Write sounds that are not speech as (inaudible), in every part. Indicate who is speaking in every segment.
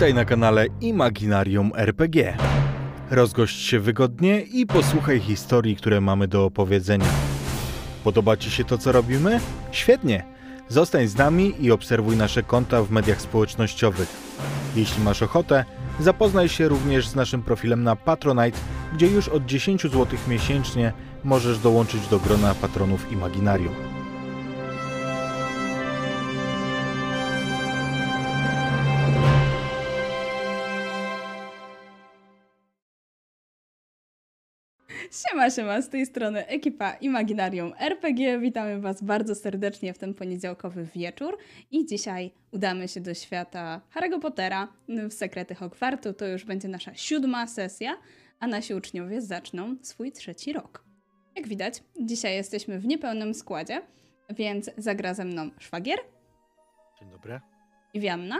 Speaker 1: Witaj na kanale Imaginarium RPG. Rozgość się wygodnie i posłuchaj historii, które mamy do opowiedzenia. Podoba Ci się to, co robimy? Świetnie! Zostań z nami i obserwuj nasze konta w mediach społecznościowych. Jeśli masz ochotę, zapoznaj się również z naszym profilem na Patronite, gdzie już od 10 zł miesięcznie możesz dołączyć do grona patronów Imaginarium.
Speaker 2: Siema, siema, z tej strony ekipa Imaginarium RPG. Witamy Was bardzo serdecznie w ten poniedziałkowy wieczór i dzisiaj udamy się do świata Harry'ego Pottera w Sekrety Hogwartu. To już będzie nasza siódma sesja, a nasi uczniowie zaczną swój trzeci rok. Jak widać, dzisiaj jesteśmy w niepełnym składzie, więc zagra ze mną szwagier
Speaker 1: Dzień dobry.
Speaker 2: i Wianna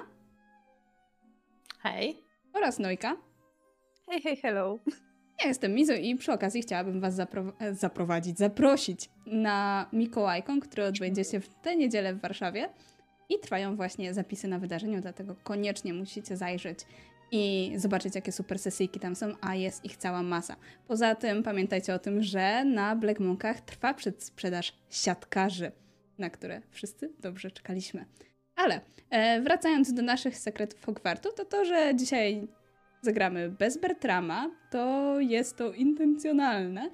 Speaker 3: Hej.
Speaker 2: oraz Nojka.
Speaker 3: Hej, hej, hello.
Speaker 2: Ja jestem Mizu i przy okazji chciałabym Was zapro e, zaprowadzić, zaprosić na Mikołajkon, który odbędzie się w tę niedzielę w Warszawie. I trwają właśnie zapisy na wydarzeniu, dlatego koniecznie musicie zajrzeć i zobaczyć, jakie super sesyjki tam są, a jest ich cała masa. Poza tym pamiętajcie o tym, że na Black Monkach trwa przedsprzedaż siatkarzy, na które wszyscy dobrze czekaliśmy. Ale e, wracając do naszych sekretów Hogwartu, to to, że dzisiaj zagramy bez Bertrama, to jest to intencjonalne,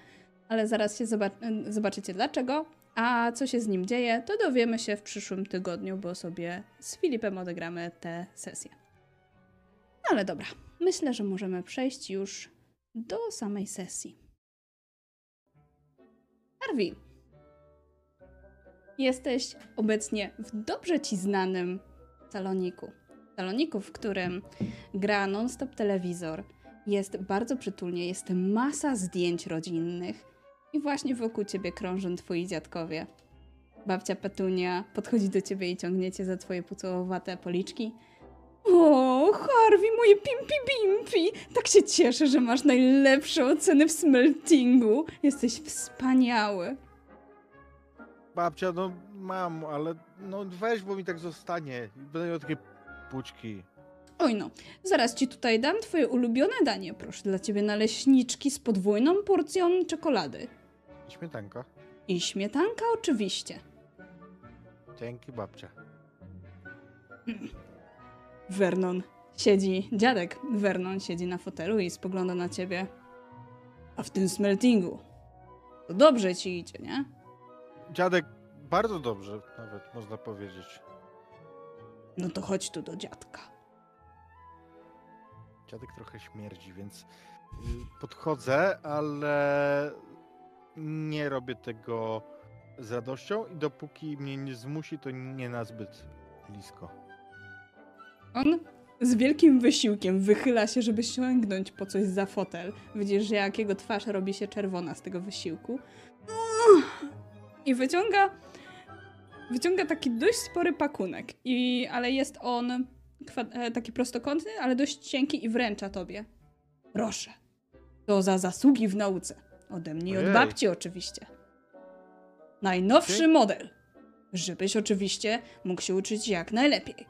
Speaker 2: ale zaraz się zobac- zobaczycie dlaczego. A co się z nim dzieje, to dowiemy się w przyszłym tygodniu, bo sobie z Filipem odegramy tę sesję. No ale dobra, myślę, że możemy przejść już do samej sesji. Harvey, jesteś obecnie w dobrze ci znanym saloniku saloniku, w którym gra non-stop telewizor, jest bardzo przytulnie, jest masa zdjęć rodzinnych i właśnie wokół ciebie krążą twoi dziadkowie. Babcia Petunia podchodzi do ciebie i ciągnie cię za twoje pucołowate policzki. O, Harvey, moje pimpi bimpi! Tak się cieszę, że masz najlepsze oceny w smeltingu. Jesteś wspaniały.
Speaker 1: Babcia, no mam, ale no weź, bo mi tak zostanie. Będę miał takie puczki.
Speaker 2: Oj no, zaraz ci tutaj dam twoje ulubione danie. Proszę dla ciebie naleśniczki z podwójną porcją czekolady.
Speaker 1: I śmietanka.
Speaker 2: I śmietanka oczywiście.
Speaker 1: Dzięki, babcia.
Speaker 2: Vernon siedzi, dziadek Vernon siedzi na fotelu i spogląda na ciebie. A w tym smeltingu to dobrze ci idzie, nie?
Speaker 1: Dziadek, bardzo dobrze nawet, można powiedzieć.
Speaker 2: No to chodź tu do dziadka.
Speaker 1: Dziadek trochę śmierdzi, więc y, podchodzę, ale nie robię tego z radością i dopóki mnie nie zmusi, to nie na zbyt blisko.
Speaker 2: On z wielkim wysiłkiem wychyla się, żeby sięgnąć po coś za fotel. Widzisz, że jak jego twarz robi się czerwona z tego wysiłku. I wyciąga wyciąga taki dość spory pakunek, i, ale jest on e, taki prostokątny, ale dość cienki i wręcza tobie. Proszę. To za zasługi w nauce. Ode mnie i od
Speaker 1: Ojej.
Speaker 2: babci oczywiście. Najnowszy
Speaker 1: Dzięki.
Speaker 2: model. Żebyś oczywiście mógł się uczyć jak najlepiej.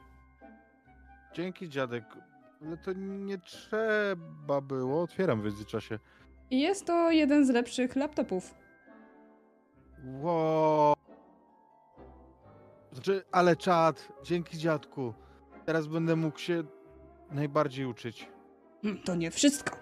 Speaker 1: Dzięki, dziadek. Ale to nie trzeba było. Otwieram w międzyczasie.
Speaker 2: I jest to jeden z lepszych laptopów.
Speaker 1: Wow. Znaczy, ale czad, dzięki dziadku. Teraz będę mógł się najbardziej uczyć.
Speaker 2: Mm, To nie wszystko.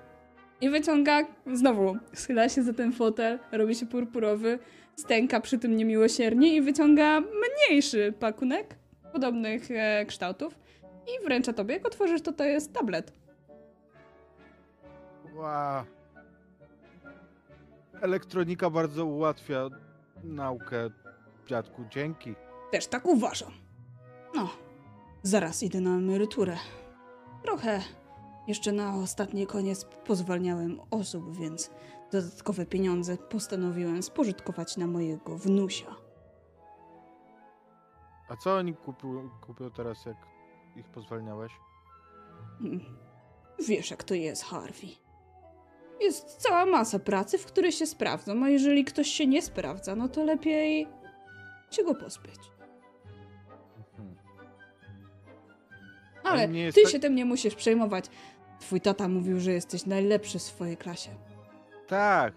Speaker 2: I wyciąga, znowu schyla się za ten fotel, robi się purpurowy, stęka przy tym niemiłosiernie i wyciąga mniejszy pakunek podobnych e, kształtów i wręcza tobie. Jak otworzysz, to to jest tablet.
Speaker 1: Wow. Elektronika bardzo ułatwia naukę, dziadku. Dzięki.
Speaker 2: Też tak uważam. No, zaraz idę na emeryturę. Trochę jeszcze na ostatni koniec pozwalniałem osób, więc dodatkowe pieniądze postanowiłem spożytkować na mojego wnusia.
Speaker 1: A co oni kupią, kupią teraz, jak ich pozwalniałeś?
Speaker 2: Mm. Wiesz, jak to jest, Harvey. Jest cała masa pracy, w której się sprawdzą, a jeżeli ktoś się nie sprawdza, no to lepiej się go pozbyć. Ale ty
Speaker 1: tak-
Speaker 2: się tym nie musisz przejmować. Twój tata mówił, że jesteś najlepszy w swojej klasie.
Speaker 1: Tak.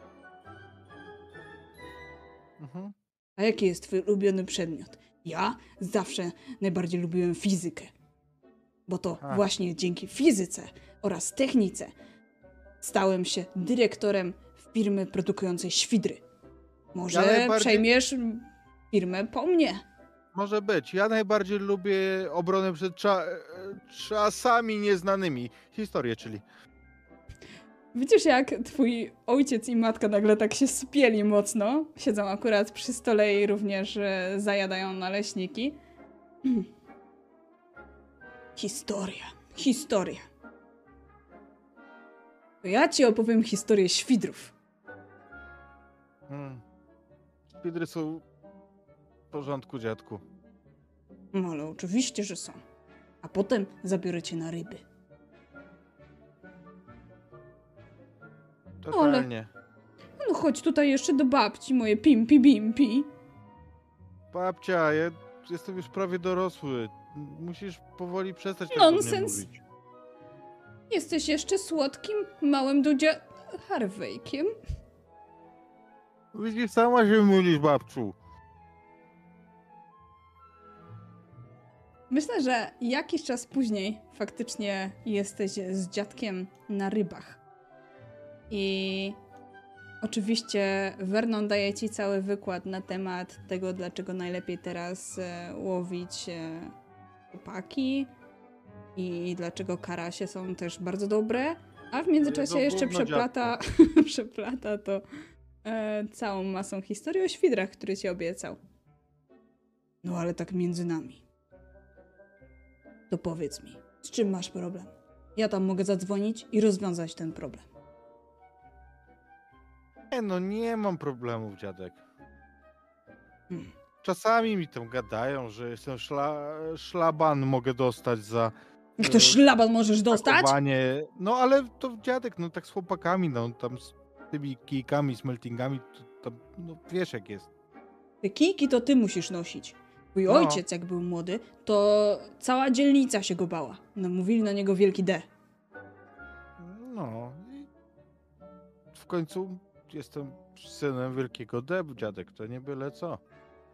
Speaker 1: Mhm.
Speaker 2: A jaki jest twój ulubiony przedmiot? Ja zawsze najbardziej lubiłem fizykę. Bo to
Speaker 1: A.
Speaker 2: właśnie dzięki fizyce oraz technice stałem się dyrektorem firmy produkującej świdry. Może
Speaker 1: Ja najbardziej-
Speaker 2: przejmiesz firmę po mnie.
Speaker 1: Może być. Ja najbardziej lubię obronę przed cza- e, czasami nieznanymi. Historię, czyli.
Speaker 2: Widzisz, jak twój ojciec i matka nagle tak się spieli mocno. Siedzą akurat przy stole i również e, zajadają naleśniki. Historia, historia. To ja ci opowiem historię świdrów.
Speaker 1: Hmm. Spidry są w porządku, dziadku.
Speaker 2: No ale oczywiście, że są. A potem zabiorę cię na ryby. ale-
Speaker 1: Totalnie.
Speaker 2: No chodź tutaj jeszcze do babci, moje pimpi bimpi.
Speaker 1: Babcia, ja jestem już prawie dorosły. Musisz powoli przestać tak
Speaker 2: Nonsens.
Speaker 1: mówić.
Speaker 2: Jesteś jeszcze słodkim, małym dudzia... Harveykiem.
Speaker 1: Widzisz, sama się mylisz, babciu.
Speaker 2: Myślę, że jakiś czas później faktycznie jesteś z dziadkiem na rybach. I oczywiście Vernon daje ci cały wykład na temat tego, dlaczego najlepiej teraz e, łowić e, chłopaki i dlaczego karasie są też bardzo dobre. A w międzyczasie jeszcze przeplata, (laughs) przeplata to e, całą masą historii o świdrach, który ci obiecał. No ale tak między nami. To powiedz mi, z czym masz problem? Ja tam mogę zadzwonić i rozwiązać ten problem.
Speaker 1: Nie no, nie mam problemów, dziadek.
Speaker 2: Hmm.
Speaker 1: Czasami mi tam gadają, że jestem szla, szlaban mogę dostać za
Speaker 2: Jak to
Speaker 1: e,
Speaker 2: szlaban możesz dostać?
Speaker 1: No ale to dziadek, no tak z chłopakami, no tam z tymi kijkami, smeltingami, to, to, no wiesz jak jest.
Speaker 2: Te kijki to ty musisz nosić. Twój
Speaker 1: No.
Speaker 2: ojciec, jak był młody, to cała dzielnica się go bała. No, mówili na niego wielki D.
Speaker 1: No i w końcu jestem synem wielkiego Deb, dziadek, to nie byle co.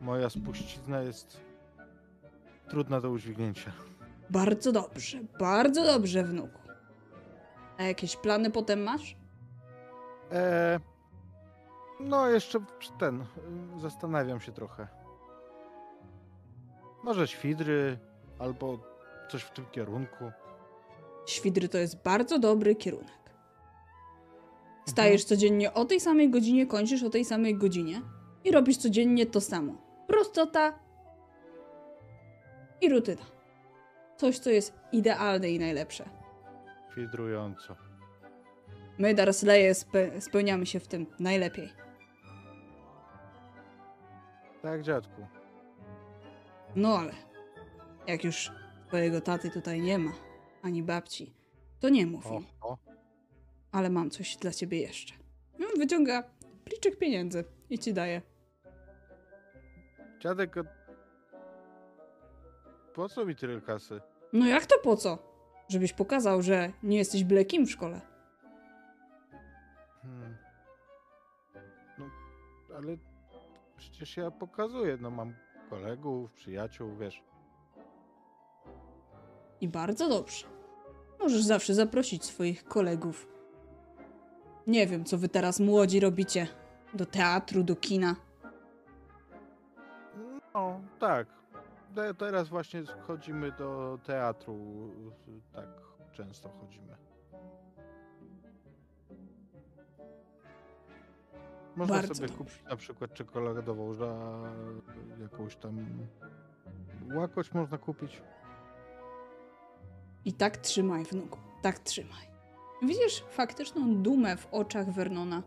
Speaker 1: Moja spuścizna jest trudna do udźwignięcia.
Speaker 2: Bardzo dobrze, bardzo dobrze, wnuku. A jakieś plany potem masz?
Speaker 1: E, no, jeszcze ten. Zastanawiam się trochę. Może świdry, albo coś w tym kierunku.
Speaker 2: Świdry to jest bardzo dobry kierunek. Stajesz codziennie o tej samej godzinie, kończysz o tej samej godzinie i robisz codziennie to samo. Prostota i rutyna. Coś, co jest idealne i najlepsze.
Speaker 1: Świdrująco.
Speaker 2: My, Darsleje, spe- spełniamy się w tym najlepiej.
Speaker 1: Tak, dziadku.
Speaker 2: No ale jak już twojego taty tutaj nie ma, ani babci, to nie mów
Speaker 1: O,
Speaker 2: im.
Speaker 1: o.
Speaker 2: Ale mam coś dla ciebie jeszcze. No, wyciąga pliczek pieniędzy i ci daje.
Speaker 1: Dziadek, po co mi tyle kasy?
Speaker 2: No jak to po co? Żebyś pokazał, że nie jesteś byle kim w szkole.
Speaker 1: Hmm. No, ale przecież ja pokazuję, no mam kolegów, przyjaciół, wiesz.
Speaker 2: I bardzo dobrze. Możesz zawsze zaprosić swoich kolegów. Nie wiem, co wy teraz młodzi robicie. Do teatru, do kina.
Speaker 1: No, tak. Te- Teraz właśnie chodzimy do teatru. Tak często chodzimy. Można
Speaker 2: Bardzo
Speaker 1: sobie kupić na przykład czekoladową, że jakąś tam łakość można kupić.
Speaker 2: I tak trzymaj, wnuku. Tak trzymaj. Widzisz faktyczną dumę w oczach Vernona.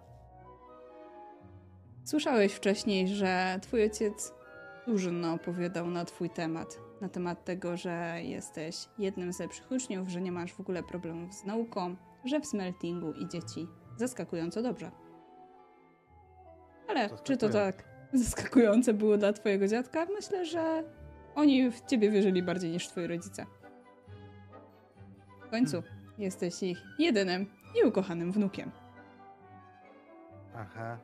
Speaker 2: Słyszałeś wcześniej, że twój ojciec dużo opowiadał na twój temat. Na temat tego, że jesteś jednym z lepszych uczniów, że nie masz w ogóle problemów z nauką, że w smeltingu idzie ci zaskakująco dobrze. Ale czy to tak zaskakujące było dla twojego dziadka? Myślę, że oni w ciebie wierzyli bardziej niż twoi rodzice. W końcu jesteś ich jedynym i ukochanym wnukiem.
Speaker 4: Aha.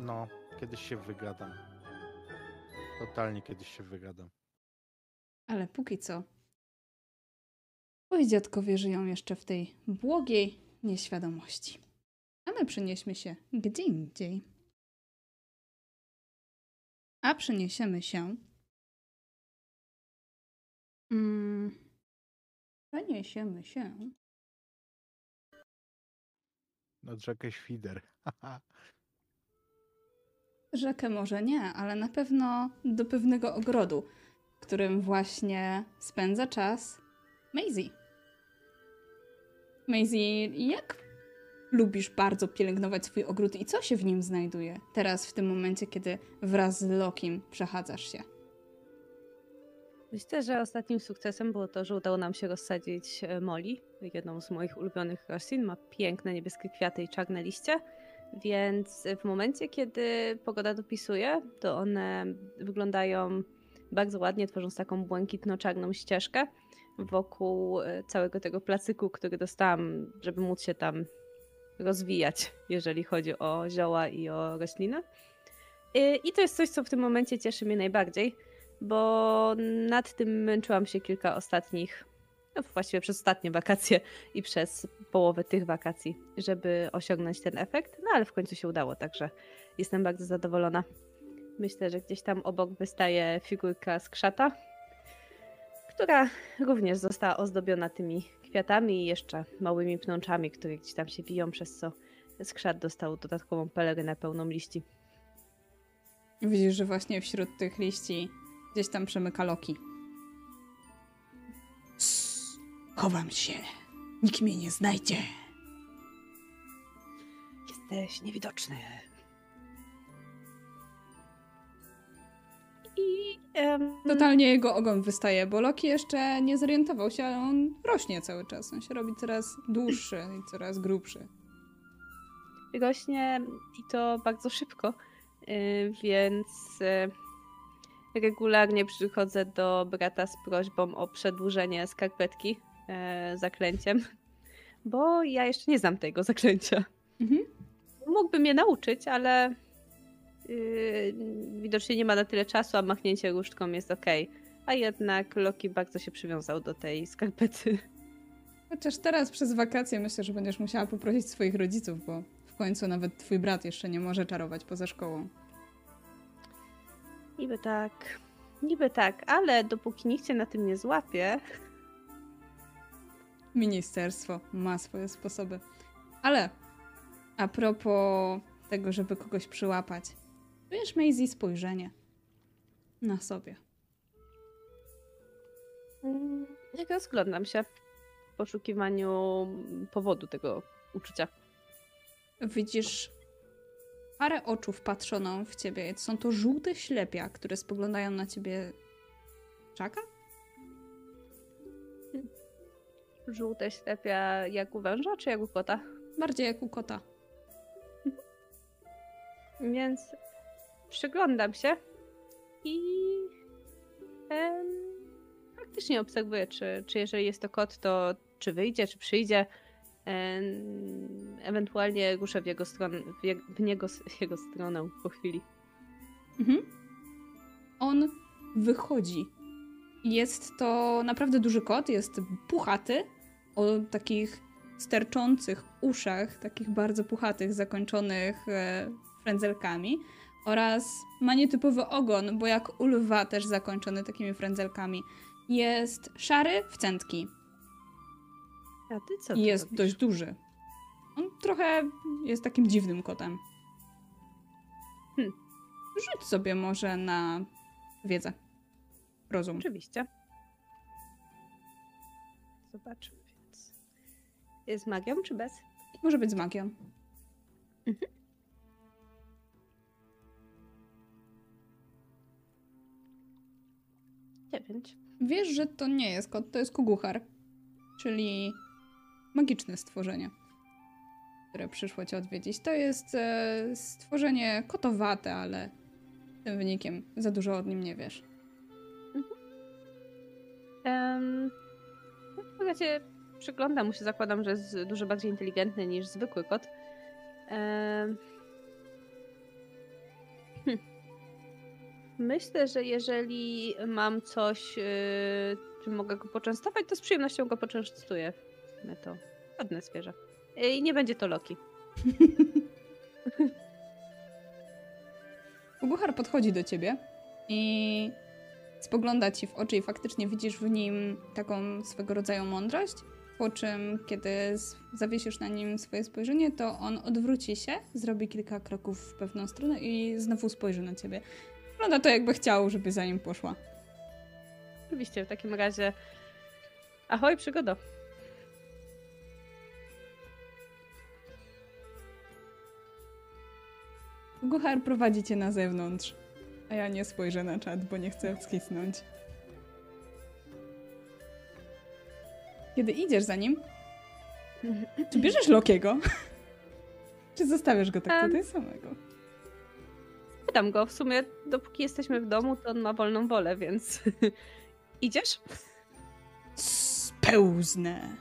Speaker 4: No, kiedyś się wygadam. Totalnie kiedyś się wygadam.
Speaker 2: Ale póki co. Twoi dziadkowie żyją jeszcze w tej błogiej nieświadomości. A my przenieśmy się gdzie indziej. A przeniesiemy się. Mm, przeniesiemy się.
Speaker 4: Nad rzekę Świder. (laughs)
Speaker 2: Rzekę może nie, ale na pewno do pewnego ogrodu, w którym właśnie spędza czas Maisie. Maisie, jak lubisz bardzo pielęgnować swój ogród i co się w nim znajduje teraz, w tym momencie, kiedy wraz z Lokim przechadzasz się?
Speaker 3: Myślę, że ostatnim sukcesem było to, że udało nam się rozsadzić e, Molly, jedną z moich ulubionych roślin. Ma piękne niebieskie kwiaty i czarne liście, więc w momencie, kiedy pogoda dopisuje, to one wyglądają bardzo ładnie, tworząc taką błękitno-czarną ścieżkę wokół e, całego tego placyku, który dostałam, żeby móc się tam rozwijać, jeżeli chodzi o zioła i o rośliny. I to jest coś, co w tym momencie cieszy mnie najbardziej, bo nad tym męczyłam się kilka ostatnich, no właściwie przez ostatnie wakacje i przez połowę tych wakacji, żeby osiągnąć ten efekt, no ale w końcu się udało, także jestem bardzo zadowolona. Myślę, że gdzieś tam obok wystaje figurka z krzata, która również została ozdobiona tymi kwiatami i jeszcze małymi pnączami, które gdzieś tam się wiją, przez co skrzat dostał dodatkową pelerynę pełną liści.
Speaker 2: Widzisz, że właśnie wśród tych liści gdzieś tam przemyka Loki. Sss, chowam się. Nikt mnie nie znajdzie.
Speaker 3: Jesteś niewidoczny. I
Speaker 2: Totalnie jego ogon wystaje, bo Loki jeszcze nie zorientował się, ale on rośnie cały czas. On się robi coraz dłuższy i coraz grubszy.
Speaker 3: rośnie i to bardzo szybko, y, więc y, regularnie przychodzę do brata z prośbą o przedłużenie skarpetki y, zaklęciem, bo ja jeszcze nie znam tego zaklęcia.
Speaker 2: Mhm.
Speaker 3: Mógłby mnie nauczyć, ale yy, widocznie nie ma na tyle czasu, a machnięcie różdżką jest ok. A jednak Loki bardzo się przywiązał do tej skarpety.
Speaker 2: Chociaż teraz przez wakacje myślę, że będziesz musiała poprosić swoich rodziców, bo w końcu nawet twój brat jeszcze nie może czarować poza szkołą.
Speaker 3: Niby tak, niby tak, ale dopóki nikt cię na tym nie złapie,
Speaker 2: Ministerstwo ma swoje sposoby. Ale a propos tego, żeby kogoś przyłapać, wiesz, Maisie spojrzenie na sobie.
Speaker 3: mm, jak rozglądam się w poszukiwaniu powodu tego uczucia.
Speaker 2: Widzisz parę oczu wpatrzoną w ciebie. Są to żółte ślepia, które spoglądają na ciebie. Czaka?
Speaker 3: Żółte ślepia jak u węża, czy jak u kota?
Speaker 2: Bardziej jak u kota.
Speaker 3: Więc przyglądam się i em, faktycznie obserwuję, czy, czy jeżeli jest to kot, to czy wyjdzie, czy przyjdzie. Em, ewentualnie ruszę w jego stronę, w, je, w niego, w jego stronę po chwili.
Speaker 2: Mhm. On wychodzi. Jest to naprawdę duży kot, jest puchaty, o takich sterczących uszach, takich bardzo puchatych, zakończonych e, frędzelkami oraz ma nietypowy ogon, bo jak u lwa też zakończony takimi frędzelkami. Jest szary w centki
Speaker 3: A ty co
Speaker 2: i jest
Speaker 3: robisz?
Speaker 2: dość duży. On trochę jest takim dziwnym kotem.
Speaker 3: Hmm.
Speaker 2: Rzuć sobie może na wiedzę. Rozum.
Speaker 3: Oczywiście. Zobaczmy więc. Jest magią czy bez?
Speaker 2: Może być z magią.
Speaker 3: Dziewięć.
Speaker 2: Wiesz, że to nie jest kot, to jest kuguchar. Czyli magiczne stworzenie, które przyszło cię odwiedzić. To jest e, stworzenie kotowate, ale tym wynikiem za dużo od nim nie wiesz.
Speaker 3: Um, razie przyglądam mu się, zakładam, że jest dużo bardziej inteligentny niż zwykły kot. Em, Myślę, że jeżeli mam coś, yy, czym mogę go poczęstować, to z przyjemnością go poczęstuję. My to ładne zwierzę. Yy, I nie będzie to Loki. (laughs)
Speaker 2: Uguchar podchodzi do ciebie i spogląda ci w oczy i faktycznie widzisz w nim taką swego rodzaju mądrość, po czym kiedy zawiesisz na nim swoje spojrzenie, to on odwróci się, zrobi kilka kroków w pewną stronę i znowu spojrzy na ciebie. Wygląda to jakby chciał, żeby za nim poszła.
Speaker 3: Oczywiście, w takim razie ahoj, przygodo.
Speaker 2: Uguchar prowadzi cię na zewnątrz, a ja nie spojrzę na czat, bo nie chcę wskisnąć. Kiedy idziesz za nim, czy bierzesz Lokiego? (laughs) Czy zostawiasz go tak tutaj samego?
Speaker 3: Pytam go, w sumie dopóki jesteśmy w domu, to on ma wolną wolę, więc (laughs) idziesz?
Speaker 2: Spełznę.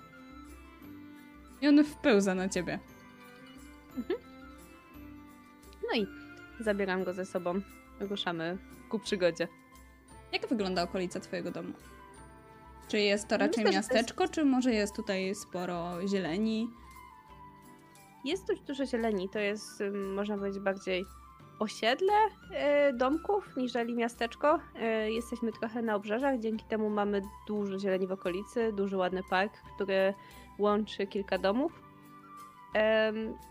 Speaker 2: I on wpełza na ciebie.
Speaker 3: No i zabieram go ze sobą. Ruszamy ku przygodzie.
Speaker 2: Jak wygląda okolica twojego domu? Czy jest to raczej
Speaker 3: Myślę, to jest-
Speaker 2: miasteczko, czy może jest tutaj sporo zieleni?
Speaker 3: Jest dość dużo zieleni. To jest, można powiedzieć, bardziej osiedle y, domków niżeli miasteczko. Y, Jesteśmy trochę na obrzeżach, dzięki temu mamy dużo zieleni w okolicy, duży ładny park, który łączy kilka domów.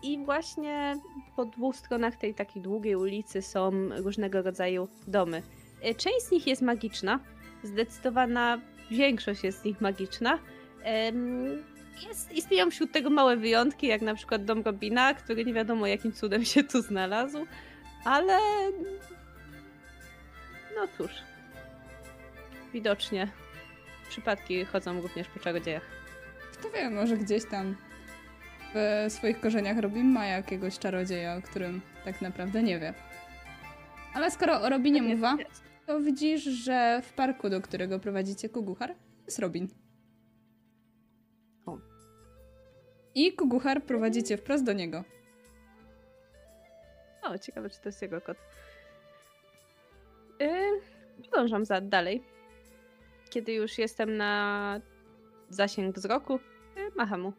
Speaker 3: I właśnie po dwóch stronach tej takiej długiej ulicy są różnego rodzaju domy. Y, Część z nich jest magiczna, zdecydowana większość jest z nich magiczna. Jest, istnieją wśród tego małe wyjątki, jak na przykład dom Robina, który nie wiadomo jakim cudem się tu znalazł, ale no cóż, widocznie przypadki chodzą również po czarodziejach.
Speaker 2: Kto wie, może gdzieś tam w swoich korzeniach Robin ma jakiegoś czarodzieja, o którym tak naprawdę nie wie. Ale skoro o Robinie mowa, to widzisz, że w parku, do którego prowadzicie Kuguchar, jest Robin.
Speaker 3: O.
Speaker 2: I Kuguchar prowadzi cię wprost do niego.
Speaker 3: O, ciekawe, czy to jest jego kot. Yy, podążam za dalej. Kiedy już jestem na zasięg wzroku, yy, macham mu.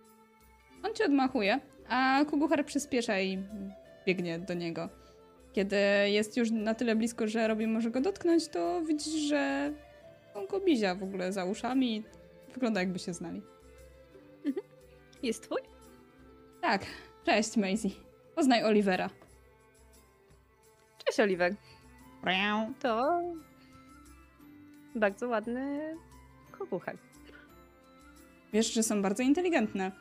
Speaker 2: On cię odmachuje, a Kuguchar przyspiesza i biegnie do niego. Kiedy jest już na tyle blisko, że Robin może go dotknąć, to widzisz, że on go bizia w ogóle za uszami. Wygląda jakby się znali.
Speaker 3: Jest twój?
Speaker 2: Tak, cześć Maisie. Poznaj Olivera.
Speaker 3: Cześć, Oliver. To bardzo ładny koguchar.
Speaker 2: Wiesz, że są bardzo inteligentne.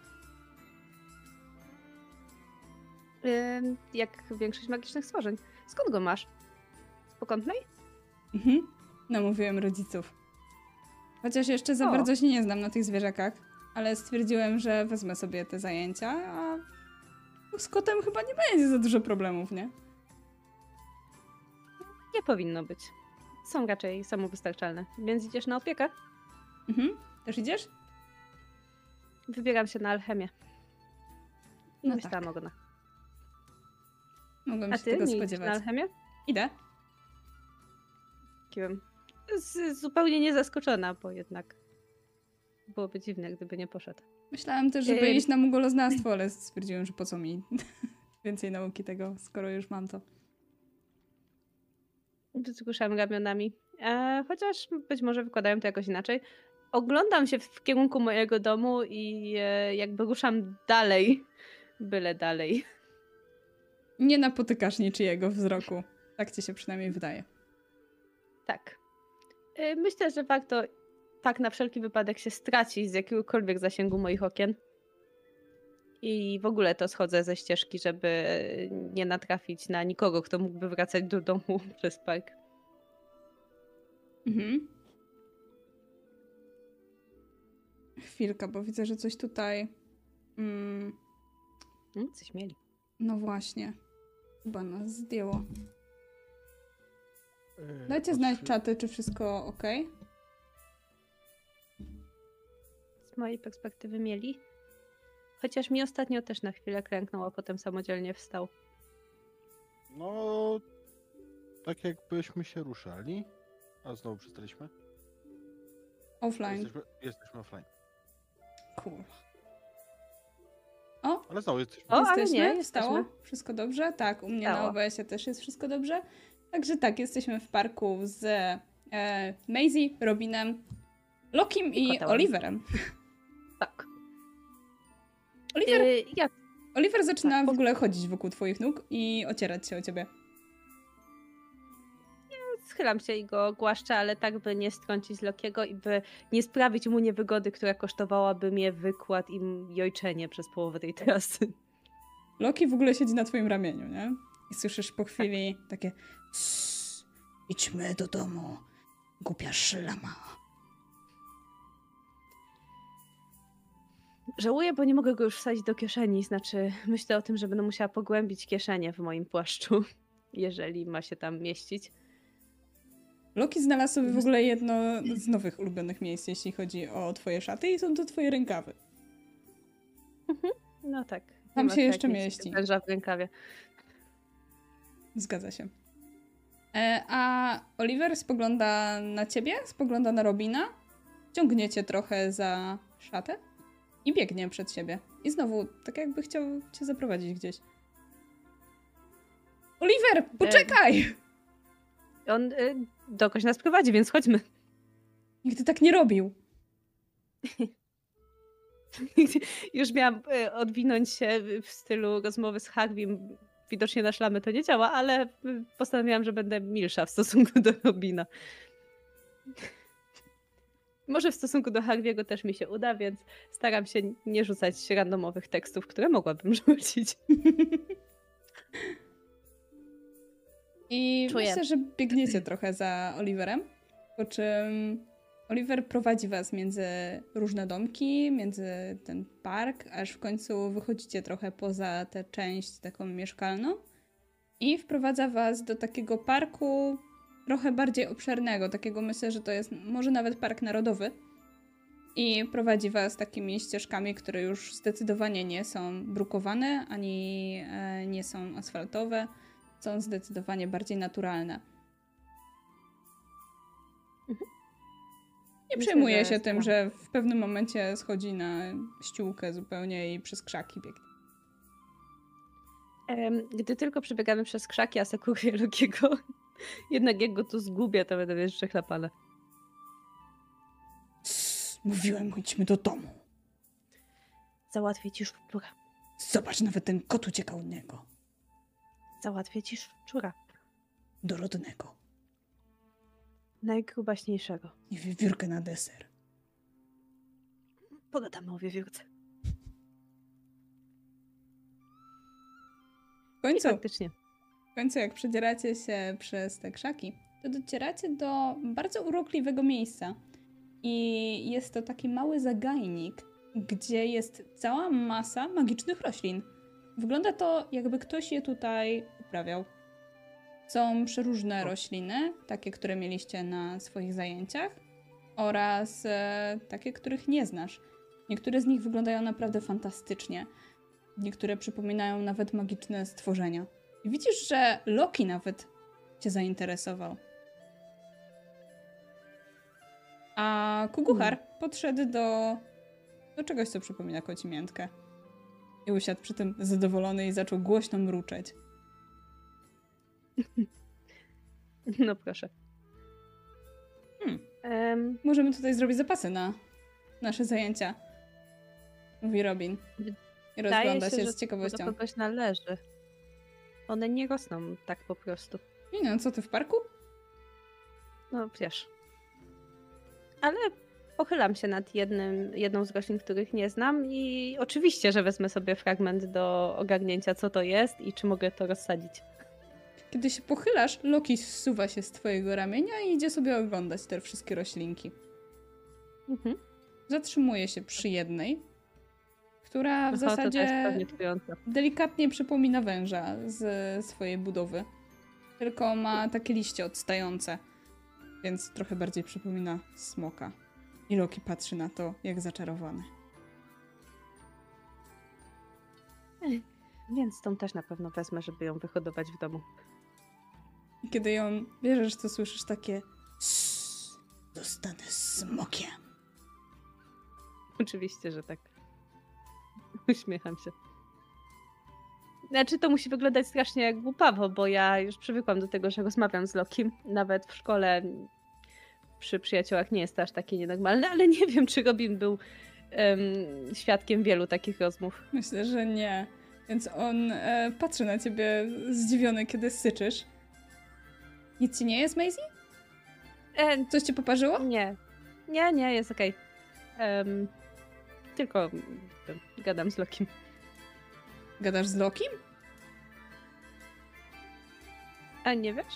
Speaker 3: Yy, jak większość magicznych stworzeń. Skąd go masz? Z pokątnej?
Speaker 2: Mhm. Namówiłem rodziców. Chociaż jeszcze za
Speaker 3: O.
Speaker 2: bardzo się nie znam na tych zwierzakach, ale stwierdziłem, że wezmę sobie te zajęcia, a z kotem chyba nie będzie za dużo problemów, nie?
Speaker 3: Nie powinno być. Są raczej samowystarczalne. Więc idziesz na opiekę?
Speaker 2: Mhm. Też idziesz?
Speaker 3: Wybieram się na alchemię. I
Speaker 2: No
Speaker 3: myślałam
Speaker 2: tak.
Speaker 3: o gonach.
Speaker 2: Mogłem
Speaker 3: A
Speaker 2: się
Speaker 3: ty
Speaker 2: tego
Speaker 3: nie idziesz na
Speaker 2: spodziewać.
Speaker 3: alchemię?
Speaker 2: Idę.
Speaker 3: Kiłem. Z, zupełnie nie zaskoczona, bo jednak byłoby dziwne, gdyby nie poszedł.
Speaker 2: Myślałem też, żeby
Speaker 3: Ym.
Speaker 2: iść na mugoloznawstwo, ale stwierdziłem, że po co mi (laughs) więcej nauki tego, skoro już mam to.
Speaker 3: Wzruszam ramionami. E, chociaż być może wykładają to jakoś inaczej. Oglądam się w kierunku mojego domu i e, jakby ruszam dalej. (laughs) Byle dalej.
Speaker 2: Nie napotykasz niczyjego wzroku. Tak ci się przynajmniej wydaje.
Speaker 3: Tak. E, myślę, że warto tak na wszelki wypadek się stracić z jakiegokolwiek zasięgu moich okien. I w ogóle to schodzę ze ścieżki, żeby nie natrafić na nikogo, kto mógłby wracać do domu (laughs) przez park.
Speaker 2: Mhm. Chwilka, bo widzę, że coś tutaj. Mm,
Speaker 3: Mm, coś mieli.
Speaker 2: no właśnie. Chyba nas zdjęło.
Speaker 4: E,
Speaker 2: Dajcie znać czaty, czy wszystko ok.
Speaker 3: z mojej perspektywy mieli. Chociaż mi ostatnio też na chwilę klęknął, a potem samodzielnie wstał.
Speaker 1: No, tak jakbyśmy się ruszali, a znowu przestaliśmy.
Speaker 2: Offline.
Speaker 1: Jesteśmy, jesteśmy offline.
Speaker 2: Kurwa. O,
Speaker 1: Ale znowu jesteśmy.
Speaker 3: O, ale
Speaker 2: jesteśmy?
Speaker 3: nie,
Speaker 2: Stało?
Speaker 3: jesteśmy.
Speaker 2: Wszystko dobrze? Tak, u mnie na
Speaker 3: Stało.
Speaker 2: OBS-ie też jest wszystko dobrze. Także tak, jesteśmy w parku z e, Maisie, Robinem, Lokim i. Oliverem.
Speaker 3: Tak.
Speaker 2: Oliver,
Speaker 3: Yy, ja
Speaker 2: Oliver zaczyna
Speaker 3: tak,
Speaker 2: w ogóle chodzić wokół twoich nóg i ocierać się o ciebie.
Speaker 3: schylam się i go głaszczę, ale tak, by nie strącić Lokiego i by nie sprawić mu niewygody, która kosztowałaby mnie wykład i jojczenie przez połowę tej trasy.
Speaker 2: Loki w ogóle siedzi na twoim ramieniu, nie? I słyszysz po chwili takie "Sss, idźmy do domu, głupia szlama.
Speaker 3: Żałuję, bo nie mogę go już wsadzić do kieszeni. Znaczy, myślę o tym, że będę musiała pogłębić kieszenie w moim płaszczu, (laughs) jeżeli ma się tam mieścić.
Speaker 2: Loki znalazł sobie w ogóle jedno z nowych ulubionych miejsc, jeśli chodzi o twoje szaty i są to twoje rękawy.
Speaker 3: No tak.
Speaker 2: Tam się
Speaker 3: to jak
Speaker 2: jeszcze mieści.
Speaker 3: Węża w rękawie.
Speaker 2: Zgadza się. E, a Oliver spogląda na ciebie, spogląda na Robina, ciągniecie trochę za szatę i biegnie przed siebie. I znowu, tak jakby chciał cię zaprowadzić gdzieś. Oliver, poczekaj!
Speaker 3: On y, dokądś nas prowadzi, więc chodźmy.
Speaker 2: Nigdy tak nie robił. (laughs)
Speaker 3: Już miałam y, odwinąć się w stylu rozmowy z Harvim. Widocznie na szlamy to nie działa, ale y, postanowiłam, że będę milsza w stosunku do Robina. Może w stosunku do Harviego też mi się uda, więc staram się nie rzucać randomowych tekstów, które mogłabym (laughs) rzucić.
Speaker 2: I
Speaker 3: Czuję.
Speaker 2: myślę, że biegniecie trochę za Oliverem, po czym Oliver prowadzi was między różne domki, między ten park, aż w końcu wychodzicie trochę poza tę część taką mieszkalną i wprowadza was do takiego parku trochę bardziej obszernego, takiego myślę, że to jest może nawet park narodowy. I prowadzi was takimi ścieżkami, które już zdecydowanie nie są brukowane, ani e, nie są asfaltowe są zdecydowanie bardziej naturalne. Nie
Speaker 3: Myślę,
Speaker 2: przejmuje się tym, że w pewnym momencie schodzi na ściółkę zupełnie i przez krzaki biegnie.
Speaker 3: Gdy tylko przebiegamy przez krzaki, a sekuruję Lokiego, (laughs) jednak jak go tu zgubię, to będę wiesz, chlapane.
Speaker 2: Sss, mówiłem, idźmy do domu.
Speaker 3: Załatwię ci szczura.
Speaker 2: Zobacz, nawet ten kot uciekał od niego.
Speaker 3: Załatwię ci szczura.
Speaker 2: Dorodnego.
Speaker 3: Najgrubaśniejszego.
Speaker 2: I wiewiórkę na deser.
Speaker 3: Pogadamy o wiewiórce.
Speaker 2: W końcu,
Speaker 3: Faktycznie.
Speaker 2: W końcu, jak przedzieracie się przez te krzaki, to docieracie do bardzo urokliwego miejsca. I jest to taki mały zagajnik, gdzie jest cała masa magicznych roślin. Wygląda to, jakby ktoś je tutaj uprawiał. Są przeróżne rośliny, takie, które mieliście na swoich zajęciach, oraz e, takie, których nie znasz. Niektóre z nich wyglądają naprawdę fantastycznie. Niektóre przypominają nawet magiczne stworzenia. I widzisz, że Loki nawet cię zainteresował. A Kuguchar podszedł do, do czegoś, co przypomina kocimiętkę. I usiadł przy tym zadowolony i zaczął głośno mruczeć. (laughs)
Speaker 3: No proszę.
Speaker 2: Hmm.
Speaker 3: Em,
Speaker 2: Możemy tutaj zrobić zapasy na nasze zajęcia. Mówi Robin. I rozgląda się,
Speaker 3: że
Speaker 2: z
Speaker 3: to do
Speaker 2: ciekawością.
Speaker 3: kogoś należy. One nie rosną tak po prostu.
Speaker 2: Nie no, co ty w parku?
Speaker 3: No wiesz. Ale pochylam się nad jednym, jedną z roślin, których nie znam i oczywiście, że wezmę sobie fragment do ogarnięcia, co to jest i czy mogę to rozsadzić.
Speaker 2: Kiedy się pochylasz, Loki zsuwa się z twojego ramienia i idzie sobie oglądać te wszystkie roślinki.
Speaker 3: Mhm.
Speaker 2: Zatrzymuje się przy jednej, która w zasadzie delikatnie przypomina węża z swojej budowy. Tylko ma takie liście odstające, więc trochę bardziej przypomina smoka. I Loki patrzy na to, jak zaczarowany.
Speaker 3: Więc tą też na pewno wezmę, żeby ją wyhodować w domu.
Speaker 2: I kiedy ją bierzesz, to słyszysz takie "Sss, Zostanę smokiem.
Speaker 3: Oczywiście, że tak. (laughs) Uśmiecham się. Znaczy, to musi wyglądać strasznie jak głupawo, bo ja już przywykłam do tego, że rozmawiam z Lokim. Nawet w szkole przy przyjaciołach nie jest to aż takie nienormalne, ale nie wiem, czy Robin był em, świadkiem wielu takich rozmów.
Speaker 2: Myślę, że nie. Więc on e, patrzy na ciebie zdziwiony, kiedy syczysz. Nic ci nie jest, Maisie?
Speaker 3: E,
Speaker 2: Coś ci poparzyło?
Speaker 3: nie. Nie, nie, jest okej. Em, tylko em, gadam z Lokim.
Speaker 2: Gadasz z Lokim?
Speaker 3: A nie wiesz?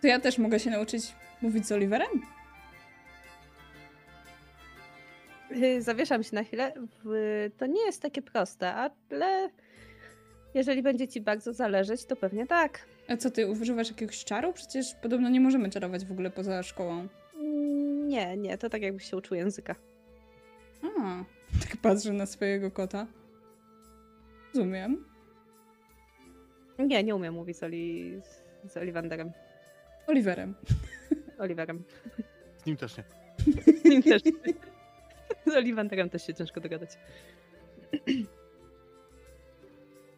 Speaker 2: To ja też mogę się nauczyć mówić z Oliverem?
Speaker 3: Y, Zawieszam się na chwilę. To nie jest takie proste, ale jeżeli będzie ci bardzo zależeć, to pewnie tak.
Speaker 2: A co, ty używasz jakiegoś czaru? Przecież podobno nie możemy czarować w ogóle poza szkołą.
Speaker 3: Mm, Nie, nie, to tak jakbyś się uczył języka.
Speaker 2: A, tak patrzę na swojego kota. Rozumiem.
Speaker 3: Nie, nie umiem mówić z, Oli, z Oliwanderem.
Speaker 2: Oliverem. (laughs)
Speaker 3: Oliverem.
Speaker 1: Z nim też nie.
Speaker 3: Z nim też. Z Oliwanderem też się ciężko dogadać.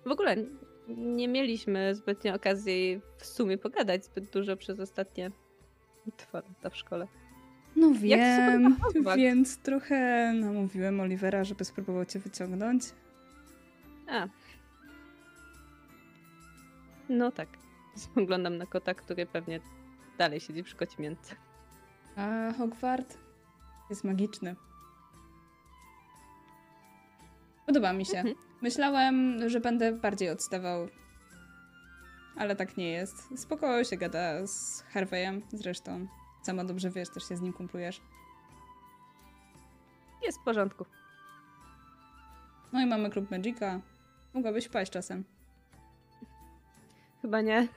Speaker 3: W ogóle nie mieliśmy zbytnio okazji w sumie pogadać zbyt dużo przez ostatnie dwa lata w szkole.
Speaker 2: No wiem, (laughs) (laughs) więc trochę namówiłem Olivera, żeby spróbował cię wyciągnąć.
Speaker 3: A. No tak. (laughs) Spoglądam na kota, który pewnie dalej siedzi przy kocimiętce.
Speaker 2: A Hogwart jest magiczny. Podoba mi się.
Speaker 3: Mhm.
Speaker 2: Myślałem, że będę bardziej odstawał. Ale tak nie jest. Spokojnie się gada z Harveyem zresztą. Sama dobrze wiesz, też się z nim kumplujesz.
Speaker 3: Jest w porządku.
Speaker 2: No i mamy klub Magica. Mogłabyś wpaść czasem.
Speaker 3: Chyba nie.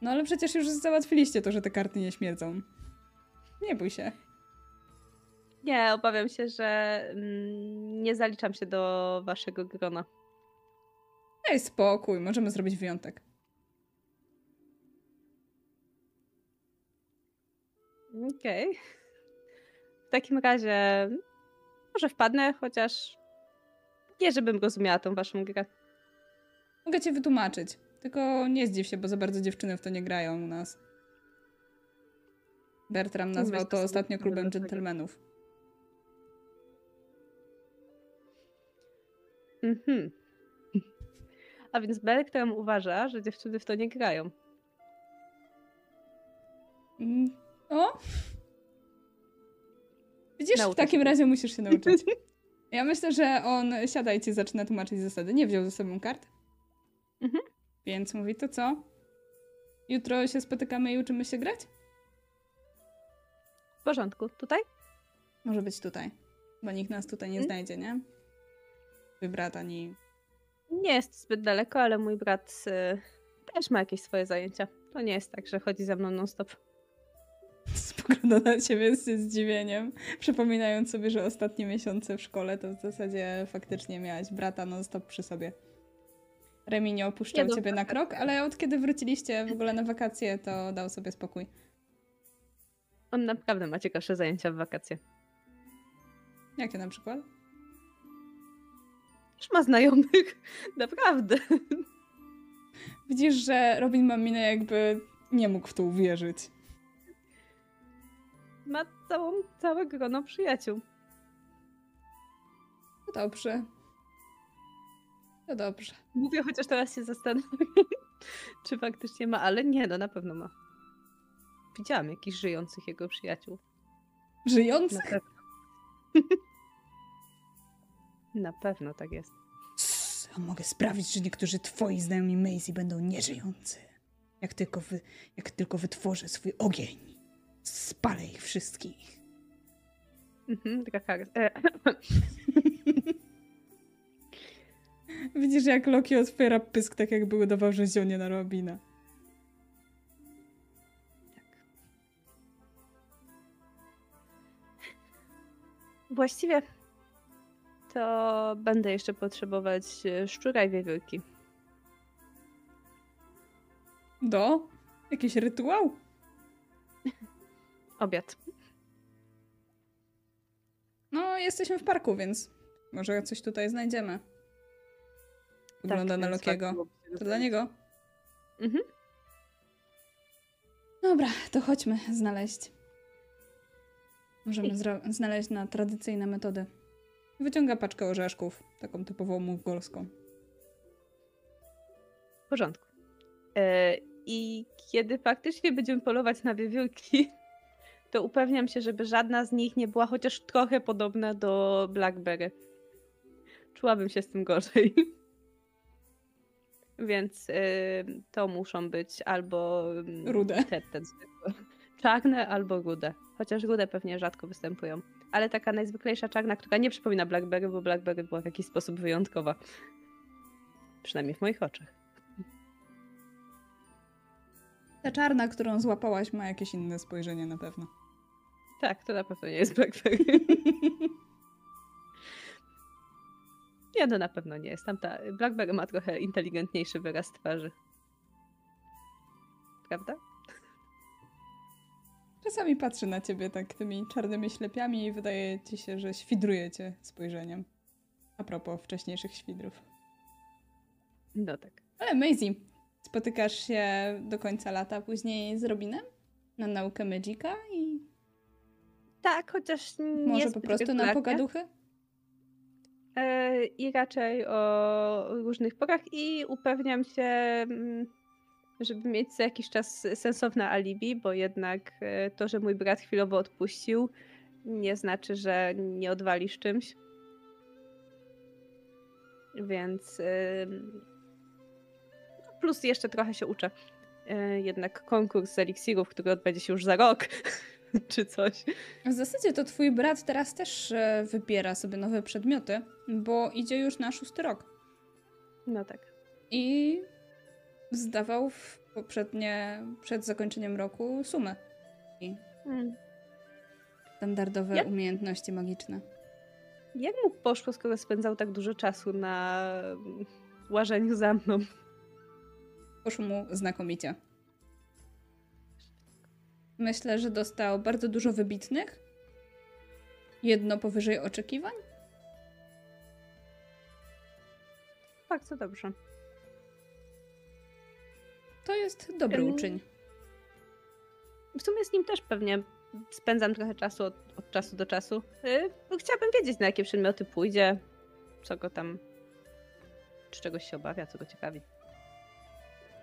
Speaker 2: No ale przecież już załatwiliście to, że te karty nie śmierdzą. Nie bój się.
Speaker 3: Nie, obawiam się, że mm, nie zaliczam się do waszego grona.
Speaker 2: Daj spokój, możemy zrobić wyjątek.
Speaker 3: Okej. W takim razie może wpadnę, chociaż nie, żebym rozumiała tą waszą grę.
Speaker 2: Mogę cię wytłumaczyć. Tylko nie zdziw się, bo za bardzo dziewczyny w to nie grają u nas. Bertram nazwał to ostatnio klubem dżentelmenów.
Speaker 3: Mhm. A więc Bertram uważa, że dziewczyny w to nie grają.
Speaker 2: O! Widzisz, w takim razie musisz się nauczyć. (laughs) Ja myślę, że on siada i ci zaczyna tłumaczyć zasady. Nie wziął ze sobą kart.
Speaker 3: Mhm.
Speaker 2: Więc mówi, to co? Jutro się spotykamy i uczymy się grać?
Speaker 3: W porządku. Tutaj?
Speaker 2: Może być tutaj. Bo nikt nas tutaj nie
Speaker 3: Mm.
Speaker 2: znajdzie, nie? Twój brat ani...
Speaker 3: Nie jest zbyt daleko, ale mój brat y, też ma jakieś swoje zajęcia. To nie jest tak, że chodzi za mną non-stop. (laughs)
Speaker 2: Spogląda na ciebie z zdziwieniem, przypominając sobie, że ostatnie miesiące w szkole to w zasadzie faktycznie miałaś brata non-stop przy sobie. Remi nie opuszczał
Speaker 3: Nie,
Speaker 2: ciebie na krok, ale od kiedy wróciliście w ogóle na wakacje, to dał sobie spokój.
Speaker 3: On naprawdę ma ciekawsze zajęcia w wakacje.
Speaker 2: Jakie na przykład?
Speaker 3: Już ma znajomych. (laughs) Naprawdę.
Speaker 2: Widzisz, że Robin ma minę jakby nie mógł w to uwierzyć.
Speaker 3: Ma całą, całe grono przyjaciół.
Speaker 2: To dobrze. To dobrze.
Speaker 3: Mówię, chociaż teraz się zastanawiam, (laughs) czy faktycznie ma, ale nie, no na pewno ma. Widziałam jakichś żyjących jego przyjaciół.
Speaker 2: Żyjący?
Speaker 3: Na pewno. (laughs) Na pewno tak jest.
Speaker 2: A mogę sprawić, że niektórzy twoi znajomi Maisie będą nieżyjący. Jak tylko, wy, jak tylko wytworzę swój ogień, Spalę ich wszystkich.
Speaker 3: Mhm, e. (laughs)
Speaker 2: Widzisz, jak Loki otwiera pysk, tak jak były dawał rzezionie na Robina. Tak.
Speaker 3: Właściwie to będę jeszcze potrzebować e, szczura i wiewiórki.
Speaker 2: Do? Jakiś rytuał?
Speaker 3: Obiad.
Speaker 2: No, jesteśmy w parku, więc może coś tutaj znajdziemy. Wygląda
Speaker 3: Tak,
Speaker 2: na Lokiego. To dla niego.
Speaker 3: Mhm.
Speaker 2: Dobra, to chodźmy znaleźć. Możemy znaleźć na tradycyjne metody. Wyciąga paczkę orzeszków, taką typową mongolską.
Speaker 3: W porządku. E, I kiedy faktycznie będziemy polować na wiewiórki, to upewniam się, żeby żadna z nich nie była chociaż trochę podobna do Blackberry. Czułabym się z tym gorzej. (laughs) Więc e, to muszą być albo mm,
Speaker 2: Rude.
Speaker 3: te, te czarne albo rude. Chociaż rude pewnie rzadko występują. Ale taka najzwyklejsza czarna, która nie przypomina Blackberry, bo Blackberry była w jakiś sposób wyjątkowa. Przynajmniej w moich oczach.
Speaker 2: Ta czarna, którą złapałaś, ma jakieś inne spojrzenie na pewno.
Speaker 3: Tak, to na pewno nie jest Blackberry. (laughs) Nie, no na pewno nie jest. Tamta Blackberry ma trochę inteligentniejszy wyraz twarzy. Prawda?
Speaker 2: Czasami patrzy na ciebie tak tymi czarnymi ślepiami i wydaje ci się, że świdruje cię spojrzeniem. A propos wcześniejszych świdrów.
Speaker 3: No tak.
Speaker 2: Ale Maisie, spotykasz się do końca lata później z Robinem na naukę Magica i
Speaker 3: Tak, chociaż nie
Speaker 2: może po prostu na pogaduchy?
Speaker 3: E, I raczej o różnych porach i upewniam się, mm, żeby mieć co jakiś czas sensowne alibi, bo jednak e, to, że mój brat chwilowo odpuścił, nie znaczy, że nie odwalisz czymś. Więc plus jeszcze trochę się uczę. E, Jednak konkurs z eliksirów, który odbędzie się już za rok, (laughs) czy coś.
Speaker 2: W zasadzie to twój brat teraz też e, wybiera sobie nowe przedmioty, bo idzie już na szósty rok.
Speaker 3: No tak.
Speaker 2: I zdawał w poprzednie, przed zakończeniem roku sumę. I
Speaker 3: Mm.
Speaker 2: standardowe
Speaker 3: Jak-
Speaker 2: umiejętności magiczne.
Speaker 3: Jak mu poszło, skoro spędzał tak dużo czasu na łażeniu za mną?
Speaker 2: Poszło mu znakomicie. Myślę, że dostał bardzo dużo wybitnych. Jedno powyżej oczekiwań.
Speaker 3: Bardzo dobrze.
Speaker 2: To jest dobry
Speaker 3: Em,
Speaker 2: uczyń.
Speaker 3: W sumie z nim też pewnie spędzam trochę czasu od, od czasu do czasu. Yy, chciałabym wiedzieć, na jakie przedmioty pójdzie, co go tam, czy czegoś się obawia, co go ciekawi.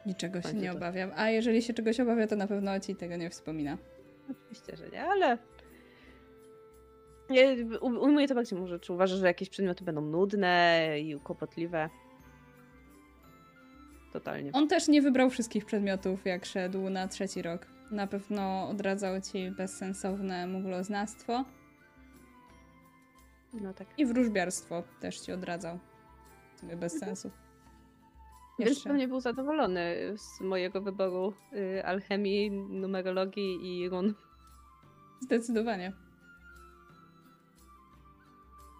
Speaker 2: Niczego się nie obawiam. A jeżeli się czegoś obawia, to na pewno ci tego nie wspomina.
Speaker 3: Oczywiście, że nie, ale u- ujmuję to bardziej może, czy uważasz, że jakieś przedmioty będą nudne i kłopotliwe? Totalnie.
Speaker 2: On też nie wybrał wszystkich przedmiotów, jak szedł na trzeci rok. Na pewno odradzał ci bezsensowne mugloznawstwo
Speaker 3: No tak.
Speaker 2: i wróżbiarstwo też ci odradzał. W sumie bez sensu.
Speaker 3: Więc
Speaker 2: Jeszcze.
Speaker 3: pewnie był zadowolony z mojego wyboru y, alchemii, numerologii i run.
Speaker 2: Zdecydowanie.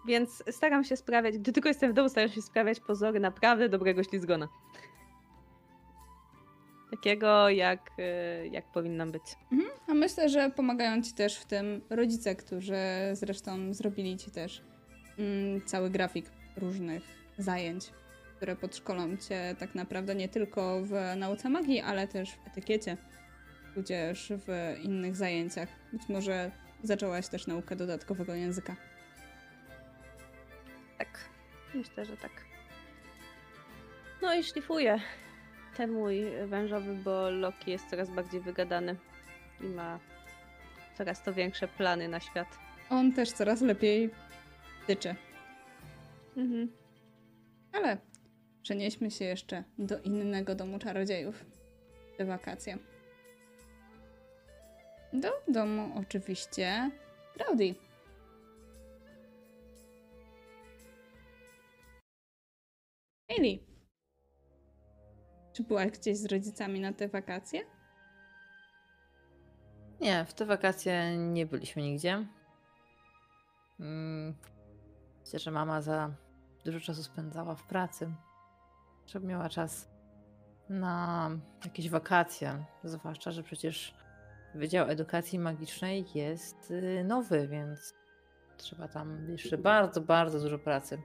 Speaker 3: Więc staram się sprawiać, gdy tylko jestem w domu, staram się sprawiać pozory naprawdę dobrego ślizgona. Takiego, jak, y, jak powinnam być.
Speaker 2: Mhm. A myślę, że pomagają ci też w tym rodzice, którzy zresztą zrobili ci też mm, cały grafik różnych zajęć, które podszkolą cię tak naprawdę nie tylko w nauce magii, ale też w etykiecie, tudzież w innych zajęciach. Być może zaczęłaś też naukę dodatkowego języka.
Speaker 3: Tak, myślę, że tak. No i szlifuję ten mój wężowy, bo Loki jest coraz bardziej wygadany i ma coraz to większe plany na świat.
Speaker 2: On też coraz lepiej tyczy.
Speaker 3: Mhm.
Speaker 2: Ale przenieśmy się jeszcze do innego domu czarodziejów. Te wakacje. Do domu oczywiście Rowdy. Hailey. Czy byłaś gdzieś z rodzicami na te wakacje?
Speaker 5: Nie, w te wakacje nie byliśmy nigdzie. Mm, myślę, że mama za dużo czasu spędzała w pracy, żeby miała czas na jakieś wakacje. Zwłaszcza, że przecież Wydział Edukacji Magicznej jest y, nowy, więc trzeba tam jeszcze bardzo, bardzo dużo pracy,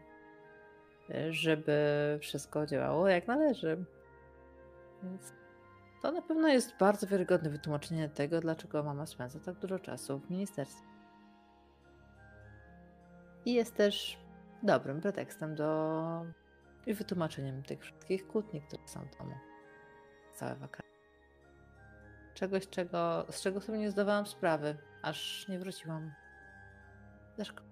Speaker 5: y, żeby wszystko działało jak należy. Więc to na pewno jest bardzo wiarygodne wytłumaczenie tego, dlaczego mama spędza tak dużo czasu w ministerstwie. I jest też dobrym pretekstem do i wytłumaczeniem tych wszystkich kłótni, które są w domu. Całe wakacje. Czegoś, czego, z czego sobie nie zdawałam sprawy, aż nie wróciłam ze szkoły.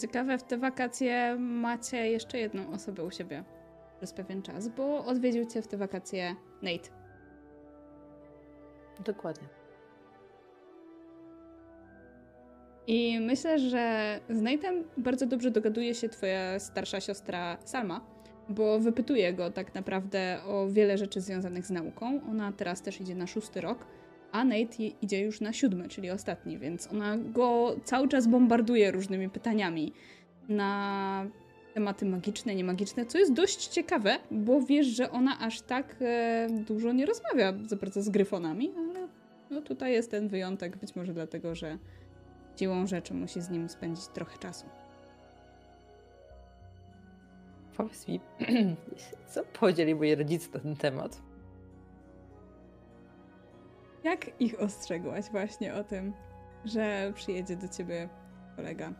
Speaker 2: Ciekawe, w te wakacje macie jeszcze jedną osobę u siebie przez pewien czas, bo odwiedził cię w te wakacje Nate.
Speaker 5: Dokładnie.
Speaker 2: I myślę, że z Nate'em bardzo dobrze dogaduje się twoja starsza siostra Salma, bo wypytuje go tak naprawdę o wiele rzeczy związanych z nauką. Ona teraz też idzie na szósty rok, a Nate idzie już na siódmy, czyli ostatni, więc ona go cały czas bombarduje różnymi pytaniami na tematy magiczne, niemagiczne, co jest dość ciekawe, bo wiesz, że ona aż tak e, dużo nie rozmawia za bardzo z gryfonami, ale no tutaj jest ten wyjątek, być może dlatego, że siłą rzeczy musi z nim spędzić trochę czasu.
Speaker 5: Powiedz mi, (clears throat) co powiedzieli moi rodzice na ten temat?
Speaker 2: Jak ich ostrzegłaś właśnie o tym, że przyjedzie do ciebie kolega?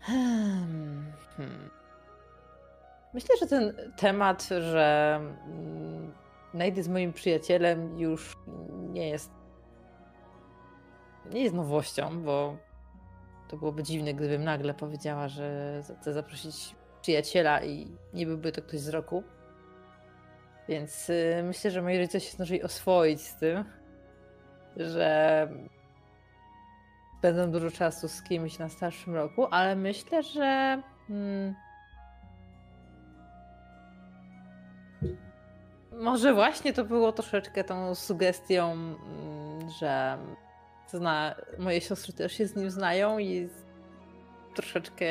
Speaker 5: Hmm. hmm. Myślę, że ten temat, że mm, Nate jest moim przyjacielem, już nie jest. Nie jest nowością, bo to byłoby dziwne, gdybym nagle powiedziała, że chcę zaprosić przyjaciela i nie byłby to ktoś z roku. Więc y, myślę, że moi rodzice się zdążyli oswoić z tym, że spędzam dużo czasu z kimś na starszym roku, ale myślę, że. Hmm, może właśnie to było troszeczkę tą sugestią, mm, że zna, moje siostry też się z nim znają i troszeczkę,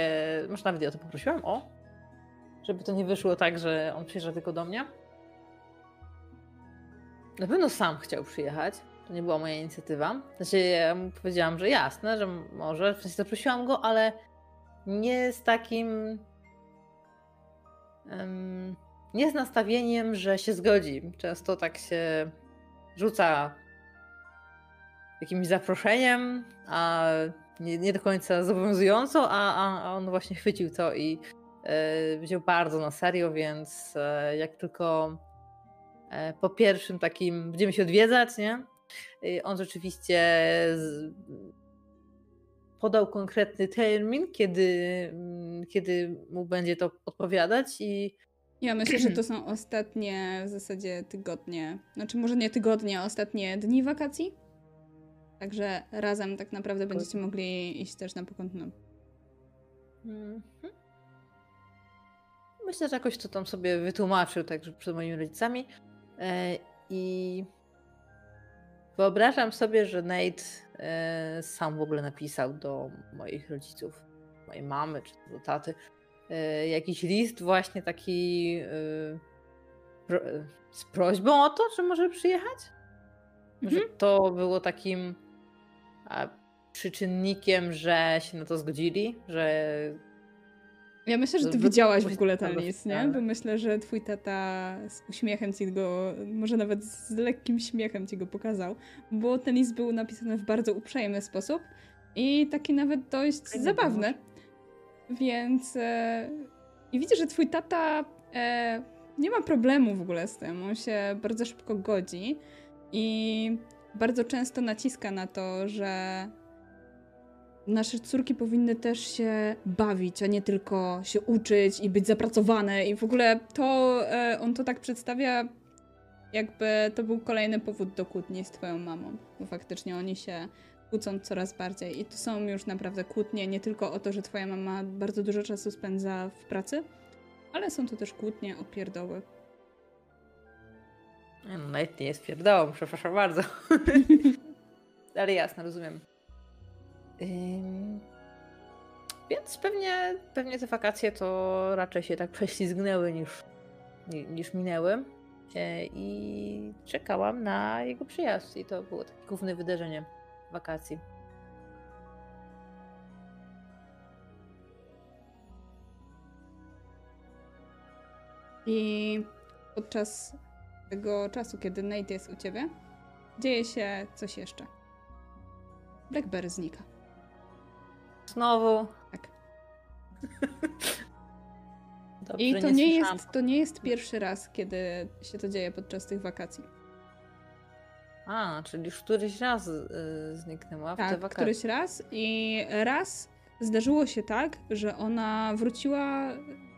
Speaker 5: może nawet ja to poprosiłam, o, żeby to nie wyszło tak, że on przyjeżdża tylko do mnie. Na pewno sam chciał przyjechać, to nie była moja inicjatywa. Znaczy, ja mu powiedziałam, że jasne, że może. W sensie zaprosiłam go, ale nie z takim. Um, nie z nastawieniem, że się zgodzi. Często tak się rzuca jakimś zaproszeniem, a nie, nie do końca zobowiązująco, a, a, on właśnie chwycił to i e, wziął bardzo na serio, więc e, jak tylko e, po pierwszym takim będziemy się odwiedzać, nie? On rzeczywiście z... podał konkretny termin, kiedy, mm, kiedy mu będzie to odpowiadać i
Speaker 2: ja myślę, że to są ostatnie w zasadzie tygodnie, znaczy może nie tygodnie, ostatnie dni wakacji. Także razem tak naprawdę będziecie mogli iść też na pokątną. Mhm.
Speaker 5: Myślę, że jakoś to tam sobie wytłumaczył także przed moimi rodzicami. I Wyobrażam sobie, że Nate e, sam w ogóle napisał do moich rodziców, mojej mamy czy do taty, e, jakiś list właśnie taki e, z prośbą o to, że może przyjechać? Mhm. Że to było takim przyczynnikiem, że się na to zgodzili, że
Speaker 2: ja myślę, że ty widziałaś w ogóle ten list, nie? Bo myślę, że twój tata z uśmiechem ci go, może nawet z lekkim śmiechem ci go pokazał, bo ten list był napisany w bardzo uprzejmy sposób i taki nawet dość zabawny. Więc e, i widzę, że twój tata e, nie ma problemu w ogóle z tym. On się bardzo szybko godzi i bardzo często naciska na to, że nasze córki powinny też się bawić, a nie tylko się uczyć i być zapracowane. I w ogóle to e, on to tak przedstawia, jakby to był kolejny powód do kłótni z twoją mamą. Bo faktycznie oni się kłócą coraz bardziej. I to są już naprawdę kłótnie nie tylko o to, że twoja mama bardzo dużo czasu spędza w pracy, ale są to też kłótnie o pierdoły.
Speaker 5: No, nawet nie jest pierdołą, przepraszam bardzo. (laughs) ale jasne, rozumiem. Ym, więc pewnie, pewnie te wakacje to raczej się tak prześlizgnęły niż, ni- niż minęły. E, I czekałam na jego przyjazd. I to było takie główne wydarzenie wakacji.
Speaker 2: I podczas tego czasu, kiedy Nate jest u ciebie, dzieje się coś jeszcze. Blackberry znika.
Speaker 5: Znowu.
Speaker 2: Tak. (laughs)
Speaker 5: Dobrze,
Speaker 2: I to nie,
Speaker 5: słyszałam.
Speaker 2: jest, to nie jest pierwszy raz, kiedy się to dzieje podczas tych wakacji.
Speaker 5: A, czyli już któryś raz y, zniknęła w te
Speaker 2: Tak,
Speaker 5: wakacje.
Speaker 2: któryś raz. I raz zdarzyło się tak, że ona wróciła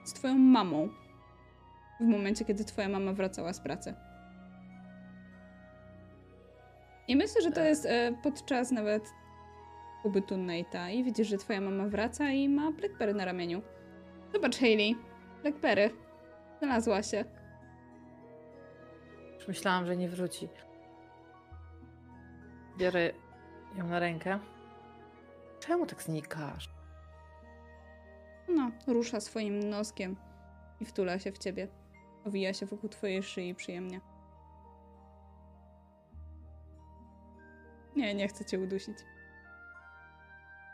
Speaker 2: z twoją mamą. W momencie, kiedy twoja mama wracała z pracy. I myślę, że to
Speaker 5: Tak.
Speaker 2: jest e, podczas nawet pobytu Nate'a. I widzisz, że twoja mama wraca i ma Blackberry na ramieniu. Zobacz, Hayley. Blackberry. Znalazła się.
Speaker 5: Już myślałam, że nie wróci. Biorę ją na rękę. Czemu tak znikasz?
Speaker 2: No, rusza swoim noskiem i wtula się w ciebie. Owija się wokół twojej szyi przyjemnie. Nie, nie chcę cię udusić.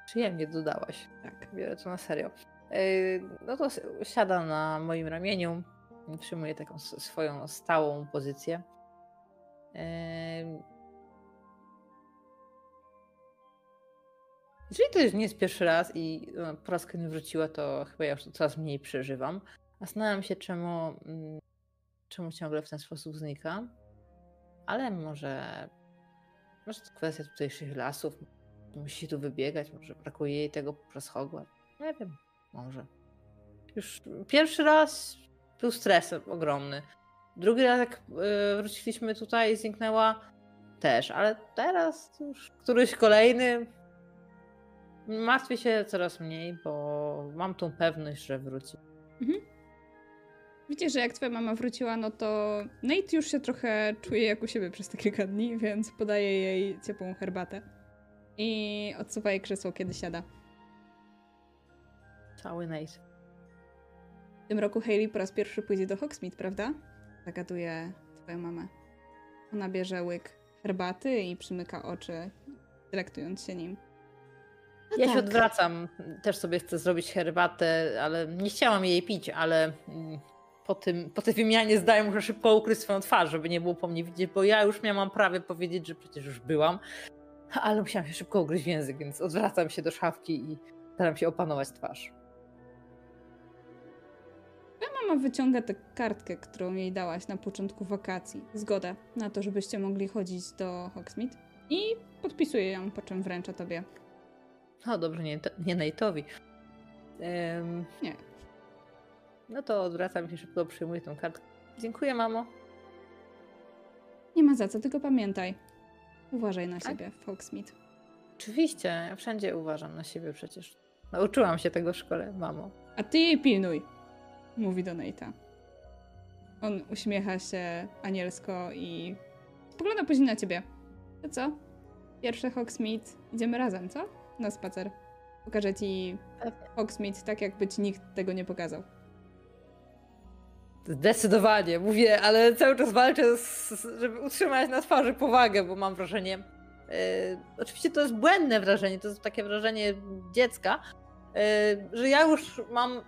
Speaker 5: Przyjemnie dodałaś.
Speaker 2: Tak.
Speaker 5: Biorę to na serio. Yy, No to siada na moim ramieniu. Przyjmuje taką swoją stałą pozycję. Yy, Jeżeli to już nie jest pierwszy raz i no, po raz kolejny wróciła, to chyba ja już to coraz mniej przeżywam. Zastanawiam się, czemu, mm, czemu ciągle w ten sposób znika. Ale może, może to kwestia tutejszych lasów. Musi tu wybiegać, może brakuje jej tego Hogwarts. Nie wiem, może. Już pierwszy raz był stres ogromny. Drugi raz, jak y, wróciliśmy tutaj, zniknęła też, ale teraz już któryś kolejny. Martwię się coraz mniej, bo mam tą pewność, że wróci.
Speaker 2: Widzisz, że jak twoja mama wróciła, no to Nate już się trochę czuje jak u siebie przez te kilka dni, więc podaje jej ciepłą herbatę. I odsuwa jej krzesło, kiedy siada.
Speaker 5: Cały Nate.
Speaker 2: W tym roku Hayley po raz pierwszy pójdzie do Hogsmeade, prawda? Zagaduje twoją mamę. Ona bierze łyk herbaty i przymyka oczy, delektując się nim.
Speaker 5: Ja
Speaker 2: tak.
Speaker 5: się odwracam. Też sobie chcę zrobić herbatę, ale nie chciałam jej pić, ale mm, po, tym, po tej wymianie zdaję muszę szybko ukryć swoją twarz, żeby nie było po mnie widzieć, bo ja już miałam prawie powiedzieć, że przecież już byłam, ale musiałam się szybko ugryźć w język, więc odwracam się do szafki i staram się opanować twarz.
Speaker 2: Mama wyciąga tę kartkę, którą jej dałaś na początku wakacji. Zgodę na to, żebyście mogli chodzić do Hogsmeade. I podpisuje ją, po czym wręcza tobie.
Speaker 5: No dobrze, nie, nie Nate'owi. Em,
Speaker 2: Nie.
Speaker 5: No to odwracam się szybko, przyjmuję tą kartkę. Dziękuję, mamo.
Speaker 2: Nie ma za co, tylko pamiętaj. Uważaj na
Speaker 5: Tak?
Speaker 2: siebie w Hogsmeade.
Speaker 5: Oczywiście, ja wszędzie uważam na siebie przecież. Nauczyłam się tego w szkole, mamo.
Speaker 2: A ty jej pilnuj, mówi do Nate'a. On uśmiecha się anielsko i spogląda później na ciebie. To co? Pierwszy Hogsmeade. Idziemy razem, co? Na spacer. Pokażę ci. Hogsmeade tak, jakby ci nikt tego nie pokazał.
Speaker 5: Zdecydowanie, mówię, ale cały czas walczę, z, żeby utrzymać na twarzy powagę, bo mam wrażenie. e, oczywiście to jest błędne wrażenie, to jest takie wrażenie dziecka, e, że ja już mam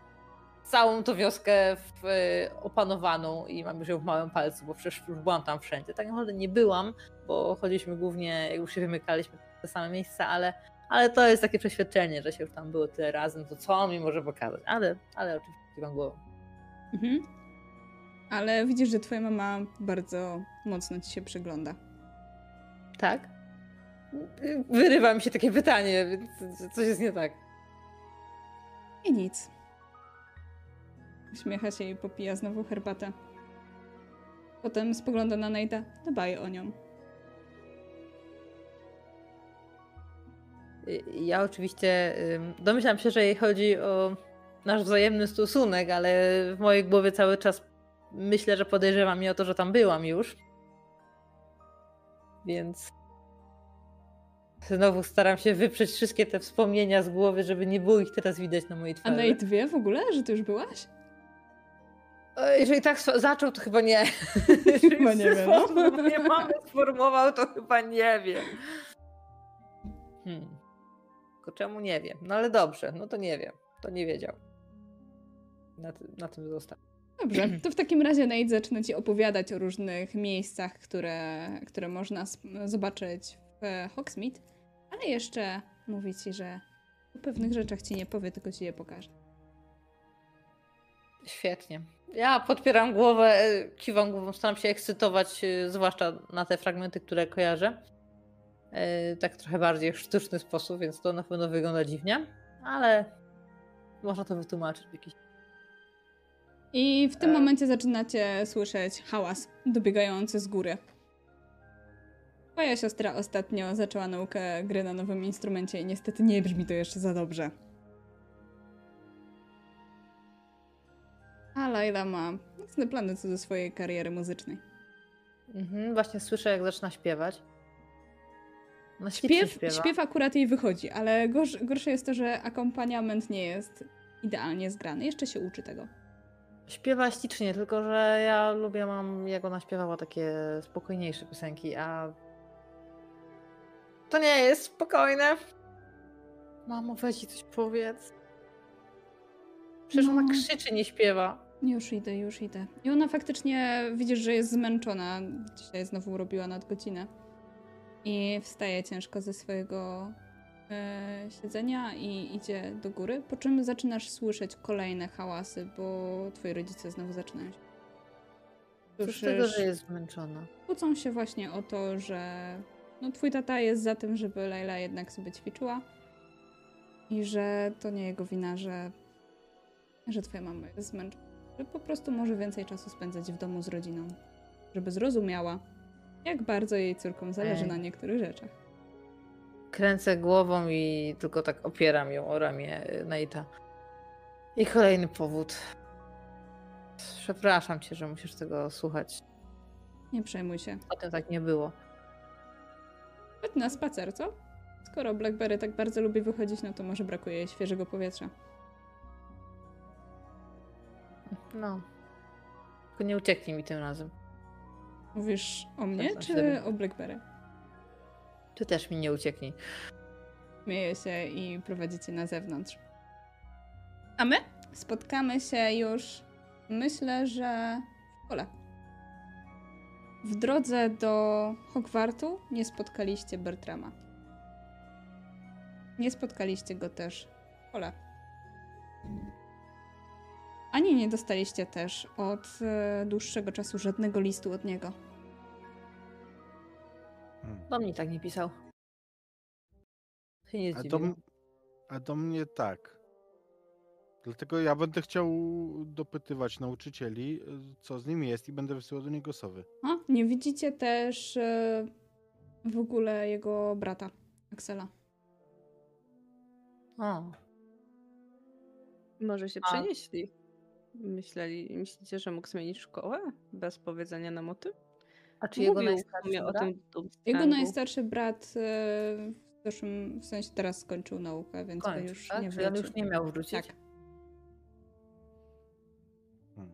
Speaker 5: całą tą wioskę w, e, opanowaną i mam już ją w małym palcu, bo przecież już byłam tam wszędzie. Tak naprawdę nie byłam, bo chodziliśmy głównie, jak już się wymykaliśmy te same miejsca, ale, ale to jest takie przeświadczenie, że się już tam było tyle razy, no to co mi może pokazać? Ale, ale oczywiście kiwam głową.
Speaker 2: Mhm. Ale widzisz, że twoja mama bardzo mocno ci się przygląda.
Speaker 5: Tak? Wyrywa mi się takie pytanie, więc coś jest nie tak.
Speaker 2: I nic. Uśmiecha się i popija znowu herbatę. Potem spogląda na Nate'a. Dbaj o nią.
Speaker 5: Ja oczywiście domyślam się, że jej chodzi o nasz wzajemny stosunek, ale w mojej głowie cały czas myślę, że podejrzewa mnie o to, że tam byłam już. Więc Znowu staram się wyprzeć wszystkie te wspomnienia z głowy, żeby nie było ich teraz widać na mojej
Speaker 2: A
Speaker 5: twarzy.
Speaker 2: Nate wie w ogóle, że ty już byłaś?
Speaker 5: Jeżeli tak zaczął, to chyba nie. (laughs) Jeżeli
Speaker 2: Chyba nie
Speaker 5: w
Speaker 2: wie,
Speaker 5: sposób mnie mamy sformułował, to chyba nie wiem. Hmm. Tylko czemu nie wiem? No ale dobrze, no to nie wiem. To nie wiedział. Na, ty- na tym został.
Speaker 2: Dobrze, (clears throat) to w takim razie Nate zaczyna ci opowiadać o różnych miejscach, które, które można zobaczyć w Hogsmeade, ale jeszcze mówi ci, że o pewnych rzeczach ci nie powie, tylko ci je pokaże.
Speaker 5: Świetnie. Ja podpieram głowę, e, kiwam głową, staram się ekscytować, e, zwłaszcza na te fragmenty, które kojarzę. E, Tak trochę bardziej w sztuczny sposób, więc to na pewno wygląda dziwnie, ale można to wytłumaczyć w jakiś
Speaker 2: I w tym
Speaker 5: E.
Speaker 2: momencie zaczynacie słyszeć hałas dobiegający z góry. Twoja siostra ostatnio zaczęła naukę gry na nowym instrumencie i niestety nie brzmi to jeszcze za dobrze. A Laila ma mocne plany co do swojej kariery muzycznej.
Speaker 5: Mhm, właśnie słyszę, jak zaczyna śpiewać. No
Speaker 2: Śpiew,
Speaker 5: śpiewa.
Speaker 2: śpiew akurat jej wychodzi, ale gorsze jest to, że akompaniament nie jest idealnie zgrany. Jeszcze się uczy tego.
Speaker 5: Śpiewa ślicznie, tylko że ja lubię, mam, jak ona śpiewała takie spokojniejsze piosenki, a to nie jest spokojne. Mamo, weź i coś powiedz. Przecież ona
Speaker 2: No.
Speaker 5: krzyczy, nie śpiewa.
Speaker 2: Już idę, już idę. I ona faktycznie widzisz, że jest zmęczona. Dzisiaj znowu robiła nadgodzinę. I wstaje ciężko ze swojego e, siedzenia i idzie do góry. Po czym zaczynasz słyszeć kolejne hałasy, bo twoi rodzice znowu zaczynają się.
Speaker 5: Z tego, że jest zmęczona.
Speaker 2: kłócą się właśnie o to, że no, twój tata jest za tym, żeby Laila jednak sobie ćwiczyła i że to nie jego wina, że, że twoja mama jest zmęczona. Że po prostu może więcej czasu spędzać w domu z rodziną. Żeby zrozumiała, jak bardzo jej córkom zależy
Speaker 5: Ej.
Speaker 2: na niektórych rzeczach.
Speaker 5: Kręcę głową i tylko tak opieram ją o ramię y, Nate'a. I kolejny powód. Przepraszam cię, że musisz tego słuchać.
Speaker 2: Nie przejmuj się.
Speaker 5: O tym tak nie było.
Speaker 2: Chodź na spacer, co? Skoro Blackberry tak bardzo lubi wychodzić, no to może brakuje jej świeżego powietrza.
Speaker 5: No. Tylko nie ucieknij mi tym razem.
Speaker 2: Mówisz o mnie,
Speaker 5: znaczy,
Speaker 2: czy o Blackberry?
Speaker 5: Ty też mi nie ucieknij.
Speaker 2: Śmieje się i prowadzicie na zewnątrz. A my spotkamy się już, myślę, że w szkole. W drodze do Hogwartu nie spotkaliście Bertrama. Nie spotkaliście go też w szkole. Ani nie dostaliście też od e, dłuższego czasu żadnego listu od niego.
Speaker 5: Do mnie tak nie pisał. Się nie
Speaker 1: A a do mnie tak. Dlatego ja będę chciał dopytywać nauczycieli, co z nim jest i będę wysyłał do niego sowy.
Speaker 2: A, nie widzicie też e, w ogóle jego brata, Axela.
Speaker 5: O,
Speaker 3: Może się
Speaker 5: A.
Speaker 3: przenieśli. Myśleli, myślicie, że mógł zmienić szkołę bez powiedzenia nam o tym?
Speaker 5: A czy jego najstarszy brat?
Speaker 3: tym Doomstrangu.
Speaker 2: Jego najstarszy brat w zeszłym, w sensie teraz skończył naukę, więc
Speaker 5: Kończy,
Speaker 2: już
Speaker 5: tak?
Speaker 2: nie
Speaker 5: Czyli on
Speaker 2: wrócił.
Speaker 5: już nie miał wrócić?
Speaker 2: Tak.
Speaker 1: Hmm.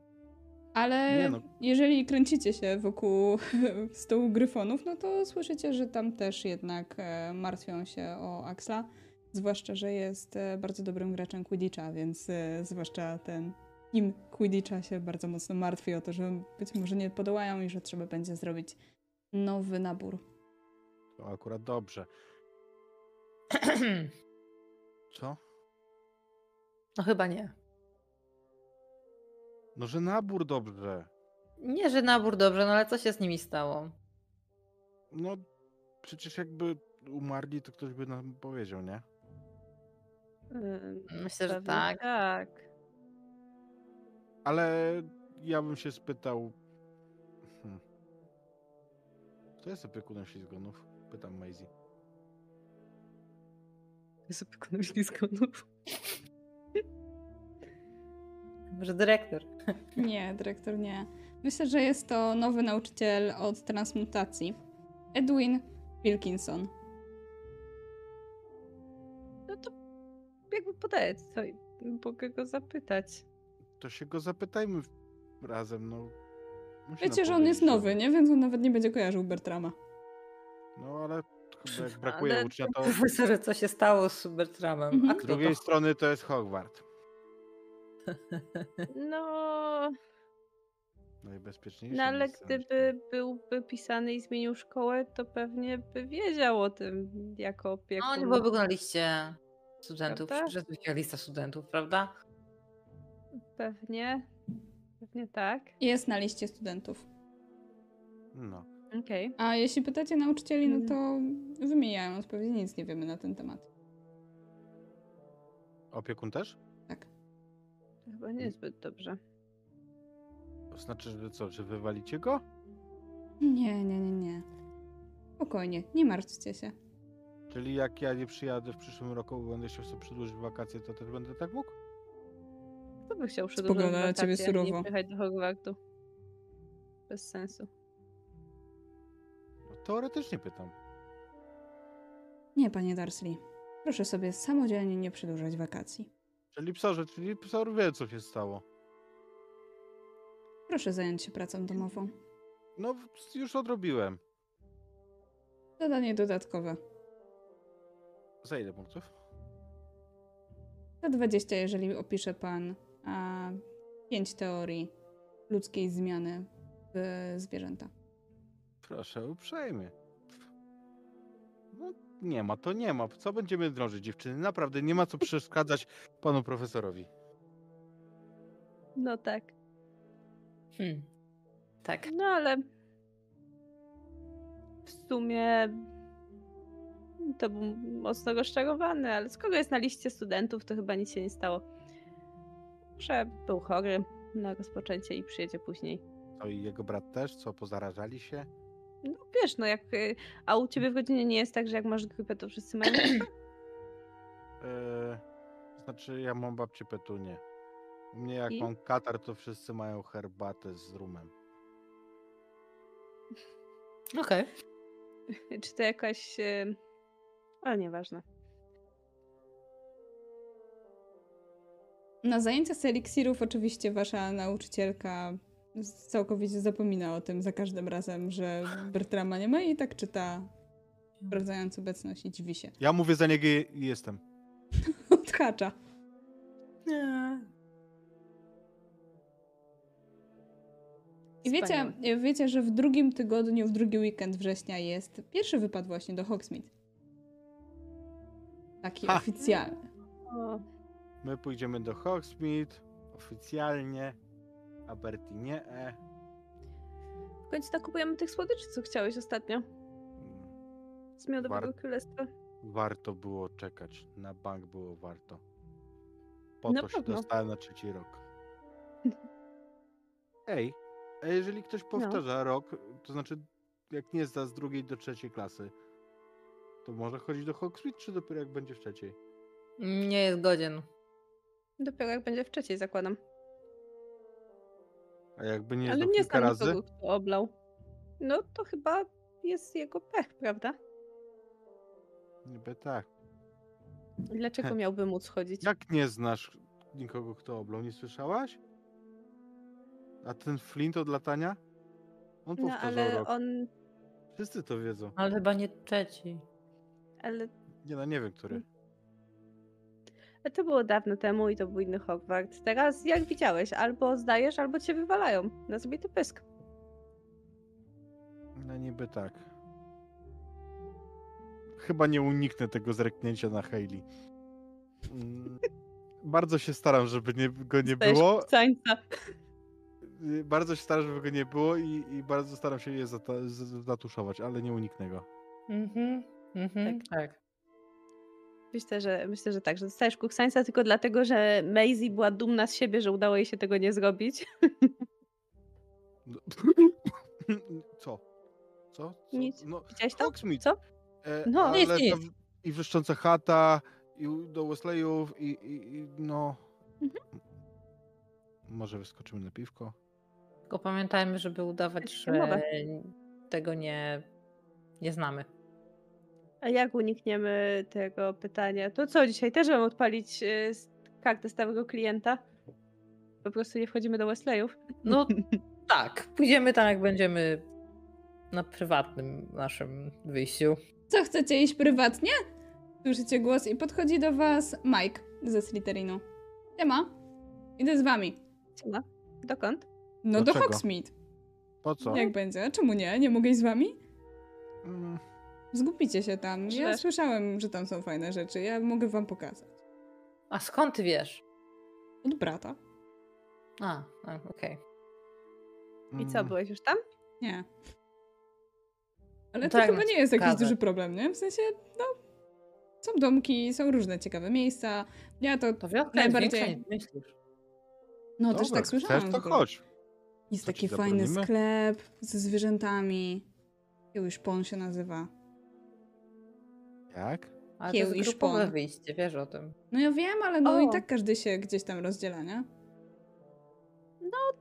Speaker 2: Ale
Speaker 1: no.
Speaker 2: jeżeli kręcicie się wokół (laughs) stołu gryfonów, no to słyszycie, że tam też jednak e, martwią się o Axla. Zwłaszcza, że jest e, bardzo dobrym graczem Quidditcha, więc e, zwłaszcza ten team Quidditcha się bardzo mocno martwi o to, że być może nie podołają i że trzeba będzie zrobić nowy nabór.
Speaker 1: To akurat dobrze. (clears throat) Co?
Speaker 5: No chyba nie.
Speaker 1: No, że nabór dobrze.
Speaker 5: Nie, że nabór dobrze, no ale co się z nimi stało?
Speaker 1: No, przecież jakby umarli, to ktoś by nam powiedział, nie?
Speaker 3: Ym,
Speaker 5: Myślę, że tak.
Speaker 3: Tak.
Speaker 1: Ale ja bym się spytał. Hmm. Kto jest opiekunem ślizgonów? Pytam Maisie.
Speaker 3: Jest opiekunem ślizgonów. (laughs)
Speaker 5: Może dyrektor. (laughs)
Speaker 2: Nie, dyrektor nie. Myślę, że jest to nowy nauczyciel od transmutacji. Edwin Wilkinson.
Speaker 3: jakby podaję co mogę go zapytać.
Speaker 1: To się go zapytajmy razem, no. Musi
Speaker 2: Wiecie, że on jest nowy, nie? Więc on nawet nie będzie kojarzył Bertrama.
Speaker 1: No ale chyba jak brakuje
Speaker 3: Ale
Speaker 1: ucznia, to
Speaker 5: Profesorze, co się stało z Bertramem?
Speaker 2: Mhm.
Speaker 5: A
Speaker 1: z drugiej
Speaker 5: to?
Speaker 1: strony to jest Hogwart.
Speaker 3: No,
Speaker 1: Najbezpieczniejsze
Speaker 3: no ale gdyby byłby pisany i zmienił szkołę, to pewnie by wiedział o tym jako opiekun.
Speaker 5: No, nie byłoby go na liście studentów. Taka lista studentów, prawda?
Speaker 3: Pewnie. Pewnie tak.
Speaker 2: Jest na liście studentów.
Speaker 1: No.
Speaker 3: Okej.
Speaker 2: A jeśli pytacie nauczycieli, no
Speaker 3: Mhm.
Speaker 2: to wymieniają odpowiedzi, nic nie wiemy na ten temat.
Speaker 1: Opiekun też?
Speaker 2: Tak.
Speaker 3: To Chyba niezbyt dobrze.
Speaker 1: To znaczy, że co, że wywalicie go?
Speaker 2: Nie, nie, nie, nie. Spokojnie, nie martwcie się.
Speaker 1: Czyli jak ja nie przyjadę w przyszłym roku, bo będę chciał sobie przedłużyć wakacje, to też będę tak mógł?
Speaker 3: Kto by chciał przedłużać
Speaker 2: Spogląda na ciebie surowo.
Speaker 3: Nie do Hogwartu. Bez sensu.
Speaker 1: No, teoretycznie pytam.
Speaker 2: Nie, panie Darsley. Proszę sobie samodzielnie nie przedłużać wakacji.
Speaker 1: Czyli psorze, czyli psor wie, co się stało.
Speaker 2: Proszę zająć się pracą domową.
Speaker 1: No, już odrobiłem.
Speaker 2: Zadanie dodatkowe.
Speaker 1: Za ile punktów?
Speaker 2: Za 20, jeżeli opisze pan a, 5 teorii ludzkiej zmiany w zwierzęta.
Speaker 1: Proszę uprzejmie. No, nie ma, to nie ma. Co będziemy drążyć, dziewczyny? Naprawdę nie ma co przeszkadzać (laughs) panu profesorowi.
Speaker 3: No tak.
Speaker 5: Hmm. Tak.
Speaker 3: No ale w sumie to był mocno rozczarowany, ale skoro jest na liście studentów, to chyba nic się nie stało. Może był chory na rozpoczęcie i przyjedzie później.
Speaker 1: To i jego brat też, co pozarażali się?
Speaker 3: No wiesz, no jak. y, A u ciebie w godzinie nie jest tak, że jak masz grypę, to wszyscy mają. grypę?
Speaker 1: Eee, (clears throat) znaczy, ja mam babcię Petunię. U mnie jak
Speaker 3: I?
Speaker 1: mam katar, to wszyscy mają herbatę z rumem.
Speaker 5: Okej. (laughs)
Speaker 3: Czy to jakaś. y, Ale nieważne.
Speaker 2: Na zajęcia z eliksirów oczywiście wasza nauczycielka całkowicie zapomina o tym za każdym razem, że Bertrama nie ma i tak czyta, sprawdzając obecność i dziwi się.
Speaker 1: Ja mówię za niego i jestem. (laughs)
Speaker 2: Odhacza.
Speaker 5: Nie.
Speaker 2: I wiecie, wiecie, że w drugim tygodniu, w drugi weekend września jest pierwszy wypad właśnie do Hogsmeade. Taki
Speaker 1: Ha!
Speaker 2: oficjalny.
Speaker 1: My pójdziemy do Hogsmeade oficjalnie, a Bertie nie. E.
Speaker 3: w końcu nakupujemy tych słodyczy, co chciałeś ostatnio. Z miodowego
Speaker 1: War-
Speaker 3: królestwa.
Speaker 1: Warto było czekać. Na bank było warto. Po
Speaker 3: Na
Speaker 1: to się
Speaker 3: pewno.
Speaker 1: dostałem na trzeci rok. (laughs) Ej, a jeżeli ktoś powtarza rok, to znaczy jak nie zda z drugiej do trzeciej klasy, to może chodzić do Hogsmeade, czy dopiero jak będzie w trzeciej?
Speaker 5: Nie jest godzien.
Speaker 3: Dopiero jak będzie w trzeciej, zakładam.
Speaker 1: A jakby nie
Speaker 3: Ale nie znam
Speaker 1: razy?
Speaker 3: nikogo, kto oblał. No to chyba jest jego pech, prawda?
Speaker 1: Niby tak.
Speaker 3: Dlaczego miałby móc chodzić?
Speaker 1: Jak nie znasz nikogo, kto oblał? Nie słyszałaś? A ten Flint od latania? On
Speaker 3: No
Speaker 1: powtarzał
Speaker 3: ale
Speaker 1: rok.
Speaker 3: on.
Speaker 1: Wszyscy to wiedzą.
Speaker 5: Ale chyba nie trzeci.
Speaker 3: Ale
Speaker 1: Nie no, nie wiem, który.
Speaker 3: Ale to było dawno temu i to był inny Hogwart. Teraz, jak widziałeś, albo zdajesz, albo cię wywalają. Na sobie to pysk.
Speaker 1: No niby tak. Chyba nie uniknę tego zreknięcia na Hailey. Mm, (laughs) Bardzo się staram, żeby nie, go nie
Speaker 3: Stajesz
Speaker 1: było.
Speaker 3: kupcańca.
Speaker 1: Y, Bardzo się staram, żeby go nie było i, i bardzo staram się je zata- zatuszować, ale nie uniknę go.
Speaker 5: Mhm. Mhm. Tak.
Speaker 3: Myślę, że myślę, że tak, że dostajesz kuksańca tylko dlatego, że Maisie była dumna z siebie, że udało jej się tego nie zrobić. (laughs)
Speaker 1: Co? Co? Co?
Speaker 3: Nic.
Speaker 1: No,
Speaker 3: Widziałeś to?
Speaker 1: Hogsmeade.
Speaker 3: Co?
Speaker 1: E,
Speaker 3: No.
Speaker 1: ale
Speaker 5: Nic, nic.
Speaker 1: I wrzeszcząca chata, i do Wesleyów, i, i, i no...
Speaker 3: Mhm.
Speaker 1: Może wyskoczymy na piwko?
Speaker 5: Tylko pamiętajmy, żeby udawać, że tego nie, nie znamy.
Speaker 3: A jak unikniemy tego pytania? To co, dzisiaj też mam odpalić y, s- kartę stałego klienta? Po prostu nie wchodzimy do Wesleyów.
Speaker 5: No (laughs) tak, pójdziemy tam jak będziemy na prywatnym naszym wyjściu.
Speaker 2: Co, chcecie iść prywatnie? Słyszycie głos i podchodzi do was Mike ze Slytherinu. Siema. Idę z wami.
Speaker 3: Siema. Dokąd?
Speaker 2: No do
Speaker 1: Dlaczego?
Speaker 2: Hogsmeade.
Speaker 1: Po co?
Speaker 2: Jak będzie? Czemu nie? Nie mogę iść z wami?
Speaker 1: Mm,
Speaker 2: Zgubicie się tam. Ja słyszałem, że tam są fajne rzeczy. Ja mogę wam pokazać.
Speaker 5: A skąd ty wiesz?
Speaker 2: Od brata?
Speaker 5: A, a okej.
Speaker 3: I co,
Speaker 1: mm,
Speaker 3: byłeś już tam?
Speaker 2: Nie. Ale
Speaker 5: No
Speaker 2: to
Speaker 5: tak,
Speaker 2: chyba
Speaker 5: no
Speaker 2: nie jest jakiś
Speaker 5: ciekawe.
Speaker 2: duży problem, nie? W sensie, no... Są domki, są różne ciekawe miejsca. Ja to...
Speaker 5: To
Speaker 2: Najbardziej-
Speaker 5: myślisz.
Speaker 2: No
Speaker 1: dobra,
Speaker 2: też tak słyszałam.
Speaker 1: Chcesz, to chodź.
Speaker 2: Jest
Speaker 1: Co
Speaker 2: taki fajny
Speaker 1: zabronimy?
Speaker 2: sklep ze zwierzętami. Kiełyś Pon się nazywa.
Speaker 1: Jak?
Speaker 5: Ale
Speaker 2: Kieł
Speaker 5: to
Speaker 2: i
Speaker 5: jest grupowe
Speaker 2: szpon.
Speaker 5: wyjście, wiesz o tym.
Speaker 2: No ja wiem, ale no i
Speaker 3: O.
Speaker 2: tak każdy się gdzieś tam rozdziela, nie?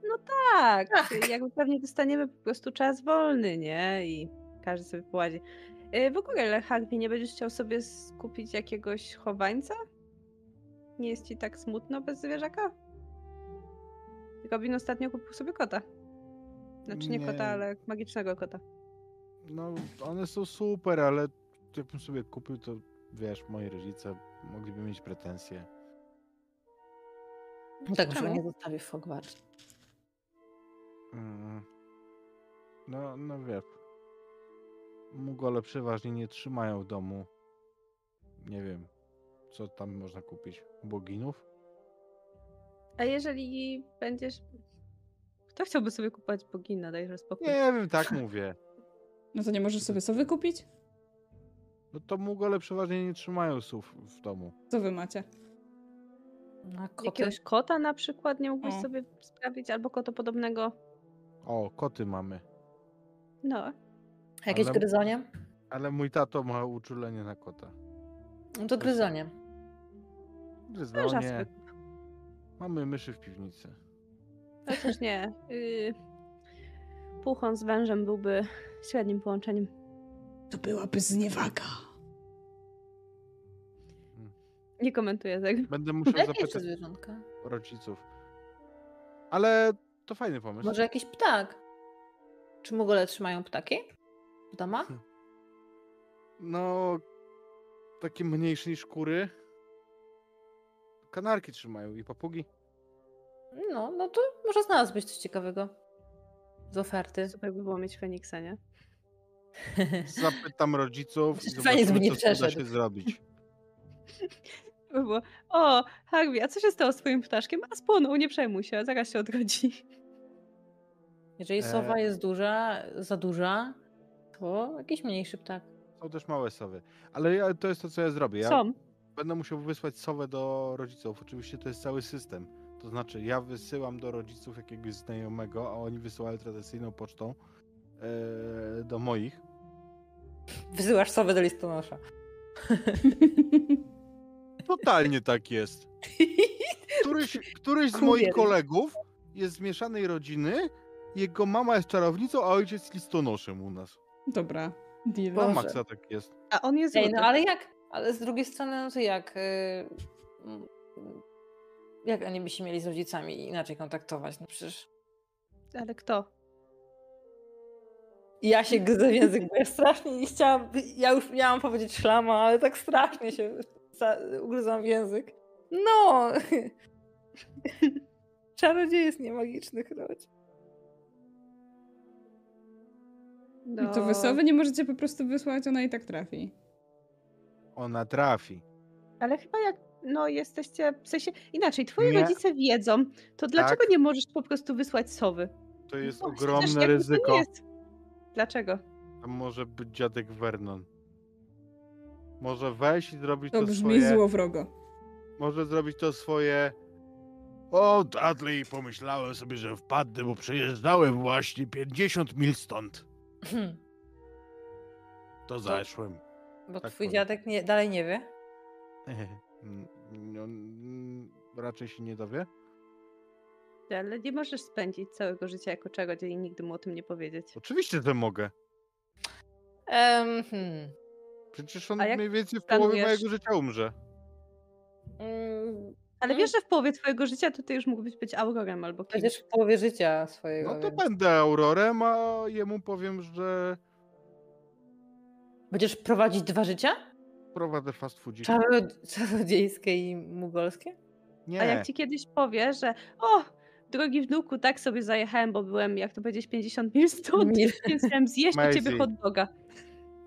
Speaker 3: No tak.
Speaker 5: Tak.
Speaker 3: Jakby pewnie dostaniemy po prostu czas wolny, nie? I każdy sobie poładzi. Y, W ogóle, ale Harvey, nie będziesz chciał sobie skupić jakiegoś chowańca? Nie jest ci tak smutno bez zwierzaka? Robin ostatnio kupił sobie kota. Znaczy nie,
Speaker 1: Nie.
Speaker 3: kota, ale magicznego kota.
Speaker 1: No, one są super, ale jakbym sobie kupił, to wiesz, moi rodzice mogliby mieć pretensje.
Speaker 5: Tak, że nie zostawię w Hogwarts.
Speaker 1: Mm. No, no wiesz. Mugole przeważnie nie trzymają w domu. Nie wiem, co tam można kupić. Boginów?
Speaker 3: A jeżeli będziesz... Kto chciałby sobie kupować bogina, dajże spokój.
Speaker 1: Nie wiem, tak mówię.
Speaker 2: No to nie możesz sobie sowy kupić?
Speaker 1: No to mugole przeważnie nie trzymają słów w domu.
Speaker 2: Co wy macie?
Speaker 5: Koty.
Speaker 3: Jakiegoś kota na przykład nie mógłbyś
Speaker 2: O.
Speaker 3: sobie sprawić, albo kota podobnego.
Speaker 1: O, koty mamy.
Speaker 3: No,
Speaker 5: Jakieś
Speaker 1: Ale-
Speaker 5: gryzonie?
Speaker 1: Ale mój tato ma uczulenie na kota.
Speaker 5: No to gryzonie.
Speaker 1: Gryzonie. Mamy myszy w piwnicy.
Speaker 3: Chociaż nie. Yy, puchon z wężem byłby średnim połączeniem.
Speaker 2: To byłaby zniewaga.
Speaker 3: Nie komentuję tego.
Speaker 1: Będę musiał zapytać
Speaker 5: zwierzątka?
Speaker 1: rodziców. Ale to fajny pomysł.
Speaker 5: Może jakiś ptak? Czy mogole trzymają ptaki? W domach?
Speaker 1: Hmm. No, takie mniejsze niż kury. Kanarki trzymają i papugi.
Speaker 5: No, no to może znalazłbyś coś ciekawego. Z oferty.
Speaker 3: Super by było mieć Feniksa, nie?
Speaker 1: Zapytam rodziców i zobaczymy, co tu da
Speaker 5: przeszedł.
Speaker 1: się zrobić. (laughs)
Speaker 3: Było, o, Harvey, a co się stało z twoim ptaszkiem? A spłonął, nie przejmuj się, zaraz się odrodzi. (laughs)
Speaker 5: Jeżeli
Speaker 1: E.
Speaker 5: sowa jest duża, za duża, to jakiś mniejszy ptak.
Speaker 1: Są też małe sowy. Ale ja, to jest to, co ja zrobię. Ja
Speaker 3: Są.
Speaker 1: będę musiał wysłać sowę do rodziców. Oczywiście to jest cały system. To znaczy, ja wysyłam do rodziców jakiegoś znajomego, a oni wysyłają tradycyjną pocztą e, do moich.
Speaker 5: Wysyłasz sowę do listonosza.
Speaker 1: Totalnie tak jest. Któryś, któryś z moich kolegów jest z mieszanej rodziny. Jego mama jest czarownicą, a ojciec listonoszem u nas.
Speaker 2: Dobra, deal.
Speaker 1: Na maksa tak jest.
Speaker 3: A on jest
Speaker 5: Ej, no ale jak? Ale z drugiej strony, no to jak? y, mm, Jak oni by się mieli z rodzicami inaczej kontaktować? No przecież
Speaker 3: Ale kto?
Speaker 5: Ja się gryzę w język, bo ja strasznie nie chciałam, ja już miałam powiedzieć szlama, ale tak strasznie się ugryzłam w język. No! (laughs) Czarodziej nie magicznych rodzi.
Speaker 2: I to wy sowy nie możecie po prostu wysłać, ona i tak trafi.
Speaker 1: Ona trafi.
Speaker 3: Ale chyba jak, no jesteście, w sensie, inaczej, twoi
Speaker 1: Nie.
Speaker 3: rodzice wiedzą, to dlaczego
Speaker 1: Tak.
Speaker 3: nie możesz po prostu wysłać sowy?
Speaker 1: To jest
Speaker 3: No,
Speaker 1: ogromne
Speaker 3: jakby to
Speaker 1: ryzyko.
Speaker 3: nie jest- Dlaczego?
Speaker 1: Tam może być dziadek Vernon. Może wejść i zrobić
Speaker 2: To
Speaker 1: to,
Speaker 2: brzmi
Speaker 1: swoje.
Speaker 2: złowrogo.
Speaker 1: Może zrobić to swoje. O, Dudley, pomyślałem sobie, że wpadnę, bo przejeżdżałem właśnie 50 mil stąd. To zeszłem.
Speaker 5: Bo
Speaker 1: Tak
Speaker 5: twój
Speaker 1: powiem.
Speaker 5: dziadek nie, dalej nie wie. (laughs)
Speaker 1: No, raczej się nie dowie.
Speaker 3: Ale nie możesz spędzić całego życia jako czarodziej i nigdy mu o tym nie powiedzieć.
Speaker 1: Oczywiście, że mogę.
Speaker 5: Em, hmm.
Speaker 1: Przecież on mniej więcej w połowie
Speaker 3: planujesz?
Speaker 1: mojego życia umrze.
Speaker 5: Mm,
Speaker 3: Ale
Speaker 5: Mm.
Speaker 3: wiesz, że w połowie twojego życia to ty już mógłbyś być aurorem albo kimś.
Speaker 5: Przecież w połowie życia swojego.
Speaker 1: No to
Speaker 5: więc-
Speaker 1: będę Aurorem, a jemu powiem, że
Speaker 5: Będziesz prowadzić dwa życia?
Speaker 1: prowadzę fast.
Speaker 5: Czarod- Czarodziejskie i mugolskie?
Speaker 1: Nie,
Speaker 3: A jak ci kiedyś powie, że o, drogi wnuku, tak sobie zajechałem, bo byłem, jak to powiedzieć, 50 mil stąd, (laughs) więc chciałem zjeść u ciebie
Speaker 1: Maisie.
Speaker 3: hot doga.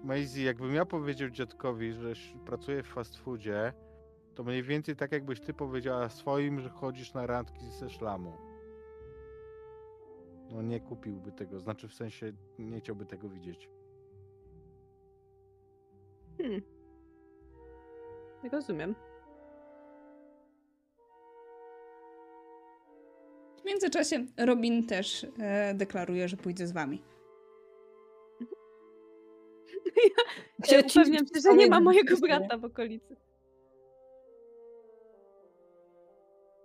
Speaker 1: Maisie, jakbym ja powiedział dziadkowi, że pracuję w fast foodzie, to mniej więcej tak jakbyś ty powiedziała swoim, że chodzisz na randki ze szlamu. No nie kupiłby tego, znaczy w sensie nie chciałby tego widzieć.
Speaker 3: Hmm. Rozumiem.
Speaker 2: W międzyczasie Robin też e, deklaruje, że pójdzie z wami. (laughs)
Speaker 3: Ja
Speaker 5: Ci-
Speaker 3: upewniam się, że nie ma mojego brata w okolicy.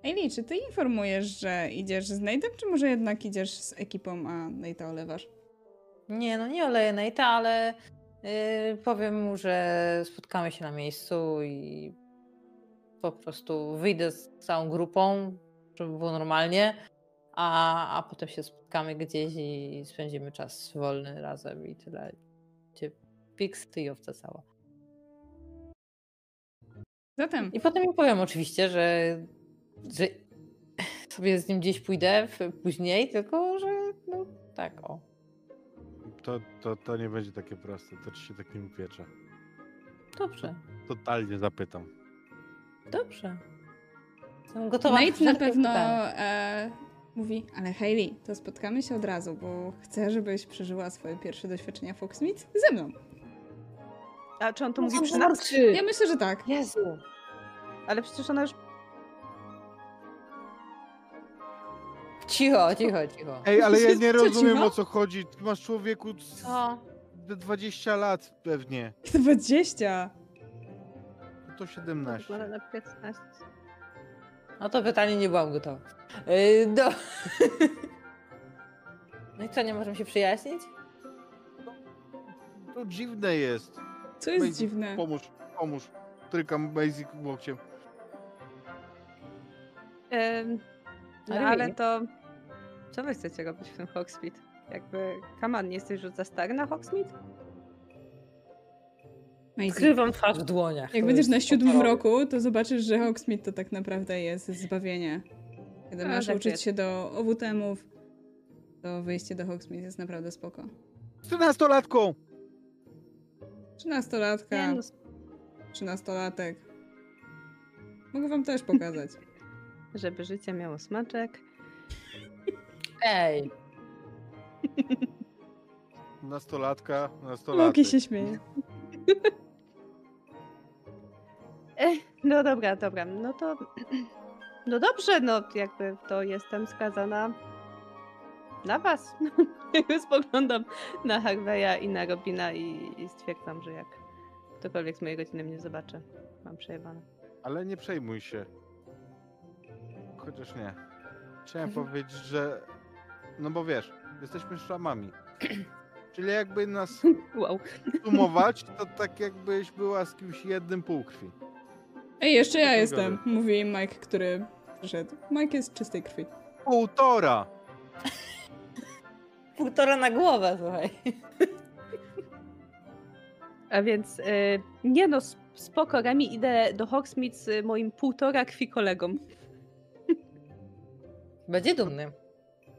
Speaker 2: Ejli, czy ty informujesz, że idziesz z Nate'em, czy może jednak idziesz z ekipą, a Nate'a olewasz?
Speaker 5: Nie, no nie oleję Nate'a, ale yy, powiem mu, że spotkamy się na miejscu i po prostu wyjdę z całą grupą, żeby było normalnie, a, a potem się spotkamy gdzieś i spędzimy czas wolny razem i tyle. Cię Fix, ty i owca cała.
Speaker 2: Zatem,
Speaker 5: I potem mi powiem oczywiście, że, że sobie z nim gdzieś pójdę w- później, tylko że no tak, o.
Speaker 1: To, to, to nie będzie takie proste, to ci się tak nie upiecze.
Speaker 5: Dobrze,
Speaker 1: Totalnie zapytam.
Speaker 5: dobrze. Jestem gotowa.
Speaker 2: Nate na
Speaker 5: wszelkie
Speaker 2: pewno e, mówi, ale Hayley, to spotkamy się od razu, bo chcę, żebyś przeżyła swoje pierwsze doświadczenia Foxmeet ze mną.
Speaker 3: A czy on to
Speaker 5: No
Speaker 3: mówi przy nas?
Speaker 2: Ja myślę, że tak.
Speaker 5: Jezu.
Speaker 3: Ale przecież ona już...
Speaker 5: Cicho, cicho, cicho.
Speaker 1: Ej, ale ja (laughs) nie rozumiem
Speaker 2: cicho?
Speaker 1: o co chodzi. Ty masz człowieku z-
Speaker 5: Co?
Speaker 1: de 20 lat pewnie.
Speaker 2: 20.
Speaker 1: No to 17.
Speaker 3: Wygląda na 15.
Speaker 5: No to pytanie nie byłam gotowa. Yy, do... (laughs) No i co, nie możemy się przyjaźnić?
Speaker 1: To dziwne jest.
Speaker 2: Co jest
Speaker 1: Maisie,
Speaker 2: dziwne?
Speaker 1: Pomóż, pomóż. Trykam Maisie łokciem.
Speaker 3: Ym, no
Speaker 5: Ale
Speaker 3: to... Co wy chcecie robić w tym Hogsmeade? Jakby, Kaman, nie jesteś już za stary na Hogsmeade?
Speaker 5: Skrywam twarz w dłoniach.
Speaker 2: Jak
Speaker 5: to
Speaker 2: będziesz na siódmym roku, to zobaczysz, że Hogsmeade to tak naprawdę jest zbawienie. Kiedy
Speaker 3: A,
Speaker 2: masz
Speaker 3: tak
Speaker 2: uczyć
Speaker 3: jest.
Speaker 2: się do OWTM-ów, to wyjście do Hogsmeade jest naprawdę spoko.
Speaker 1: 13-latką!
Speaker 2: Trzynastolatka,
Speaker 3: no,
Speaker 2: trzynastolatek. Mogę wam też pokazać. (laughs)
Speaker 3: żeby życie miało smaczek.
Speaker 5: Ej, (laughs)
Speaker 1: Nastolatka,
Speaker 2: Loki
Speaker 1: nastolatek.
Speaker 2: się śmieje. (laughs)
Speaker 3: No dobra, dobra, no to... (clears throat) No dobrze, no jakby to jestem skazana na was. (laughs) Jakby spoglądam na Harveya i na Robina i, i stwierdzam, że jak ktokolwiek z mojej rodziny mnie zobaczy, mam przejebane.
Speaker 1: Ale nie przejmuj się. Chociaż nie. Chciałem
Speaker 5: Mhm.
Speaker 1: powiedzieć, że... No bo wiesz, jesteśmy szlamami. (clears throat) Czyli jakby nas (laughs)
Speaker 3: Wow.
Speaker 1: sumować, to tak jakbyś była z kimś jednym półkrwi.
Speaker 2: Ej, jeszcze ja jestem, mówi Mike, który przyszedł. Mike jest czystej krwi.
Speaker 1: Półtora! (laughs)
Speaker 5: półtora na głowę, słuchaj. (laughs)
Speaker 3: A więc y, nie no, sp- spoko, Remi, idę do Hogsmeade z moim półtora krwi kolegą. (laughs)
Speaker 5: Będzie dumny.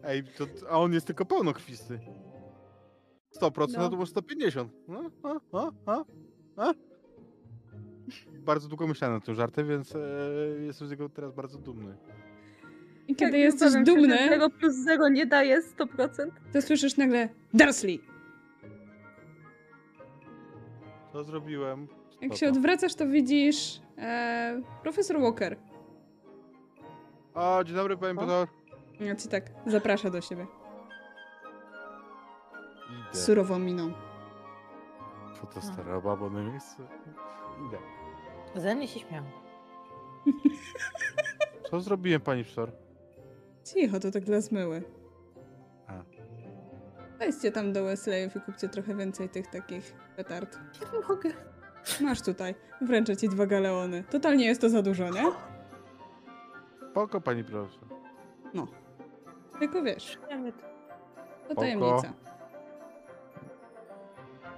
Speaker 1: Ej, to, a on jest tylko pełnokrwisty. 100%, no,
Speaker 3: No.
Speaker 1: to może 150. No, a, a, a, a. Bardzo długo myślałem nad tym żartem, więc e, jestem z niego teraz bardzo dumny.
Speaker 2: I kiedy
Speaker 3: Tak,
Speaker 2: jesteś
Speaker 3: obawiam się,
Speaker 2: dumny,
Speaker 3: 0 plus 0 nie daje 100%.
Speaker 2: to słyszysz nagle Dursley.
Speaker 1: Co zrobiłem?
Speaker 2: Jak się odwracasz, to widzisz e, profesor Walker.
Speaker 1: O, dzień dobry, panie profesor.
Speaker 2: Ja ci tak zaprasza do siebie.
Speaker 1: Idę.
Speaker 2: Surową miną.
Speaker 1: Fotostara babo na miejscu. Idę.
Speaker 5: Ze mnie się śmiał.
Speaker 1: Co zrobiłem, pani profesor?
Speaker 2: Cicho, to tak dla zmyły.
Speaker 1: A.
Speaker 2: Weźcie tam do Wesleyów i kupcie trochę więcej tych takich petard.
Speaker 5: Nie mogę.
Speaker 2: Masz tutaj. Wręczę ci dwa galeony. Totalnie jest to za dużo, nie?
Speaker 1: Spoko, pani profesor.
Speaker 2: No. Tylko wiesz,
Speaker 3: to.
Speaker 1: Spoko.
Speaker 2: tajemnica.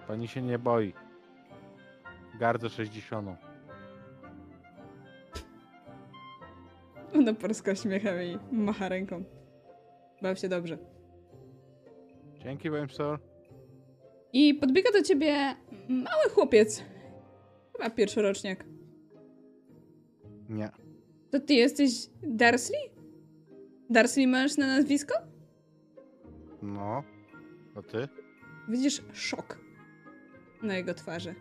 Speaker 1: Pani się nie boi. Gardzę 60.
Speaker 2: Ona porska śmiechem i macha ręką. Baw się dobrze.
Speaker 1: Dzięki, profesor.
Speaker 2: I podbiega do ciebie mały chłopiec. Chyba pierwszoroczniak.
Speaker 1: Nie.
Speaker 2: To ty jesteś Darsley? Darsley masz na nazwisko?
Speaker 1: No. A ty?
Speaker 2: Widzisz szok na jego twarzy.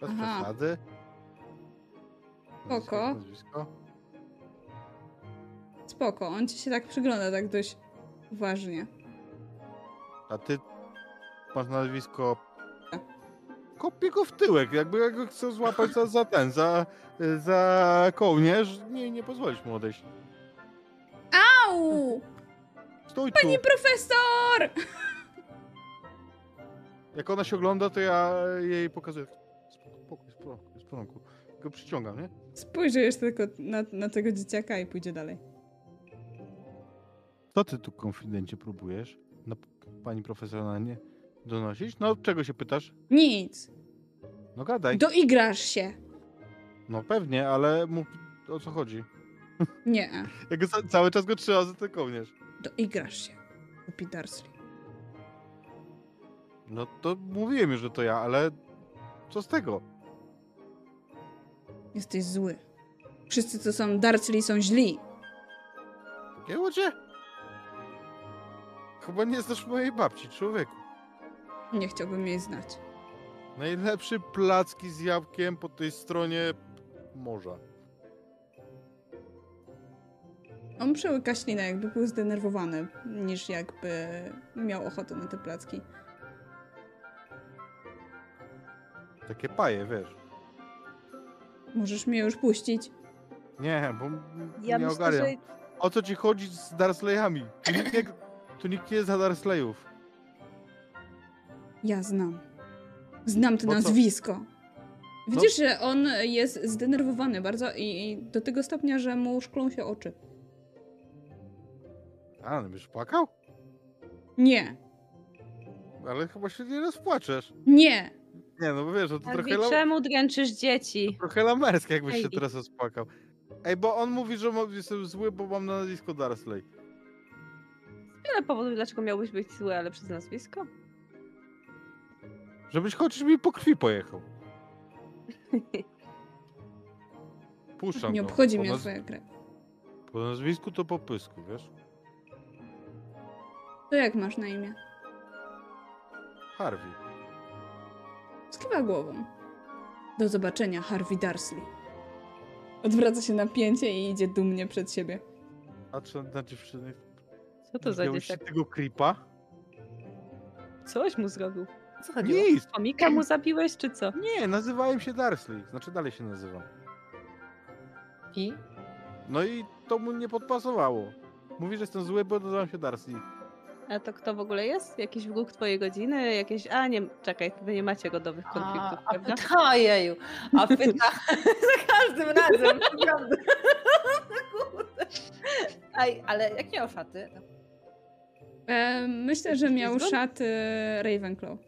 Speaker 1: Bez
Speaker 2: Aha.
Speaker 1: przesady.
Speaker 2: Spoko.
Speaker 1: Nazwisko?
Speaker 2: Spoko, on ci się tak przygląda tak dość uważnie.
Speaker 1: A ty masz nazwisko...
Speaker 2: Tak.
Speaker 1: Kopię go w tyłek, jakby jak go chcę złapać za, za ten, za, za kołnierz, nie, nie pozwolisz mu odejść.
Speaker 2: Au!
Speaker 1: Stój tu.
Speaker 2: Pani profesor!
Speaker 1: Jak ona się ogląda, to ja jej pokazuję. Spokój, spokój, spokój. Go przyciągam, nie?
Speaker 2: Spojrzy jeszcze tylko na, na tego dzieciaka i pójdzie dalej.
Speaker 1: Co ty tu konfidencie próbujesz? Na p- pani profesor na nie donosić? No, czego się pytasz?
Speaker 2: Nic.
Speaker 1: No gadaj.
Speaker 2: Doigrasz się.
Speaker 1: No pewnie, ale mów o co chodzi. (laughs)
Speaker 2: Nie.
Speaker 1: Jak go, cały czas go trzyma za ten kołnierz.
Speaker 2: Doigrasz się. Kupi Darsley.
Speaker 1: No to mówiłem już, że to ja, ale co z tego?
Speaker 2: Jesteś zły. Wszyscy, co są Darsley, są źli.
Speaker 1: Gięło cię? Chyba nie znasz mojej babci, człowieku.
Speaker 2: Nie chciałbym jej znać.
Speaker 1: Najlepszy placki z jabłkiem po tej stronie morza.
Speaker 2: On przełyka ślinę, jakby był zdenerwowany, niż jakby miał ochotę na te placki.
Speaker 1: Takie paje, wiesz.
Speaker 2: Możesz mnie już puścić?
Speaker 1: Nie, bo
Speaker 3: Ja
Speaker 1: nie
Speaker 3: myślę,
Speaker 1: ogarniam.
Speaker 3: że
Speaker 1: O co ci chodzi z Darsleyami? Tu nikt nie, tu nikt nie za Darsleyów.
Speaker 2: Ja znam. Znam to
Speaker 1: Bo co?
Speaker 2: nazwisko. Widzisz, że on jest zdenerwowany bardzo i, i do tego stopnia, że mu szklą się oczy.
Speaker 1: A, no byś płakał?
Speaker 2: Nie,
Speaker 1: Ale chyba się nie rozpłaczesz.
Speaker 2: nie.
Speaker 1: Nie, no bo wiesz, no to
Speaker 3: Albi,
Speaker 1: trochę,
Speaker 3: czemu dręczysz dzieci?
Speaker 1: trochę lamerskie, jakbyś się teraz rozpłakał. Ej, bo on mówi, że ma- jestem zły, bo mam na nazwisko Darsley.
Speaker 3: Wiele powodów, dlaczego miałbyś być zły, ale przez nazwisko?
Speaker 1: Żebyś chociaż mi po krwi pojechał. (laughs) Puszczam
Speaker 2: Nie
Speaker 1: go.
Speaker 2: obchodzi
Speaker 1: po
Speaker 2: mnie
Speaker 1: naz-
Speaker 2: twoja krew.
Speaker 1: Po nazwisku to po pysku, wiesz?
Speaker 2: To jak masz na imię?
Speaker 1: Harvey.
Speaker 2: Skiwa głową. Do zobaczenia, Harvey Darsley. Odwraca się na pięcie i idzie dumnie przed siebie.
Speaker 1: A co na dziewczyny?
Speaker 3: Co to za dzieciak?
Speaker 1: tego creepa?
Speaker 3: Coś mu zrobił.
Speaker 5: Co chodziło?
Speaker 1: Nic!
Speaker 3: Chomika mu zabiłeś, czy co?
Speaker 1: Nie, nazywałem się Darsley. Znaczy dalej się nazywam.
Speaker 5: I?
Speaker 1: No i to mu nie podpasowało. Mówi, że jestem zły, bo nazywam się Darsley.
Speaker 3: A to kto w ogóle jest? Jakiś wróg twojej godziny? Jakieś... A, nie, czekaj, wy nie macie godowych konfliktów,
Speaker 5: A, a
Speaker 3: prawda?
Speaker 5: pyta, ojeju, a pyta (laughs) za każdym razem, naprawdę. Kurde. (laughs) Ej, ale jak miał szaty?
Speaker 2: E, myślę, że miał szaty Ravenclaw.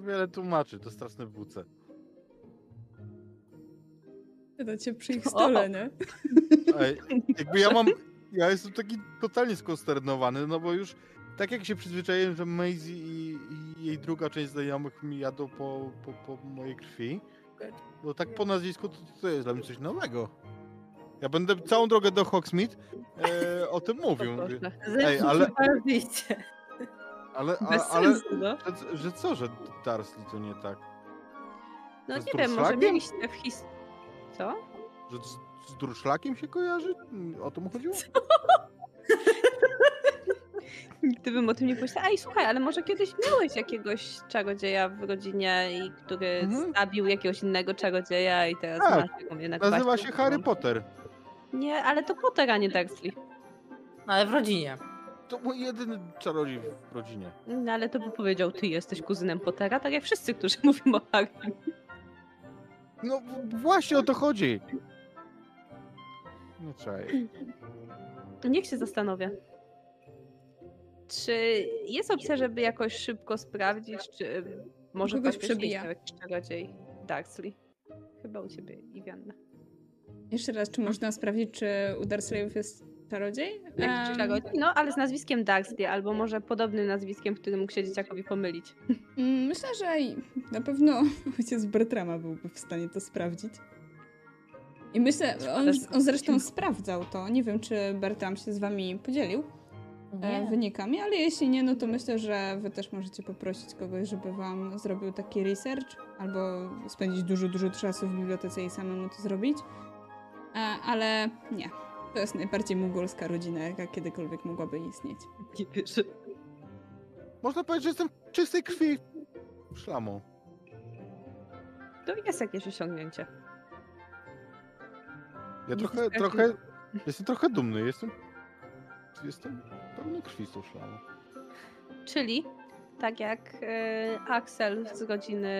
Speaker 1: Wiele tłumaczy, to straszne wódce.
Speaker 2: Cię przy ich stole, nie?
Speaker 1: Ej, jakby ja mam. Ja jestem taki totalnie skonsternowany, no bo już tak jak się przyzwyczaiłem, że Maisie i, i jej druga część znajomych mi jadą po, po, po mojej krwi, no tak po nazwisku to, to jest dla mnie coś nowego. Ja będę całą drogę do Hogsmeade e, o tym (laughs) mówił.
Speaker 3: O
Speaker 1: Mówię. Ej, ale- ale, ale
Speaker 3: sensu, no.
Speaker 1: że, że co, że Darsley to nie tak?
Speaker 3: No nie wiem, może mieliście w his... Co?
Speaker 1: Że z, z Durszlakiem się kojarzy? O to mu chodziło? (laughs)
Speaker 3: Nigdy bym o tym nie pomyślała. Ej, słuchaj, ale może kiedyś miałeś jakiegoś czarodzieja w rodzinie, i który
Speaker 1: Mhm.
Speaker 3: zabił jakiegoś innego czarodzieja i teraz
Speaker 1: Tak.
Speaker 3: masz taką jednak
Speaker 1: Nazywa się Harry. Potter.
Speaker 3: Nie, ale to Potter, a nie Dursley.
Speaker 5: No, ale w rodzinie.
Speaker 1: To mój jedyny czarodziej w rodzinie.
Speaker 3: No ale to by powiedział, ty jesteś kuzynem Pottera, tak jak wszyscy, którzy (laughs) mówią o Harrym.
Speaker 1: No właśnie o to chodzi. Nie czaję.
Speaker 3: Niech się zastanowię. Czy jest opcja, żeby jakoś szybko sprawdzić, czy może
Speaker 2: Kogoś
Speaker 3: faktycznie
Speaker 2: przebija.
Speaker 3: istniał jakiś czarodziej Darksley? Chyba u ciebie, Iwianna.
Speaker 2: Jeszcze raz, czy można sprawdzić, czy u Dursleyów jest czarodziej? Em,
Speaker 3: czarodziej? No, ale z nazwiskiem Darksley, albo może podobnym nazwiskiem, który mógł się dzieciakowi pomylić. (laughs)
Speaker 2: mm, Myślę, że na pewno (laughs) ojciec Bertrama byłby w stanie to sprawdzić. I myślę, on, on zresztą sprawdzał to. Nie wiem, czy Bertram się z wami podzielił e,
Speaker 5: Nie.
Speaker 2: wynikami, ale jeśli nie, no to myślę, że wy też możecie poprosić kogoś, żeby wam zrobił taki research, albo spędzić dużo, dużo czasu w bibliotece i samemu to zrobić. E, ale nie. To jest najbardziej mongolska rodzina, jaka kiedykolwiek mogłaby istnieć.
Speaker 3: Nie wierzę.
Speaker 1: Można powiedzieć, że jestem czystej krwi szlamą.
Speaker 3: To jest jakieś osiągnięcie.
Speaker 1: Ja trochę, trochę, jestem trochę dumny, jestem, jestem pełny krwi z tą szlamą.
Speaker 3: Czyli, tak jak e, Axel z rodziny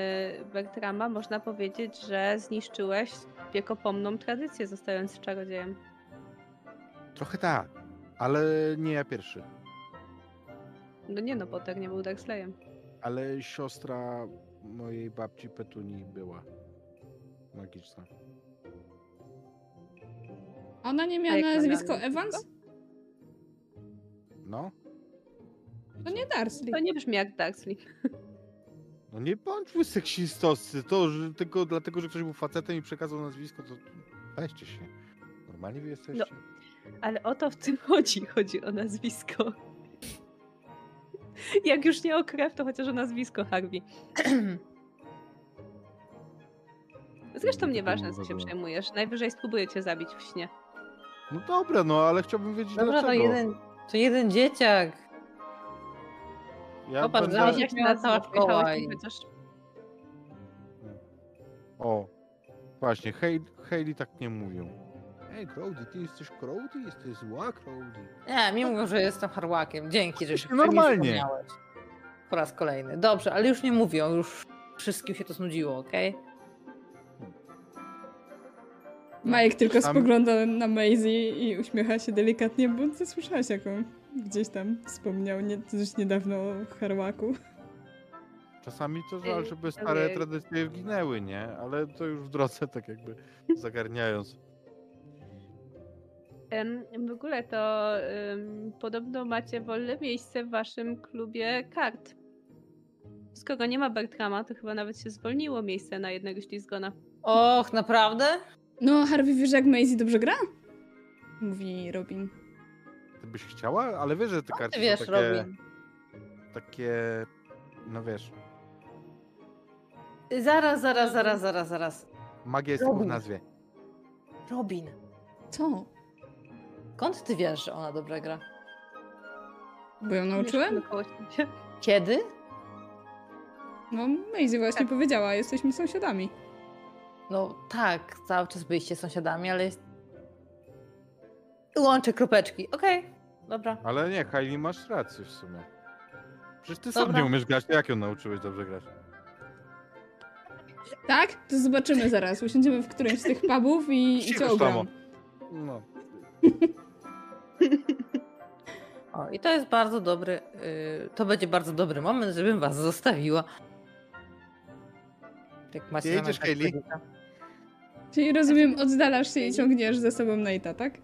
Speaker 3: Bertrama, można powiedzieć, że zniszczyłeś wiekopomną tradycję, zostając czarodziejem.
Speaker 1: Trochę tak, ale nie ja pierwszy.
Speaker 3: No nie no, Potter nie był Dursleyem.
Speaker 1: Ale siostra mojej babci Petuni była magiczna.
Speaker 2: Ona nie miała nazwisko? Evans?
Speaker 1: No?
Speaker 2: To nie Darsley.
Speaker 3: To nie brzmi jak Dursley. (laughs)
Speaker 1: No nie bądźmy seksistowscy, to że tylko dlatego, że ktoś był facetem i przekazał nazwisko, to weźcie się. Normalnie wy jesteście.
Speaker 3: Ale o to w tym (laughs) chodzi. Chodzi o nazwisko. Jak już nie o krew, to chociaż o nazwisko Harvey. (clears throat) Zresztą
Speaker 1: to
Speaker 3: nieważne, co się przejmujesz. Najwyżej spróbuję cię zabić w śnie.
Speaker 1: No dobra, no ale chciałbym wiedzieć
Speaker 5: Dobra, to
Speaker 1: dlaczego.
Speaker 5: jeden, to jeden dzieciak.
Speaker 1: Ja
Speaker 5: Popatrz,
Speaker 1: będę...
Speaker 3: się
Speaker 5: miała cała szkoła i-
Speaker 3: chociaż
Speaker 1: O, właśnie, Hej- Hayley tak nie mówią. Ej, Crowdy, ty jesteś Crowdy? Jesteś zła Crowdy.
Speaker 5: Nie, mi mówią, że jestem harłakiem. Dzięki, że się
Speaker 1: normalnie.
Speaker 5: Po raz kolejny. Dobrze, ale już nie mówią, już wszystkim się to znudziło, okej?
Speaker 2: Majek tylko
Speaker 1: Sam-
Speaker 2: spogląda na Maisie i uśmiecha się delikatnie, bo ty słyszałaś, jak on gdzieś tam wspomniał nie, też niedawno o Harłaku.
Speaker 1: Czasami to żal, żeby stare tradycje ginęły, nie? Ale to już w drodze tak jakby zagarniając.
Speaker 3: W ogóle to em, podobno macie wolne miejsce w waszym klubie kart. Skoro nie ma Bertrama, to chyba nawet się zwolniło miejsce na jednego ślizgona.
Speaker 5: Och, naprawdę?
Speaker 2: No, Harvey, wiesz, jak Maisie dobrze gra? Mówi Robin.
Speaker 1: Ty byś chciała, ale wiesz, że te
Speaker 5: Ty
Speaker 1: karty
Speaker 5: wiesz,
Speaker 1: są takie,
Speaker 5: Robin.
Speaker 1: takie, no wiesz,
Speaker 5: Zaraz, zaraz, zaraz, zaraz, zaraz.
Speaker 1: magia jest tylko w
Speaker 5: Robin.
Speaker 1: nazwie.
Speaker 5: Robin,
Speaker 2: Co?
Speaker 5: Skąd ty wiesz, że ona dobrze gra?
Speaker 2: Bo ją nauczyłem?
Speaker 5: Kiedy?
Speaker 2: No, Maisie właśnie powiedziała, jesteśmy sąsiadami.
Speaker 5: No tak, cały czas byliście sąsiadami, ale jest... Łączę kropeczki, okej, dobra.
Speaker 1: Ale nie, Hailey, masz rację w sumie. Przecież ty sam
Speaker 5: Dobra.
Speaker 1: nie umiesz grać, jak ją nauczyłeś dobrze grać?
Speaker 2: Tak? To zobaczymy zaraz. Usiądziemy w którymś z tych pubów i, i cię.
Speaker 1: No.
Speaker 5: I to jest bardzo dobry, y, to będzie bardzo dobry moment, żebym was zostawiła. Jak macie
Speaker 1: Gdzie
Speaker 5: powiedzieć,
Speaker 2: Czyli rozumiem, oddalasz się i ciągniesz ze sobą Nate'a, tak?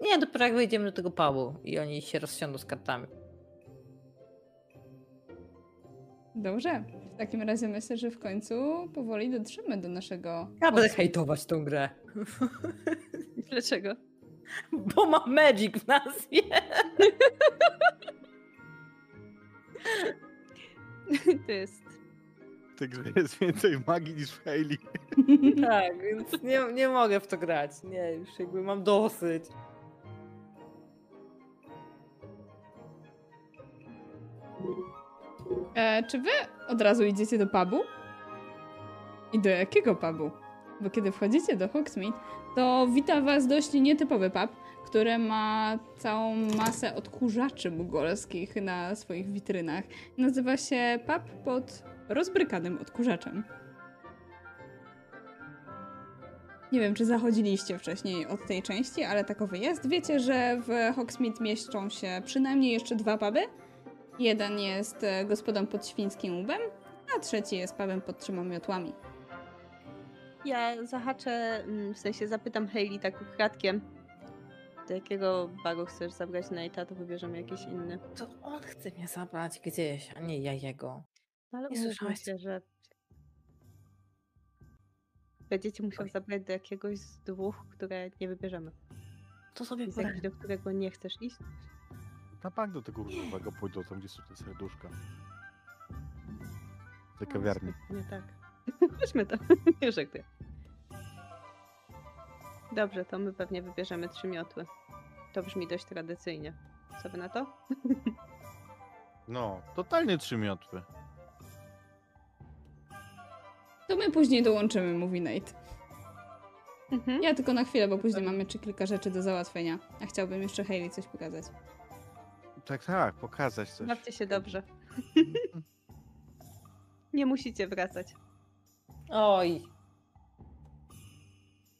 Speaker 5: Nie, dopiero jak wejdziemy do tego pubu i oni się rozsiądą z kartami.
Speaker 2: Dobrze. W takim razie myślę, że w końcu powoli dotrzemy do naszego...
Speaker 5: Ja będę hejtować tą grę.
Speaker 3: Dlaczego? (laughs)
Speaker 5: Bo ma magic w nazwie. (laughs)
Speaker 3: To jest.
Speaker 1: Grze jest więcej magii niż w Hailey. (laughs)
Speaker 5: tak, więc nie, nie mogę w to grać. Nie, już jakby mam dosyć.
Speaker 2: E, czy wy od razu idziecie do pubu? I do jakiego pubu? Bo kiedy wchodzicie do Hogsmeade, to wita was dość nietypowy pub, które ma całą masę odkurzaczy mugolskich na swoich witrynach. Nazywa się pub pod rozbrykanym odkurzaczem. Nie wiem, czy zachodziliście wcześniej od tej części, ale takowy jest. Wiecie, że w Hogsmeade mieszczą się przynajmniej jeszcze dwa puby. Jeden jest e, gospodą pod świńskim łbem, a trzeci jest pubem pod trzema miotłami.
Speaker 3: Ja zahaczę, mm, w sensie zapytam Hayley tak ukradkiem, do jakiego bagu chcesz zabrać Nate'a, to wybierzemy jakiś inny.
Speaker 5: To on chce mnie zabrać gdzieś, a nie ja jego.
Speaker 3: No ale
Speaker 5: Nie słyszałaś?
Speaker 3: się, że będziecie musiał
Speaker 5: Oj.
Speaker 3: zabrać do jakiegoś z dwóch, które nie wybierzemy.
Speaker 5: To sobie
Speaker 3: jakiś, do którego nie chcesz iść?
Speaker 1: Na bank do tego różowego pójdą, tam gdzie są te serduszka. Te
Speaker 3: No,
Speaker 1: kawiarni.
Speaker 3: Nie tak. Chodźmy tam. Nie żartuję. Dobrze, to my pewnie wybierzemy trzy miotły. To brzmi dość tradycyjnie. Co wy na to? (laughs)
Speaker 1: No, totalnie trzy miotły.
Speaker 2: To my później dołączymy, mówi Nate.
Speaker 3: Mhm.
Speaker 2: Ja tylko na chwilę, bo później mamy jeszcze kilka rzeczy do załatwienia. A chciałbym jeszcze Hayley coś pokazać.
Speaker 1: Tak, tak, pokazać coś.
Speaker 3: Bawcie się dobrze. (laughs) nie musicie wracać.
Speaker 5: Oj,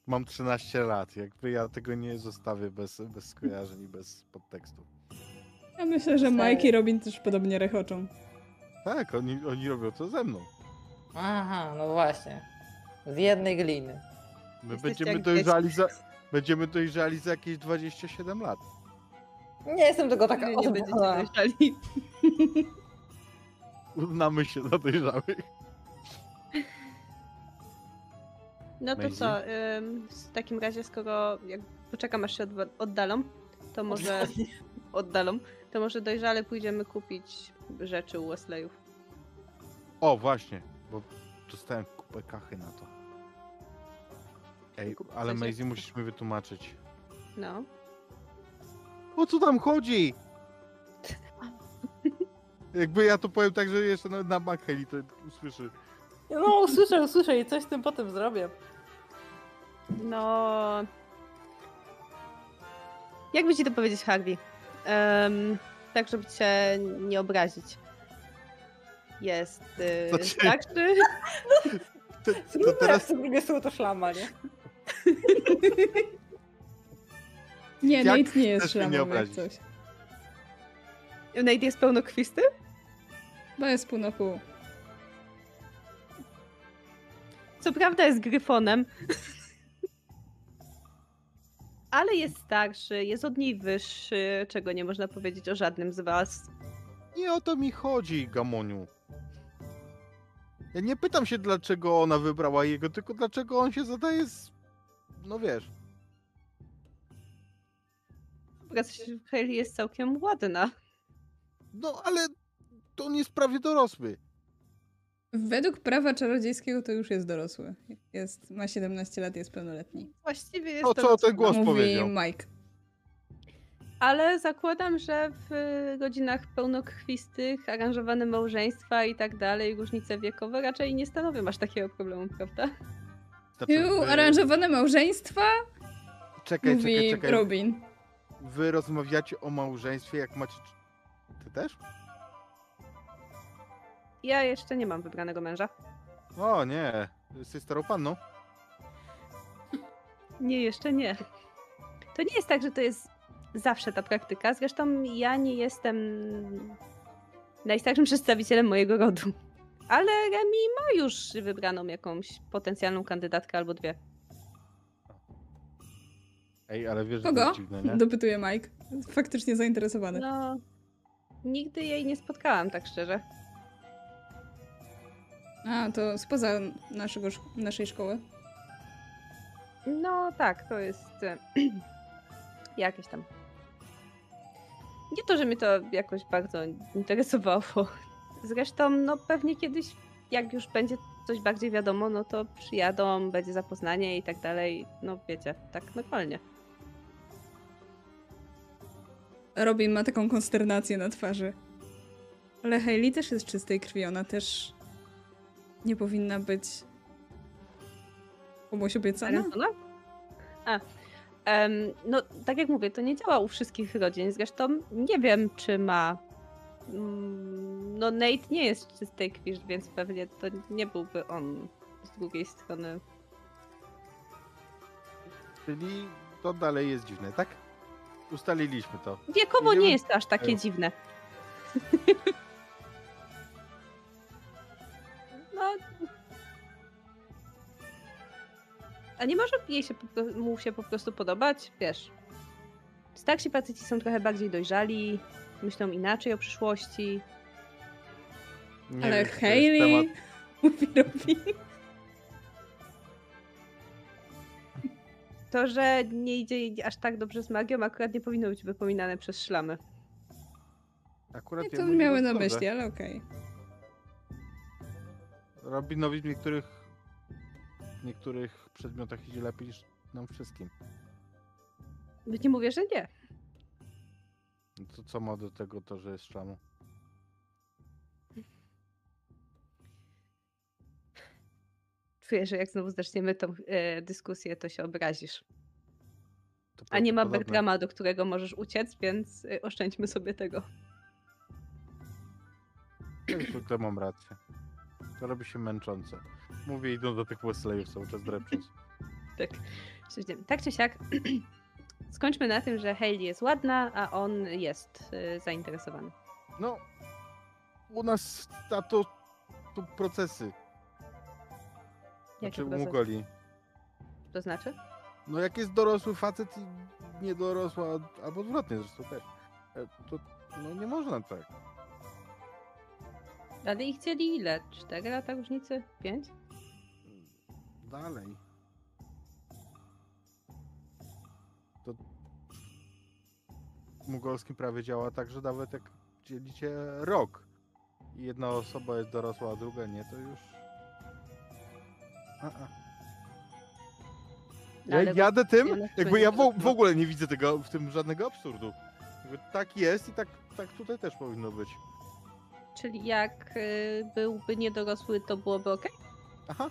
Speaker 1: Mam 13 lat, jakby ja tego nie zostawię bez, bez skojarzeń i bez podtekstu.
Speaker 2: Ja myślę, że? Mike i Robin też podobnie rechoczą.
Speaker 1: Tak, oni, oni robią to ze mną.
Speaker 5: aha, no właśnie. Z jednej gliny.
Speaker 1: My będziemy
Speaker 3: jak
Speaker 1: dojrzali za, będziemy dojrzali za jakieś 27 lat.
Speaker 5: Nie jestem tego taka
Speaker 3: Wy nie będziecie dojrzali. (laughs)
Speaker 1: Uznamy się za dojrzałych.
Speaker 3: No to
Speaker 1: Maisie?
Speaker 3: co, ym, w takim razie, skoro jak poczekam aż się odwa- oddalą, to może (laughs) oddalą, to może dojrzale pójdziemy kupić rzeczy u Wesleyów.
Speaker 1: O, właśnie, bo dostałem kupę kachy na to. Ej,
Speaker 3: Kup-
Speaker 1: ale Maisie musisz mi wytłumaczyć.
Speaker 3: No.
Speaker 1: O co tam chodzi? Jakby ja to powiem tak, że jeszcze na, na bank Heli to usłyszy.
Speaker 5: No, usłyszę, usłyszę i coś z tym potem zrobię.
Speaker 3: No. Jakby ci to powiedzieć, Harvey? Em, tak, żeby cię nie obrazić. Jest.
Speaker 1: To
Speaker 3: Yy,
Speaker 1: cię-
Speaker 3: tak, czy... (laughs)
Speaker 1: To, to
Speaker 5: Zróbmy
Speaker 1: teraz
Speaker 5: drugie słowo to szlama, nie? (laughs)
Speaker 2: Nie,
Speaker 1: Jak
Speaker 2: Nate nie jest szlamowy jak
Speaker 1: obrazić?
Speaker 2: coś.
Speaker 3: Nate jest pełnokwisty?
Speaker 2: Bo jest pół na pół.
Speaker 3: Co prawda jest gryfonem. (laughs) Ale jest starszy, jest od niej wyższy, czego nie można powiedzieć o żadnym z was.
Speaker 1: nie o to mi chodzi, Gamoniu. Ja nie pytam się, dlaczego ona wybrała jego, tylko dlaczego on się zadaje z... No wiesz.
Speaker 3: Hayley jest całkiem ładna.
Speaker 1: No, ale to on jest prawie dorosły.
Speaker 2: Według prawa czarodziejskiego to już jest dorosły. Jest, ma 17 lat, jest pełnoletni.
Speaker 3: Właściwie jest
Speaker 1: O
Speaker 3: to
Speaker 1: co ten głos
Speaker 2: Mówi
Speaker 1: powiedział?
Speaker 2: Mike.
Speaker 3: Ale zakładam, że w godzinach pełnokrwistych, aranżowane małżeństwa i tak dalej, różnice wiekowe raczej nie stanowią aż takiego problemu, prawda?
Speaker 1: Znaczy, wy-
Speaker 2: aranżowane małżeństwa?
Speaker 1: Czekaj,
Speaker 2: mówi
Speaker 1: czekaj, czekaj.
Speaker 2: Robin.
Speaker 1: Wy rozmawiacie o małżeństwie, jak macie... Ty też?
Speaker 3: Ja jeszcze nie mam wybranego męża.
Speaker 1: O nie, jesteś starą panną.
Speaker 3: Nie, jeszcze nie. To nie jest tak, że to jest zawsze ta praktyka. Zresztą ja nie jestem najstarszym (laughs) przedstawicielem mojego rodu. Ale Remi ma już wybraną jakąś potencjalną kandydatkę albo dwie.
Speaker 1: Ej, ale wiesz, że to
Speaker 2: Kogo?
Speaker 1: jest dziwne, nie?
Speaker 2: Dopytuje Mike. Faktycznie zainteresowany.
Speaker 3: No, nigdy jej nie spotkałam, tak szczerze.
Speaker 2: A, to spoza naszego, naszej szkoły.
Speaker 3: No tak, to jest e, (clears throat) jakieś tam. Nie to, że mnie to jakoś bardzo interesowało. Zresztą, no pewnie kiedyś, jak już będzie coś bardziej wiadomo, no to przyjadą, będzie zapoznanie i tak dalej. No wiecie, tak normalnie.
Speaker 2: Robin ma taką konsternację na twarzy. Ale Hailey też jest czystej krwi, ona też nie powinna być komuś obiecana.
Speaker 3: A, Em, no, tak jak mówię, to nie działa u wszystkich rodzin. Zresztą nie wiem, czy ma. Mm, No, Nate nie jest czystej krwi, więc pewnie to nie byłby on z drugiej strony.
Speaker 1: Czyli to dalej jest dziwne, tak? Ustaliliśmy to.
Speaker 3: Wiekowo
Speaker 1: Idziemy-
Speaker 3: nie jest to aż takie dziwne. A nie może jej się, mu się po prostu podobać? Wiesz. Starsi faceci są trochę bardziej dojrzali, myślą inaczej o przyszłości.
Speaker 1: Nie
Speaker 2: Ale
Speaker 1: wiem,
Speaker 2: Hayley (laughs) mówi Robin.
Speaker 3: To, że nie idzie jej aż tak dobrze z magią, akurat nie powinno być wypominane przez szlamy.
Speaker 1: Akurat
Speaker 2: Nie,
Speaker 1: ja
Speaker 2: to
Speaker 1: mówię
Speaker 2: miały na myśli, ale okej.
Speaker 1: Robinowi w niektórych w niektórych przedmiotach idzie lepiej niż nam wszystkim.
Speaker 3: Nie mówię, że nie.
Speaker 1: No to co ma do tego to, że jest szlamu?
Speaker 3: Czuję, że jak znowu zaczniemy tą e, dyskusję, to się obrazisz.
Speaker 1: To
Speaker 3: A nie ma. Bertrama, do którego możesz uciec, więc y, oszczędźmy sobie tego.
Speaker 1: Zwykle mam rację. To robi się męczące. Mówię, idą do tych Wesleyów cały czas drepcząc.
Speaker 3: Tak. Tak czy siak, (clears throat) skończmy na tym, że Hailey jest ładna, a on jest y, zainteresowany.
Speaker 1: No, u nas na to, tu procesy.
Speaker 3: Jakie
Speaker 1: Znaczy u
Speaker 3: procesy?
Speaker 1: Mugoli.
Speaker 3: To znaczy?
Speaker 1: No jak jest dorosły facet i niedorosła, albo odwrotnie zresztą też, e, to no nie można tak.
Speaker 3: Ale ich chcieli ile? Cztery lata różnicy? Pięć?
Speaker 1: Dalej. To w mugolskim prawie działa tak, że nawet jak dzielicie rok i jedna osoba jest dorosła, a druga nie, to już... A, a.
Speaker 3: No,
Speaker 1: Ja
Speaker 3: ale
Speaker 1: jadę tym, jakby ja w, w ogóle nie widzę tego, w tym żadnego absurdu. Jakby tak jest i tak, tak tutaj też powinno być.
Speaker 3: Czyli jak y, byłby niedorosły, to byłoby ok?
Speaker 1: Aha.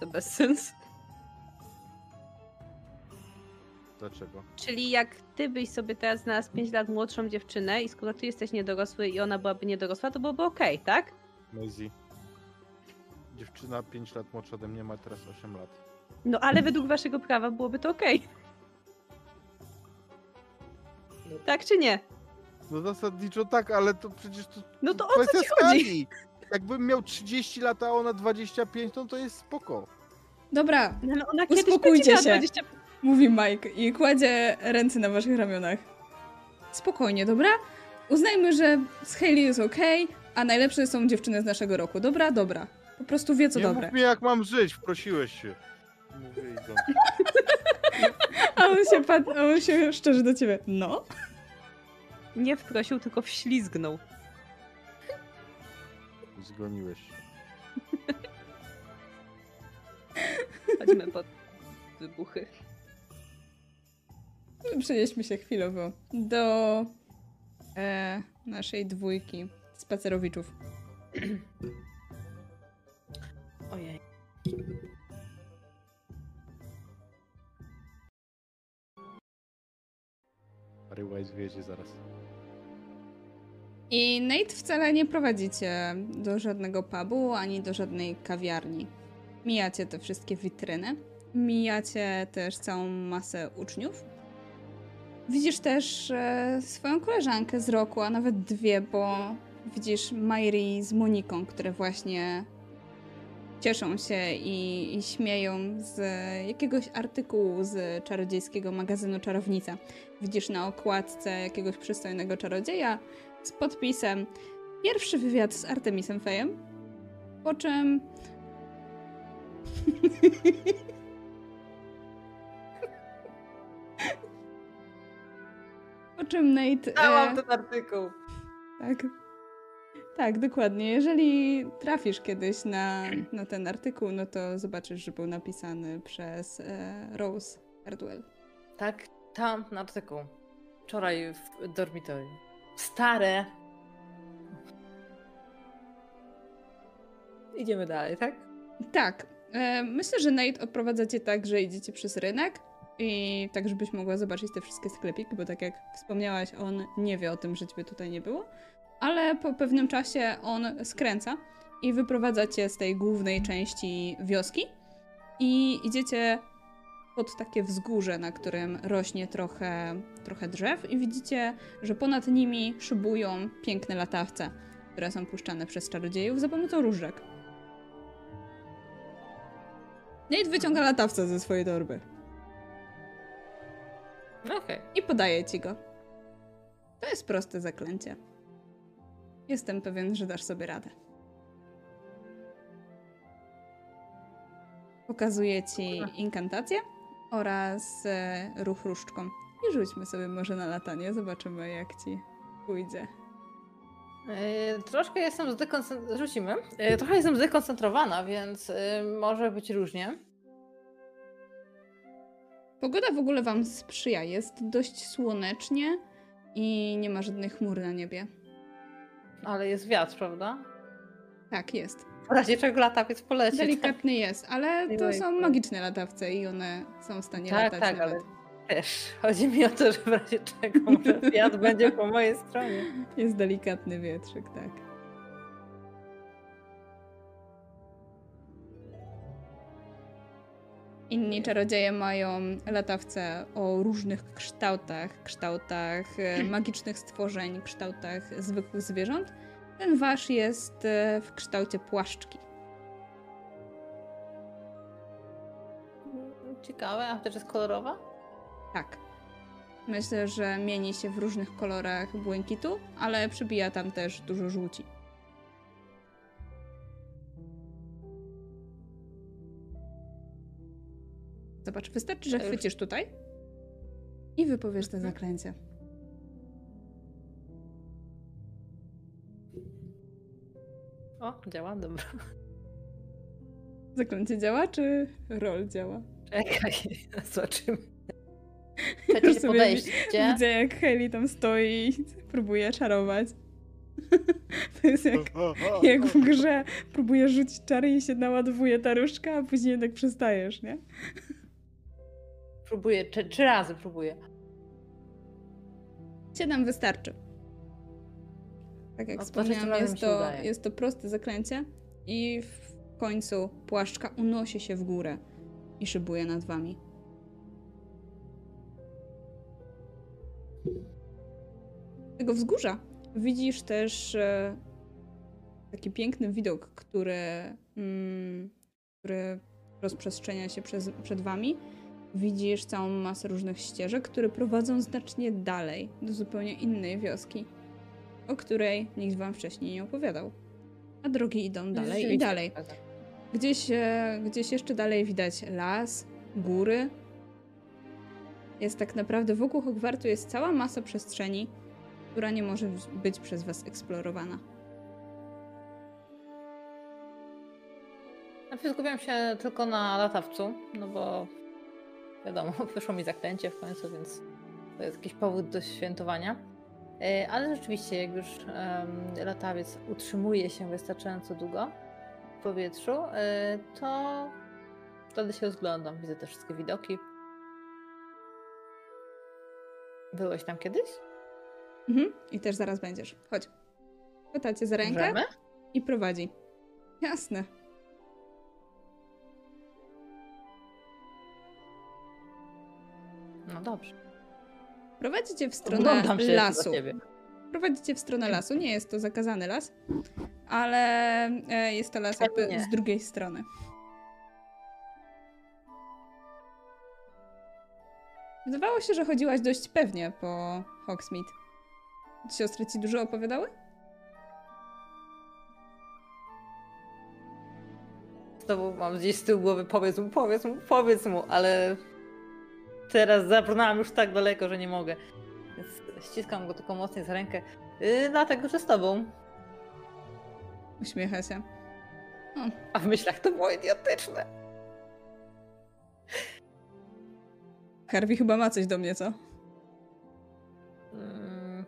Speaker 3: To bez sensu.
Speaker 1: Dlaczego?
Speaker 3: Czyli jak ty byś sobie teraz znalazł 5 lat młodszą dziewczynę i skoro ty jesteś niedorosły i ona byłaby niedorosła, to byłoby okej, tak?
Speaker 1: Maisie. Dziewczyna 5 lat młodsza ode mnie ma teraz 8 lat.
Speaker 3: No ale według waszego prawa byłoby to okej. Tak czy nie?
Speaker 1: No zasadniczo tak, ale to przecież to
Speaker 3: No to o co ci chodzi?
Speaker 1: Jakbym miał 30 lat, a ona 25, no to jest spoko.
Speaker 2: Dobra,
Speaker 3: No, ale ona kiedyś
Speaker 2: Uspokójcie się.
Speaker 3: 20...
Speaker 2: mówi Mike i kładzie ręce na waszych ramionach. Spokojnie, dobra? Uznajmy, że z Hailey jest okej, a najlepsze są dziewczyny z naszego roku. Dobra? Dobra. Po prostu wie, co
Speaker 1: nie
Speaker 2: dobre.
Speaker 1: mów mi jak mam żyć, prosiłeś się. Mówię. (laughs)
Speaker 2: A on się, pat- a on się szczerze do ciebie. No?
Speaker 3: Nie wprosił, tylko wślizgnął.
Speaker 1: Zgoniłeś się.
Speaker 3: Chodźmy pod wybuchy.
Speaker 2: Przenieśmy się chwilowo do e, naszej dwójki spacerowiczów.
Speaker 5: Ojej.
Speaker 1: Harry Wise wiedzie zaraz.
Speaker 2: I Nate wcale nie prowadzi cię do żadnego pubu ani do żadnej kawiarni. Mijacie te wszystkie witryny. Mijacie też całą masę uczniów. Widzisz też e, swoją koleżankę z roku, a nawet dwie, bo widzisz Mairi z Moniką, które właśnie cieszą się i, i śmieją z jakiegoś artykułu z czarodziejskiego magazynu Czarownica. Widzisz na okładce jakiegoś przystojnego czarodzieja z podpisem pierwszy wywiad z Artemisem Fejem, po czym (laughs) po czym Nate...
Speaker 5: Dałam
Speaker 2: E,
Speaker 5: ten artykuł.
Speaker 2: tak. Tak, dokładnie. Jeżeli trafisz kiedyś na, na ten artykuł, no to zobaczysz, że był napisany przez e, Rose Hardwell.
Speaker 5: Tak, tam na artykuł. Wczoraj w dormitorium. Stare. Idziemy dalej, tak?
Speaker 2: Tak. E, myślę, że Nate odprowadza cię tak, że idziecie przez rynek i tak, żebyś mogła zobaczyć te wszystkie sklepiki, bo tak jak wspomniałaś, on nie wie o tym, że ciebie tutaj nie było. Ale po pewnym czasie on skręca i wyprowadza cię z tej głównej części wioski i idziecie pod takie wzgórze, na którym rośnie trochę, trochę drzew i widzicie, że ponad nimi szybują piękne latawce, które są puszczane przez czarodziejów za pomocą różdżek. Nate wyciąga latawca ze swojej torby
Speaker 5: Okej.
Speaker 2: i podaje ci go. To jest proste zaklęcie. Jestem pewien, że dasz sobie radę. Pokazuję ci inkantację oraz e, ruch różdżką. I rzućmy sobie może na latanie, zobaczymy jak ci pójdzie.
Speaker 5: Yy, troszkę jestem zdekoncentrowana. Rzucimy. Yy, trochę jestem zdekoncentrowana, więc yy, może być różnie.
Speaker 2: Pogoda w ogóle wam sprzyja, jest dość słonecznie i nie ma żadnych chmur na niebie.
Speaker 5: Ale jest wiatr, prawda?
Speaker 2: Tak, jest.
Speaker 5: W razie czego latawiec poleci.
Speaker 2: Delikatny jest, ale to są magiczne latawce i one są w stanie
Speaker 5: Tak,
Speaker 2: latać
Speaker 5: tak,
Speaker 2: nawet.
Speaker 5: ale też chodzi mi o to, że w razie czego wiatr będzie po mojej stronie.
Speaker 2: Jest delikatny wietrzyk, tak. Inni czarodzieje mają latawce o różnych kształtach, kształtach e, magicznych stworzeń, kształtach zwykłych zwierząt. Ten wasz jest e, w kształcie płaszczki.
Speaker 5: Ciekawe, a też jest kolorowa?
Speaker 2: Tak. Myślę, że mieni się w różnych kolorach błękitu, ale przybija tam też dużo żółci. Zobacz, wystarczy, że
Speaker 5: już-
Speaker 2: chwycisz tutaj i wypowiesz te
Speaker 5: Mhm.
Speaker 2: zaklęcie.
Speaker 5: O, działa, dobra.
Speaker 2: Zaklęcie działa, czy roll działa?
Speaker 5: Czekaj, (laughs) zobaczymy. (laughs) Trzecie
Speaker 2: sobie
Speaker 5: podejście.
Speaker 2: Widzę, jak Heli tam stoi i próbuje czarować. (laughs) To jest jak Jak w grze próbujesz rzucić czary i się naładowuje ta różdżka, a później jednak przestajesz, nie?
Speaker 5: Próbuję, trzy, trzy razy próbuję.
Speaker 2: Siedem wystarczy. Tak jak
Speaker 5: No,
Speaker 2: wspomniałam, jest to,
Speaker 5: udaje.
Speaker 2: jest to proste zaklęcie i w końcu płaszczka unosi się w górę i szybuje nad wami. Tego wzgórza widzisz też e, taki piękny widok, który, mm, który rozprzestrzenia się przez, przed wami. Widzisz całą masę różnych ścieżek, które prowadzą znacznie dalej, do zupełnie innej wioski, o której nikt wam wcześniej nie opowiadał. A drogi idą dalej i dalej.
Speaker 5: prawda.
Speaker 2: Gdzieś, e, gdzieś jeszcze dalej widać las, góry. Jest tak naprawdę wokół Hogwartu jest cała masa przestrzeni, która nie może być przez was eksplorowana.
Speaker 5: Skupiam się tylko na latawcu, no bo wiadomo, (laughs) wyszło mi zaklęcie w końcu, więc to jest jakiś powód do świętowania. E, Ale rzeczywiście, jak już latawiec utrzymuje się wystarczająco długo w powietrzu, e, to wtedy się rozglądam. Widzę te wszystkie widoki. Byłeś tam kiedyś?
Speaker 2: Mhm. I też zaraz będziesz. Chodź. Chwytacie za rękę
Speaker 5: Możemy?
Speaker 2: i prowadzi. Jasne.
Speaker 5: No dobrze.
Speaker 2: Prowadzicie w stronę lasu. Prowadzicie w stronę lasu. Nie jest to zakazany las, ale e, jest to las jakby z drugiej strony. Wydawało się, że chodziłaś dość pewnie po Hogsmeade. Siostry ci dużo opowiadały?
Speaker 5: Znowu mam gdzieś z tyłu głowy, powiedz mu, powiedz mu, powiedz mu, ale teraz zabrnęłam już tak daleko, że nie mogę. Więc ściskam go tylko mocniej za rękę. Yy, dlatego, że z tobą.
Speaker 2: Uśmiecha się.
Speaker 5: A w myślach to było idiotyczne.
Speaker 2: Harvey chyba ma coś do mnie, co?
Speaker 5: Mm,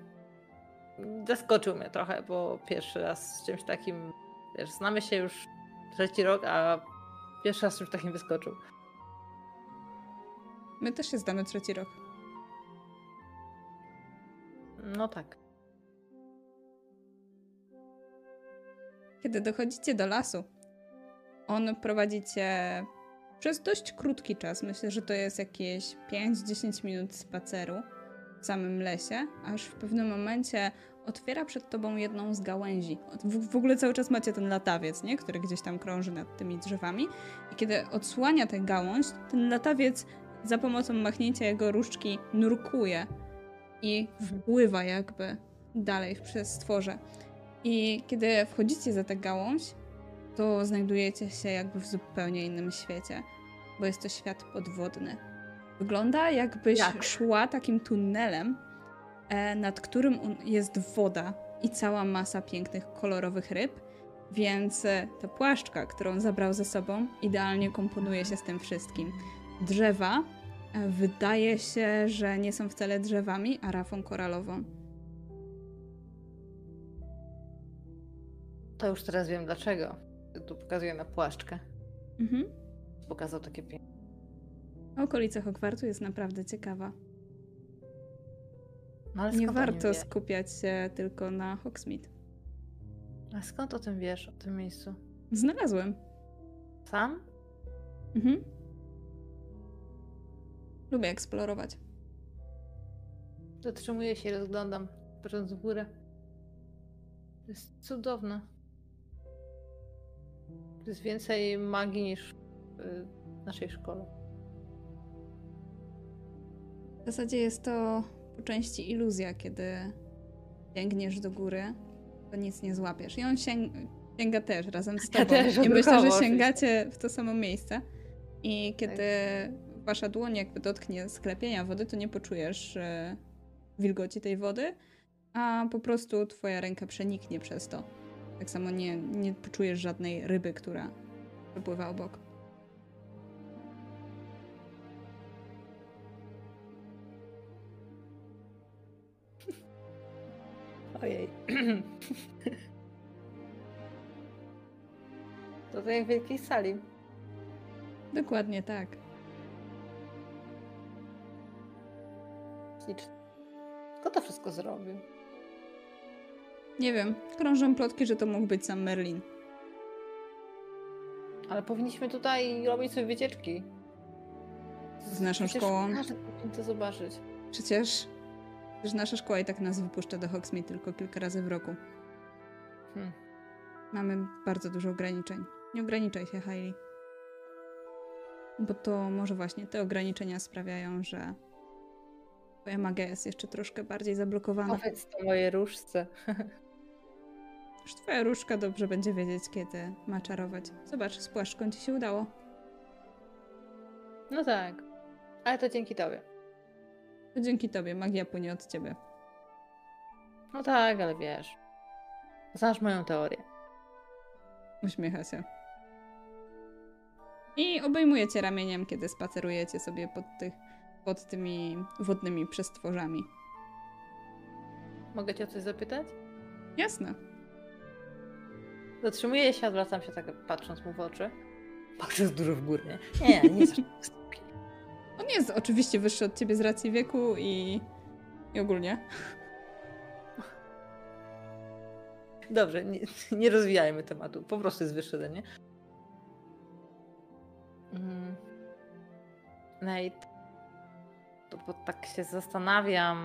Speaker 5: zaskoczył mnie trochę, bo pierwszy raz z czymś takim, wiesz, znamy się już trzeci rok, a Pierwszy raz czymś takim wyskoczył.
Speaker 2: My też się zdamy trzeci rok.
Speaker 5: No tak.
Speaker 2: Kiedy dochodzicie do lasu, on prowadzi cię przez dość krótki czas. Myślę, że to jest jakieś 5-10 minut spaceru w samym lesie, aż w pewnym momencie otwiera przed tobą jedną z gałęzi. W, w ogóle cały czas macie ten latawiec, nie? który gdzieś tam krąży nad tymi drzewami. I kiedy odsłania tę gałąź, ten latawiec za pomocą machnięcia jego różdżki nurkuje i wpływa jakby dalej w przestworze. I kiedy wchodzicie za tę gałąź, to znajdujecie się jakby w zupełnie innym świecie, bo jest to świat podwodny. Wygląda jakbyś
Speaker 5: Jak?
Speaker 2: szła takim tunelem, e, nad którym jest woda i cała masa pięknych, kolorowych ryb, więc e, ta płaszczka, którą zabrał ze sobą, idealnie komponuje się z tym wszystkim. Drzewa e, wydaje się, że nie są wcale drzewami, a rafą koralową.
Speaker 5: To już teraz wiem dlaczego. Tu pokazuję na płaszczkę.
Speaker 2: Mhm.
Speaker 5: Pokazał takie piękne.
Speaker 2: Okolica Hogwartu jest naprawdę ciekawa.
Speaker 5: No ale
Speaker 2: Nie warto
Speaker 5: wie?
Speaker 2: skupiać się tylko na Hogsmeade.
Speaker 5: A skąd o tym wiesz, o tym miejscu?
Speaker 2: Znalazłem.
Speaker 5: Sam?
Speaker 2: Mhm. Lubię eksplorować.
Speaker 5: Zatrzymuję się rozglądam, patrząc w górę. To jest cudowne. To jest więcej magii niż w naszej szkole.
Speaker 2: W zasadzie jest to po części iluzja, kiedy sięgniesz do góry, to nic nie złapiesz. I on sięg sięga też razem z
Speaker 5: Ja
Speaker 2: tobą.
Speaker 5: też,
Speaker 2: I myślę, że sięgacie w to samo miejsce. I kiedy wasza dłoń jakby dotknie sklepienia wody, to nie poczujesz e, wilgoci tej wody, a po prostu twoja ręka przeniknie przez to. Tak samo nie, nie poczujesz żadnej ryby, która przepływa obok.
Speaker 5: Ojej. To to jak w wielkiej sali.
Speaker 2: Dokładnie tak.
Speaker 5: Ślicznie. Kto to wszystko zrobił?
Speaker 2: Nie wiem, krążą plotki, że to mógł być sam Merlin.
Speaker 5: Ale powinniśmy tutaj robić sobie wycieczki.
Speaker 2: Z naszą
Speaker 5: Przecież
Speaker 2: szkołą.
Speaker 5: Każdy powinien to zobaczyć.
Speaker 2: Przecież, przecież nasza szkoła i tak nas wypuszcza do Hogsmeade tylko kilka razy w roku.
Speaker 5: Hmm.
Speaker 2: Mamy bardzo dużo ograniczeń. Nie ograniczaj się, Hailey. Bo to może właśnie te ograniczenia sprawiają, że twoja magia jest jeszcze troszkę bardziej zablokowana.
Speaker 5: Powiedz to mojej różce. (laughs)
Speaker 2: Już twoja różka dobrze będzie wiedzieć, kiedy ma czarować. Zobacz, z płaszczką ci się udało.
Speaker 5: No tak. Ale to dzięki tobie.
Speaker 2: To dzięki tobie magia płynie od ciebie.
Speaker 5: No tak, ale wiesz. Znasz moją teorię.
Speaker 2: Uśmiecha się. I obejmuje cię ramieniem, kiedy spacerujecie sobie pod, tych, pod tymi wodnymi przestworzami.
Speaker 5: Mogę cię o coś zapytać?
Speaker 2: Jasne.
Speaker 5: Zatrzymuję się, odwracam się tak patrząc mu w oczy. Patrząc dużo w górę, nie? Nie, nie jest. (laughs)
Speaker 2: On jest oczywiście wyższy od ciebie z racji wieku i, i ogólnie.
Speaker 5: Dobrze, nie, nie rozwijajmy tematu. Po prostu jest wyższy ode mnie. Mm. Nate, bo tak się zastanawiam,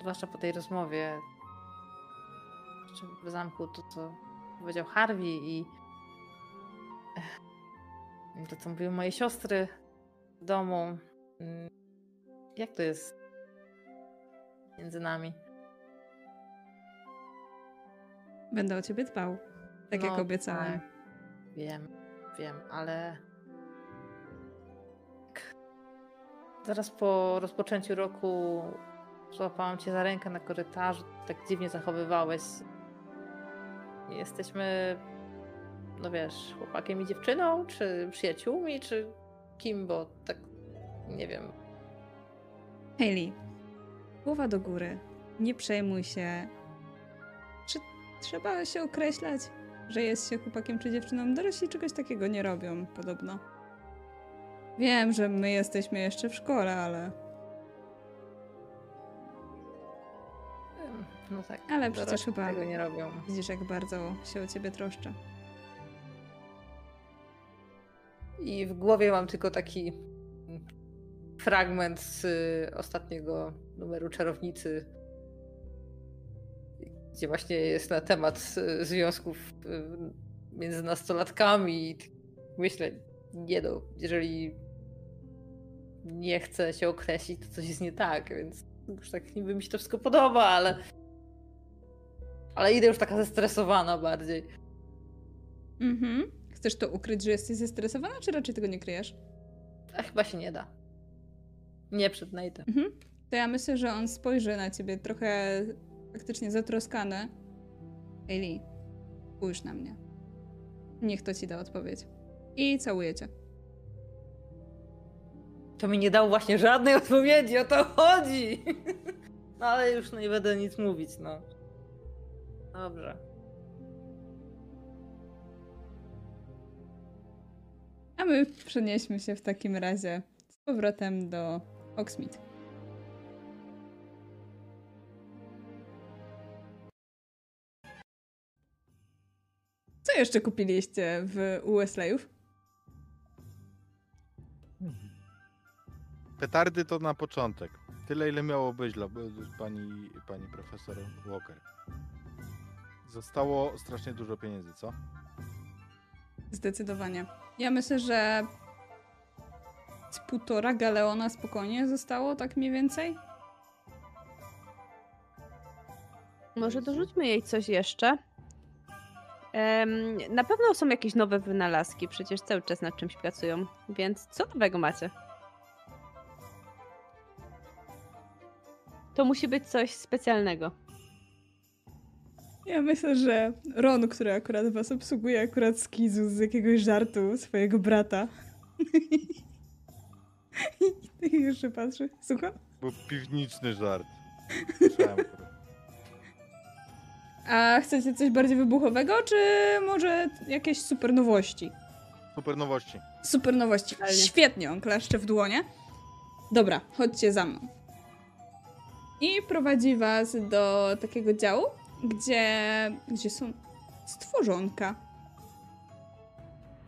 Speaker 5: zwłaszcza po tej rozmowie w zamku, to co powiedział Harvey i to co mówiły moje siostry w domu. Mm, Jak to jest między nami?
Speaker 2: Będę o ciebie dbał. Tak jak
Speaker 5: No
Speaker 2: obiecałam.
Speaker 5: tak. Wiem, wiem, ale. Zaraz po rozpoczęciu roku złapałam cię za rękę na korytarzu, tak dziwnie zachowywałeś. Jesteśmy, no wiesz, chłopakiem i dziewczyną, czy przyjaciółmi, czy kim, bo tak nie wiem.
Speaker 2: Hayley, głowa do góry. Nie przejmuj się. Czy trzeba się określać, że jest się chłopakiem czy dziewczyną. Dorośli czegoś takiego nie robią, podobno. Wiem, że my jesteśmy jeszcze w szkole, ale...
Speaker 5: No tak.
Speaker 2: Ale przecież chyba-
Speaker 5: tego nie robią.
Speaker 2: Widzisz, jak bardzo się o ciebie troszczę.
Speaker 5: I w głowie mam tylko taki fragment z y, ostatniego numeru Czarownicy, gdzie właśnie jest na temat y, związków y, między nastolatkami. I myślę, nie no, jeżeli nie chcę się określić, to coś jest nie tak, więc już tak niby mi się to wszystko podoba, ale ale idę już taka zestresowana bardziej.
Speaker 2: Mhm. Chcesz to ukryć, że jesteś zestresowana, czy raczej tego nie kryjesz?
Speaker 5: A chyba się nie da. Nie przed Nate'em.
Speaker 2: Mhm. To ja myślę, że on spojrzy na ciebie trochę faktycznie zatroskany. Eli, spójrz na mnie. Niech to ci da odpowiedź. I całuję cię.
Speaker 5: To mi nie dał właśnie żadnej odpowiedzi, o to chodzi. (laughs) No ale już no nie będę nic mówić, no. Dobrze.
Speaker 2: A my przenieśmy się w takim razie z powrotem do Hogsmeade. Co jeszcze kupiliście w Wesleyów?
Speaker 1: Petardy to na początek. Tyle, ile miało być dla pani, pani profesor Walker. Zostało strasznie dużo pieniędzy, co?
Speaker 2: Zdecydowanie. Ja myślę, że z półtora galeona spokojnie zostało, tak mniej więcej.
Speaker 3: Może dorzućmy jej coś jeszcze. Em, na pewno są jakieś nowe wynalazki, przecież cały czas nad czymś pracują. Więc co nowego macie? To musi być coś specjalnego.
Speaker 2: Ja myślę, że Ron, który akurat was obsługuje, akurat skizu z jakiegoś żartu swojego brata. (laughs) I już się patrzy. Słucham?
Speaker 1: Był piwniczny żart. (laughs)
Speaker 2: A chcecie coś bardziej wybuchowego, czy może jakieś super nowości?
Speaker 1: Super nowości.
Speaker 2: Super nowości. Świetnie, on klaszcze w dłonie. Dobra, chodźcie za mną. I prowadzi was do takiego działu, gdzie, gdzie są stworzonka.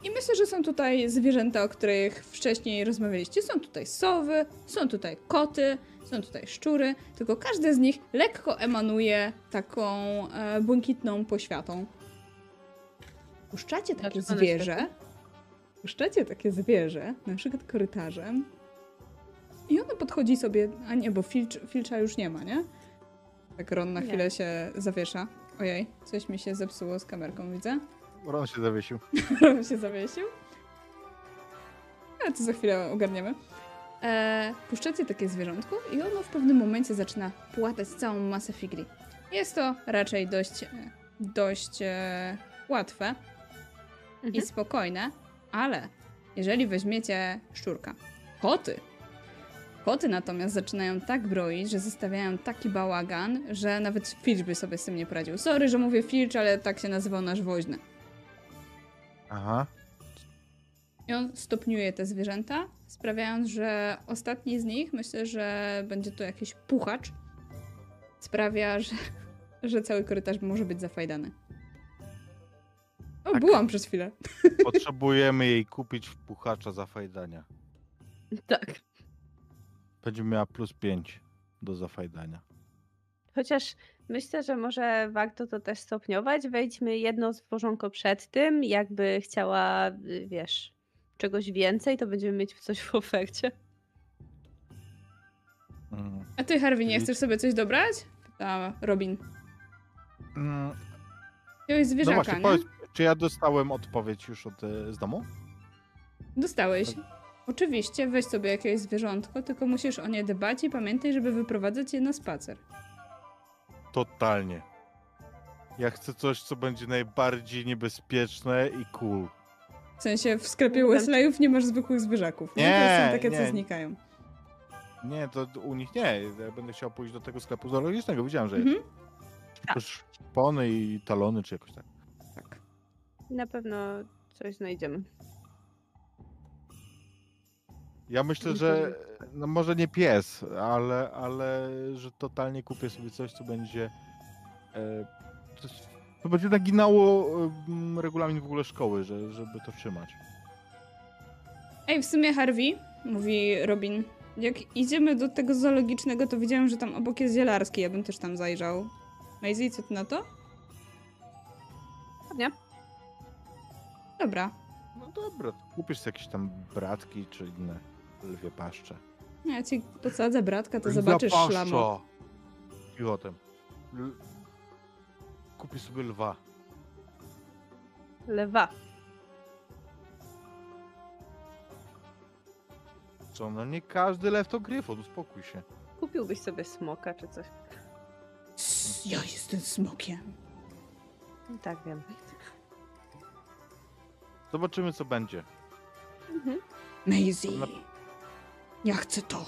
Speaker 2: I myślę, że są tutaj zwierzęta, o których wcześniej rozmawialiście. Są tutaj sowy, są tutaj koty, są tutaj szczury, tylko każde z nich lekko emanuje taką e, błękitną poświatą. Puszczacie takie zwierzę, puszczacie takie zwierzę, na przykład korytarzem, i ono podchodzi sobie, a nie, bo filcz, filcza już nie ma, nie? Tak Ron na
Speaker 3: Nie.
Speaker 2: chwilę się zawiesza. Ojej, coś mi się zepsuło z kamerką, widzę.
Speaker 1: Ron się zawiesił. (laughs)
Speaker 2: Ron się zawiesił. Ale to za chwilę ogarniemy. E, puszczacie takie zwierzątko i ono w pewnym momencie zaczyna płatać całą masę figli. Jest to raczej dość, e, dość e, łatwe i
Speaker 3: Mhm.
Speaker 2: spokojne, ale jeżeli weźmiecie szczurka, koty, koty natomiast zaczynają tak broić, że zostawiają taki bałagan, że nawet Filch by sobie z tym nie poradził. Sorry, że mówię Filch, ale tak się nazywał nasz woźny.
Speaker 1: Aha.
Speaker 2: I on stopniuje te zwierzęta, sprawiając, że ostatni z nich, myślę, że będzie to jakiś puchacz, sprawia, że, że cały korytarz może być zafajdany. O,
Speaker 1: Tak.
Speaker 2: byłam przez chwilę.
Speaker 1: Potrzebujemy jej kupić w puchacza zafajdania.
Speaker 3: Tak.
Speaker 1: Będzie miała plus 5 do zafajdania.
Speaker 3: Chociaż myślę, że może warto to też stopniować. Wejdźmy jedno stworzonko przed tym. Jakby chciała, y, wiesz, czegoś więcej, to będziemy mieć coś w ofercie.
Speaker 1: Mm.
Speaker 2: A ty, Harvey, nie chcesz sobie coś dobrać? Pyta Robin.
Speaker 1: Mm, No
Speaker 2: zwierzaka,
Speaker 1: właśnie,
Speaker 2: nie?
Speaker 1: powiedz, czy ja dostałem odpowiedź już od, e, z domu?
Speaker 2: Dostałeś. Oczywiście, weź sobie jakieś zwierzątko, tylko musisz o nie dbać i pamiętaj, żeby wyprowadzać je na spacer.
Speaker 1: Totalnie. Ja chcę coś, co będzie najbardziej niebezpieczne i cool.
Speaker 2: W sensie w sklepie. Wesleyów nie masz zwykłych zwierzaków. Nie, to
Speaker 1: Nie,
Speaker 2: są takie, co
Speaker 1: nie.
Speaker 2: znikają.
Speaker 1: Nie, to u nich nie. Ja będę chciał pójść do tego sklepu zoologicznego. Widziałem, że jest.
Speaker 2: Mhm.
Speaker 3: Tak.
Speaker 1: Szpony i talony, czy jakoś tak.
Speaker 2: Tak.
Speaker 3: Na pewno coś znajdziemy.
Speaker 1: Ja myślę, że no może nie pies, ale, ale że totalnie kupię sobie coś, co będzie e, coś, co będzie naginało e, regulamin w ogóle szkoły, że, żeby to trzymać.
Speaker 2: Ej, w sumie Harvey, mówi Robin, jak idziemy do tego zoologicznego, to widziałem, że tam obok jest zielarski, ja bym też tam zajrzał. Maisie, co ty na to?
Speaker 3: Nie.
Speaker 2: Dobra.
Speaker 1: No dobra, to kupisz sobie jakieś tam bratki czy inne lwie paszcze.
Speaker 2: Ja ci posadzę bratka, to zobaczysz
Speaker 1: Lwa
Speaker 2: szlamo.
Speaker 1: paszcza. I o tym. L... Kupisz sobie lwa.
Speaker 3: Lewa.
Speaker 1: Co, no nie każdy lew to gryfon, uspokój się.
Speaker 3: Kupiłbyś sobie smoka czy coś.
Speaker 2: Ja jestem smokiem.
Speaker 3: Tak wiem.
Speaker 1: Zobaczymy co będzie.
Speaker 3: Mhm.
Speaker 2: Maisie,
Speaker 1: Na-
Speaker 2: ja chcę to.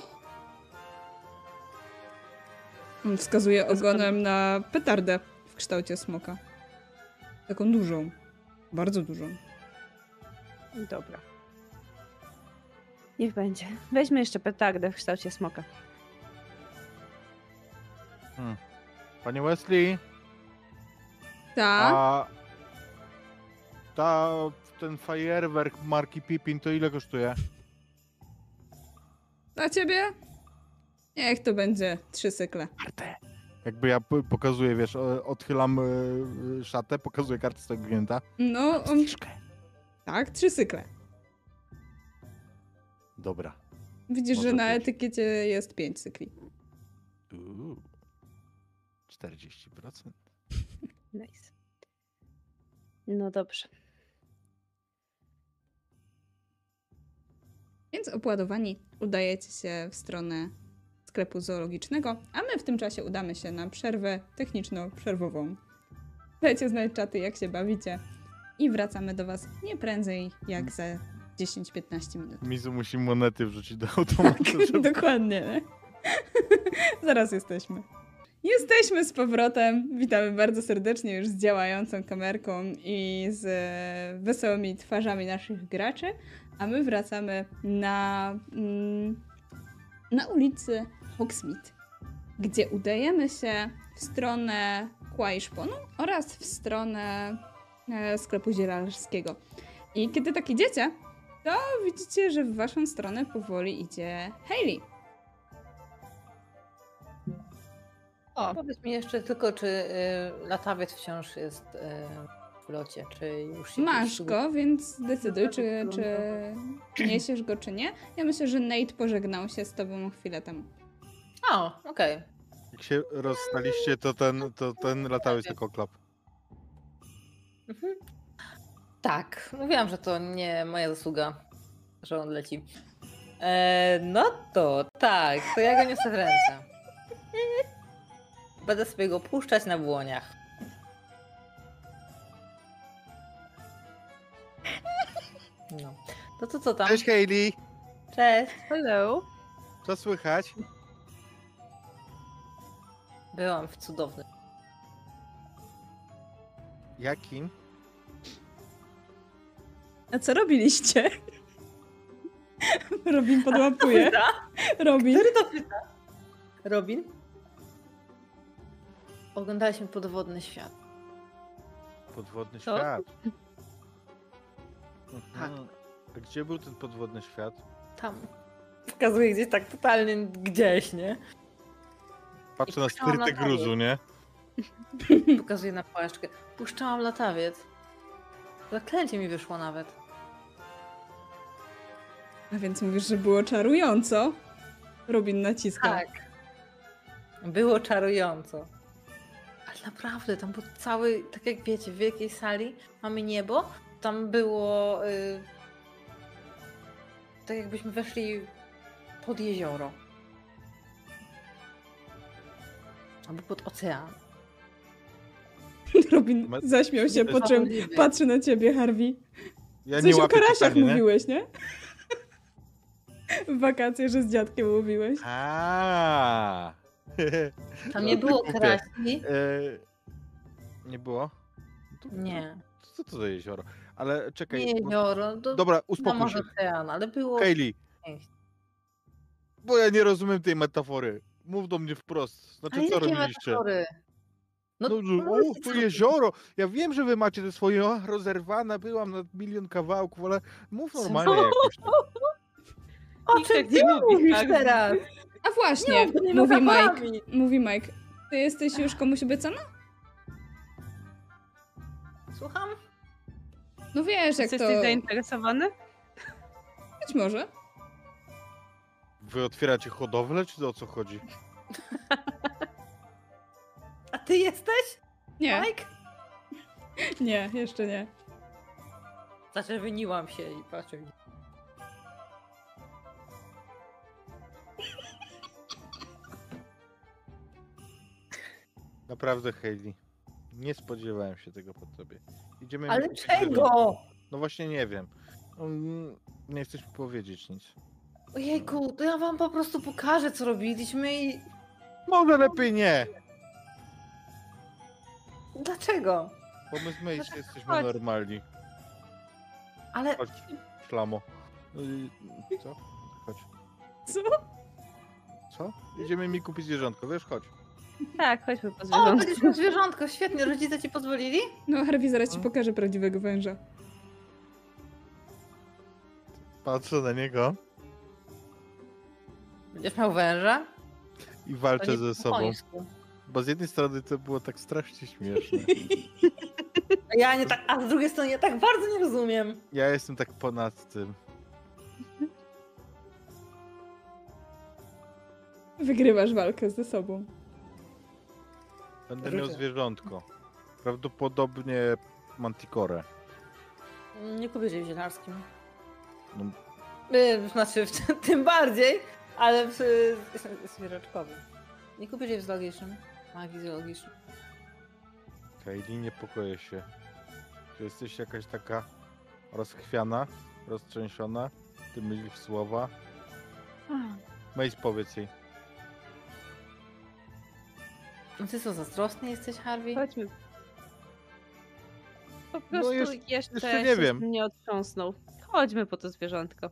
Speaker 2: On wskazuje ogonem na petardę w kształcie smoka. Taką dużą. Bardzo dużą.
Speaker 3: Dobra. Niech będzie. Weźmy jeszcze petardę w kształcie smoka.
Speaker 1: Panie Wesley,
Speaker 2: Tak?
Speaker 1: a ta, ten fajerwerk marki Pippin to ile kosztuje?
Speaker 2: Dla ciebie? Niech to będzie trzy sykle.
Speaker 1: Jakby ja pokazuję, wiesz, odchylam y, szatę, pokazuję kartę swojego klienta.
Speaker 2: No, on... Tak, trzy sykle.
Speaker 1: Dobra.
Speaker 2: Widzisz,
Speaker 1: Może
Speaker 2: że na
Speaker 1: być.
Speaker 2: etykiecie jest pięć cykli.
Speaker 1: Uuu. 40%. (laughs)
Speaker 3: Nice. No dobrze.
Speaker 2: Więc opładowani udajecie się w stronę sklepu zoologicznego, a my w tym czasie udamy się na przerwę techniczno-przerwową. Dajcie znać czaty, jak się bawicie i wracamy do was nie prędzej jak za 10-15 minut.
Speaker 1: Mizu musi monety wrzucić do (laughs) automatu, żeby...
Speaker 2: Dokładnie. nie? (laughs) Zaraz jesteśmy. Jesteśmy z powrotem. Witamy bardzo serdecznie już z działającą kamerką i z e, wesołymi twarzami naszych graczy. A my wracamy na, mm, na ulicy Hogsmeade, gdzie udajemy się w stronę Kłajszponu oraz w stronę e, sklepu zielarskiego. I kiedy tak idziecie, to widzicie, że w waszą stronę powoli idzie Hayley.
Speaker 5: O, powiedz mi jeszcze tylko, czy y, latawiec wciąż jest y, w locie, czy już się
Speaker 2: Masz go, więc decyduj, czy, czy niesiesz go, czy nie. Ja myślę, że Nate pożegnał się z tobą chwilę temu.
Speaker 5: O, okej.
Speaker 1: Jak się rozstaliście, to ten, to ten latawiec tylko klap.
Speaker 5: Mhm. Tak, mówiłam, że to nie moja zasługa, że on leci. E, no to tak, to ja go niosę w ręce. Będę sobie go puszczać na błoniach. No. To co, co tam?
Speaker 1: Cześć Hayley!
Speaker 5: Cześć.
Speaker 3: Hello.
Speaker 1: Co słychać?
Speaker 5: Byłam w cudownym.
Speaker 1: Jakim?
Speaker 2: A co robiliście? (laughs) Robin podłapuje. Robin.
Speaker 5: Który to pyta? Robin? Oglądaliśmy podwodny świat.
Speaker 1: Podwodny
Speaker 3: Co?
Speaker 1: świat.
Speaker 5: Tak.
Speaker 1: Mhm. A gdzie był ten podwodny świat?
Speaker 5: Tam. Wskazuje gdzieś tak totalnie gdzieś, nie?
Speaker 1: Patrzę
Speaker 5: I
Speaker 1: na
Speaker 5: puszczałam latawiec.
Speaker 1: gruzu, nie? (laughs)
Speaker 5: Pokazuje na płaszczkę. Puszczałam latawiec. Zaklęcie mi wyszło nawet.
Speaker 2: A więc mówisz, że było czarująco? Robin naciska.
Speaker 5: Tak. Było czarująco. Ale naprawdę, tam był cały, tak jak wiecie, w wielkiej sali mamy niebo. Tam było. Y, tak jakbyśmy weszli pod jezioro. Albo pod ocean.
Speaker 2: Robin zaśmiał się, po czym patrzy na ciebie, Harvey.
Speaker 1: Ja
Speaker 2: Coś
Speaker 1: nie
Speaker 2: o karasiach
Speaker 1: pytania, nie?
Speaker 2: mówiłeś, nie? W wakacje, że z dziadkiem mówiłeś.
Speaker 1: A.
Speaker 5: Tam nie było karasi.
Speaker 1: E, Nie było?
Speaker 5: Nie.
Speaker 1: Co to za jezioro? Ale czekaj.
Speaker 5: Nie
Speaker 1: bo-
Speaker 5: to
Speaker 1: Dobra, uspokój się.
Speaker 5: Ocean, ale było...
Speaker 1: Hayley, bo ja nie rozumiem tej metafory. Mów do mnie wprost. Znaczy,
Speaker 5: Ale
Speaker 1: co robiliście?
Speaker 5: metafory? No,
Speaker 1: No,
Speaker 5: no,
Speaker 1: o,
Speaker 5: co
Speaker 1: tu
Speaker 5: ty-
Speaker 1: jezioro. Ja wiem, że wy macie te swoje o, rozerwane, byłam na milion kawałków, ale mów normalnie jakoś. tam.
Speaker 5: O czym
Speaker 3: tak
Speaker 5: ty mówisz
Speaker 3: tak?
Speaker 5: teraz?
Speaker 2: A właśnie,
Speaker 5: Nie,
Speaker 2: mówi Mike. Mówi Mike. Ty jesteś już komuś obiecana?
Speaker 5: Słucham?
Speaker 2: No wiesz, jak
Speaker 3: Czy
Speaker 2: to...
Speaker 3: jesteś zainteresowany?
Speaker 2: Być może.
Speaker 1: Wy otwieracie hodowlę, czy o co chodzi? (laughs)
Speaker 5: A ty jesteś?
Speaker 2: Nie,
Speaker 5: Mike? (laughs)
Speaker 2: nie, jeszcze nie.
Speaker 5: Zaczerwieniłam się i patrzę.
Speaker 1: Naprawdę, Hayley. Nie spodziewałem się tego po tobie. Idziemy
Speaker 5: Ale czego?
Speaker 1: No właśnie nie wiem. Mm, Nie chcesz mi powiedzieć nic.
Speaker 5: Ojejku, to ja wam po prostu pokażę, co robiliśmy i...
Speaker 1: Może lepiej nie,
Speaker 5: Dlaczego?
Speaker 1: bo my z Mace jesteśmy
Speaker 3: chodź.
Speaker 1: normalni.
Speaker 5: Ale...
Speaker 1: Chodź, szlamo. Y, Co? Chodź.
Speaker 2: Co?
Speaker 1: Co? Idziemy mi kupić zwierzątko, wiesz? Chodź.
Speaker 3: Tak, chodźmy po
Speaker 5: O,
Speaker 3: zwierzątku.
Speaker 5: będziesz miał (laughs) zwierzątko, świetnie, rodzice ci pozwolili?
Speaker 2: No Harvey zaraz ci
Speaker 1: No.
Speaker 2: pokaże prawdziwego węża.
Speaker 1: Patrzę na niego
Speaker 5: Będziesz miał węża?
Speaker 1: i
Speaker 5: To
Speaker 1: walczę
Speaker 5: nie
Speaker 1: ze
Speaker 5: po
Speaker 1: sobą.
Speaker 5: końsku.
Speaker 1: Bo z jednej strony to było tak strasznie śmieszne. (laughs)
Speaker 5: A Ja nie tak, a z drugiej strony ja tak bardzo nie rozumiem.
Speaker 1: Ja jestem tak ponad tym.
Speaker 2: Wygrywasz walkę ze sobą.
Speaker 1: Będę miał zwierzątko. Prawdopodobnie manticore.
Speaker 5: Nie kupię w zielarskim.
Speaker 1: No,
Speaker 5: Y, Znaczy, w (laughs) tym bardziej, ale w y, zwierzaczkowym. Nie kupię w zoologicznym. Magii zoologicznym.
Speaker 1: Kaili, niepokoję się. Czy jesteś jakaś taka rozchwiana, roztrzęsiona? Ty mylisz słowa? Mace, powiedz jej.
Speaker 5: No ty co, zazdrosny jesteś, Harvey?
Speaker 3: Chodźmy. Po prostu
Speaker 1: jeszcze-
Speaker 3: jeszcze,
Speaker 1: jeszcze nie
Speaker 3: się
Speaker 1: wiem.
Speaker 3: nie otrząsnął. Chodźmy po to zwierzątko.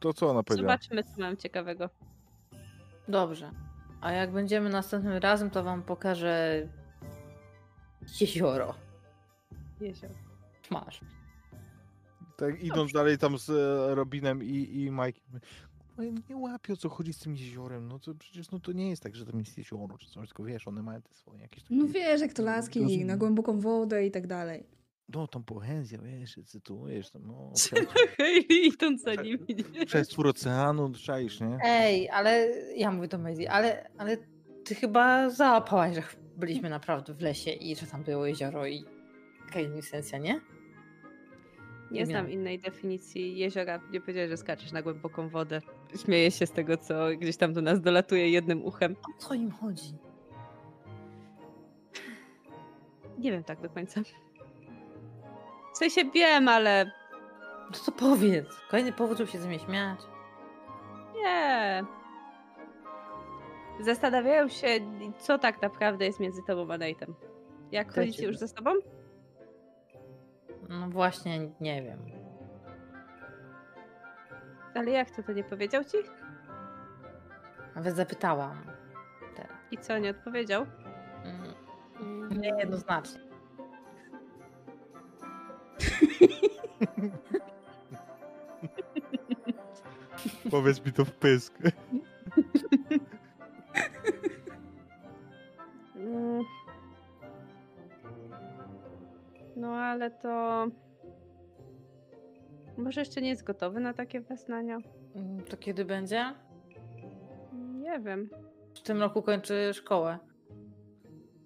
Speaker 1: To co ona powiedziała?
Speaker 3: Zobaczmy, co mam ciekawego.
Speaker 5: Dobrze. A jak będziemy następnym razem, to wam pokażę jezioro.
Speaker 3: Jezioro.
Speaker 5: Masz.
Speaker 1: Tak idąc dalej tam z e, Robinem i, i Mike'em. No ja nie łapię o co chodzi z tym jeziorem. No to przecież no to nie jest tak, że tam jest jezioro czy coś, tylko wiesz, one mają te swoje jakieś takie...
Speaker 2: No wiesz, jak to laski,
Speaker 1: Rozumiem.
Speaker 2: na głęboką wodę i tak dalej.
Speaker 1: No tą poezję, wiesz, cytujesz tam, no, (laughs)
Speaker 3: Hayley idąc za nimi. nie?
Speaker 1: przestwór oceanu, czaisz, nie?
Speaker 5: Ej, ale ja mówię do Maisie, ale, ale ty chyba załapałaś, że byliśmy naprawdę w lesie i że tam było jezioro i kajnisencja, nie?
Speaker 3: Nie znam innej definicji jeziora. Nie powiedziałeś, że skaczesz na głęboką wodę. Śmieję się z tego, co gdzieś tam do nas dolatuje jednym uchem.
Speaker 5: O co im chodzi?
Speaker 3: Nie wiem tak do końca. W sensie wiem, ale
Speaker 5: No to powiedz. Kolejny powód, żeby się ze mnie śmiać.
Speaker 3: nie. Zastanawiają się, co tak naprawdę jest między tobą a Nate'em. Jak chodzicie już ze sobą?
Speaker 5: No właśnie, nie wiem.
Speaker 3: Ale jak to, to nie powiedział ci?
Speaker 5: Nawet zapytałam. Teraz.
Speaker 3: I co, nie odpowiedział?
Speaker 5: Mm, Nie jednoznacznie.
Speaker 1: Powiedz mi to w pysk.
Speaker 3: Mm. No ale to... Może jeszcze nie jest gotowy na takie wezwania?
Speaker 5: Mm, To kiedy będzie?
Speaker 3: Nie wiem.
Speaker 5: W tym roku kończy szkołę.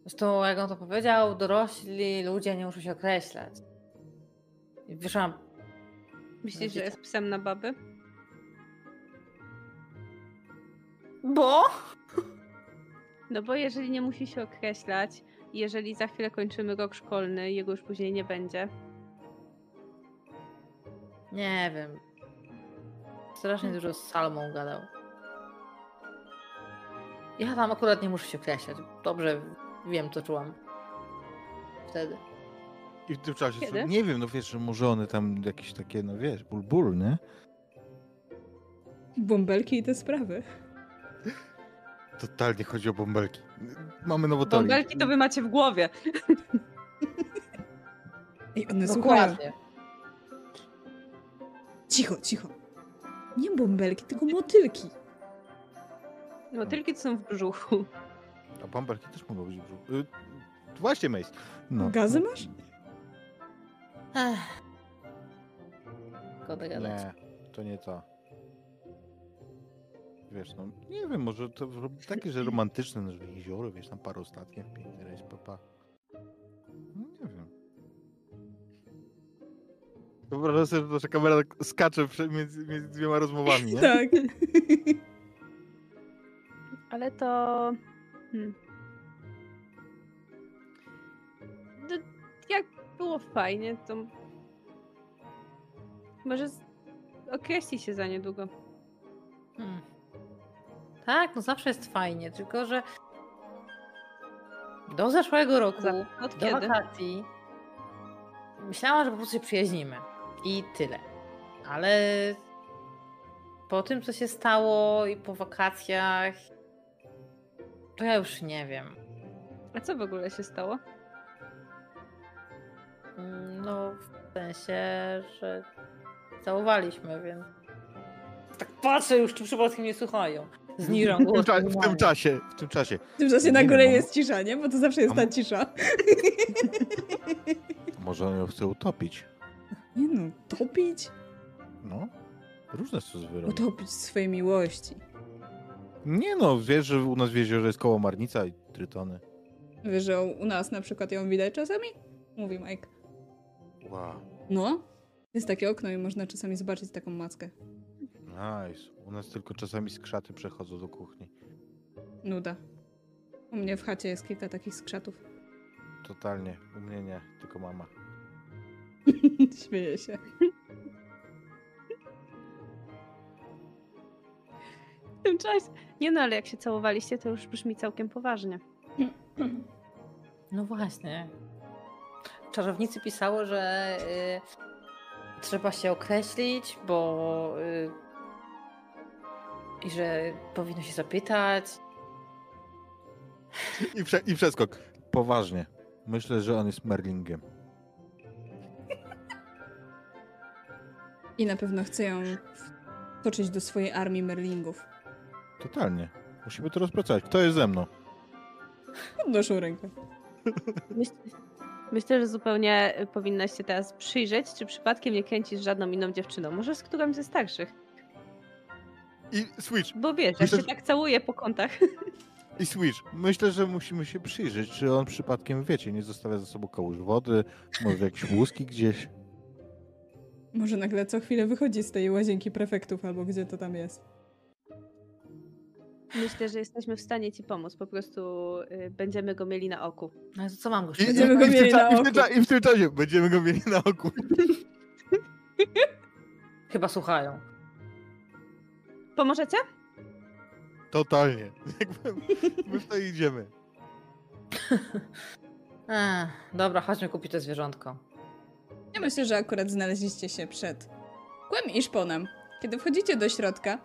Speaker 5: Zresztą, jak on to powiedział, dorośli ludzie nie muszą się określać. I wyszłam.
Speaker 3: Myślisz, że jest psem na baby?
Speaker 5: Bo?
Speaker 3: No bo jeżeli nie musi się określać, jeżeli za chwilę kończymy rok szkolny jego już później nie będzie,
Speaker 5: Nie wiem. Strasznie dużo z Salmą gadał. Ja tam akurat nie muszę się określać. Dobrze wiem, co czułam. Wtedy.
Speaker 1: I w tym czasie, co,
Speaker 3: Kiedy?
Speaker 1: nie wiem, no wiesz, że może one tam jakieś takie, no wiesz, ból, ból, nie?
Speaker 2: Bąbelki i te sprawy.
Speaker 1: Totalnie chodzi o bąbelki. Mamy nowotory.
Speaker 3: Bąbelki to wy macie w głowie.
Speaker 2: Ej, one słuchają. Cicho, cicho. Nie bąbelki, tylko motylki.
Speaker 3: Motylki to są w brzuchu.
Speaker 1: A bąbelki też mogą być w brzuchu. Y, Właśnie, Mace. No.
Speaker 2: Gazy masz?
Speaker 5: Ech. Szkoda gadać.
Speaker 1: Nie, to nie to. Wiesz, no, nie wiem, może to takie, że romantyczne, no, że jezioro, wiesz, tam parę ostatnich, piękny rejs, papa. No, Wyobrażam sobie, że nasza kamera tak skacze między, między dwiema rozmowami, nie? (laughs)
Speaker 2: Tak.
Speaker 3: Ale to. Hmm. No, jak było fajnie, to. Może z... określi się za niedługo.
Speaker 5: Hmm. Tak, no zawsze jest fajnie, tylko że do zeszłego roku,
Speaker 3: Za- od
Speaker 5: do
Speaker 3: kiedy?
Speaker 5: wakacji, myślałam, że po prostu się przyjaźnimy. I tyle. Ale po tym, co się stało i po wakacjach, to ja już nie wiem.
Speaker 3: A co w ogóle się stało?
Speaker 5: Mm, No, w sensie, że całowaliśmy, więc. Tak patrzę już, czy przypadkiem nie słuchają. Zniżam
Speaker 1: W tym,
Speaker 5: głos.
Speaker 1: cza- w tym czasie, w tym czasie.
Speaker 2: W tym czasie na górze
Speaker 1: no.
Speaker 2: jest cisza, nie? Bo to zawsze jest ta cisza. (laughs)
Speaker 1: Może on ją chce utopić.
Speaker 2: Nie no, topić?
Speaker 1: No, różne są zwierzęta.
Speaker 2: Utopić swojej miłości.
Speaker 1: Nie no, wiesz, że u nas w jeziorze jest koło Marnica i Trytony.
Speaker 2: Wiesz, że u nas na przykład ją widać czasami? Mówi Mike.
Speaker 1: Wow,
Speaker 2: No, jest takie okno i można czasami zobaczyć taką mackę.
Speaker 1: nice. U nas tylko czasami skrzaty przechodzą do kuchni.
Speaker 2: Nuda. U mnie w chacie jest kilka takich skrzatów.
Speaker 1: Totalnie. U mnie nie, tylko mama. (laughs)
Speaker 2: Śmieję się.
Speaker 3: W tym czasie. Nie no, ale jak się całowaliście, to już brzmi całkiem poważnie.
Speaker 5: No właśnie. Czarownicy pisały, że y, trzeba się określić, bo y, i że powinno się zapytać.
Speaker 1: I, prze, I przeskok. Poważnie. Myślę, że on jest Merlingiem.
Speaker 2: I na pewno chcę ją toczyć do swojej armii merlingów.
Speaker 1: Totalnie. Musimy to rozpracować. Kto jest ze mną?
Speaker 2: Podnoszą rękę.
Speaker 3: Myślę, myślę, że zupełnie powinnaś się teraz przyjrzeć, czy przypadkiem nie kręcisz żadną inną dziewczyną. Może z którąś ze starszych.
Speaker 1: I Switch.
Speaker 3: Bo wiesz, jak
Speaker 1: Myślę,
Speaker 3: się
Speaker 1: że-
Speaker 3: tak całuje po kątach. (laughs)
Speaker 1: I Switch. Myślę, że musimy się przyjrzeć, czy on przypadkiem, wiecie, nie zostawia za sobą kałuż wody, może jakieś łuski gdzieś.
Speaker 2: Może nagle co chwilę wychodzi z tej łazienki prefektów, albo gdzie to tam jest.
Speaker 3: Myślę, że jesteśmy w stanie ci pomóc. Po prostu y, będziemy go mieli na oku.
Speaker 5: No to co mam go
Speaker 1: I,
Speaker 5: śledzić?
Speaker 2: Będziemy go
Speaker 1: i, w tym
Speaker 2: mieli
Speaker 1: cza-
Speaker 2: na
Speaker 1: i, w tym
Speaker 2: oku.
Speaker 1: cza- I w tym czasie będziemy go mieli na oku. (laughs)
Speaker 5: Chyba słuchają.
Speaker 3: Pomożecie?
Speaker 1: Totalnie. (laughs) Jakby My w to idziemy. (laughs)
Speaker 5: Ech, dobra, chodźmy kupić to zwierzątko.
Speaker 2: Ja myślę, że akurat znaleźliście się przed kłem i szponem. Kiedy wchodzicie do środka,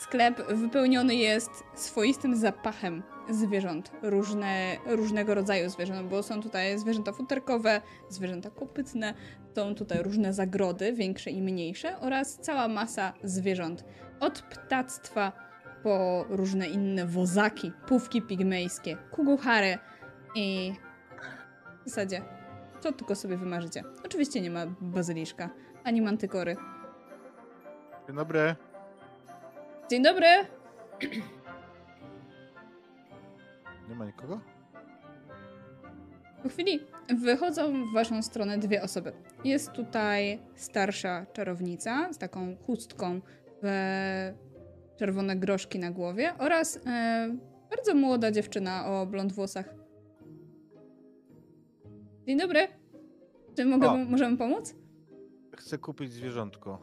Speaker 2: sklep wypełniony jest swoistym zapachem zwierząt. Różne, różnego rodzaju zwierząt, bo są tutaj zwierzęta futerkowe, zwierzęta kopytne, są tutaj różne zagrody, większe i mniejsze, oraz cała masa zwierząt. Od ptactwa po różne inne wozaki, pówki pigmejskie, kuguchary i w zasadzie co tylko sobie wymarzycie. Oczywiście nie ma bazyliszka, ani mantykory.
Speaker 1: Dzień dobry.
Speaker 2: Dzień dobry! (clears throat)
Speaker 1: Nie ma nikogo?
Speaker 2: Po chwili wychodzą w waszą stronę dwie osoby. Jest tutaj starsza czarownica z taką chustką w czerwone groszki na głowie oraz e, bardzo młoda dziewczyna o blond włosach. Dzień dobry! Czy mogę,
Speaker 1: O.
Speaker 2: możemy pomóc?
Speaker 1: Chcę kupić zwierzątko.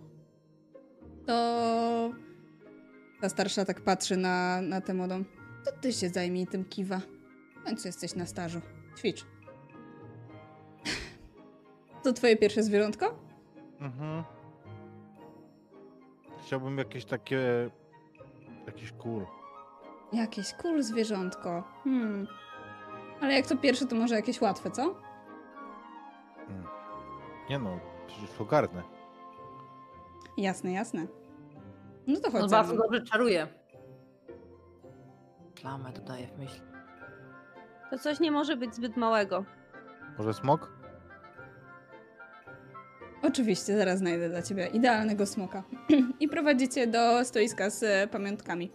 Speaker 2: To ta starsza tak patrzy na, na tę młodą. To ty się zajmij tym kiwa. W końcu jesteś na stażu. Ćwicz. (laughs) To twoje pierwsze zwierzątko?
Speaker 1: Mhm. Chciałbym jakieś takie... Jakiś kur.
Speaker 2: Jakieś cool zwierzątko. Hmm. Ale jak to pierwsze, to może jakieś łatwe, co?
Speaker 1: Nie no, przecież to garnę.
Speaker 2: Jasne, jasne. No to chodź. Ze
Speaker 5: bardzo dobrze czaruje. Plamę dodaję w myśl.
Speaker 3: To coś nie może być zbyt małego.
Speaker 1: Może smok?
Speaker 2: Oczywiście, zaraz znajdę dla ciebie idealnego smoka. (clears throat) I prowadzicie do stoiska z e, pamiątkami.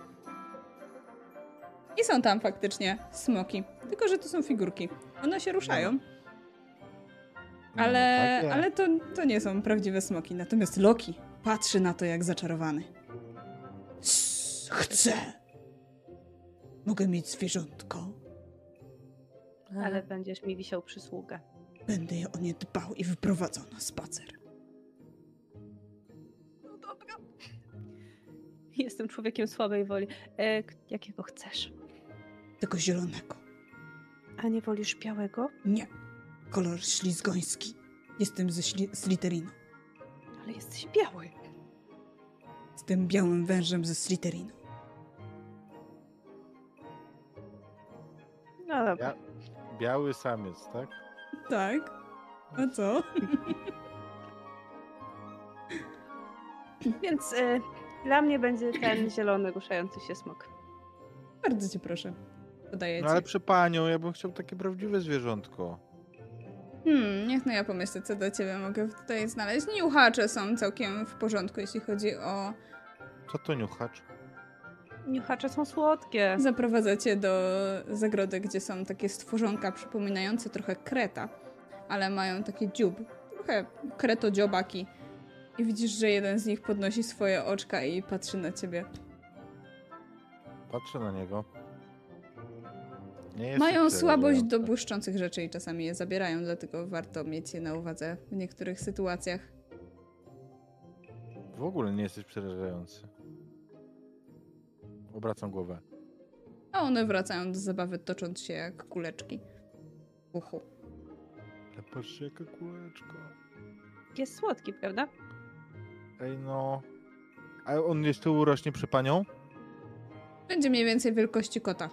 Speaker 2: I są tam faktycznie smoki. Tylko, że to są figurki. One się ruszają,
Speaker 1: No,
Speaker 2: ale,
Speaker 1: takie.
Speaker 2: ale to, to nie są prawdziwe smoki. Natomiast Loki patrzy na to jak zaczarowany. "Sss, Chcę. Mogę mieć zwierzątko.
Speaker 3: Ale będziesz mi wisiał przysługę.
Speaker 2: Będę je o nie dbał i wyprowadzał na spacer.
Speaker 3: No dobra. Jestem człowiekiem słabej woli. E, jakiego chcesz?
Speaker 2: Tego zielonego.
Speaker 3: A nie wolisz białego?
Speaker 2: Nie. Kolor ślizgoński. Jestem ze śli- Slytherinu.
Speaker 3: Ale jesteś biały.
Speaker 2: Jestem białym wężem ze Slytherinu.
Speaker 3: No dobra.
Speaker 1: Ja... Biały samiec, tak?
Speaker 2: Tak. A co? (laughs)
Speaker 3: Więc e, dla mnie będzie ten zielony ruszający się smok.
Speaker 2: Bardzo cię proszę. Podaję
Speaker 1: No
Speaker 2: ci.
Speaker 1: ale przy panią, ja bym chciał takie prawdziwe zwierzątko.
Speaker 2: Hmm, niech no ja pomyślę, co dla ciebie mogę tutaj znaleźć. Niuchacze są całkiem w porządku, jeśli chodzi o...
Speaker 1: Co to niuchacz?
Speaker 3: Niuchacze są słodkie.
Speaker 2: Zaprowadzę cię do zagrody, gdzie są takie stworzonka przypominające trochę kreta, ale mają taki dziób. Trochę kretodziobaki. I widzisz, że jeden z nich podnosi swoje oczka i patrzy na ciebie.
Speaker 1: Patrzę na niego. Nie jest
Speaker 2: Mają słabość do błyszczących rzeczy i czasami je zabierają, dlatego warto mieć je na uwadze w niektórych sytuacjach.
Speaker 1: W ogóle nie jesteś przerażający. Obracam głowę.
Speaker 2: A one wracają do zabawy, tocząc się jak kuleczki. Uchu.
Speaker 1: Ale patrzcie, jaka kółeczko.
Speaker 3: Jest słodki, prawda?
Speaker 1: Ej no. A on jest tu rośnie przy panią?
Speaker 2: Będzie mniej więcej wielkości kota.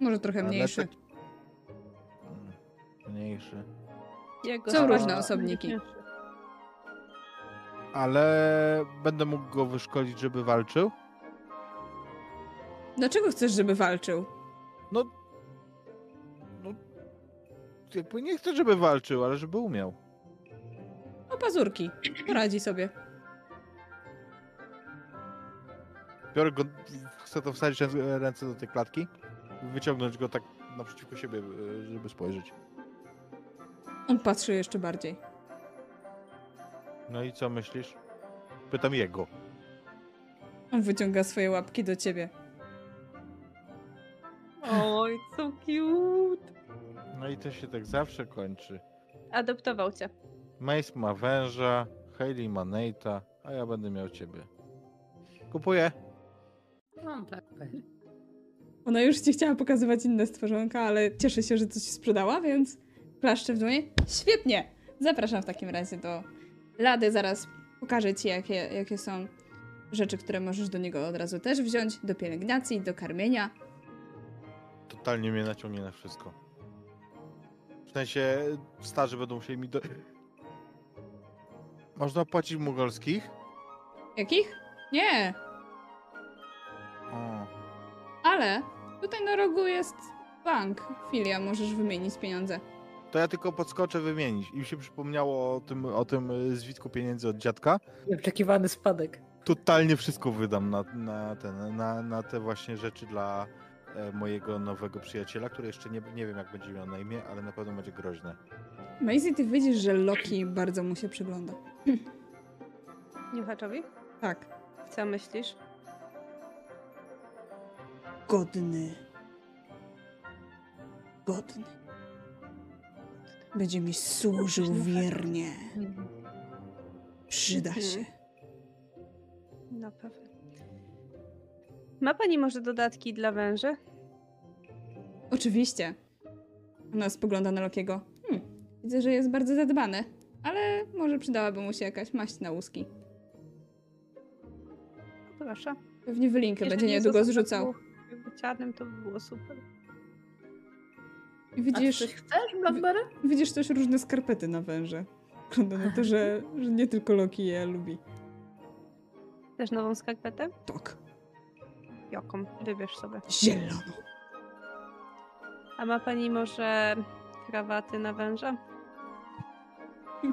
Speaker 2: Może trochę mniejszy.
Speaker 1: Mniejszy.
Speaker 3: Jego
Speaker 2: Są różne
Speaker 3: będzie
Speaker 2: osobniki.
Speaker 1: Ale będę mógł go wyszkolić, żeby walczył?
Speaker 2: Dlaczego chcesz, żeby walczył?
Speaker 1: No. No. Jakby nie chcę, żeby walczył, ale żeby umiał.
Speaker 2: O pazurki. Poradzi sobie.
Speaker 1: Biorę go, chcę to wsadzić ręce do tej klatki, wyciągnąć go tak naprzeciwko siebie, e, żeby spojrzeć.
Speaker 2: On patrzy jeszcze bardziej.
Speaker 1: No i co myślisz? Pytam jego.
Speaker 2: On wyciąga swoje łapki do ciebie.
Speaker 3: Oj, so cute.
Speaker 1: No i to się tak zawsze kończy.
Speaker 3: Adoptował cię.
Speaker 1: Mace ma węża, Hayley ma Nate'a, a ja będę miał ciebie. Kupuję.
Speaker 5: No tak.
Speaker 2: Ona już ci chciała pokazywać inne stworzonka, ale cieszę się, że coś ci sprzedała, więc klaszczę w dłonie. Świetnie! Zapraszam w takim razie do Lady. Zaraz pokażę ci, jakie, jakie są rzeczy, które możesz do niego od razu też wziąć. Do pielęgnacji, do karmienia.
Speaker 1: Totalnie mnie naciągnie na wszystko. W sensie starzy będą musieli mi do... Można płacić w mugolskich?
Speaker 2: Jakich? Nie,
Speaker 1: O,
Speaker 2: ale tutaj na rogu jest bank. Filia, możesz wymienić pieniądze.
Speaker 1: to ja tylko podskoczę wymienić. I mi się przypomniało o tym, o tym y, zwitku pieniędzy od dziadka.
Speaker 5: Nieoczekiwany spadek.
Speaker 1: Totalnie wszystko wydam na, na, ten, na, na te właśnie rzeczy dla e, mojego nowego przyjaciela, który jeszcze nie, nie wiem jak będzie miał na imię, ale na pewno będzie groźne.
Speaker 2: Maisie, ty widzisz, że Loki bardzo mu się przygląda.
Speaker 3: Niuchaczowi?
Speaker 2: Tak.
Speaker 3: Co myślisz?
Speaker 2: Godny. Godny. Będzie mi służył wiernie. Przyda się.
Speaker 3: Na pewno. Ma pani może dodatki dla węży?
Speaker 2: Oczywiście. Ona spogląda na Lokiego. Widzę, że jest bardzo zadbany, ale może przydałaby mu się jakaś maść na łuski.
Speaker 3: Proszę.
Speaker 2: Pewnie wylinkę będzie niedługo zrzucał.
Speaker 3: jakby Czarnym to by było super.
Speaker 2: I
Speaker 5: A ty
Speaker 2: widzisz,
Speaker 5: coś chcesz, Blackberry?
Speaker 2: widzisz też różne skarpety na węże. Wygląda na to, że, że nie tylko Loki je lubi.
Speaker 3: Też nową skarpetę?
Speaker 2: Tak.
Speaker 3: Jaką? Wybierz sobie.
Speaker 2: Zieloną.
Speaker 3: A ma pani może krawaty na węża?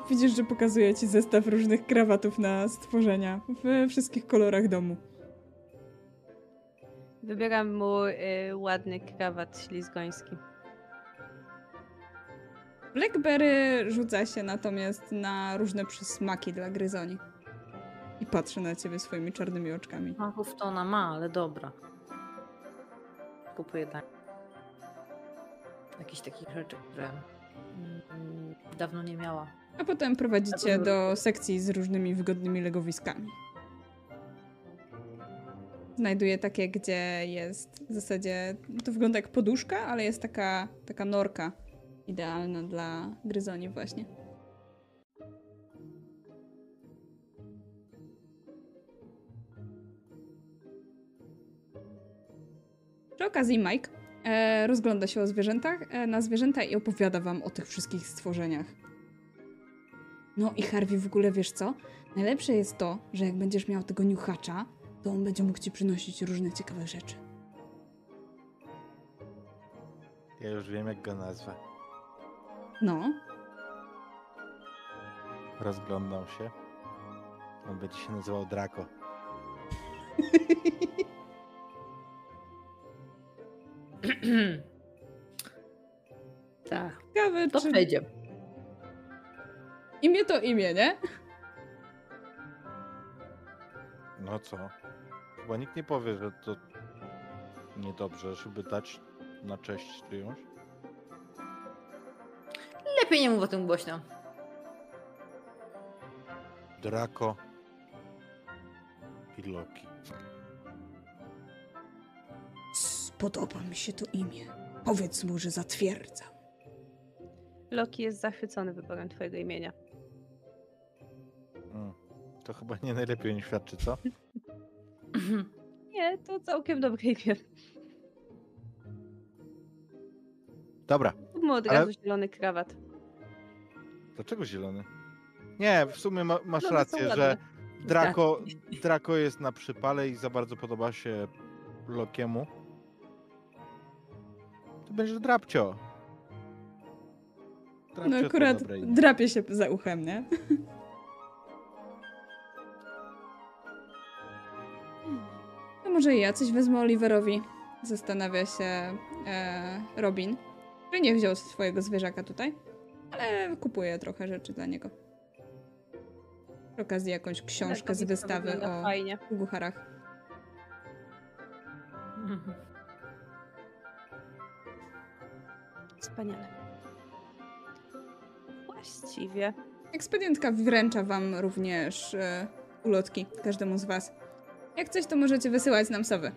Speaker 2: Widzisz, że pokazuje ci zestaw różnych krawatów na stworzenia we wszystkich kolorach domu.
Speaker 3: Wybieram mu y, ładny krawat ślizgoński.
Speaker 2: Blackberry rzuca się natomiast na różne przysmaki dla gryzoni. I patrzy na ciebie swoimi czarnymi oczkami.
Speaker 5: Machów to ona ma, ale dobra. Kupuję tak. Jakichś takich rzeczy, które mm, dawno nie miała.
Speaker 2: A potem prowadzicie do sekcji z różnymi wygodnymi legowiskami. Znajduję takie, gdzie jest w zasadzie, to wygląda jak poduszka, ale jest taka, taka norka idealna dla gryzoni właśnie. Przy okazji Mike e, rozgląda się o zwierzętach, e, na zwierzęta i opowiada wam o tych wszystkich stworzeniach. No i Harvey, w ogóle wiesz co? Najlepsze jest to, że jak będziesz miał tego niuchacza, to on będzie mógł ci przynosić różne ciekawe rzeczy.
Speaker 1: Ja już wiem, jak go nazwę.
Speaker 2: No,
Speaker 1: Rozglądam się. On będzie się nazywał Draco. (clears throat)
Speaker 5: tak,
Speaker 2: ciekawe,
Speaker 5: to
Speaker 2: czy
Speaker 5: przejdzie.
Speaker 2: imię to imię, nie?
Speaker 1: No co? Chyba nikt nie powie, że to niedobrze, żeby dać na cześć czyjąś.
Speaker 5: Lepiej nie mów o tym głośno.
Speaker 1: Draco i Loki.
Speaker 2: Spodoba mi się to imię. Powiedz mu, że zatwierdzam.
Speaker 3: Loki jest zachwycony wyborem twojego imienia.
Speaker 1: Mm. To chyba nie najlepiej nie świadczy, co? (laughs)
Speaker 3: Nie, to całkiem dobre imię.
Speaker 1: Dobra,
Speaker 3: Kupmy od
Speaker 1: Ale-
Speaker 3: razu zielony krawat.
Speaker 1: dlaczego zielony? Nie, w sumie ma, masz
Speaker 3: No,
Speaker 1: rację, że Draco, Draco jest na przypale i za bardzo podoba się Lokiemu. To będzie Drapcio. Drapcio
Speaker 2: No akurat drapie się za uchem, nie? (laughs) może ja coś wezmę Oliverowi. Zastanawia się e, Robin, który nie wziął swojego zwierzaka tutaj, ale kupuje trochę rzeczy dla niego. Przy okazji jakąś książkę z wystawy o
Speaker 3: Fajnie.
Speaker 2: Gucharach.
Speaker 3: Wspaniale. Właściwie.
Speaker 2: Ekspedientka wręcza wam również e, ulotki, każdemu z was. Jak coś, to możecie wysyłać nam sowy.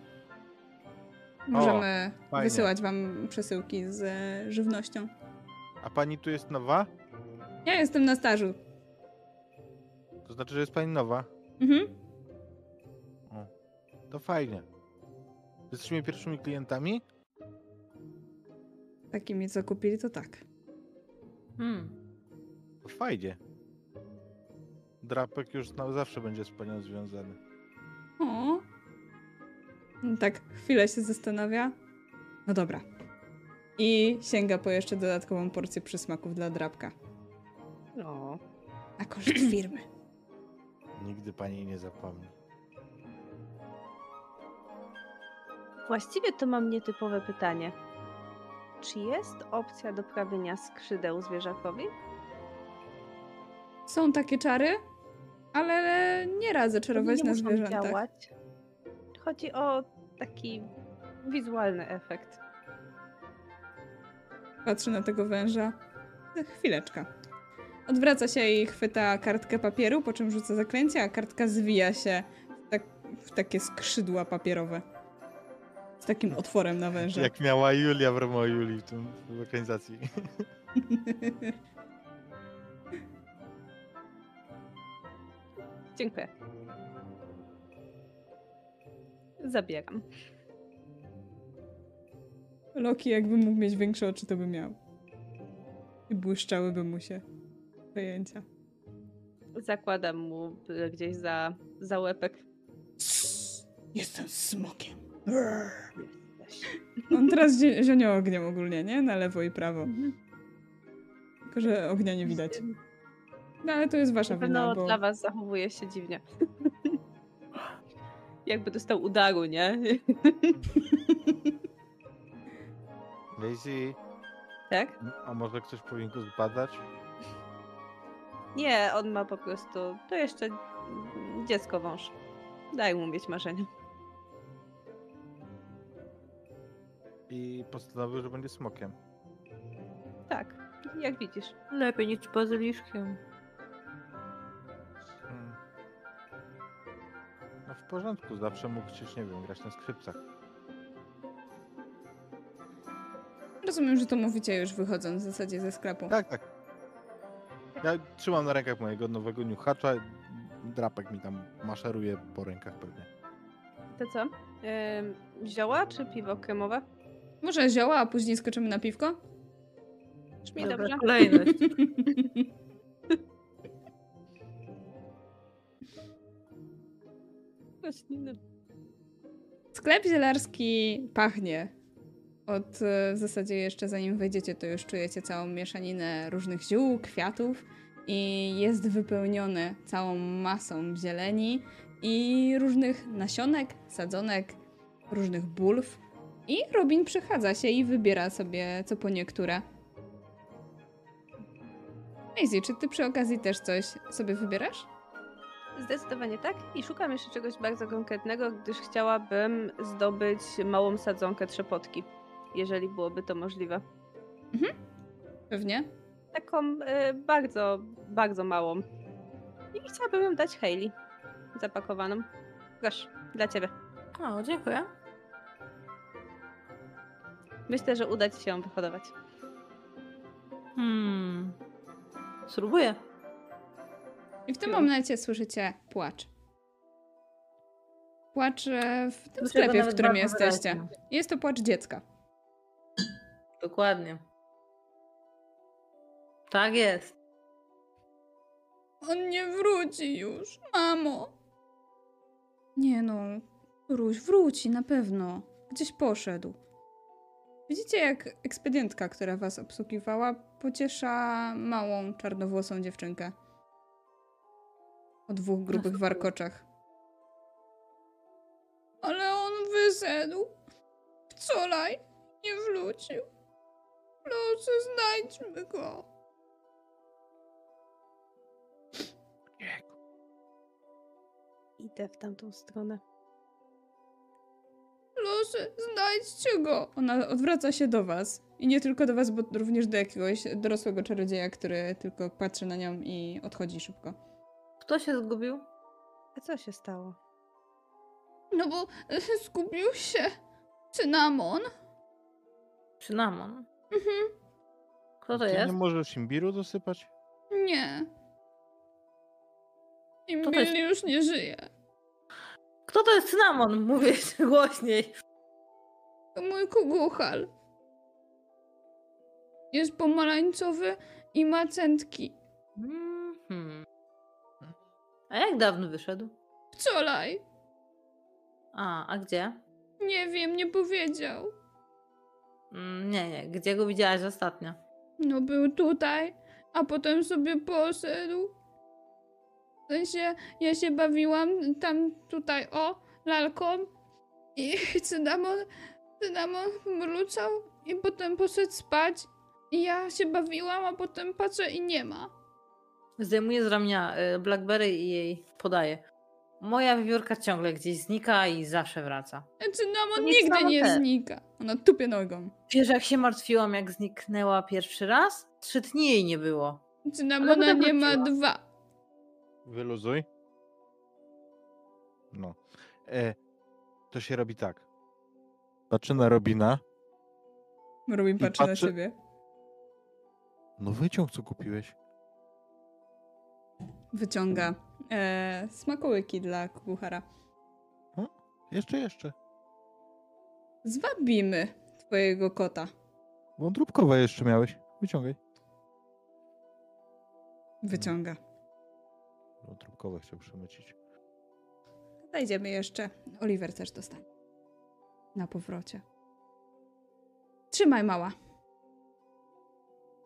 Speaker 2: Możemy
Speaker 1: fajnie.
Speaker 2: wysyłać wam przesyłki z e, żywnością.
Speaker 1: A pani tu jest nowa?
Speaker 2: Ja jestem na stażu.
Speaker 1: To znaczy, że jest pani nowa?
Speaker 2: Mhm.
Speaker 1: To fajnie. Jesteśmy pierwszymi klientami?
Speaker 2: Takimi, co kupili, to tak.
Speaker 5: Hmm.
Speaker 1: To fajnie. Drapek już na zawsze będzie z panią związany.
Speaker 2: O. No Tak, chwilę się zastanawia. No dobra. I sięga po jeszcze dodatkową porcję przysmaków dla drapka.
Speaker 3: No.
Speaker 2: Na koszt (clears throat) firmy.
Speaker 1: Nigdy pani nie zapomni.
Speaker 3: Właściwie to mam nietypowe pytanie. Czy jest opcja doprawienia skrzydeł zwierzakowi?
Speaker 2: Są takie czary, ale nie radzę czarować
Speaker 3: nie
Speaker 2: na zwierzętach.
Speaker 3: działać. Chodzi o taki wizualny efekt.
Speaker 2: Patrzy na tego węża. Chwileczka. Odwraca się i chwyta kartkę papieru, po czym rzuca zaklęcie, a kartka zwija się w, tak, w takie skrzydła papierowe. Z takim otworem na węża.
Speaker 1: Jak miała Julia w Romeo Julii w tym w organizacji. (laughs)
Speaker 3: Dziękuję. Zabieram.
Speaker 2: Loki jakby mógł mieć większe oczy, to by miał. I błyszczałyby mu się pojęcia.
Speaker 3: Zakładam mu gdzieś za, za łepek.
Speaker 2: Jestem smokiem. On teraz zionio ogniem ogólnie, nie? Na lewo i prawo. Tylko, że ognia nie widać. No ale to jest wasza
Speaker 3: Na
Speaker 2: wina,
Speaker 3: pewno
Speaker 2: bo...
Speaker 3: dla was zachowuje się dziwnie. (laughs) Jakby dostał udaru, nie? (laughs)
Speaker 1: Lazy,
Speaker 3: tak?
Speaker 1: a może ktoś powinien go zbadać?
Speaker 3: Nie, on ma po prostu. To jeszcze dziecko wąż. Daj mu mieć marzenia.
Speaker 1: I postanowił, że będzie smokiem.
Speaker 3: Tak, jak widzisz.
Speaker 5: Lepiej niż bazyliszkiem.
Speaker 1: W porządku, zawsze mógł przecież, nie wiem, grać na skrzypcach.
Speaker 2: Rozumiem, że to mówicie już wychodząc w zasadzie ze sklepu.
Speaker 1: Tak, tak. Ja trzymam na rękach mojego nowego niuchacza. Drapek mi tam maszeruje po rękach pewnie.
Speaker 3: To co? Ym, zioła czy piwo kremowe?
Speaker 2: Może zioła, a później skoczymy na piwko?
Speaker 3: Brzmi
Speaker 5: Dobra
Speaker 3: dobrze.
Speaker 5: kolejność. (laughs)
Speaker 2: Sklep zielarski pachnie. Od e, w zasadzie jeszcze zanim wejdziecie, to już czujecie całą mieszaninę różnych ziół, kwiatów i jest wypełniony całą masą zieleni i różnych nasionek, sadzonek, różnych bulw. I Robin przechadza się i wybiera sobie co po niektóre. Maisie, czy ty przy okazji też coś sobie wybierasz?
Speaker 3: Zdecydowanie tak. I szukam jeszcze czegoś bardzo konkretnego, gdyż chciałabym zdobyć małą sadzonkę trzepotki, jeżeli byłoby to możliwe.
Speaker 2: Pewnie.
Speaker 3: Taką y, bardzo, bardzo małą. I chciałabym ją dać Hayley. Zapakowaną. Proszę, dla ciebie.
Speaker 5: O, dziękuję.
Speaker 3: Myślę, że uda ci się ją wyhodować.
Speaker 5: Hmm. Spróbuję.
Speaker 2: I w tym momencie słyszycie płacz. Płacz e, w tym sklepie, w którym jesteście.
Speaker 5: wyraźnie.
Speaker 2: Jest to płacz dziecka.
Speaker 5: Dokładnie. Tak jest.
Speaker 2: On nie wróci już, mamo. Nie no, Ruś wróci na pewno. Gdzieś poszedł. Widzicie, jak ekspedientka, która was obsługiwała, pociesza małą, czarnowłosą dziewczynkę. O dwóch grubych warkoczach. Ale on wyszedł. Wczoraj nie wrócił. Proszę, znajdźmy go.
Speaker 3: Idę w tamtą stronę.
Speaker 2: Proszę, znajdźcie go! Ona odwraca się do was. I nie tylko do was, bo również do jakiegoś dorosłego czarodzieja, który tylko patrzy na nią i odchodzi szybko.
Speaker 5: Kto się zgubił?
Speaker 3: A co się stało?
Speaker 2: No bo e, (laughs) zgubił się cynamon.
Speaker 5: Cynamon.
Speaker 2: Mhm.
Speaker 5: Kto to
Speaker 1: Ty
Speaker 5: jest?
Speaker 1: nie możesz imbiru dosypać?
Speaker 2: Nie. I
Speaker 5: To to jest-
Speaker 2: już nie żyje.
Speaker 5: Kto to jest cynamon? (laughs) Mówię głośniej.
Speaker 2: To mój kuguchal. Jest pomarańczowy i ma centki.
Speaker 5: Mhm. A jak dawno wyszedł?
Speaker 2: Wczoraj.
Speaker 5: A, a gdzie?
Speaker 2: Nie wiem, nie powiedział.
Speaker 5: Mm, nie, nie. Gdzie go widziałaś ostatnio?
Speaker 2: No był tutaj, a potem sobie poszedł. W sensie, ja się bawiłam tam tutaj, o, lalką i (laughs) cynamon, cynamon mruczał i potem poszedł spać i ja się bawiłam, a potem patrzę i nie ma.
Speaker 5: Zdejmuje z ramienia y, Blackberry i jej podaje. Moja wiewiórka ciągle gdzieś znika i zawsze wraca.
Speaker 2: Cynamon
Speaker 5: To nie
Speaker 2: nigdy nie
Speaker 5: też.
Speaker 2: znika. Ona tupie nogą.
Speaker 5: Wiesz, jak się martwiłam, jak zniknęła pierwszy raz? Trzy dni jej nie było.
Speaker 2: Cynamona
Speaker 5: potem
Speaker 2: nie ma dwa.
Speaker 1: Wyluzuj. No. E, to się robi tak. Patrzy na Robina.
Speaker 2: Robin
Speaker 1: I
Speaker 2: patrzy na
Speaker 1: patrzy-
Speaker 2: siebie.
Speaker 1: No wyciąg, co kupiłeś.
Speaker 2: Wyciąga e, smakołyki dla kuchara.
Speaker 1: Jeszcze, jeszcze.
Speaker 2: Zwabimy twojego kota.
Speaker 1: Wątróbkowe jeszcze miałeś. Wyciągaj.
Speaker 2: Wyciąga.
Speaker 1: Wątróbkowe chciał przemycić.
Speaker 2: Zajdziemy jeszcze. Oliver też dostanie. Na powrocie. Trzymaj, mała.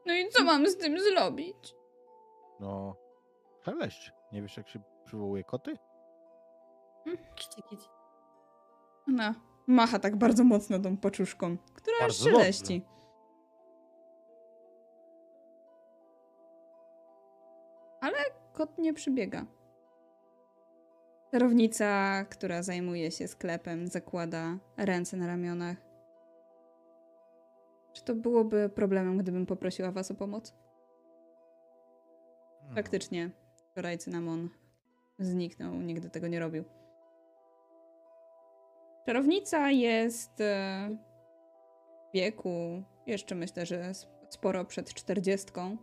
Speaker 2: No i co mam z tym zrobić?
Speaker 1: No. Szeleść. Nie wiesz, jak się przywołuje koty?
Speaker 5: Kici, kici.
Speaker 2: Ona macha tak bardzo mocno tą paczuszką, która
Speaker 1: Bardzo
Speaker 2: szeleści. Ale kot nie przybiega. Kierownica, która zajmuje się sklepem, zakłada ręce na ramionach. Czy to byłoby problemem, gdybym poprosiła was o pomoc?
Speaker 1: No.
Speaker 2: Faktycznie, wczoraj cynamon zniknął, nigdy tego nie robił. Czarownica jest e, w wieku, jeszcze myślę, że sporo przed czterdziestką.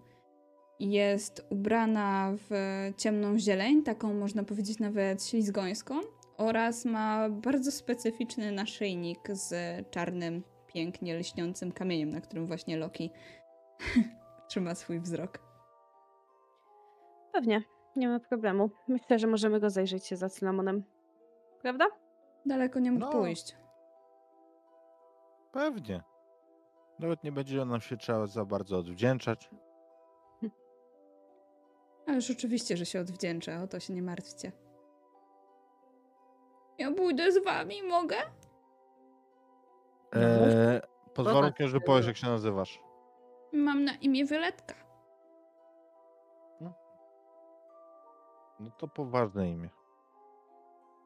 Speaker 2: Jest ubrana w ciemną zieleń, taką można powiedzieć nawet ślizgońską, oraz ma bardzo specyficzny naszyjnik z czarnym, pięknie lśniącym kamieniem, na którym właśnie Loki (laughs) trzyma swój wzrok.
Speaker 3: Pewnie, nie ma problemu. Myślę, że możemy go zajrzeć się za cynamonem. Prawda?
Speaker 2: Daleko nie mógł
Speaker 1: No.
Speaker 2: pójść.
Speaker 1: Pewnie. Nawet nie będzie nam się trzeba za bardzo odwdzięczać. (laughs)
Speaker 2: Ależ oczywiście, że się odwdzięczę, o to się nie martwcie. Ja pójdę z wami, mogę?
Speaker 5: No,
Speaker 1: Eee, pod
Speaker 5: To
Speaker 1: warunkiem, że powiesz, jak się nazywasz.
Speaker 2: Mam na imię Violetka.
Speaker 1: No to poważne imię.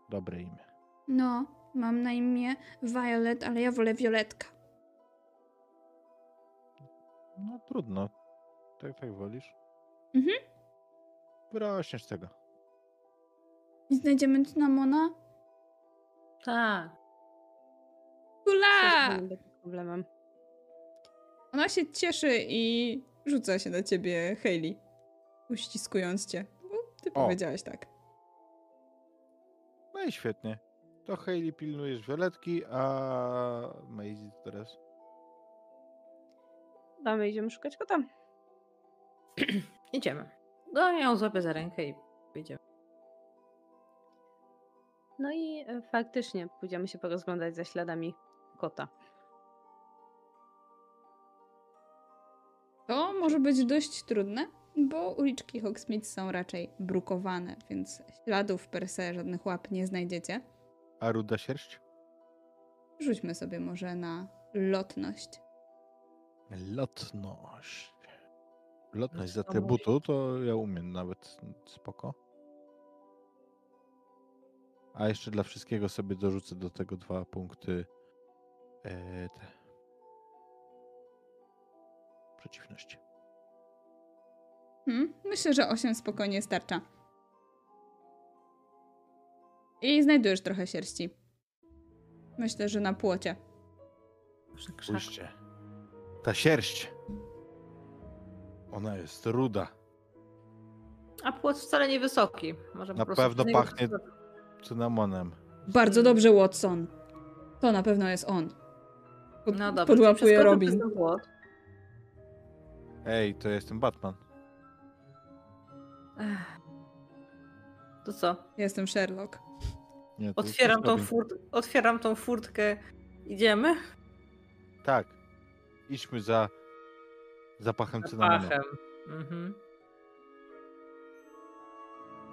Speaker 1: Dobre imię.
Speaker 2: No, mam na imię Violet, ale ja wolę Violetka.
Speaker 1: No trudno. Tak, tak wolisz.
Speaker 2: Mhm.
Speaker 1: Wyrośniesz z tego.
Speaker 2: I znajdziemy cynamona?
Speaker 5: Tak.
Speaker 2: Kula!
Speaker 3: problemem.
Speaker 2: Ona się cieszy i rzuca się na ciebie, Hayley. Uściskując cię. Ty
Speaker 1: O.
Speaker 2: powiedziałaś tak.
Speaker 1: No i świetnie. To Hayley pilnujesz Violetki, a Maisie teraz.
Speaker 3: Damy, idziemy szukać kota. (clears throat)
Speaker 5: Idziemy. No ja ją złapię za rękę i wyjdziemy.
Speaker 3: No i e, faktycznie pójdziemy się porozglądać za śladami kota.
Speaker 2: To może być dość trudne, bo uliczki Hogsmeade są raczej brukowane, więc śladów per se, żadnych łap nie znajdziecie.
Speaker 1: A ruda sierść?
Speaker 2: Rzućmy sobie może na lotność.
Speaker 1: Lotność. Lotność z atrybutu to ja umiem nawet spoko. A jeszcze dla wszystkiego sobie dorzucę do tego dwa punkty e, te przeciwności.
Speaker 2: Hmm? Myślę, że 8 spokojnie starcza. I znajdujesz trochę sierści. Myślę, że na płocie.
Speaker 1: Spójrzcie. Ta sierść. Ona jest ruda.
Speaker 5: A płot wcale niewysoki. Może
Speaker 1: Na pewno pachnie-. Cynamonem.
Speaker 2: Bardzo dobrze, Watson. To na pewno jest on. Pod,
Speaker 5: No dobra,
Speaker 2: podłapuje Robin.
Speaker 1: Ej, to jestem Batman.
Speaker 5: Ech. To co?
Speaker 2: Jestem Sherlock.
Speaker 1: Nie, to
Speaker 5: Otwieram tą, furt... Otwieram tą furtkę. Idziemy?
Speaker 1: Tak. Idźmy za zapachem cynamonu.
Speaker 5: Zapachem. Mhm.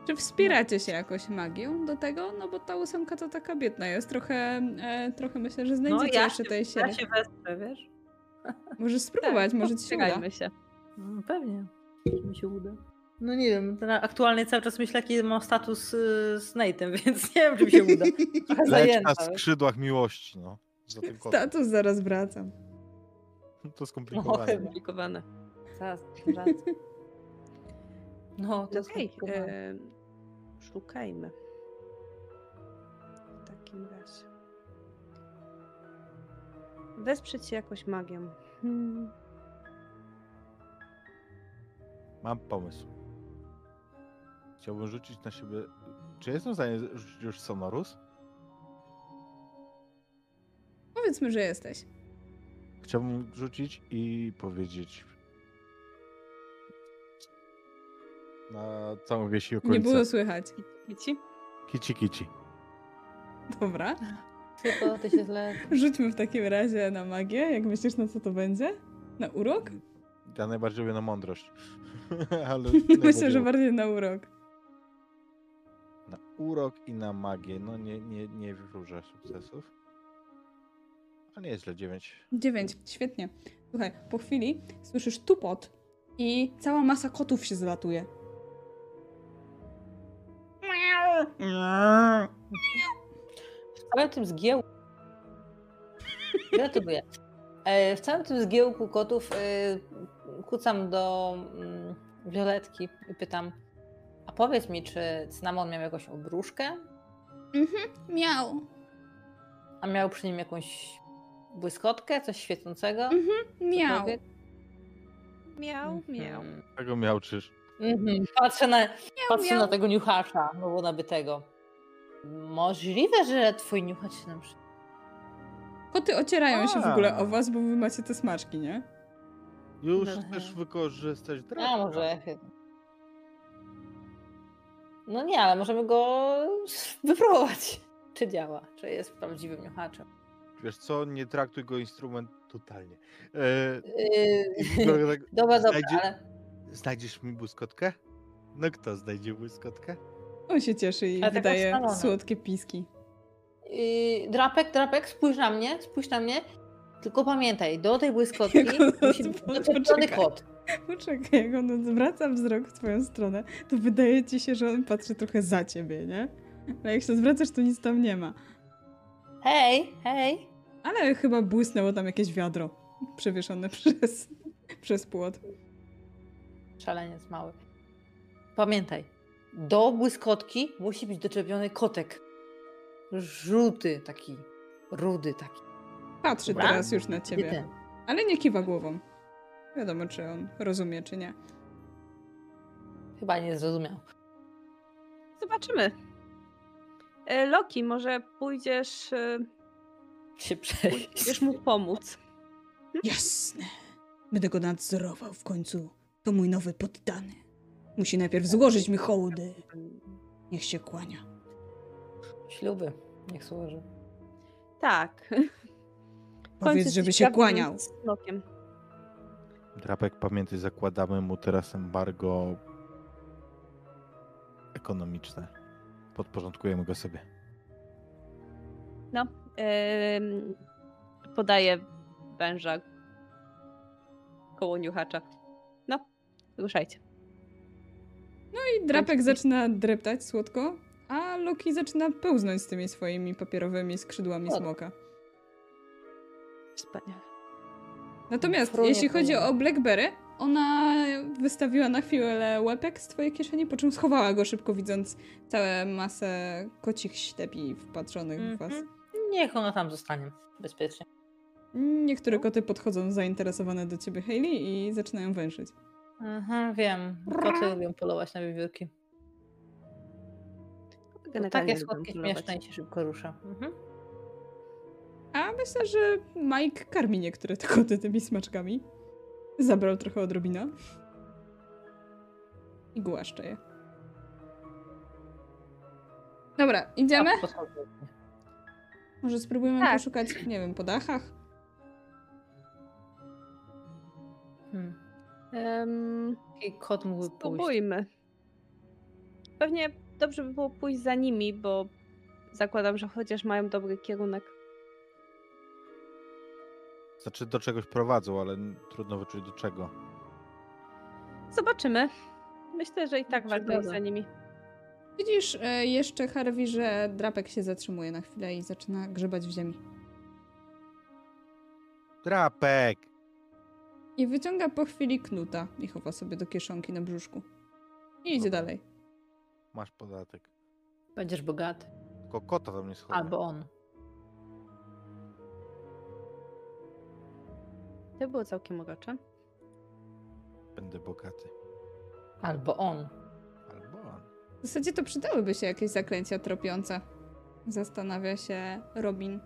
Speaker 2: Czy wspieracie się jakoś magią do tego? No bo ta ósemka to taka biedna jest. Trochę, e, trochę myślę, że znajdziecie
Speaker 5: No ja
Speaker 2: jeszcze
Speaker 5: się,
Speaker 2: tej
Speaker 5: ja
Speaker 2: sierści.
Speaker 5: się wesprę, wiesz?
Speaker 2: Możesz spróbować,
Speaker 3: Tak,
Speaker 2: może ci się uda.
Speaker 3: Się.
Speaker 5: No, pewnie. Że mi się uda. No nie wiem, aktualnie cały czas myślę, jaki mam status y, z Nate'em, (laughs) więc nie wiem, czy mi się uda.
Speaker 1: Leć na skrzydłach miłości, no. Za tym kotem.
Speaker 2: Status zaraz wracam. (laughs)
Speaker 1: To skomplikowane.
Speaker 5: chyba.
Speaker 3: Skomplikowane.
Speaker 5: Zaraz, zaraz. No, to jest
Speaker 3: Okej,
Speaker 5: skomplikowane.
Speaker 3: e, szukajmy. W takim razie. Wesprzeć się jakoś magią. Hmm.
Speaker 1: Mam pomysł. Chciałbym rzucić na siebie... Czy jestem w stanie rzucić już Sonorus?
Speaker 2: Powiedzmy, że jesteś.
Speaker 1: Chciałbym rzucić i powiedzieć... Na całą wieś i okolice.
Speaker 2: Nie było słychać.
Speaker 3: Widzicie?
Speaker 1: Kici kici.
Speaker 2: Dobra.
Speaker 5: Tylko ty się źle...
Speaker 2: Rzućmy w takim razie na magię. Jak myślisz, na co to będzie? Na urok?
Speaker 1: Ja najbardziej lubię na mądrość. (laughs) Ale (laughs)
Speaker 2: Myślę, że bardziej na urok.
Speaker 1: Urok i na magię. No nie, nie, nie wróżę sukcesów. A nie jest źle, 9.
Speaker 2: Dziewięć. Świetnie. Słuchaj, po chwili słyszysz tupot i cała masa kotów się zlatuje.
Speaker 5: W całym tym zgiełku... Gratuluję. E, W całym tym zgiełku kotów e, kucam do mm, Violetki i pytam a powiedz mi, czy Cynamon miał jakąś obruszkę?
Speaker 2: Miał.
Speaker 5: A miał przy nim jakąś błyskotkę, coś świecącego?
Speaker 2: Miał.
Speaker 5: Cokolwiek?
Speaker 3: Miał, miał.
Speaker 5: Mhm.
Speaker 1: Tego miał czyż.
Speaker 5: Mhm. Patrzę, na, patrzę
Speaker 2: miał.
Speaker 5: na tego niuchacza, nowo nabytego. Możliwe, że twój niuchacz się nam przy...
Speaker 2: Koty ocierają się w
Speaker 1: A.
Speaker 2: ogóle o was, bo wy macie te smaczki, nie?
Speaker 1: Już
Speaker 5: Dobra.
Speaker 1: chcesz wykorzystać
Speaker 5: A
Speaker 1: drewno.
Speaker 5: może... No nie, ale możemy go (laughs) wypróbować. Czy działa, czy jest prawdziwym niuchaczem.
Speaker 1: Wiesz co, nie traktuj go instrument totalnie. E,
Speaker 5: Yy,
Speaker 1: tak, (laughs)
Speaker 5: dobra, dobra,
Speaker 1: znajdzie-
Speaker 5: ale...
Speaker 1: Znajdziesz mi błyskotkę? No kto znajdzie błyskotkę?
Speaker 2: On się cieszy i
Speaker 5: Ale taką
Speaker 2: wydaje słodkie piski.
Speaker 5: Yy, drapek, drapek, spójrz na mnie, spójrz na mnie. Tylko pamiętaj, do tej (laughs) błyskotki musi być doczepiony (laughs)
Speaker 2: poczekaj. jak on zwraca wzrok w twoją stronę, to wydaje ci się, że on patrzy trochę za ciebie, nie? Ale jak się zwracasz, to nic tam nie ma.
Speaker 5: Hej, hej.
Speaker 2: Ale chyba błysnęło tam jakieś wiadro przewieszone (laughs) przez, przez płot.
Speaker 5: Szaleniec mały. Pamiętaj, do błyskotki musi być doczepiony kotek. Żółty taki, rudy taki.
Speaker 2: Patrzy
Speaker 5: Dobra.
Speaker 2: teraz już na ciebie, ale nie kiwa głową. Wiadomo, czy on rozumie, czy nie.
Speaker 5: Chyba nie zrozumiał.
Speaker 3: Zobaczymy. E, Loki, może pójdziesz, e,
Speaker 5: Się przejść.
Speaker 3: pójdziesz mu pomóc.
Speaker 2: Jasne. Będę go nadzorował w końcu. To mój nowy poddany. Musi najpierw złożyć mi hołdy. Niech się kłania.
Speaker 5: Śluby, niech służy.
Speaker 3: Tak. (laughs)
Speaker 2: Powiedz, żeby się kłaniał.
Speaker 3: Lokiem.
Speaker 1: Drapek, pamiętaj, zakładamy mu teraz embargo ekonomiczne. Podporządkujemy go sobie.
Speaker 3: No. em, podaję węża koło niuchacza. No, ruszajcie.
Speaker 2: I drapek zaczyna dreptać słodko, a Loki zaczyna pełznąć z tymi swoimi papierowymi skrzydłami
Speaker 5: O.
Speaker 2: smoka.
Speaker 3: Wspaniale.
Speaker 2: Natomiast
Speaker 5: Frunie,
Speaker 2: jeśli chodzi o Blackberry, ona wystawiła na chwilę łepek z twojej kieszeni, po czym schowała go szybko, widząc całą masę kocich ślepi wpatrzonych w was.
Speaker 5: Mhm. Niech ona tam zostanie bezpiecznie.
Speaker 2: Niektóre koty podchodzą zainteresowane do ciebie, Hayley, i zaczynają węszyć.
Speaker 5: Mhm, wiem. Koty lubią polować na wiewiórki. Takie słodkie, śmieszne i się szybko rusza. Mhm.
Speaker 2: A myślę, że Mike karmi niektóre te koty tymi smaczkami. Zabrał trochę odrobina. I głaszcze je. Dobra, idziemy? Może spróbujemy
Speaker 3: Tak.
Speaker 2: poszukać, nie wiem, po dachach?
Speaker 5: Hmm.
Speaker 3: Em,
Speaker 5: Jaki kot mógłby pójść?
Speaker 3: spróbujmy. Pewnie dobrze by było pójść za nimi, bo zakładam, że chociaż mają dobry kierunek.
Speaker 1: Znaczy do czegoś prowadzą, ale trudno wyczuć do czego.
Speaker 3: Zobaczymy. Myślę, że i tak warto iść za nimi.
Speaker 2: Widzisz e, jeszcze, Harvey, że drapek się zatrzymuje na chwilę i zaczyna grzebać w ziemi.
Speaker 1: Drapek!
Speaker 2: I wyciąga po chwili knuta i chowa sobie do kieszonki na brzuszku. I idzie
Speaker 1: Dobra.
Speaker 2: dalej.
Speaker 1: Masz podatek.
Speaker 5: Będziesz bogaty.
Speaker 1: Tylko kota tam nie schodzę.
Speaker 5: Albo on.
Speaker 3: To było całkiem urocze.
Speaker 1: Będę bogaty.
Speaker 5: Albo on.
Speaker 1: Albo on.
Speaker 2: W zasadzie to przydałyby się jakieś zaklęcia tropiące. Zastanawia się Robin.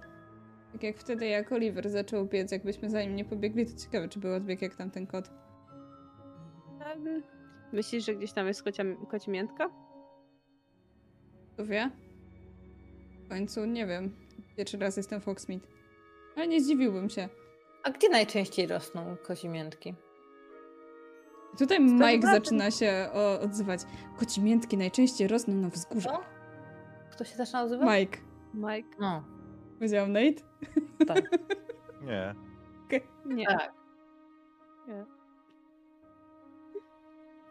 Speaker 2: Tak jak wtedy, jak Oliver zaczął biec, jakbyśmy za nim nie pobiegli, to ciekawe, czy był odbieg jak tamten kot.
Speaker 3: Em, Myślisz, że gdzieś tam jest kocia, kocimiętka?
Speaker 2: Kto wie? W końcu nie wiem. Pierwszy raz jestem Hogsmeade. Ale nie zdziwiłbym się.
Speaker 5: A gdzie najczęściej rosną kocimiętki?
Speaker 2: Tutaj
Speaker 3: Sprawy
Speaker 2: Mike zaczyna się o, odzywać. Kocimiętki najczęściej rosną na wzgórzach.
Speaker 5: Kto się zaczyna nazywać?
Speaker 2: Mike.
Speaker 3: Mike?
Speaker 5: No,
Speaker 2: Powiedział Nate?
Speaker 5: tak. (laughs)
Speaker 1: Nie.
Speaker 3: Nie.
Speaker 5: tak.
Speaker 3: Nie.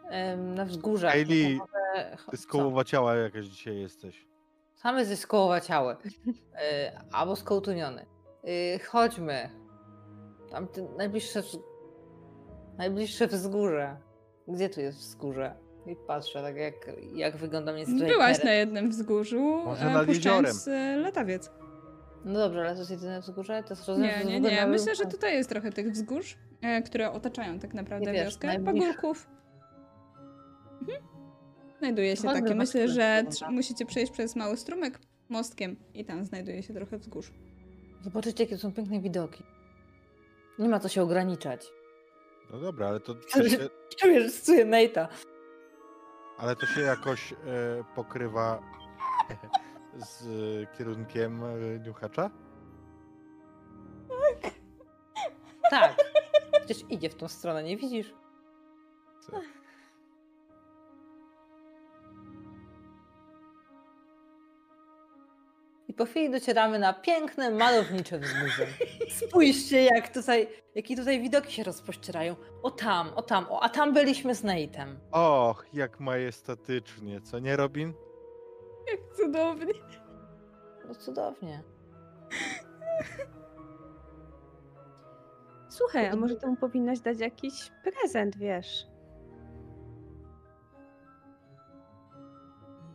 Speaker 5: Em, Na wzgórzach.
Speaker 1: Hayley,
Speaker 5: to może-
Speaker 1: Ty
Speaker 5: co?
Speaker 1: skołowaciała jakaś dzisiaj jesteś.
Speaker 5: Sam jesteś skołowaciały. E, (laughs) albo skołtuniony. E, chodźmy. Tam najbliższe, najbliższe wzgórze. Gdzie tu jest wzgórze? I patrzę, tak jak, jak wygląda tutaj
Speaker 2: Byłaś
Speaker 5: teren.
Speaker 2: na jednym wzgórzu,
Speaker 1: Może
Speaker 2: e,
Speaker 1: nad
Speaker 2: puszczając e, latawiec.
Speaker 5: No dobrze, ale to jest jedyne wzgórze? To jest rozumiem,
Speaker 2: Nie, nie, nie. Myślę, że tutaj jest trochę tych wzgórz, e, które otaczają tak naprawdę
Speaker 5: wiesz,
Speaker 2: wioskę.
Speaker 5: najbliższe.
Speaker 2: Pagórków. Mhm. Znajduje się
Speaker 5: Chodźmy,
Speaker 2: takie. Myślę, że musicie przejść przez mały strumyk mostkiem i tam znajduje się trochę wzgórz.
Speaker 5: Zobaczycie, jakie są piękne widoki. Nie ma co się ograniczać.
Speaker 1: No dobra, ale to, się,
Speaker 5: Czuję, (laughs) Nate'a.
Speaker 1: ale to się jakoś e, pokrywa (laughs) z kierunkiem e, niuchacza?
Speaker 5: Tak. Przecież idzie w tą stronę, nie widzisz?
Speaker 1: Co?
Speaker 5: Po chwili docieramy na piękne, malownicze wzgórze. (laughs) Spójrzcie, jak tutaj, jakie tutaj widoki się rozpościerają. O tam, o tam, o, a tam byliśmy z Nate'em.
Speaker 1: Och, jak majestatycznie, co nie Robin?
Speaker 2: Jak cudownie.
Speaker 5: No cudownie.
Speaker 3: Słuchaj, a może temu powinnaś dać jakiś prezent, wiesz?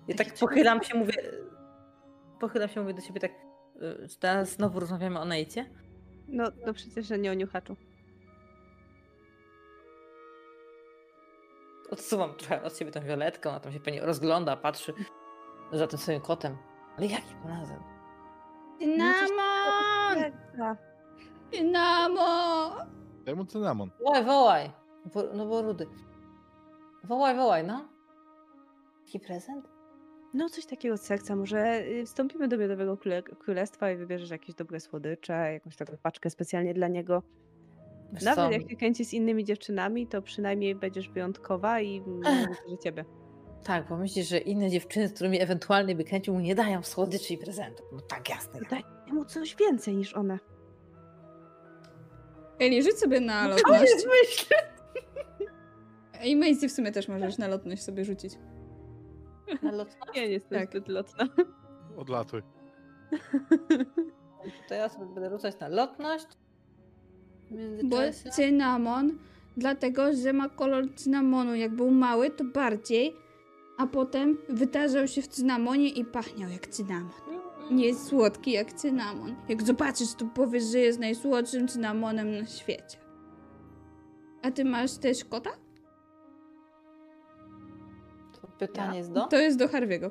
Speaker 5: Ja tak pochylam się, mówię. Pochylam się, mówię do ciebie tak. y, Teraz znowu rozmawiamy o Nate'cie.
Speaker 3: No, no przecież, że nie o niuchaczu.
Speaker 5: Odsuwam trochę od siebie tą violetkę, ona tam się pewnie rozgląda, patrzy za tym swoim kotem. Ale jaki prezent?
Speaker 2: Cynamon! Cynamon!
Speaker 1: Daj mu cynamon.
Speaker 5: Wołaj, wołaj! Bo, no bo rudy. Wołaj, wołaj, no. Jaki prezent?
Speaker 3: No, coś takiego z serca. Może y, wstąpimy do Miodowego Króle- Królestwa i wybierzesz jakieś dobre słodycze, jakąś taką paczkę specjalnie dla niego.
Speaker 5: Wiesz
Speaker 3: Nawet
Speaker 5: co,
Speaker 3: jak się kręci z innymi dziewczynami, to przynajmniej będziesz wyjątkowa i że ciebie.
Speaker 5: Tak, bo myślisz, że inne dziewczyny, z którymi ewentualnie by kręcił, mu nie dają słodyczy i prezentów. No tak, jasne.
Speaker 3: Daj mu coś więcej niż one.
Speaker 2: Eli, rzuć sobie na
Speaker 5: No,
Speaker 2: lotność.
Speaker 5: myślę.
Speaker 2: I Maisie w sumie też możesz na lotność sobie rzucić. (laughs)
Speaker 5: Na lotność?
Speaker 3: Nie, nie jestem
Speaker 2: Tak.
Speaker 3: zbyt lotna.
Speaker 1: Odlatuj. (laughs)
Speaker 5: To ja sobie będę rzucać na lotność.
Speaker 2: Bo
Speaker 5: międzyczasie.
Speaker 2: cynamon, dlatego że ma kolor cynamonu. Jak był mały, to bardziej, a potem wytarzał się w cynamonie i pachniał jak cynamon. Nie jest słodki jak cynamon. Jak zobaczysz, to powiesz, że jest najsłodszym cynamonem na świecie. A ty masz też kota?
Speaker 5: Pytanie jest do?
Speaker 2: To jest do Harviego.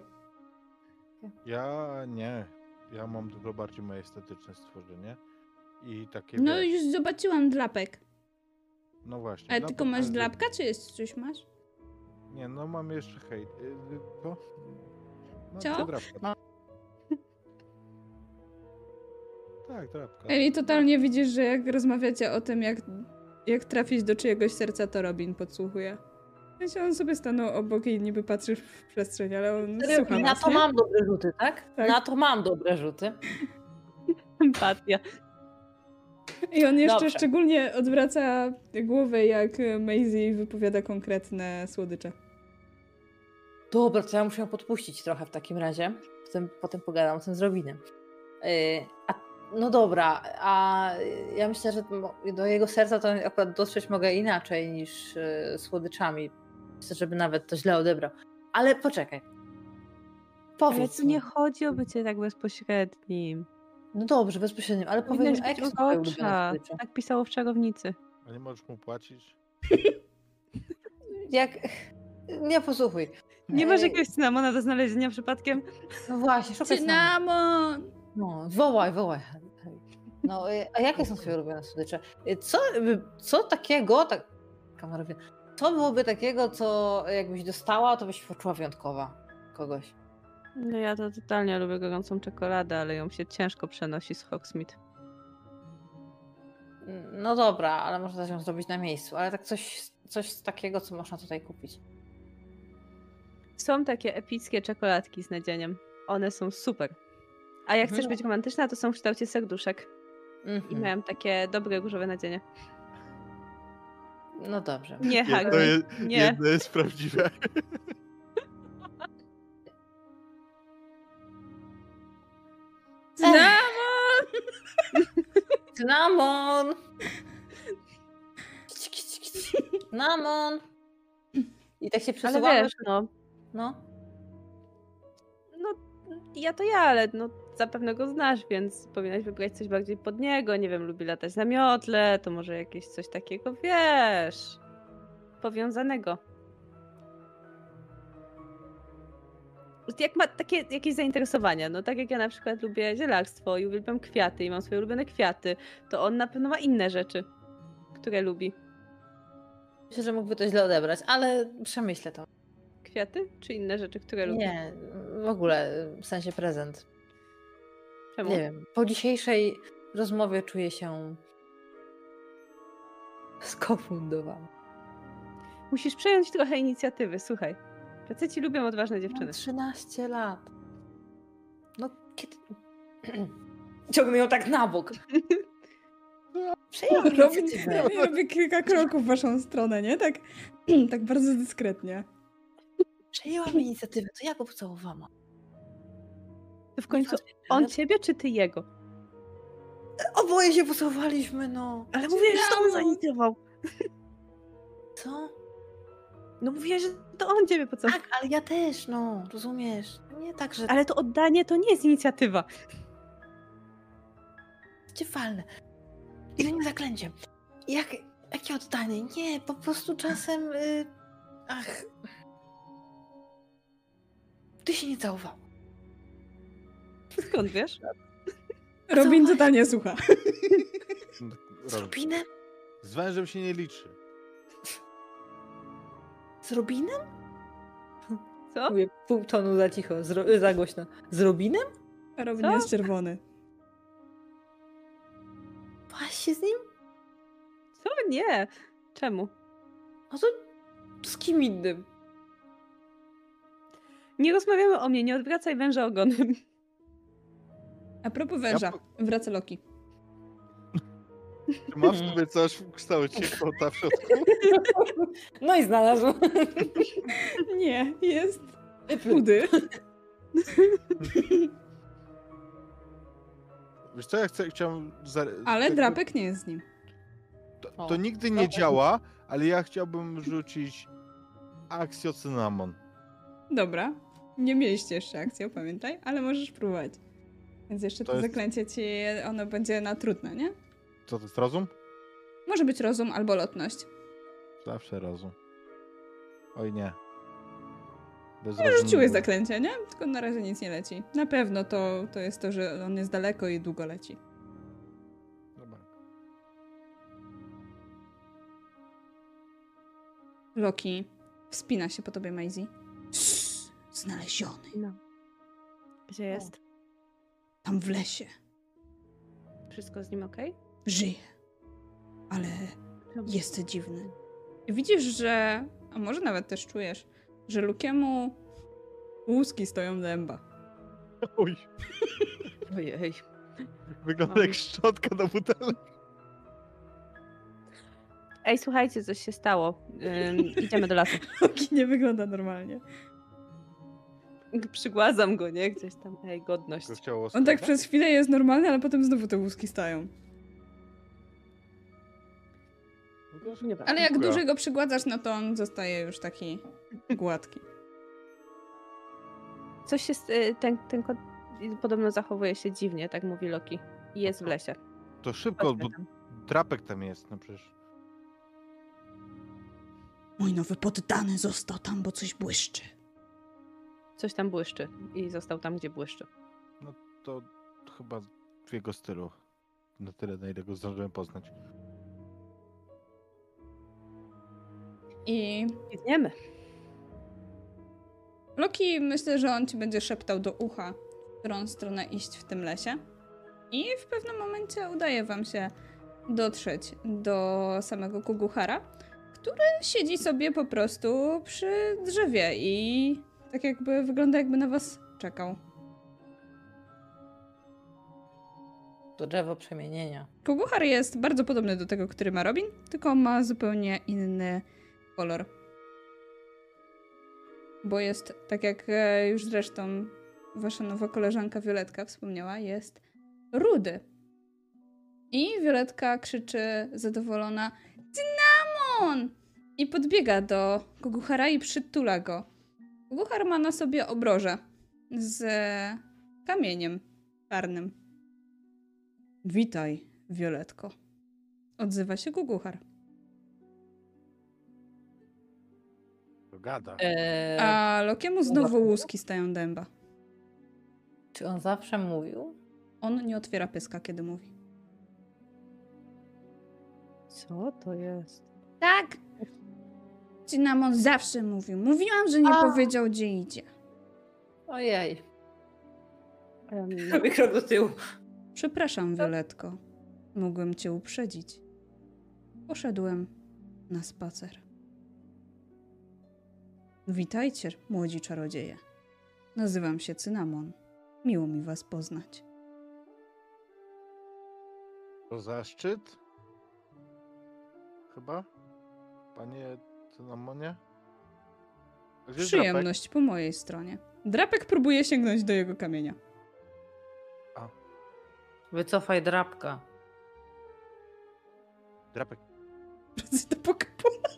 Speaker 1: Ja nie. Ja mam dużo bardziej majestetyczne stworzenie. I takie
Speaker 2: No
Speaker 1: wiesz,
Speaker 2: już zobaczyłam dlapek.
Speaker 1: No właśnie.
Speaker 2: Ale tylko masz dlapka, czy jeszcze coś masz?
Speaker 1: Nie, no mam jeszcze hejt. y, y, Co? No,
Speaker 2: Co?
Speaker 1: to drapka.
Speaker 5: No. (laughs)
Speaker 1: Tak, drapka.
Speaker 2: Eli, totalnie widzisz, że jak rozmawiacie o tym, jak, jak trafić do czyjegoś serca, to Robin podsłuchuje. Sensie on sobie stanął obok i niby patrzy w przestrzeń, ale on
Speaker 5: Serio,
Speaker 2: słucha
Speaker 5: Na
Speaker 2: nas,
Speaker 5: to
Speaker 2: nie?
Speaker 5: mam dobre rzuty, tak?
Speaker 2: Tak.
Speaker 5: Na to mam dobre rzuty. (laughs)
Speaker 3: Empatia.
Speaker 2: I on jeszcze
Speaker 5: Dobrze.
Speaker 2: szczególnie odwraca głowę, jak Maisie wypowiada konkretne słodycze.
Speaker 5: Dobra, to ja muszę ją podpuścić trochę w takim razie. Potem, potem pogadam o tym z Robinem. Yy, a, no dobra, a ja myślę, że do jego serca to akurat dotrzeć mogę inaczej niż yy, słodyczami. Myślę, żeby nawet to źle odebrał. Ale poczekaj.
Speaker 3: Ale
Speaker 5: Powiedz
Speaker 3: tu
Speaker 5: mi.
Speaker 3: nie chodzi o bycie tak bezpośrednim.
Speaker 5: No dobrze, bezpośrednio, ale powiedz mi, a jakie są twoje ulubione
Speaker 3: urocza.
Speaker 5: słodycze?
Speaker 3: Tak pisało w czarownicy.
Speaker 1: A nie możesz mu płacić? (laughs)
Speaker 5: Jak... Nie posłuchuj.
Speaker 3: Nie masz jakiegoś cynamona do znalezienia przypadkiem?
Speaker 5: No właśnie, szukaj.
Speaker 2: Cynamon!
Speaker 5: No, wołaj, wołaj. No, y, a jakie są twoje ulubione słodycze? Y, Co, y, co takiego, tak, kamera wie, co byłoby takiego, co jakbyś dostała, to byś poczuła wyjątkowa kogoś?
Speaker 3: No ja to totalnie lubię gorącą czekoladę, ale ją się ciężko przenosi z Hogsmeade.
Speaker 5: No dobra, ale można też ją zrobić na miejscu, ale tak coś, coś takiego, co można tutaj kupić.
Speaker 3: Są takie epickie czekoladki z nadzieniem. One są super. A jak chcesz
Speaker 5: Mhm.
Speaker 3: być romantyczna, to są w kształcie serduszek. I
Speaker 5: Mhm.
Speaker 3: miałem takie dobre różowe nadzienie.
Speaker 5: No dobrze.
Speaker 3: Nie,
Speaker 1: Jedno
Speaker 3: Hagrid.
Speaker 1: jest,
Speaker 3: Nie.
Speaker 1: jedno jest prawdziwe.
Speaker 2: Cynamon!
Speaker 5: Cynamon! (laughs) Cynamon! I tak się
Speaker 3: Ale
Speaker 5: przesuwamy.
Speaker 3: wiesz, no,
Speaker 5: No.
Speaker 3: no ja to ja, ale no zapewne go znasz, więc powinnaś wybrać coś bardziej pod niego. Nie wiem, lubi latać na miotle, to może jakieś coś takiego, wiesz, powiązanego. Jak ma takie jakieś zainteresowania, no tak jak ja na przykład lubię zielarstwo i uwielbiam kwiaty i mam swoje ulubione kwiaty, to on na pewno ma inne rzeczy, które lubi.
Speaker 5: Myślę, że mógłby to źle odebrać, ale przemyślę to.
Speaker 3: Kwiaty czy inne rzeczy, które lubi?
Speaker 5: Nie, w ogóle, w sensie prezent.
Speaker 3: Czemu?
Speaker 5: Nie wiem. Po dzisiejszej rozmowie czuję się skofundowana.
Speaker 3: Musisz przejąć trochę inicjatywy, słuchaj. Faceci lubią odważne dziewczyny.
Speaker 5: Mam 13 lat. No kiedy... (clears throat) Ciągnę ją tak na bok. (laughs) Przejęłam
Speaker 2: Robi,
Speaker 5: inicjatywę. (laughs)
Speaker 2: robi kilka kroków w waszą stronę, nie? Tak, (clears throat) tak bardzo dyskretnie.
Speaker 5: Przejęłam inicjatywę, to ja go pocałowałam.
Speaker 3: W końcu on ciebie, czy ty jego?
Speaker 5: Oboje się pocałowaliśmy, no.
Speaker 3: Ale mówię, że to on zainicjował.
Speaker 5: Co?
Speaker 3: No mówię, że to on ciebie pocałował.
Speaker 5: Tak, ale ja też, no. Rozumiesz? Nie tak, że
Speaker 3: Ale to oddanie to nie jest inicjatywa.
Speaker 5: cię walnę. Innym zaklęciem. Jak, jakie oddanie? Nie, po prostu czasem... Y... Ach... Ty się nie całował.
Speaker 3: Skąd wiesz?
Speaker 2: Robin totalnie słucha. (laughs)
Speaker 5: Z Robinem?
Speaker 1: Z wężem się nie liczy.
Speaker 5: Z Robinem?
Speaker 3: Co?
Speaker 5: Mówię pół tonu za cicho, z ro... za głośno. Z Robinem?
Speaker 2: Robin
Speaker 3: Co?
Speaker 2: jest czerwony.
Speaker 5: Paść się z nim?
Speaker 3: Co? Nie. Czemu?
Speaker 5: No to z kim innym?
Speaker 3: Nie rozmawiamy o mnie, nie odwracaj węża ogonem.
Speaker 2: A propos węża,
Speaker 1: Ja
Speaker 2: wraca Loki.
Speaker 1: Czy masz sobie coś w kształcie kota w środku? (laughs)
Speaker 5: No i znalazł. (laughs)
Speaker 2: Nie, jest chudy. (laughs)
Speaker 1: Wiesz co, ja chcę, chciałem... Za...
Speaker 2: Ale drapek nie jest z nim.
Speaker 1: To,
Speaker 5: O,
Speaker 1: to nigdy nie
Speaker 5: dobra.
Speaker 1: działa, ale ja chciałbym rzucić akcjocynamon.
Speaker 2: Dobra. Nie mieliście jeszcze akcji, pamiętaj, ale możesz próbować. Więc jeszcze
Speaker 1: To
Speaker 2: to,
Speaker 1: jest-
Speaker 2: zaklęcie ci, ono będzie na trudne, nie?
Speaker 1: Co to jest rozum?
Speaker 2: Może być rozum albo lotność.
Speaker 1: Zawsze rozum. Oj nie. Bez
Speaker 2: No, rzuciłeś zaklęcie, nie? Tylko na razie nic nie leci. Na pewno to, to jest to, że on jest daleko i długo leci.
Speaker 1: Dobra.
Speaker 2: Loki wspina się po tobie, Maisie. Sss, Znaleziony.
Speaker 3: No. Gdzie jest?
Speaker 2: Tam w lesie.
Speaker 3: Wszystko z nim okej?
Speaker 2: Żyje. Ale
Speaker 3: Czemu?
Speaker 2: jest dziwny. Widzisz, że... A może nawet też czujesz, że Lukiemu łuski stoją dęba.
Speaker 1: Oj,
Speaker 3: Ojej.
Speaker 1: wygląda
Speaker 3: Mam-
Speaker 1: jak szczotka na butelek.
Speaker 3: Ej, słuchajcie, coś się stało. Ym, idziemy do lasu. (laughs)
Speaker 2: Loki nie wygląda normalnie. (laughs)
Speaker 3: Przygładzam go, nie? Gdzieś tam. Ej, godność.
Speaker 2: On tak przez chwilę jest normalny, ale potem znowu te łuski stają.
Speaker 3: Nie
Speaker 2: Ale jak dłużej go przygładzasz, no to on zostaje już taki gładki.
Speaker 3: Coś się. y, Ten, ten kot podobno zachowuje się dziwnie, tak mówi Loki. I jest w lesie.
Speaker 1: To szybko, bo drapek tam jest, no przecież.
Speaker 2: Mój nowy poddany został tam, bo coś błyszczy.
Speaker 3: Coś tam błyszczy i został tam, gdzie błyszczy.
Speaker 1: No to chyba w jego stylu. Na tyle, na ile go zdążyłem poznać.
Speaker 2: I
Speaker 3: Biegniemy.
Speaker 2: Loki, myślę, że on ci będzie szeptał do ucha, w którą stronę iść w tym lesie. I w pewnym momencie udaje wam się dotrzeć do samego Kuguhara, który siedzi sobie po prostu przy drzewie i tak jakby wygląda jakby na was czekał.
Speaker 5: To drzewo przemienienia.
Speaker 2: Kuguhar jest bardzo podobny do tego, który ma Robin, tylko ma zupełnie inny kolor. Bo jest, tak jak e, już zresztą wasza nowa koleżanka Violetka wspomniała, jest rudy. I Violetka krzyczy zadowolona Cynamon! I podbiega do Kuguhara i przytula go. Kuguhar ma na sobie obroże z kamieniem czarnym. Witaj, Violetko. Odzywa się Guguchar.
Speaker 1: To gada.
Speaker 5: Eee,
Speaker 2: A Lokiemu znowu łuski stają dęba.
Speaker 5: Czy on zawsze mówił?
Speaker 2: On nie otwiera pyska, kiedy mówi.
Speaker 3: Co to jest?
Speaker 2: Tak! Cynamon zawsze mówił. Mówiłam, że nie
Speaker 5: A.
Speaker 2: powiedział, gdzie idzie.
Speaker 5: Ojej.
Speaker 3: Em,
Speaker 5: Robię krok do tyłu.
Speaker 2: Przepraszam, Violetko. Mogłem cię uprzedzić. Poszedłem na spacer. Witajcie, młodzi czarodzieje. Nazywam się Cynamon. Miło mi was poznać.
Speaker 1: To zaszczyt? Chyba? Panie Cynamonie? A gdzie?
Speaker 2: Przyjemność po mojej stronie. Drapek próbuje sięgnąć do jego kamienia.
Speaker 5: Wycofaj drapka.
Speaker 1: Drapek.
Speaker 2: Wrócę do Pokemona.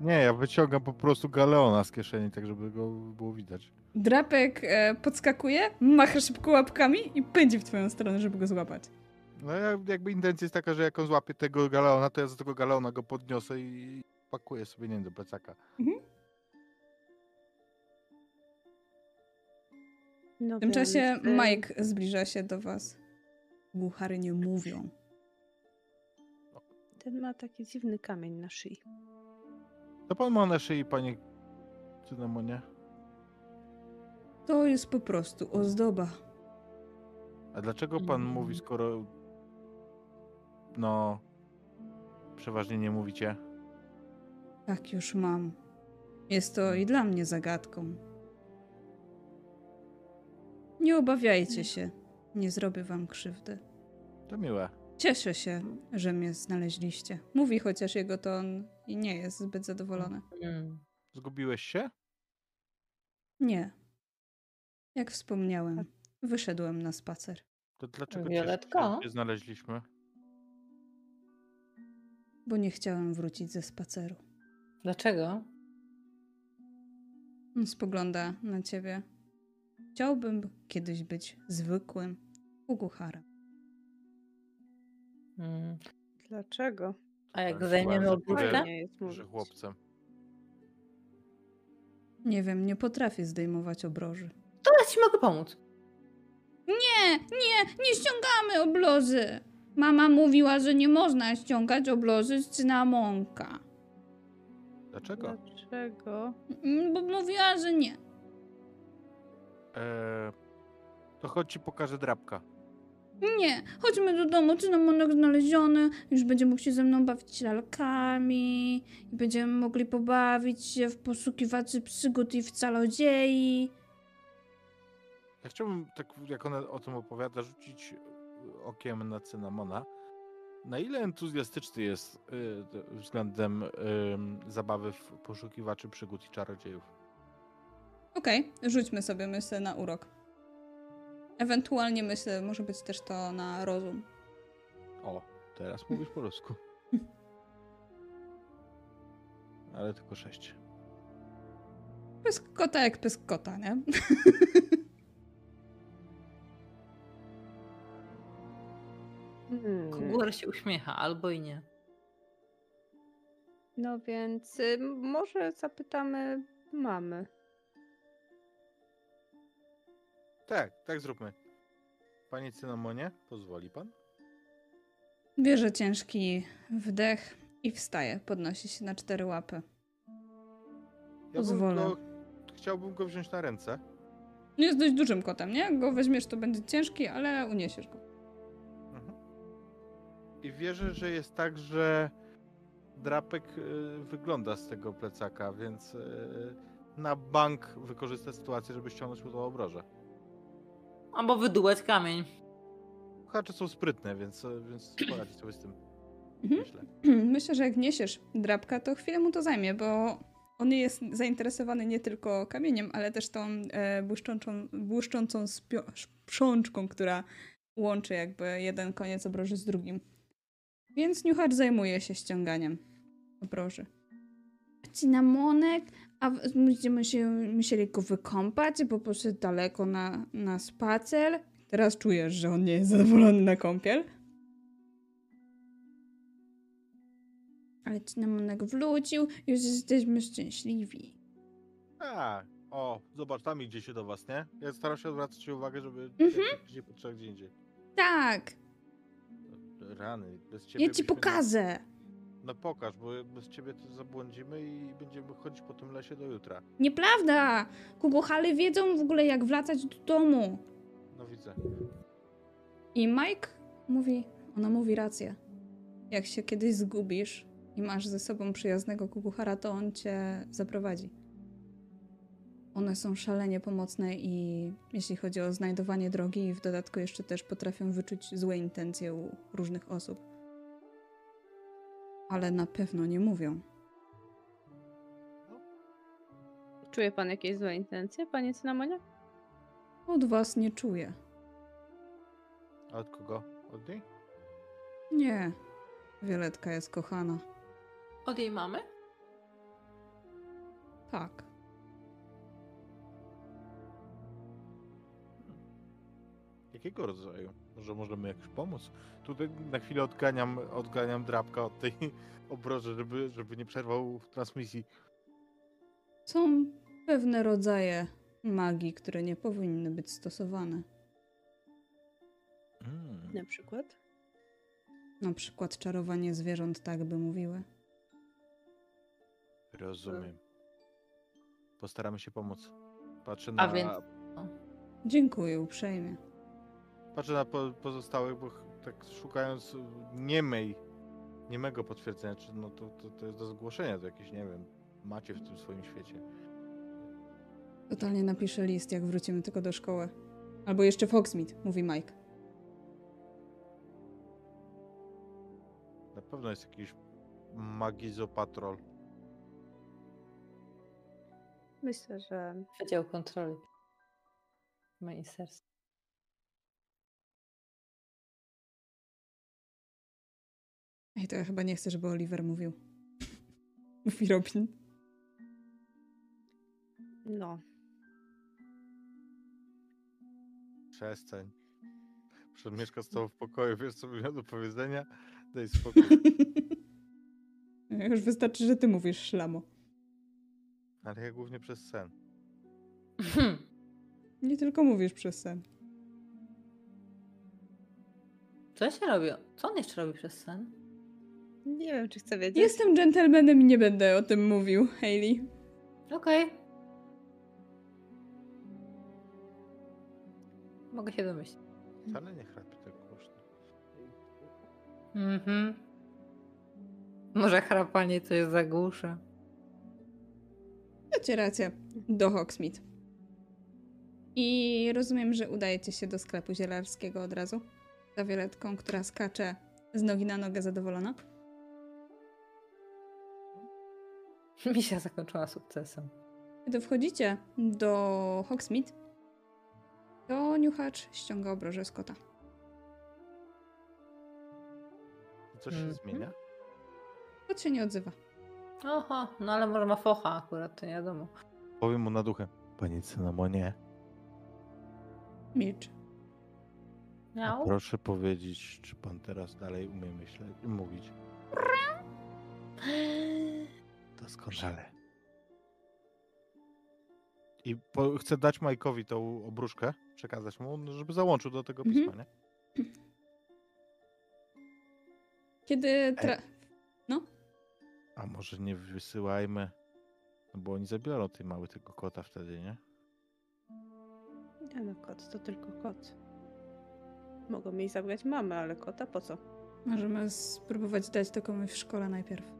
Speaker 1: Nie, ja wyciągam po prostu galeona z kieszeni, tak żeby go było widać.
Speaker 2: Drapek e, podskakuje, macha szybko łapkami i pędzi w twoją stronę, żeby go złapać.
Speaker 1: No ja, jakby intencja jest taka, że jak on złapie tego galeona, to ja za tego galeona go podniosę i pakuję sobie, nie wiem, do plecaka.
Speaker 3: no
Speaker 2: W tym czasie
Speaker 3: em,
Speaker 2: Mike zbliża się do was. Głuchary nie mówią.
Speaker 3: Ten ma taki dziwny kamień na szyi.
Speaker 1: To pan ma na szyi, panie Cynamonie?
Speaker 2: To jest po prostu ozdoba.
Speaker 1: A dlaczego pan
Speaker 5: Mm.
Speaker 1: mówi, skoro... No... Przeważnie nie mówicie?
Speaker 2: Tak już mam. Jest to i dla mnie zagadką. Nie obawiajcie się. Nie zrobię wam krzywdy.
Speaker 1: To miłe.
Speaker 2: Cieszę się, że mnie znaleźliście. Mówi chociaż jego ton i nie jest zbyt zadowolony.
Speaker 5: Mm.
Speaker 1: Zgubiłeś się?
Speaker 2: Nie. Jak wspomniałem, wyszedłem na spacer.
Speaker 1: To dlaczego
Speaker 5: Violetka?
Speaker 1: cię znaleźliśmy?
Speaker 2: bo nie chciałem wrócić ze spaceru.
Speaker 5: Dlaczego?
Speaker 2: On spogląda na ciebie. Chciałbym kiedyś być zwykłym ugucharem.
Speaker 5: Mm.
Speaker 3: Dlaczego?
Speaker 5: A jak
Speaker 1: Ale
Speaker 5: zajmiemy
Speaker 1: chyba, że chłopcem.
Speaker 2: Nie wiem, nie potrafię zdejmować obroży.
Speaker 5: To ja ci mogę pomóc.
Speaker 2: Nie, nie, nie ściągamy oblozy. Mama mówiła, że nie można ściągać oblozy z cynamonka.
Speaker 1: Dlaczego?
Speaker 3: Dlaczego?
Speaker 2: Mm, Bo mówiła, że nie.
Speaker 1: Eee, to chodź ci pokażę drapka.
Speaker 2: Nie, chodźmy do domu, cynamonek znaleziony, już będzie mógł się ze mną bawić lalkami i będziemy mogli pobawić się w poszukiwaczy przygód i w czarodziei.
Speaker 1: Ja chciałbym, tak jak ona o tym opowiada, rzucić okiem na Cynamona. Na ile entuzjastyczny jest y, względem ym, zabawy w poszukiwaczy przygód i czarodziejów?
Speaker 2: Okej, rzućmy sobie myślę na urok. Ewentualnie myślę, może być też to na rozum.
Speaker 1: O, teraz mówisz po rusku. (laughs) Ale tylko sześć.
Speaker 2: Pysk kota jak pysk kota, nie? (laughs)
Speaker 3: Hmm.
Speaker 5: Się uśmiecha, albo i nie.
Speaker 3: No więc y, może zapytamy mamy.
Speaker 1: Tak, tak zróbmy. Panie Cynamonie, pozwoli pan?
Speaker 2: Bierze ciężki wdech i wstaje. Podnosi się na cztery łapy.
Speaker 1: Ja
Speaker 2: Pozwolę.
Speaker 1: Bym go, chciałbym go wziąć na ręce.
Speaker 2: Jest dość dużym kotem, nie? Jak go weźmiesz, to będzie ciężki, ale uniesiesz go.
Speaker 1: I wierzę, że jest tak, że drapek y, wygląda z tego plecaka, więc y, na bank wykorzysta sytuację, żeby ściągnąć mu tą obrożę.
Speaker 5: Albo wydłać kamień.
Speaker 1: Hacze są sprytne, więc, y, więc poradzi sobie z tym,
Speaker 2: Mhm.
Speaker 1: myślę. (clears throat)
Speaker 2: Myślę, że jak niesiesz drapka, to chwilę mu to zajmie, bo on jest zainteresowany nie tylko kamieniem, ale też tą e, błyszczącą, błyszczącą sprzączką, która łączy jakby jeden koniec obroży z drugim. Więc niuchacz zajmuje się ściąganiem obroży. Cynamonek, a będziemy się musieli go wykąpać, bo poszedł daleko na, na spacer. Teraz czujesz, że on nie jest zadowolony na kąpiel. Ale cynamonek wrócił, już jesteśmy szczęśliwi.
Speaker 1: A, o, zobacz, tam idzie się do was, nie? Ja staram się odwracać uwagę, żeby
Speaker 2: Mhm.
Speaker 1: jak gdzie gdzie indziej.
Speaker 2: Tak,
Speaker 1: Rany, bez ciebie
Speaker 2: ja ci pokażę.
Speaker 1: No pokaż, bo bez ciebie to zabłądzimy i będziemy chodzić po tym lesie do jutra.
Speaker 2: Nieprawda! Kukuchale wiedzą w ogóle, jak wracać do domu.
Speaker 1: No widzę.
Speaker 2: I Mike mówi, ona mówi rację. Jak się kiedyś zgubisz i masz ze sobą przyjaznego kukuchara, to on cię zaprowadzi. One są szalenie pomocne i jeśli chodzi o znajdowanie drogi w dodatku jeszcze też potrafią wyczuć złe intencje u różnych osób. Ale na pewno nie mówią.
Speaker 3: Czuje pan jakieś złe intencje, panie Cynamonie?
Speaker 2: Od was nie czuję.
Speaker 1: A od kogo? Od niej?
Speaker 2: Nie. Wioletka jest kochana.
Speaker 5: Od jej mamy?
Speaker 2: Tak.
Speaker 1: Jakiego rodzaju? Może możemy jakoś pomóc? Tutaj na chwilę odganiam, odganiam drapka od tej (laughs) obroży, żeby, żeby nie przerwał transmisji.
Speaker 2: Są pewne rodzaje magii, które nie powinny być stosowane.
Speaker 1: Mm.
Speaker 3: Na przykład?
Speaker 2: Na przykład czarowanie zwierząt, tak by mówiły.
Speaker 1: Rozumiem. Postaramy się pomóc. Patrzę na,
Speaker 5: A więc-
Speaker 2: Dziękuję uprzejmie.
Speaker 1: Patrzę na po, pozostałych, bo tak szukając niemej, niemego potwierdzenia, czy no to, to, to jest do zgłoszenia, to jakieś, nie wiem, macie w tym swoim świecie.
Speaker 2: Totalnie napiszę list, jak wrócimy tylko do szkoły. Albo jeszcze w Hogsmeade, mówi Mike.
Speaker 1: Na pewno jest jakiś magizopatrol.
Speaker 3: Myślę, że
Speaker 5: Wydział kontroli. Ministerstwo.
Speaker 2: Ej, to ja chyba nie chcę, żeby Oliver mówił. (laughs) Mówi Robin.
Speaker 3: no.
Speaker 1: Przestań. Przed mieszka z tobą w pokoju, wiesz co bym miał do powiedzenia? Daj spokój. (laughs)
Speaker 2: Już wystarczy, że ty mówisz szlamo.
Speaker 1: Ale ja głównie przez sen.
Speaker 5: Hmm.
Speaker 2: Nie tylko mówisz przez sen.
Speaker 5: Co się robi? Co on jeszcze robi przez sen?
Speaker 3: Nie wiem, czy chcę wiedzieć.
Speaker 2: Jestem dżentelmenem i nie będę o tym mówił, Hayley.
Speaker 5: Okej. Mogę się domyślić.
Speaker 1: Wcale nie chrapie tak głośno.
Speaker 5: Mhm. Może chrapanie coś zagłusza.
Speaker 2: Macie rację. Do Hogsmeade. I rozumiem, że udajecie się do sklepu zielarskiego od razu. Za Wioletką, która skacze z nogi na nogę zadowolona. (laughs)
Speaker 5: Misja zakończona sukcesem.
Speaker 2: Kiedy wchodzicie do Hogsmeade, to niuchacz ściąga obrożę z kota.
Speaker 1: Coś się
Speaker 5: Mhm.
Speaker 1: zmienia?
Speaker 2: Kot się nie odzywa.
Speaker 5: Oho, no ale może ma focha akurat, to nie wiadomo.
Speaker 1: Powiem mu na duchę. Panie Cynamonie,
Speaker 2: Milcz.
Speaker 5: Miał?
Speaker 1: proszę powiedzieć, czy pan teraz dalej umie myśleć, mówić? (gasps) (laughs) Doskonale. I po, chcę dać Majkowi tą obruszkę przekazać mu, no, żeby załączył do tego
Speaker 2: Mhm.
Speaker 1: pisma, nie?
Speaker 2: Kiedy tra...
Speaker 1: A może nie wysyłajmy, no bo oni zabiorą tej mały tego kota wtedy, nie?
Speaker 3: Nie no, kot to tylko kot. Mogą mi zabrać mamę, ale kota po co?
Speaker 2: Możemy spróbować dać to komuś w szkole najpierw.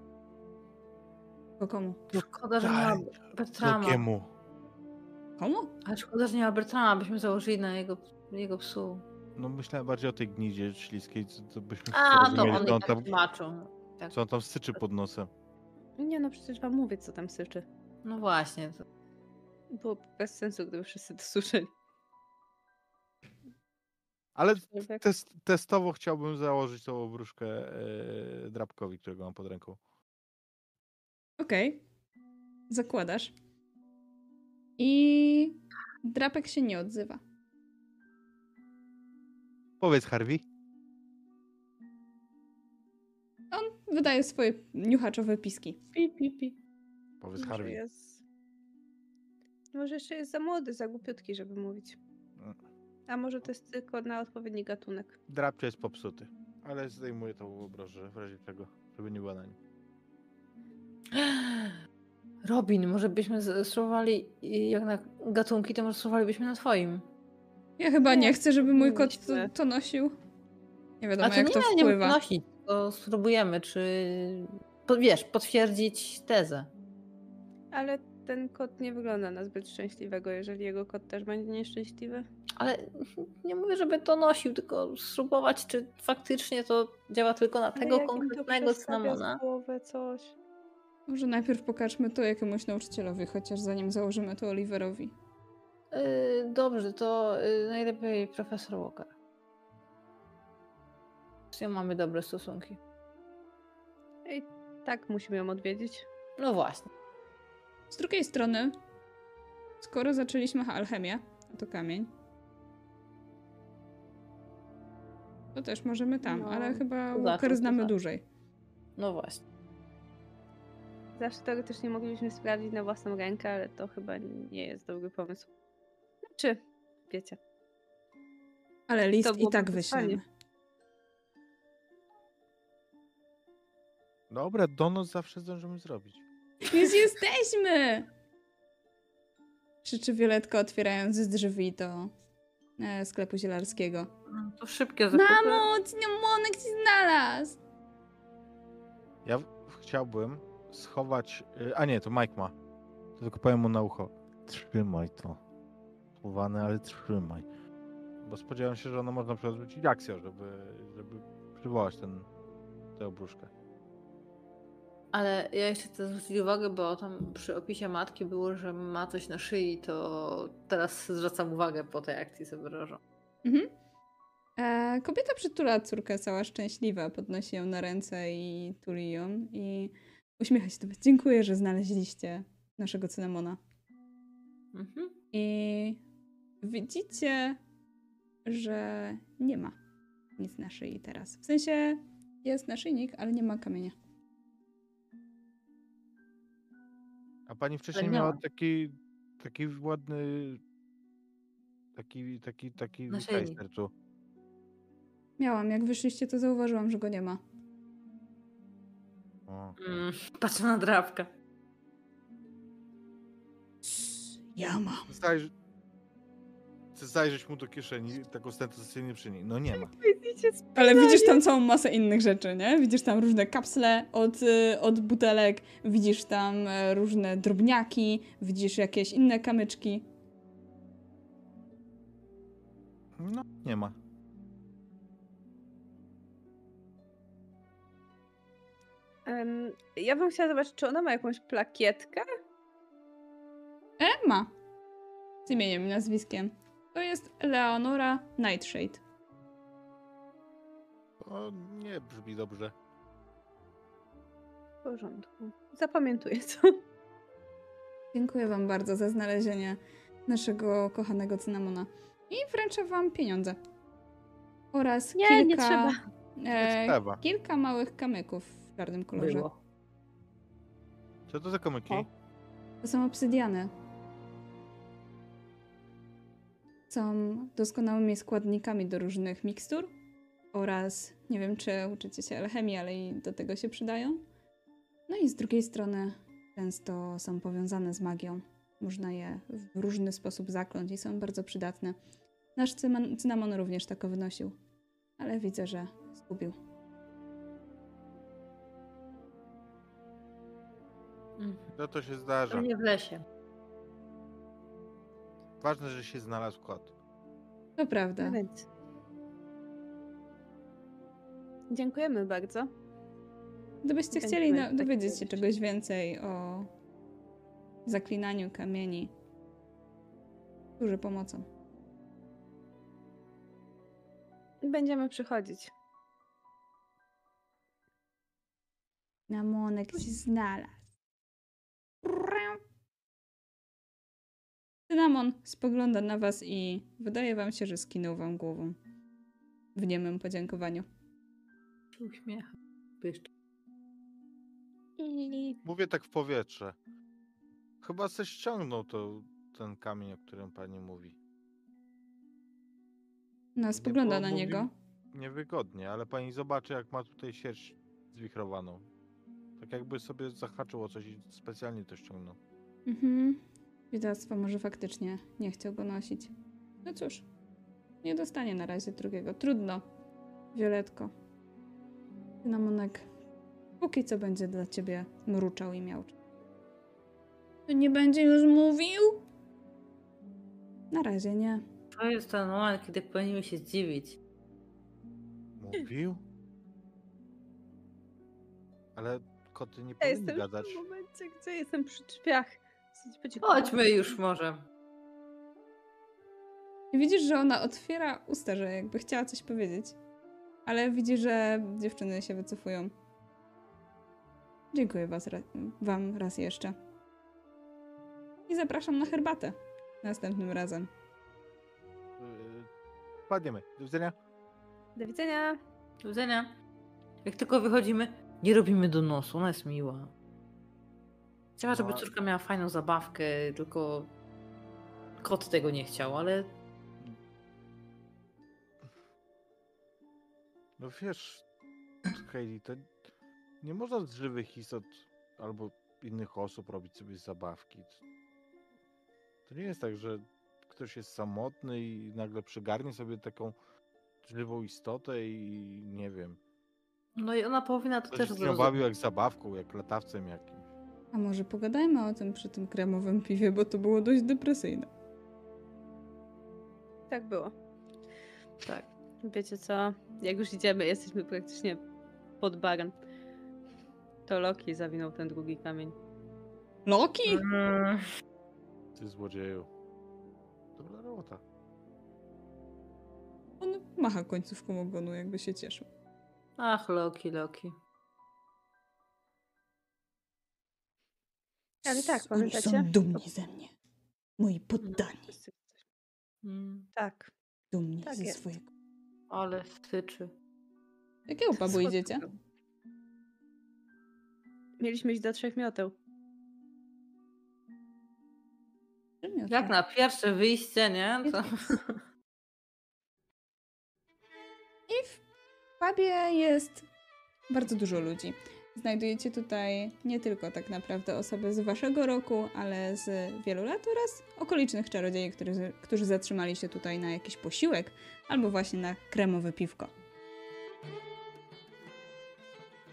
Speaker 2: Tylko komu?
Speaker 5: Szkoda, że nie ma Bertrama.
Speaker 1: Drugiemu.
Speaker 2: Komu?
Speaker 5: Ale szkoda, że nie ma Bertrama, byśmy założyli na jego, jego psu.
Speaker 1: No myślałem bardziej o tej gnidzie śliskiej, co, co byśmy
Speaker 5: A, to on
Speaker 1: on
Speaker 5: tak
Speaker 1: tam,
Speaker 5: tłumaczył. Tak.
Speaker 1: co on tam syczy pod nosem.
Speaker 3: Nie no, przecież wam mówię, co tam syczy.
Speaker 5: No właśnie. To...
Speaker 3: Byłoby bez sensu, gdyby wszyscy to słyszeli.
Speaker 1: Ale test, testowo chciałbym założyć tą obruszkę e, drapkowi, którego mam pod ręką.
Speaker 2: Okej. Zakładasz. I drapek się nie odzywa.
Speaker 1: Powiedz Harvey.
Speaker 2: On wydaje swoje niuchaczowe piski.
Speaker 3: Pi, pi, pi.
Speaker 1: Powiedz
Speaker 3: Może
Speaker 1: Harvey.
Speaker 3: jest... Może jeszcze jest za młody, za głupiutki, żeby mówić. A może to jest tylko na odpowiedni gatunek.
Speaker 1: Drapcie jest popsuty. Ale zdejmuję tą obrożę w razie czego, żeby nie była na nim.
Speaker 5: Robin, może byśmy spróbowali, jak na gatunki, to może spróbowalibyśmy na twoim.
Speaker 2: Ja chyba nie
Speaker 3: Nie,
Speaker 2: chcę, żeby mój kot to, to nosił. Nie wiadomo,
Speaker 5: A to
Speaker 2: jak
Speaker 5: nie,
Speaker 2: to
Speaker 5: nie
Speaker 2: wpływa.
Speaker 5: nosić, to spróbujemy, czy po, wiesz, potwierdzić tezę.
Speaker 3: Ale ten kot nie wygląda na zbyt szczęśliwego, jeżeli jego kot też będzie nieszczęśliwy.
Speaker 5: Ale nie mówię, żeby to nosił, tylko spróbować, czy faktycznie to działa tylko na
Speaker 3: Ale
Speaker 5: tego konkretnego cynamona.
Speaker 3: z głowy coś.
Speaker 2: Może najpierw pokażmy to jakiemuś nauczycielowi, chociaż zanim założymy to Oliverowi.
Speaker 5: Yy, dobrze, to yy, najlepiej profesor Walker. Z nią mamy dobre stosunki.
Speaker 3: I tak musimy ją odwiedzić.
Speaker 5: No właśnie.
Speaker 2: Z drugiej strony, skoro zaczęliśmy alchemię, a to kamień, to też możemy tam,
Speaker 3: No,
Speaker 2: ale chyba Walker znamy
Speaker 5: to
Speaker 2: dłużej.
Speaker 5: No właśnie.
Speaker 3: Zawsze teoretycznie moglibyśmy sprawdzić na własną rękę, ale to chyba nie jest dobry pomysł. Czy wiecie?
Speaker 2: Ale list i tak wyślemy.
Speaker 1: Dobra, donos zawsze zdążymy zrobić.
Speaker 2: Więc jesteśmy! Krzyczy Violetka otwierając z drzwi do e, sklepu zielarskiego.
Speaker 5: No, To szybkie zakupy.
Speaker 2: Mamo, cynamonek ci znalazł!
Speaker 1: Ja chciałbym schować. y, A nie, to Mike ma. To tylko powiem mu na ucho. Trzymaj to. Chowane, ale trzymaj. Bo spodziewałem się, że ono można przerzucić akcją, żeby, żeby przywołać ten, tę obruszkę.
Speaker 5: Ale ja jeszcze chcę zwrócić uwagę, bo tam przy opisie matki było, że ma coś na szyi, to teraz zwracam uwagę po tej akcji Severoża.
Speaker 2: Mhm. E, kobieta przytula córkę cała szczęśliwa, podnosi ją na ręce i tuli ją i uśmiecha się do was. Dziękuję, że znaleźliście naszego cynamona.
Speaker 5: Mhm.
Speaker 2: I widzicie, że nie ma nic na szyi teraz. W sensie jest naszyjnik, ale nie ma kamienia.
Speaker 1: A pani wcześniej
Speaker 5: nie
Speaker 1: miała
Speaker 5: ma.
Speaker 1: taki, taki ładny. Taki, taki, taki
Speaker 5: Naszyjnik.
Speaker 1: kajster tu.
Speaker 2: Miałam, jak wyszliście, to zauważyłam, że go nie ma.
Speaker 5: Mm, patrzę na drapkę.
Speaker 2: Ja mam.
Speaker 1: Zajrz... Chcę zajrzeć mu do kieszeni, tak ostentacyjnie przy niej. No nie ma.
Speaker 2: Ale widzisz tam całą masę innych rzeczy, nie? Widzisz tam różne kapsle od, y, od butelek, widzisz tam e, różne drobniaki, widzisz jakieś inne kamyczki.
Speaker 1: No, nie ma.
Speaker 3: Em, ja bym chciała zobaczyć, czy ona ma jakąś plakietkę?
Speaker 2: E, ma. Z imieniem i nazwiskiem. To jest Leonora Nightshade.
Speaker 1: To nie brzmi dobrze.
Speaker 3: W porządku. Zapamiętuję to.
Speaker 2: Dziękuję wam bardzo za znalezienie naszego kochanego cynamona. I wręczę wam pieniądze. Oraz
Speaker 3: Nie,
Speaker 2: kilka,
Speaker 3: nie trzeba.
Speaker 2: E,
Speaker 1: Trzeba.
Speaker 2: kilka małych kamyków czarnym kolorze.
Speaker 5: Było.
Speaker 1: Co to za komyki?
Speaker 3: O.
Speaker 2: To są obsydiany. Są doskonałymi składnikami do różnych mikstur oraz nie wiem, czy uczycie się alchemii, ale i do tego się przydają. No i z drugiej strony często są powiązane z magią. Można je w różny sposób zakląć i są bardzo przydatne. Nasz cynamon również tako wynosił, ale widzę, że zgubił.
Speaker 1: No to się zdarza.
Speaker 5: Pewnie w lesie.
Speaker 1: Ważne, że się znalazł kot.
Speaker 2: To prawda.
Speaker 3: No Więc. Dziękujemy bardzo.
Speaker 2: Gdybyście
Speaker 3: Będziemy
Speaker 2: chcieli na-
Speaker 3: takie
Speaker 2: dowiedzieć się czegoś więcej o zaklinaniu kamieni, służy pomocą.
Speaker 3: Będziemy przychodzić.
Speaker 2: Namonek się znalazł. Cynamon spogląda na was i wydaje wam się, że skinął wam głową. W niemym podziękowaniu.
Speaker 5: Pyszczy.
Speaker 3: I
Speaker 1: Mówię tak w powietrze. Chyba se ściągnął to, ten kamień, o którym pani mówi.
Speaker 2: No, spogląda
Speaker 1: było
Speaker 2: na
Speaker 1: mówi-
Speaker 2: niego.
Speaker 1: Niewygodnie, ale pani zobaczy, jak ma tutaj sierść zwichrowaną. Tak jakby sobie zahaczyło coś i specjalnie to ściągnął.
Speaker 2: Mhm. Widactwo może faktycznie nie chciał go nosić. No cóż, nie dostanie na razie drugiego. Trudno. Violetko. Cynamonek póki co będzie dla ciebie mruczał i miał. To nie będzie już mówił? Na razie nie.
Speaker 5: To jest ten moment, kiedy powinniśmy się zdziwić.
Speaker 1: Mówił? Ale koty nie
Speaker 3: ja
Speaker 1: powinny
Speaker 3: jestem
Speaker 1: gadać.
Speaker 3: w tym momencie, gdzie jestem przy drzwiach.
Speaker 5: Chodźmy już może.
Speaker 2: I widzisz, że ona otwiera usta, że jakby chciała coś powiedzieć. Ale widzi, że dziewczyny się wycofują. Dziękuję was, ra- wam raz jeszcze. I zapraszam na herbatę następnym razem.
Speaker 1: Yy, Padniemy. Do widzenia.
Speaker 3: Do widzenia.
Speaker 5: Do widzenia. Jak tylko wychodzimy, nie robimy do nosu, ona jest miła. Chciała, żeby
Speaker 1: No.
Speaker 5: córka miała fajną zabawkę, tylko kot tego nie chciał, ale
Speaker 1: No wiesz, Heidi, to nie można z żywych istot albo innych osób robić sobie zabawki. To nie jest tak, że ktoś jest samotny i nagle przygarnie sobie taką żywą istotę i nie wiem.
Speaker 5: no i ona powinna to
Speaker 1: Ktoś
Speaker 5: też zrozumieć.
Speaker 1: bawił jak zabawką, jak latawcem jakimś.
Speaker 2: A może pogadajmy o tym przy tym kremowym piwie, bo to było dość depresyjne.
Speaker 3: Tak było.
Speaker 5: Tak.
Speaker 3: Wiecie co? Jak już idziemy, jesteśmy praktycznie pod barem. To Loki zawinął ten drugi kamień.
Speaker 2: Loki?
Speaker 5: Mm,
Speaker 1: Ty złodzieju. Dobra robota.
Speaker 2: On macha końcówką ogonu, jakby się cieszył.
Speaker 5: Ach, Loki, Loki.
Speaker 3: Ale tak,
Speaker 2: Oni
Speaker 3: pamiętacie?
Speaker 2: są dumni ze mnie. Moi poddani.
Speaker 3: Wszyscy-
Speaker 5: Mm,
Speaker 3: Tak.
Speaker 2: Dumni
Speaker 3: Tak
Speaker 2: ze
Speaker 3: jest.
Speaker 2: swojego.
Speaker 5: ale styczy.
Speaker 2: Jakiego pubu idziecie?
Speaker 3: Mieliśmy iść do trzech mioteł.
Speaker 5: Jak na pierwsze wyjście, nie? To...
Speaker 2: I w pubie jest bardzo dużo ludzi. Znajdujecie tutaj nie tylko tak naprawdę osoby z waszego roku, ale z wielu lat oraz okolicznych czarodziei, którzy, którzy zatrzymali się tutaj na jakiś posiłek albo właśnie na kremowe piwko.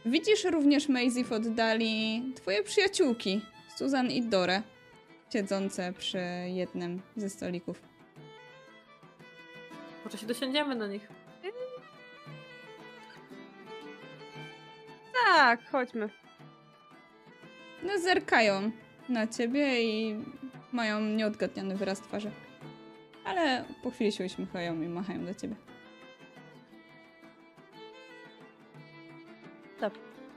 Speaker 2: Widzisz również, Maisie, w oddali twoje przyjaciółki, Susan i Dore, siedzące przy jednym ze stolików.
Speaker 5: Może się dosiądziemy do nich.
Speaker 3: Tak, chodźmy.
Speaker 2: No, zerkają na ciebie i mają nieodgadniony wyraz twarzy. Ale po chwili się uśmiechają i machają do ciebie.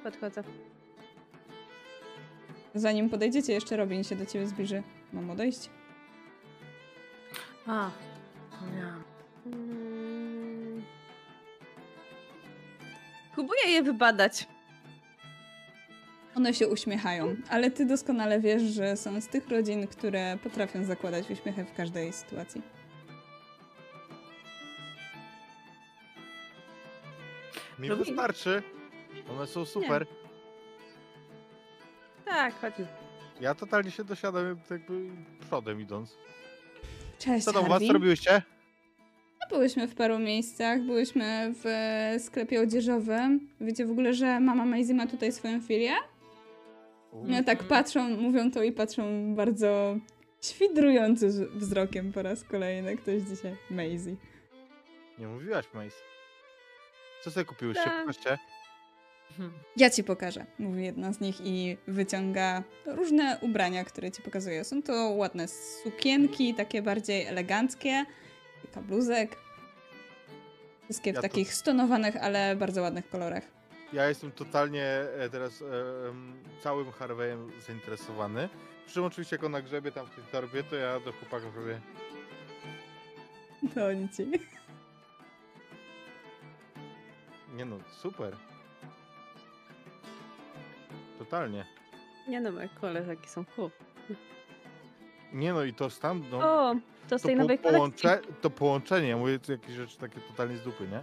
Speaker 3: Podchodzę.
Speaker 2: Zanim podejdziecie, jeszcze Robin się do ciebie zbliży. Mam odejść?
Speaker 5: A, nie.
Speaker 3: Mm. Próbuję je wybadać
Speaker 2: one się uśmiechają. Ale ty doskonale wiesz, że są z tych rodzin, które potrafią zakładać uśmiechy w każdej sytuacji.
Speaker 1: Mi
Speaker 5: no
Speaker 1: wystarczy. One są super.
Speaker 3: Tak, chodź.
Speaker 1: Ja totalnie się dosiadam jakby przodem idąc.
Speaker 2: Cześć,
Speaker 1: Co tam u was? Co robiłyście?
Speaker 2: No, byłyśmy w paru miejscach. Byłyśmy w sklepie odzieżowym. Wiecie w ogóle, że mama Maisie ma tutaj swoją filię? Ja tak patrzą, mówią to i patrzą bardzo świdrujący wzrokiem po raz kolejny. Ktoś dzisiaj. Maisie.
Speaker 1: Nie mówiłaś, Mace. Co sobie kupiłyście?
Speaker 3: Tak.
Speaker 1: Pokażcie.
Speaker 2: Ja ci pokażę, mówi jedna z nich i wyciąga różne ubrania, które ci pokazuje. Są to ładne sukienki, takie bardziej eleganckie, kilka bluzek. Wszystkie w
Speaker 1: Ja to-
Speaker 2: takich stonowanych, ale bardzo ładnych kolorach.
Speaker 1: Ja jestem totalnie e, teraz em, całym Harveyem zainteresowany. Przy czym oczywiście jak ona grzebie tam w tej torbie, to ja do chłopaków robię.
Speaker 2: To nic.
Speaker 1: Nie no, super. Totalnie.
Speaker 3: Nie no, moje koleżanki są cool.
Speaker 1: Nie no i to no,
Speaker 3: O, to z
Speaker 1: to,
Speaker 3: tej
Speaker 1: po,
Speaker 3: nowej
Speaker 1: połącze, to połączenie, mówię tu jakieś rzeczy takie totalnie z dupy, nie?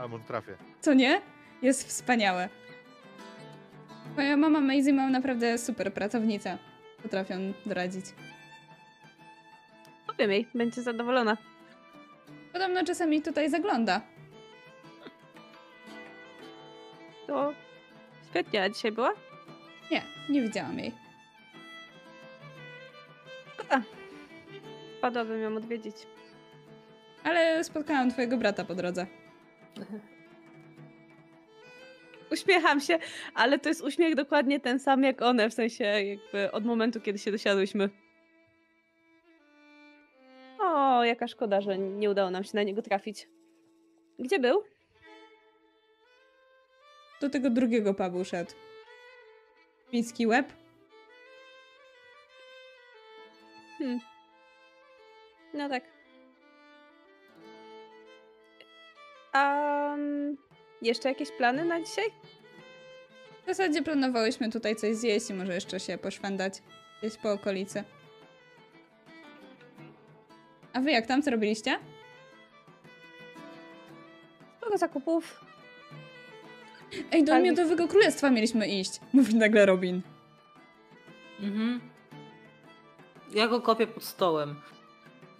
Speaker 1: Ale może trafię.
Speaker 2: Co nie? Jest wspaniałe. Moja mama Maisie ma naprawdę super pracownicę. Potrafią doradzić.
Speaker 3: Powiem jej, będzie zadowolona.
Speaker 2: Podobno czasami tutaj zagląda.
Speaker 3: To świetnie, a dzisiaj była?
Speaker 2: Nie, nie widziałam jej.
Speaker 3: Szkoda. Wpadłabym ją odwiedzić.
Speaker 2: Ale spotkałam twojego brata po drodze. (laughs)
Speaker 3: Uśmiecham się, ale to jest uśmiech dokładnie ten sam jak one, w sensie jakby od momentu, kiedy się dosiadłyśmy. O, jaka szkoda, że nie udało nam się na niego trafić. Gdzie był?
Speaker 2: Do tego drugiego pubu szedł. Miński łeb?
Speaker 3: Hmm. No tak. A jeszcze jakieś plany na dzisiaj?
Speaker 2: W zasadzie planowałyśmy tutaj coś zjeść i może jeszcze się poszwendać gdzieś po okolicy. A wy jak tam? Co robiliście?
Speaker 3: Sporo zakupów.
Speaker 2: Ej, do
Speaker 3: Ale-
Speaker 2: Miodowego Królestwa mieliśmy iść. Mówi nagle Robin.
Speaker 5: Mhm. Ja go kopię pod stołem.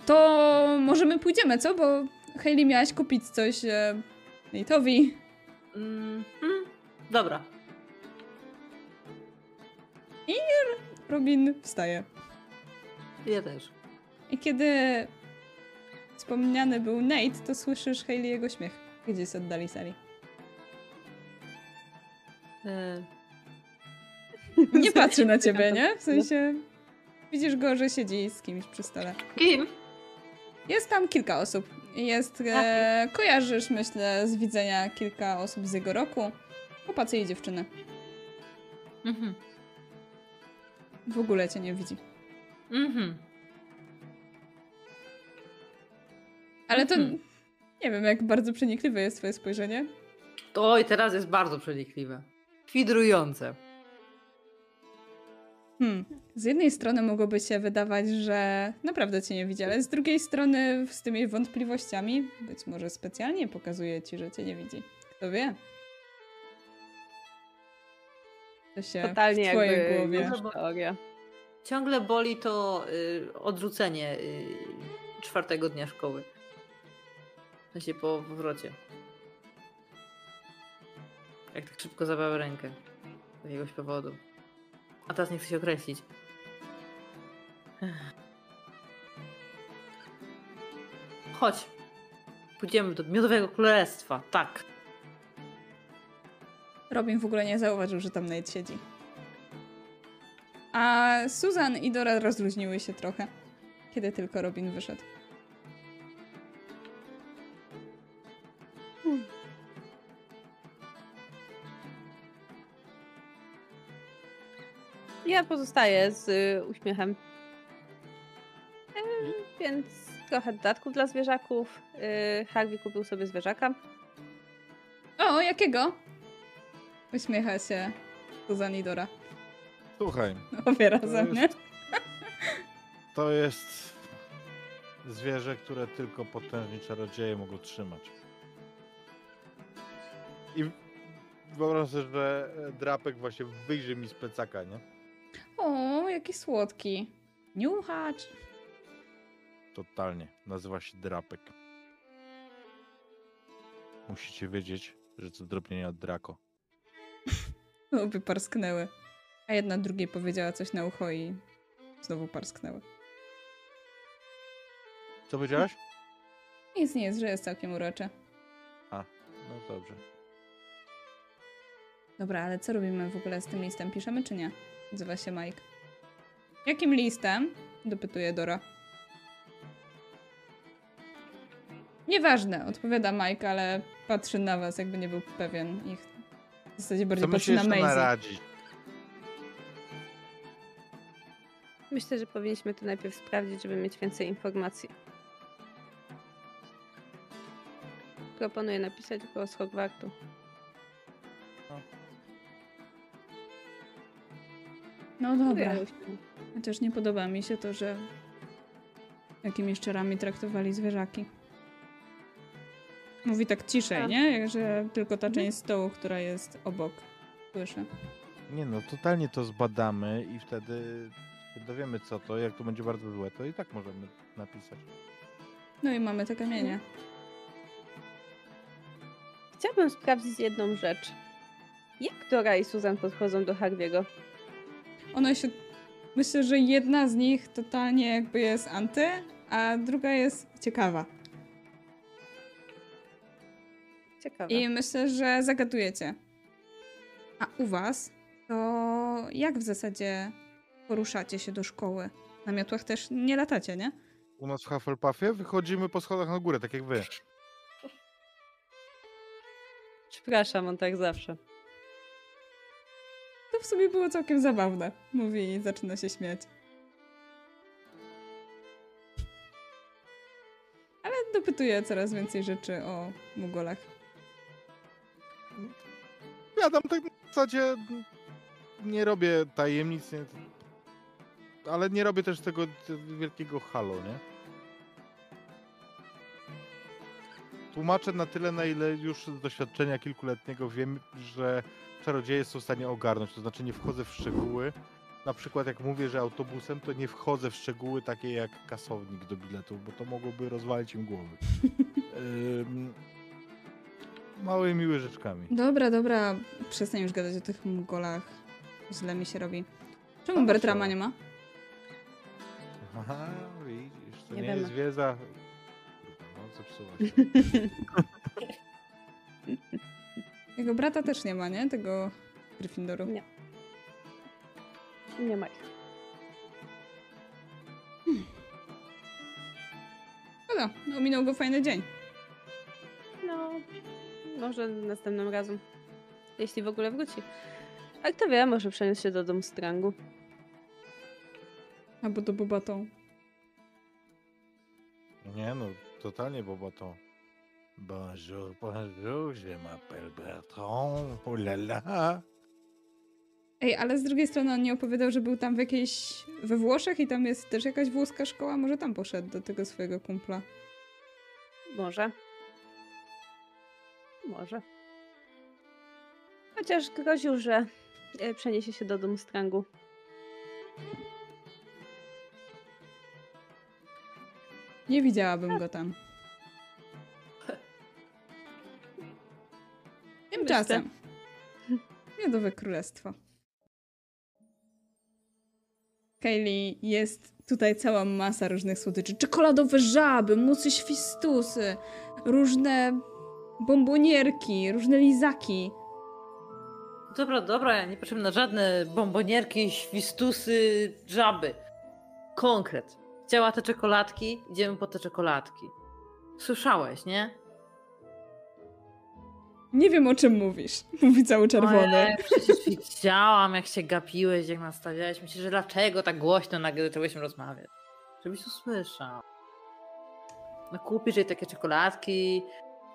Speaker 2: To może my pójdziemy, co? Bo Hayley miałaś kupić coś e, Nate'owi.
Speaker 5: Mm, mm, dobra.
Speaker 2: Robin wstaje.
Speaker 5: Ja też.
Speaker 2: I kiedy wspomniany był Nate, to słyszysz Hayley jego śmiech gdzieś z oddali sali.
Speaker 5: E,
Speaker 2: Nie patrzy na ciebie, nie? W sensie widzisz go, że siedzi z kimś przy stole.
Speaker 5: kim?
Speaker 2: Jest tam kilka osób. Jest, e, kojarzysz, myślę, z widzenia kilka osób z jego roku. Chłopacy i dziewczyny.
Speaker 5: Mhm.
Speaker 2: W ogóle cię nie widzi.
Speaker 5: Mhm.
Speaker 2: Ale to
Speaker 5: Mhm.
Speaker 2: nie wiem, jak bardzo przenikliwe jest twoje spojrzenie.
Speaker 5: To i teraz jest bardzo przenikliwe. Kwidrujące.
Speaker 2: Hmm. Z jednej strony mogłoby się wydawać, że naprawdę cię nie widzi, ale z drugiej strony z tymi wątpliwościami być może specjalnie pokazuje ci, że cię nie widzi. Kto wie? To się
Speaker 3: Totalnie
Speaker 2: w twojej
Speaker 3: jakby
Speaker 2: głowie.
Speaker 3: teoria.
Speaker 5: Ciągle boli to y, odrzucenie y, czwartego dnia szkoły. W sensie po powrocie. Jak tak szybko zabrałem rękę. Z jakiegoś powodu. A teraz nie chcę się określić. Chodź. Pójdziemy do Miodowego Królestwa. Tak.
Speaker 2: Robin w ogóle nie zauważył, że tam Nate siedzi. A Susan i Dora rozluźniły się trochę, kiedy tylko Robin wyszedł.
Speaker 3: Ja pozostaję z y, uśmiechem. E, więc trochę dodatków dla zwierzaków. Y, Harvey kupił sobie zwierzaka.
Speaker 2: O, jakiego? Uśmiecha się Susan i Dora.
Speaker 1: Słuchaj,
Speaker 2: Obie
Speaker 1: to
Speaker 2: razem, nie?
Speaker 1: jest, to jest zwierzę, które tylko potężni czarodzieje mogą trzymać. I wyobrażam sobie, że drapek właśnie wyjrzy mi z plecaka, nie?
Speaker 2: O, jaki słodki. Niuchacz.
Speaker 1: Totalnie. Nazywa się drapek. Musicie wiedzieć, że to drobnienie od Draco. (laughs)
Speaker 2: Obie parsknęły. A jedna drugiej powiedziała coś na ucho i znowu parsknęły.
Speaker 1: Co powiedziałaś? (laughs)
Speaker 2: Nic nie jest, że jest całkiem urocze.
Speaker 1: A, no dobrze.
Speaker 2: Dobra, ale co robimy w ogóle z tym listem? Piszemy czy nie? Odzywa się Mike. Jakim listem? Dopytuje Dora. Nieważne, odpowiada Mike, ale patrzy na was, jakby nie był pewien ich. W zasadzie bardziej
Speaker 1: Co
Speaker 2: patrzy na Maisie.
Speaker 3: Myślę, że powinniśmy to najpierw sprawdzić, żeby mieć więcej informacji. Proponuję napisać go z Hogwartu.
Speaker 2: No dobra. Chociaż nie podoba mi się to, że jakimi szczerami traktowali zwierzaki. Mówi tak ciszej, nie? Że tylko ta część stołu, która jest obok, słyszę.
Speaker 1: Nie no, totalnie to zbadamy i wtedy się dowiemy co to. Jak to będzie bardzo złe, to i tak możemy napisać.
Speaker 2: No i mamy te kamienie.
Speaker 3: Chciałabym sprawdzić jedną rzecz. Jak Dora i Susan podchodzą do Harviego?
Speaker 2: One się... Myślę, że jedna z nich totalnie jakby jest anty, a druga jest ciekawa.
Speaker 3: Ciekawe.
Speaker 2: I myślę, że zagadujecie. A u was to jak w zasadzie poruszacie się do szkoły? Na miotłach też nie latacie, nie?
Speaker 1: U nas w Hufflepuffie wychodzimy po schodach na górę, tak jak wy.
Speaker 3: Przepraszam, on tak zawsze.
Speaker 2: W sumie było całkiem zabawne, mówi i zaczyna się śmiać. Ale dopytuje coraz więcej rzeczy o Mugolach.
Speaker 1: Ja tam tak w zasadzie nie robię tajemnic, nie, ale nie robię też tego wielkiego halo, nie? Tłumaczę na tyle, na ile już z doświadczenia kilkuletniego wiem, że czarodzieje są w stanie ogarnąć, to znaczy nie wchodzę w szczegóły. Na przykład jak mówię, że autobusem, to nie wchodzę w szczegóły takie jak kasownik do biletów, bo to mogłoby rozwalić im głowy. (laughs) Ym, Małe miłe rzeczkami.
Speaker 2: Dobra, dobra, przestań już gadać o tych Mugolach. Źle mi się robi. Czemu
Speaker 1: No,
Speaker 2: Bertrama nie ma?
Speaker 1: Aha, widzisz, to
Speaker 3: Nie
Speaker 1: nie,
Speaker 3: wiemy.
Speaker 1: jest wiedza. No, zepsuła się. (laughs)
Speaker 2: Jego brata też nie ma, nie? Tego Gryffindoru.
Speaker 3: Nie. Nie ma ich.
Speaker 2: Szkoda, no minął go fajny dzień.
Speaker 3: No, może następnym razem. Jeśli w ogóle wróci. A kto wie, może przeniósł się do domu Strangu.
Speaker 2: Albo do Bobatą.
Speaker 1: Nie no, totalnie boba to. Bonjour, bonjour, je m'appelle Bertrand, oh la la.
Speaker 2: Ej, ale z drugiej strony on nie opowiadał, że był tam w jakiejś... we Włoszech i tam jest też jakaś włoska szkoła. Może tam poszedł do tego swojego kumpla.
Speaker 3: Może. Może. Chociaż groził, że e, przeniesie się do domu Strangu.
Speaker 2: Nie widziałabym go tam. Tymczasem. Miodowe Królestwo. Kaylee, jest tutaj cała masa różnych słodyczy. Czekoladowe żaby, musy świstusy, różne bombonierki, różne lizaki.
Speaker 5: Dobra, dobra, ja nie patrzymy na żadne bombonierki, świstusy, żaby. Konkret. Chciała te czekoladki, idziemy po te czekoladki. Słyszałeś, nie?
Speaker 2: Nie wiem o czym mówisz. (laughs) Mówi cały czerwony.
Speaker 5: Ojej, przecież widziałam, jak się gapiłeś, jak nastawiałeś. Myślę, że dlaczego tak głośno nagle zaczęłyśmy rozmawiać? Żebyś usłyszał. No kupisz jej takie czekoladki.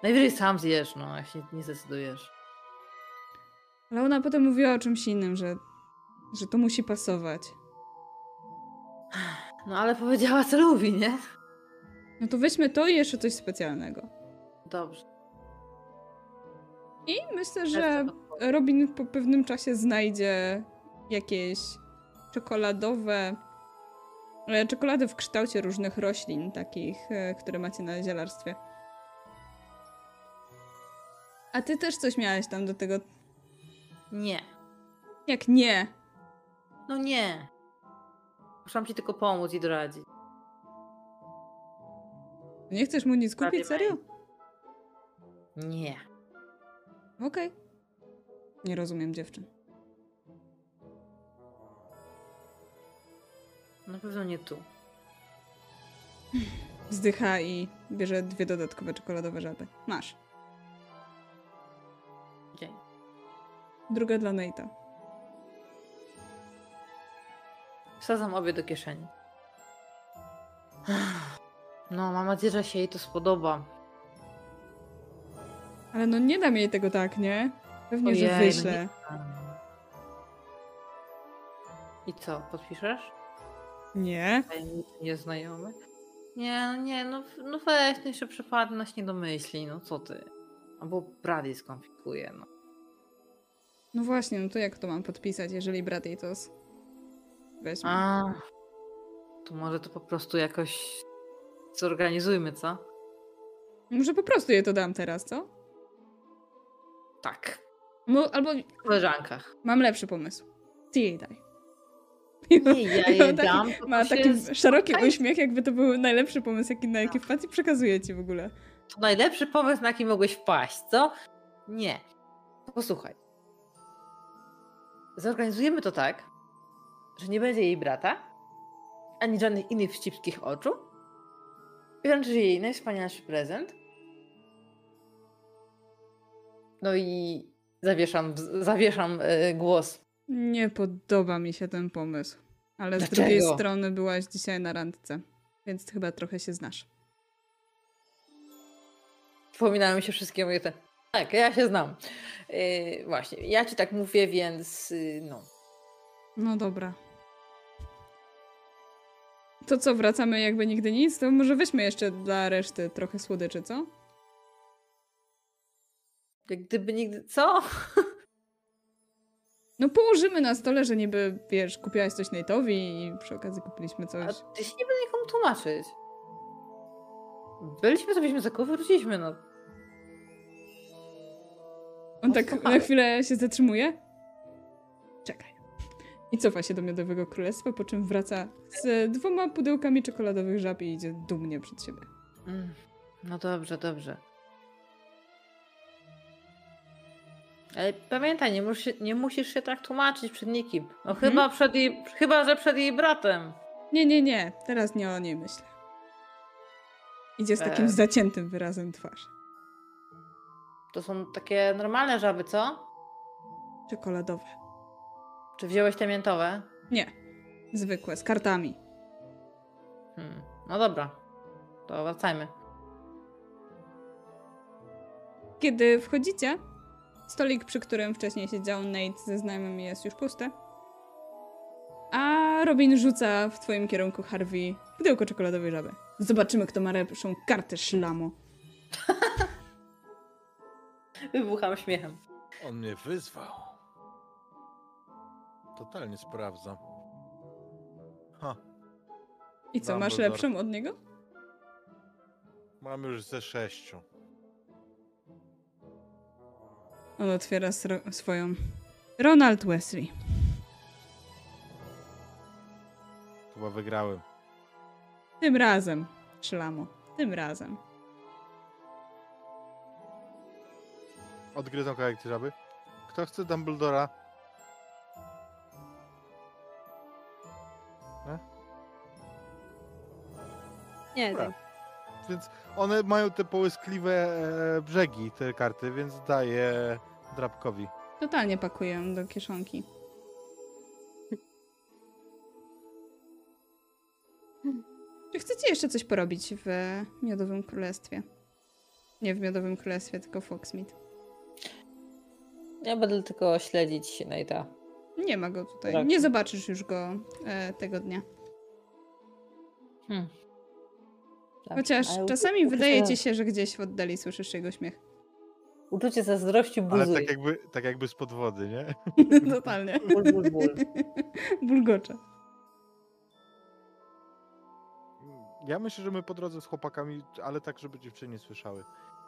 Speaker 5: Najwyżej sam zjesz, no, jak się nie zdecydujesz.
Speaker 2: Ale ona potem mówiła o czymś innym, że, że to musi pasować.
Speaker 5: No ale powiedziała, co lubi, nie?
Speaker 2: No to weźmy to i jeszcze coś specjalnego.
Speaker 5: Dobrze.
Speaker 2: I myślę, że Robin po pewnym czasie znajdzie jakieś czekoladowe. e, Czekolady w kształcie różnych roślin, takich, e, które macie na zielarstwie. A ty też coś miałeś tam do tego.
Speaker 5: Nie.
Speaker 2: Jak nie?
Speaker 5: No nie. Muszę ci tylko pomóc i doradzić.
Speaker 2: Nie chcesz mu nic kupić, serio?
Speaker 5: Nie.
Speaker 2: Okej. Nie rozumiem dziewczyn.
Speaker 5: Na pewno nie tu.
Speaker 2: Wzdycha i bierze dwie dodatkowe czekoladowe żaby. Masz.
Speaker 5: Dzień.
Speaker 2: Druga dla Nate'a.
Speaker 5: Wsadzam obie do kieszeni. No, mam nadzieję, że się jej to spodoba.
Speaker 2: Ale no nie dam jej tego tak, nie? Pewnie, że
Speaker 5: Ojej, no
Speaker 2: wyślę.
Speaker 5: I co, podpiszesz?
Speaker 2: Nie.
Speaker 5: Nieznajomy? Nie, no nie, no, no weź, no jeszcze przypadność nie domyśli, no co ty? Albo brat jej skonfikuje, no.
Speaker 2: No właśnie, no to jak to mam podpisać, jeżeli brat jej to weźmie?
Speaker 5: A, to może to po prostu jakoś zorganizujmy, co?
Speaker 2: Może po prostu jej to dam teraz, co?
Speaker 5: Tak.
Speaker 2: Mo- albo
Speaker 5: W koleżankach.
Speaker 2: mam lepszy pomysł. Ty jej daj.
Speaker 5: Nie, ja (laughs) jej
Speaker 2: taki-
Speaker 5: dam,
Speaker 2: Ma taki szeroki
Speaker 5: spotkaj-
Speaker 2: uśmiech, jakby to był najlepszy pomysł, jaki, na jaki wpadł i przekazuje ci w ogóle.
Speaker 5: To najlepszy pomysł, na jaki mogłeś wpaść, co? Nie. Posłuchaj. Zorganizujemy to tak, że nie będzie jej brata, ani żadnych innych wścibskich oczu. I wręczysz jej najwspanialszy prezent. No i zawieszam, zawieszam e, głos.
Speaker 2: Nie podoba mi się ten pomysł. Ale z
Speaker 5: Dlaczego?
Speaker 2: drugiej strony byłaś dzisiaj na randce, więc chyba trochę się znasz.
Speaker 5: Przypominają mi się wszystkie moje te... Tak, ja się znam. Yy, właśnie, ja ci tak mówię, więc yy, no.
Speaker 2: No dobra. To co, wracamy jakby nigdy nic? To może weźmy jeszcze dla reszty trochę słodyczy, co?
Speaker 5: Jak gdyby nigdy... Co? (laughs)
Speaker 2: No położymy na stole, że niby, wiesz, kupiłaś coś Nate'owi i przy okazji kupiliśmy
Speaker 5: A
Speaker 2: coś.
Speaker 5: ty się nie będę nikomu tłumaczyć. Byliśmy, zrobiliśmy zakupy, wróciliśmy, no.
Speaker 2: On tak
Speaker 5: słuchaj.
Speaker 2: na chwilę się zatrzymuje. Czekaj. I cofa się do Miodowego Królestwa, po czym wraca z dwoma pudełkami czekoladowych żab i idzie dumnie przed siebie.
Speaker 5: Mm, No dobrze, dobrze. Ale pamiętaj, nie musisz, nie musisz się tak tłumaczyć przed nikim. No
Speaker 2: Mhm.
Speaker 5: chyba przed jej, chyba, że przed jej bratem.
Speaker 2: Nie, nie, nie. Teraz nie o niej myślę. Idzie z takim
Speaker 5: E.
Speaker 2: zaciętym wyrazem twarzy.
Speaker 5: To są takie normalne żaby, co?
Speaker 2: Czekoladowe.
Speaker 5: Czy wziąłeś te miętowe?
Speaker 2: Nie. Zwykłe, z kartami.
Speaker 5: Hmm. No dobra. To wracajmy.
Speaker 2: Kiedy wchodzicie, stolik, przy którym wcześniej siedział Nate ze znajomymi jest już pusty. A Robin rzuca w twoim kierunku Harvey pudełko czekoladowej żaby. Zobaczymy, kto ma lepszą kartę szlamu. (laughs)
Speaker 5: Wybucham śmiechem.
Speaker 1: On mnie wyzwał. Totalnie sprawdzam. Ha,
Speaker 2: I co, masz
Speaker 1: Dumbledore.
Speaker 2: lepszą od niego?
Speaker 1: mam już ze sześciu.
Speaker 2: On otwiera swoją. Ronald Wesley.
Speaker 1: Chyba wygrałem.
Speaker 2: Tym razem, szlamo. Tym razem.
Speaker 1: Odgryzą kawałek żaby. Kto chce Dumbledora?
Speaker 3: Nie,
Speaker 1: Dobra.
Speaker 3: tak.
Speaker 1: Więc one mają te połyskliwe e, brzegi, te karty, więc daję drapkowi.
Speaker 2: Totalnie pakuję do kieszonki. Czy chcecie jeszcze coś porobić w Miodowym Królestwie? Nie w Miodowym Królestwie, tylko w Foxmead.
Speaker 5: Ja będę tylko śledzić Nate'a.
Speaker 2: Nie ma go tutaj.
Speaker 5: Tak.
Speaker 2: Nie zobaczysz już go e, tego dnia.
Speaker 5: Hmm. Dobrze,
Speaker 2: Chociaż
Speaker 5: ale
Speaker 2: czasami
Speaker 5: upiszę-
Speaker 2: wydaje ci się, że gdzieś w oddali słyszysz jego śmiech.
Speaker 5: Uczucie zazdrości
Speaker 1: Ale
Speaker 5: buzuje.
Speaker 1: tak jakby, tak jakby spod wody, nie? (laughs)
Speaker 2: Totalnie. (laughs)
Speaker 5: Ból, ból, ból.
Speaker 2: Bulgocze.
Speaker 1: Ja myślę, że my po drodze z chłopakami, ale tak, żeby dziewczyny słyszały,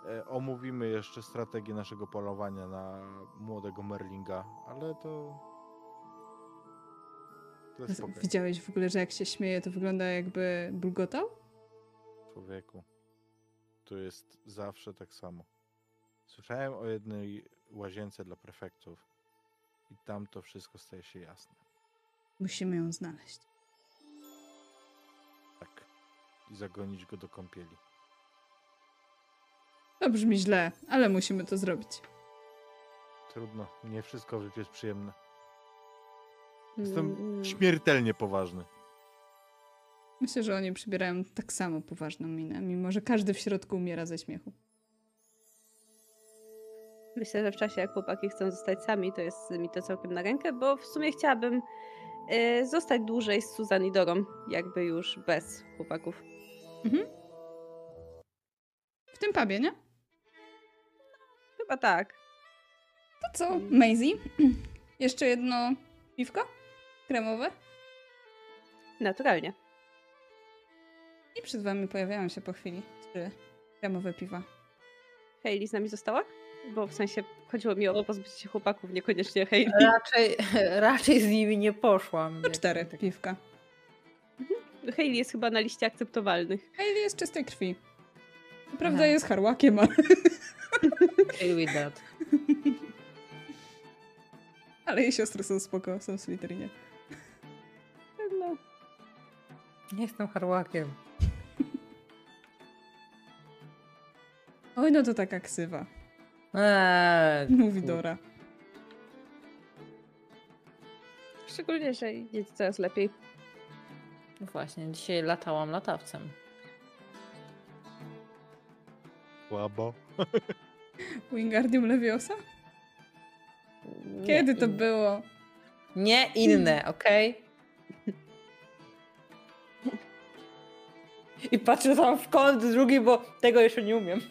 Speaker 1: e, omówimy jeszcze strategię naszego polowania na młodego Merlinga, ale to... To
Speaker 2: Widziałeś w ogóle, że jak się śmieje, to wygląda jakby bulgotał?
Speaker 1: Człowieku. To jest zawsze tak samo. Słyszałem o jednej łazience dla prefektów i tam to wszystko staje się jasne.
Speaker 2: Musimy ją znaleźć.
Speaker 1: Tak. I zagonić go do kąpieli.
Speaker 2: To brzmi źle, ale musimy to zrobić.
Speaker 1: Trudno, nie wszystko w życiu jest przyjemne. Jestem
Speaker 3: Mm,
Speaker 1: śmiertelnie poważny.
Speaker 2: Myślę, że oni przybierają tak samo poważną minę, mimo że każdy w środku umiera ze śmiechu.
Speaker 3: Myślę, że w czasie jak chłopaki chcą zostać sami, to jest mi to całkiem na rękę, bo w sumie chciałabym e, zostać dłużej z Susan i Dorą, jakby już bez chłopaków.
Speaker 2: Mhm. W tym pubie, nie?
Speaker 3: Chyba tak.
Speaker 2: To co, Maisie? (clears throat) Jeszcze jedno piwko? Kremowe?
Speaker 3: Naturalnie.
Speaker 2: I przed wami pojawiają się po chwili trzy kremowe piwa.
Speaker 3: Hayley z nami została? Bo w sensie chodziło mi o pozbycie się chłopaków, niekoniecznie Hayley.
Speaker 5: Raczej, (laughs) raczej z nimi nie poszłam.
Speaker 2: To cztery piwka.
Speaker 3: Hayley jest chyba na liście akceptowalnych.
Speaker 2: Hailey jest czystej krwi. Prawda
Speaker 5: Aha.
Speaker 2: jest harłakiem, ale,
Speaker 5: Okay with that.
Speaker 2: ale jej siostry są spoko, są w Slytherinie.
Speaker 3: No,
Speaker 5: Nie jestem harłakiem.
Speaker 2: Oj, no to taka ksywa,
Speaker 5: Eee, (laughs)
Speaker 2: mówi
Speaker 5: kur-
Speaker 2: Dora.
Speaker 3: szczególnie, że jest coraz lepiej.
Speaker 5: No Właśnie, dzisiaj latałam latawcem.
Speaker 1: Słabo. (laughs)
Speaker 2: Wingardium Leviosa? Kiedy to
Speaker 5: in-
Speaker 2: było?
Speaker 5: Nie inne, okej? I patrzę tam w kąt drugi, bo tego jeszcze nie umiem.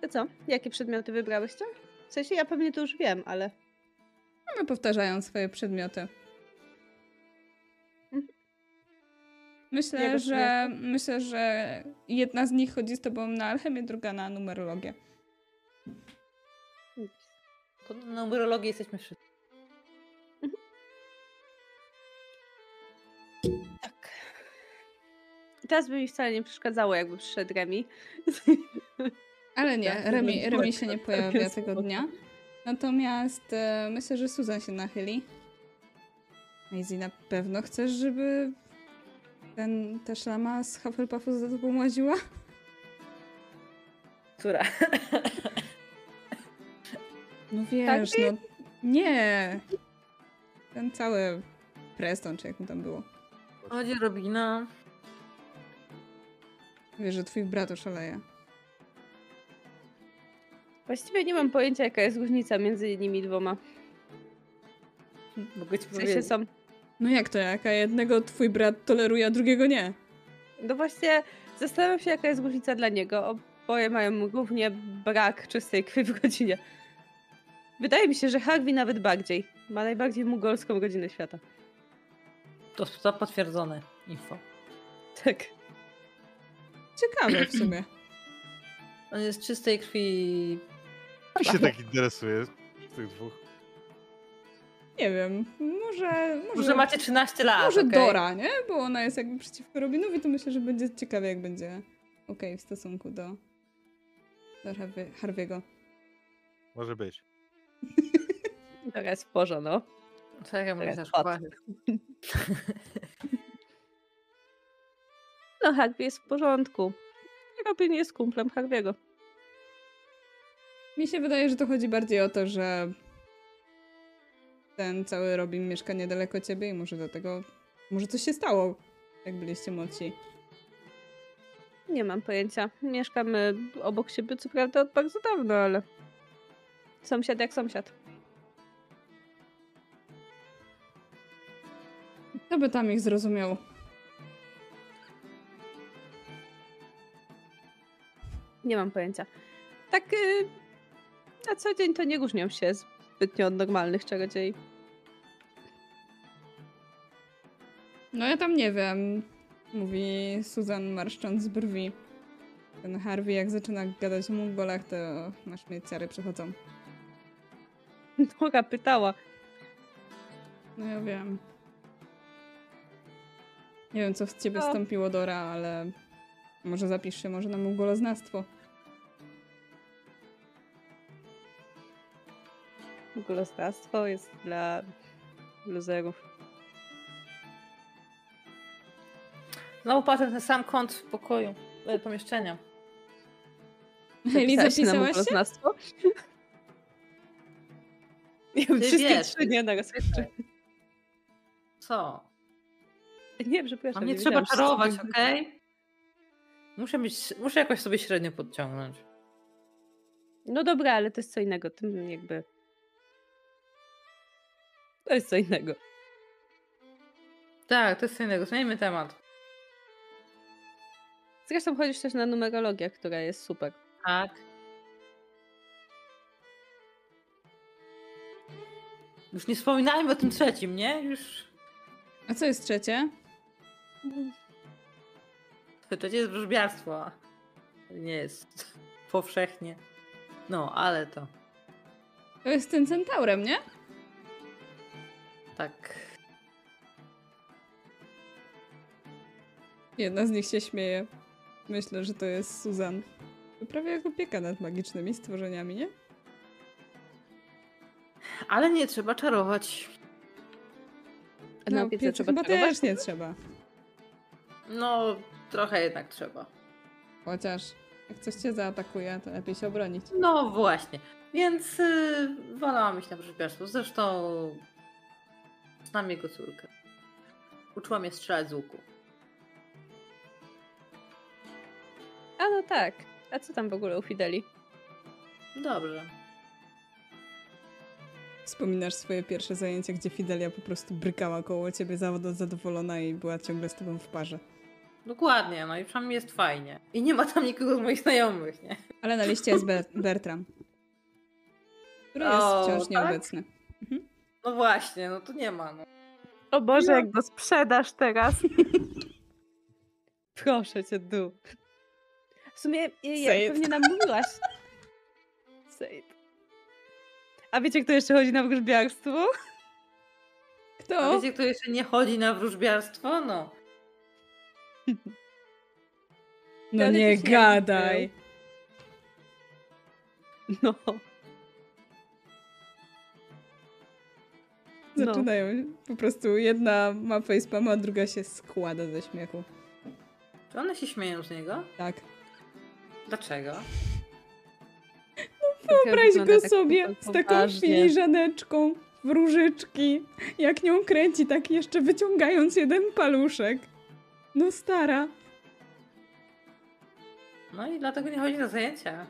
Speaker 3: To co? Jakie przedmioty wybrałyście? W sensie ja pewnie to już wiem, ale
Speaker 2: One powtarzają swoje przedmioty. Myślę, że myślę, że jedna z nich chodzi z tobą na alchemię, druga na numerologię.
Speaker 5: To na numerologii jesteśmy wszyscy.
Speaker 3: tak. Teraz by mi wcale nie przeszkadzało, jakby przyszedł Remi.
Speaker 2: Ale nie,
Speaker 3: Tak,
Speaker 2: Remi, Remi się nie pojawia tego dnia. Natomiast e, myślę, że Susan się nachyli. Maisie, na pewno chcesz, żeby ten, ta szlama z Hufflepuffu za tobą łaziła?
Speaker 5: Która? (laughs)
Speaker 2: No wiesz, no nie. Ten cały Preston, czy jak mu tam było.
Speaker 5: Chodzi Robina.
Speaker 2: Wiesz, że twój brat oszaleje.
Speaker 3: Właściwie nie mam pojęcia, jaka jest różnica między nimi dwoma.
Speaker 5: Mogę ci
Speaker 3: W sensie
Speaker 5: powiedzieć.
Speaker 3: są.
Speaker 2: No jak to, jaka jednego twój brat toleruje, a drugiego nie?
Speaker 3: No właśnie, zastanawiam się, jaka jest różnica dla niego. Oboje mają równie brak czystej krwi w godzinie. Wydaje mi się, że Harvey nawet bardziej. Ma najbardziej mugolską godzinę świata.
Speaker 5: To, to potwierdzone info.
Speaker 3: Tak.
Speaker 2: Ciekawe w summe. (clears throat)
Speaker 5: On jest czystej krwi.
Speaker 1: Kto się tak interesuje z tych dwóch?
Speaker 2: Nie wiem, może... Może,
Speaker 5: Może macie 13 lat.
Speaker 2: może
Speaker 5: okej?
Speaker 2: Dora, nie? Bo ona jest jakby przeciwko Robinowi, to myślę, że będzie ciekawe, jak będzie okej w stosunku do, do Harvey- Harvey'ego.
Speaker 1: Może być. (laughs)
Speaker 3: Teraz jest w porze, no.
Speaker 5: Czekaj, mogę
Speaker 3: Teraz
Speaker 5: też.
Speaker 3: No, Harvey jest w porządku. Robin jest kumplem Harvey'ego.
Speaker 2: Mi się wydaje, że to chodzi bardziej o to, że ten cały Robin mieszka niedaleko ciebie i może dlatego... Może coś się stało, jak byliście młodsi.
Speaker 3: Nie mam pojęcia. Mieszkamy obok siebie, co prawda od bardzo dawno, ale sąsiad jak sąsiad.
Speaker 2: Kto by tam ich zrozumiał?
Speaker 3: Nie mam pojęcia. Tak y, na co dzień to nie różnią się zbytnio od normalnych czarodziei.
Speaker 2: No ja tam nie wiem, mówi Susan marszcząc brwi. Ten Harvey jak zaczyna gadać o Mongolach, to masz mnie ciary przychodzą.
Speaker 3: Nora pytała.
Speaker 2: No ja wiem. Nie wiem, co w ciebie
Speaker 3: No.
Speaker 2: wstąpiło, Dora, ale może zapisz się może na mongoloznawstwo.
Speaker 3: Gulostactwo jest dla luzerów.
Speaker 5: No patrzę ten sam kąt pokoju, e, pomieszczenia. (laughs)
Speaker 2: Eli,
Speaker 3: Zapisałaś się (laughs) Nie wiem, wszystkie
Speaker 5: wiesz.
Speaker 3: trzy nie naraz jeszcze.
Speaker 5: Co?
Speaker 3: Nie, przepraszam.
Speaker 5: A mnie
Speaker 3: nie
Speaker 5: trzeba czarować, okej? Muszę mieć, muszę jakoś sobie średnio podciągnąć.
Speaker 3: No dobra, ale to jest co innego. Tym jakby... To jest co innego.
Speaker 5: Tak, to jest co innego. Zmieńmy temat.
Speaker 3: Zresztą chodzisz też na numerologię, która jest super.
Speaker 5: Tak. Już nie wspominajmy o tym trzecim, nie? Już.
Speaker 2: A co jest trzecie?
Speaker 5: Trzecie jest wróżbiarstwo. Nie jest powszechnie. No, ale to.
Speaker 2: To jest ten centaurem, nie?
Speaker 5: Tak.
Speaker 2: Jedna z nich się śmieje. Myślę, że to jest Susan. To prawie jak opieka nad magicznymi stworzeniami, nie?
Speaker 5: Ale nie trzeba czarować.
Speaker 2: No,
Speaker 3: opiece
Speaker 2: piecu
Speaker 3: trzeba
Speaker 2: chyba
Speaker 3: czarować?
Speaker 2: też nie trzeba.
Speaker 5: No, trochę jednak trzeba.
Speaker 2: Chociaż jak coś cię zaatakuje, to lepiej się obronić.
Speaker 5: No właśnie. Więc yy, wolałam iść na wróżbiarstwo. Zresztą znam jego córkę. Uczyła mnie strzelać z łuku.
Speaker 3: A no tak. A co tam w ogóle u Fideli?
Speaker 5: Dobrze.
Speaker 2: Wspominasz swoje pierwsze zajęcia, gdzie Fidelia po prostu brykała koło ciebie zadowolona i była ciągle z tobą w parze.
Speaker 5: Dokładnie, no i przynajmniej jest fajnie. I nie ma tam nikogo z moich znajomych, nie?
Speaker 2: Ale na liście jest Ber- (laughs) Bertram. Który jest
Speaker 5: O,
Speaker 2: wciąż
Speaker 5: tak?
Speaker 2: nieobecny.
Speaker 5: No właśnie, no to nie ma. No.
Speaker 3: O Boże,
Speaker 5: Ja-
Speaker 3: jak go sprzedasz teraz. (laughs) Proszę cię, du. W sumie je, je, pewnie nam mówiłaś. (laughs) Say it. A wiecie, kto jeszcze chodzi na wróżbiarstwo?
Speaker 5: A
Speaker 2: Kto?
Speaker 5: wiecie, kto jeszcze nie chodzi na wróżbiarstwo? No.
Speaker 2: No nie gadaj.
Speaker 3: No. No.
Speaker 2: Zaczynają po prostu jedna ma facepalm, a druga się składa ze śmiechu.
Speaker 5: Czy one się śmieją z niego?
Speaker 2: Tak.
Speaker 5: Dlaczego?
Speaker 2: Wyobraź go
Speaker 3: tak
Speaker 2: sobie z taką filiżaneczką w różyczki. Jak nią kręci, tak jeszcze wyciągając jeden paluszek. No stara.
Speaker 5: No i dlatego nie chodzi na zajęcia.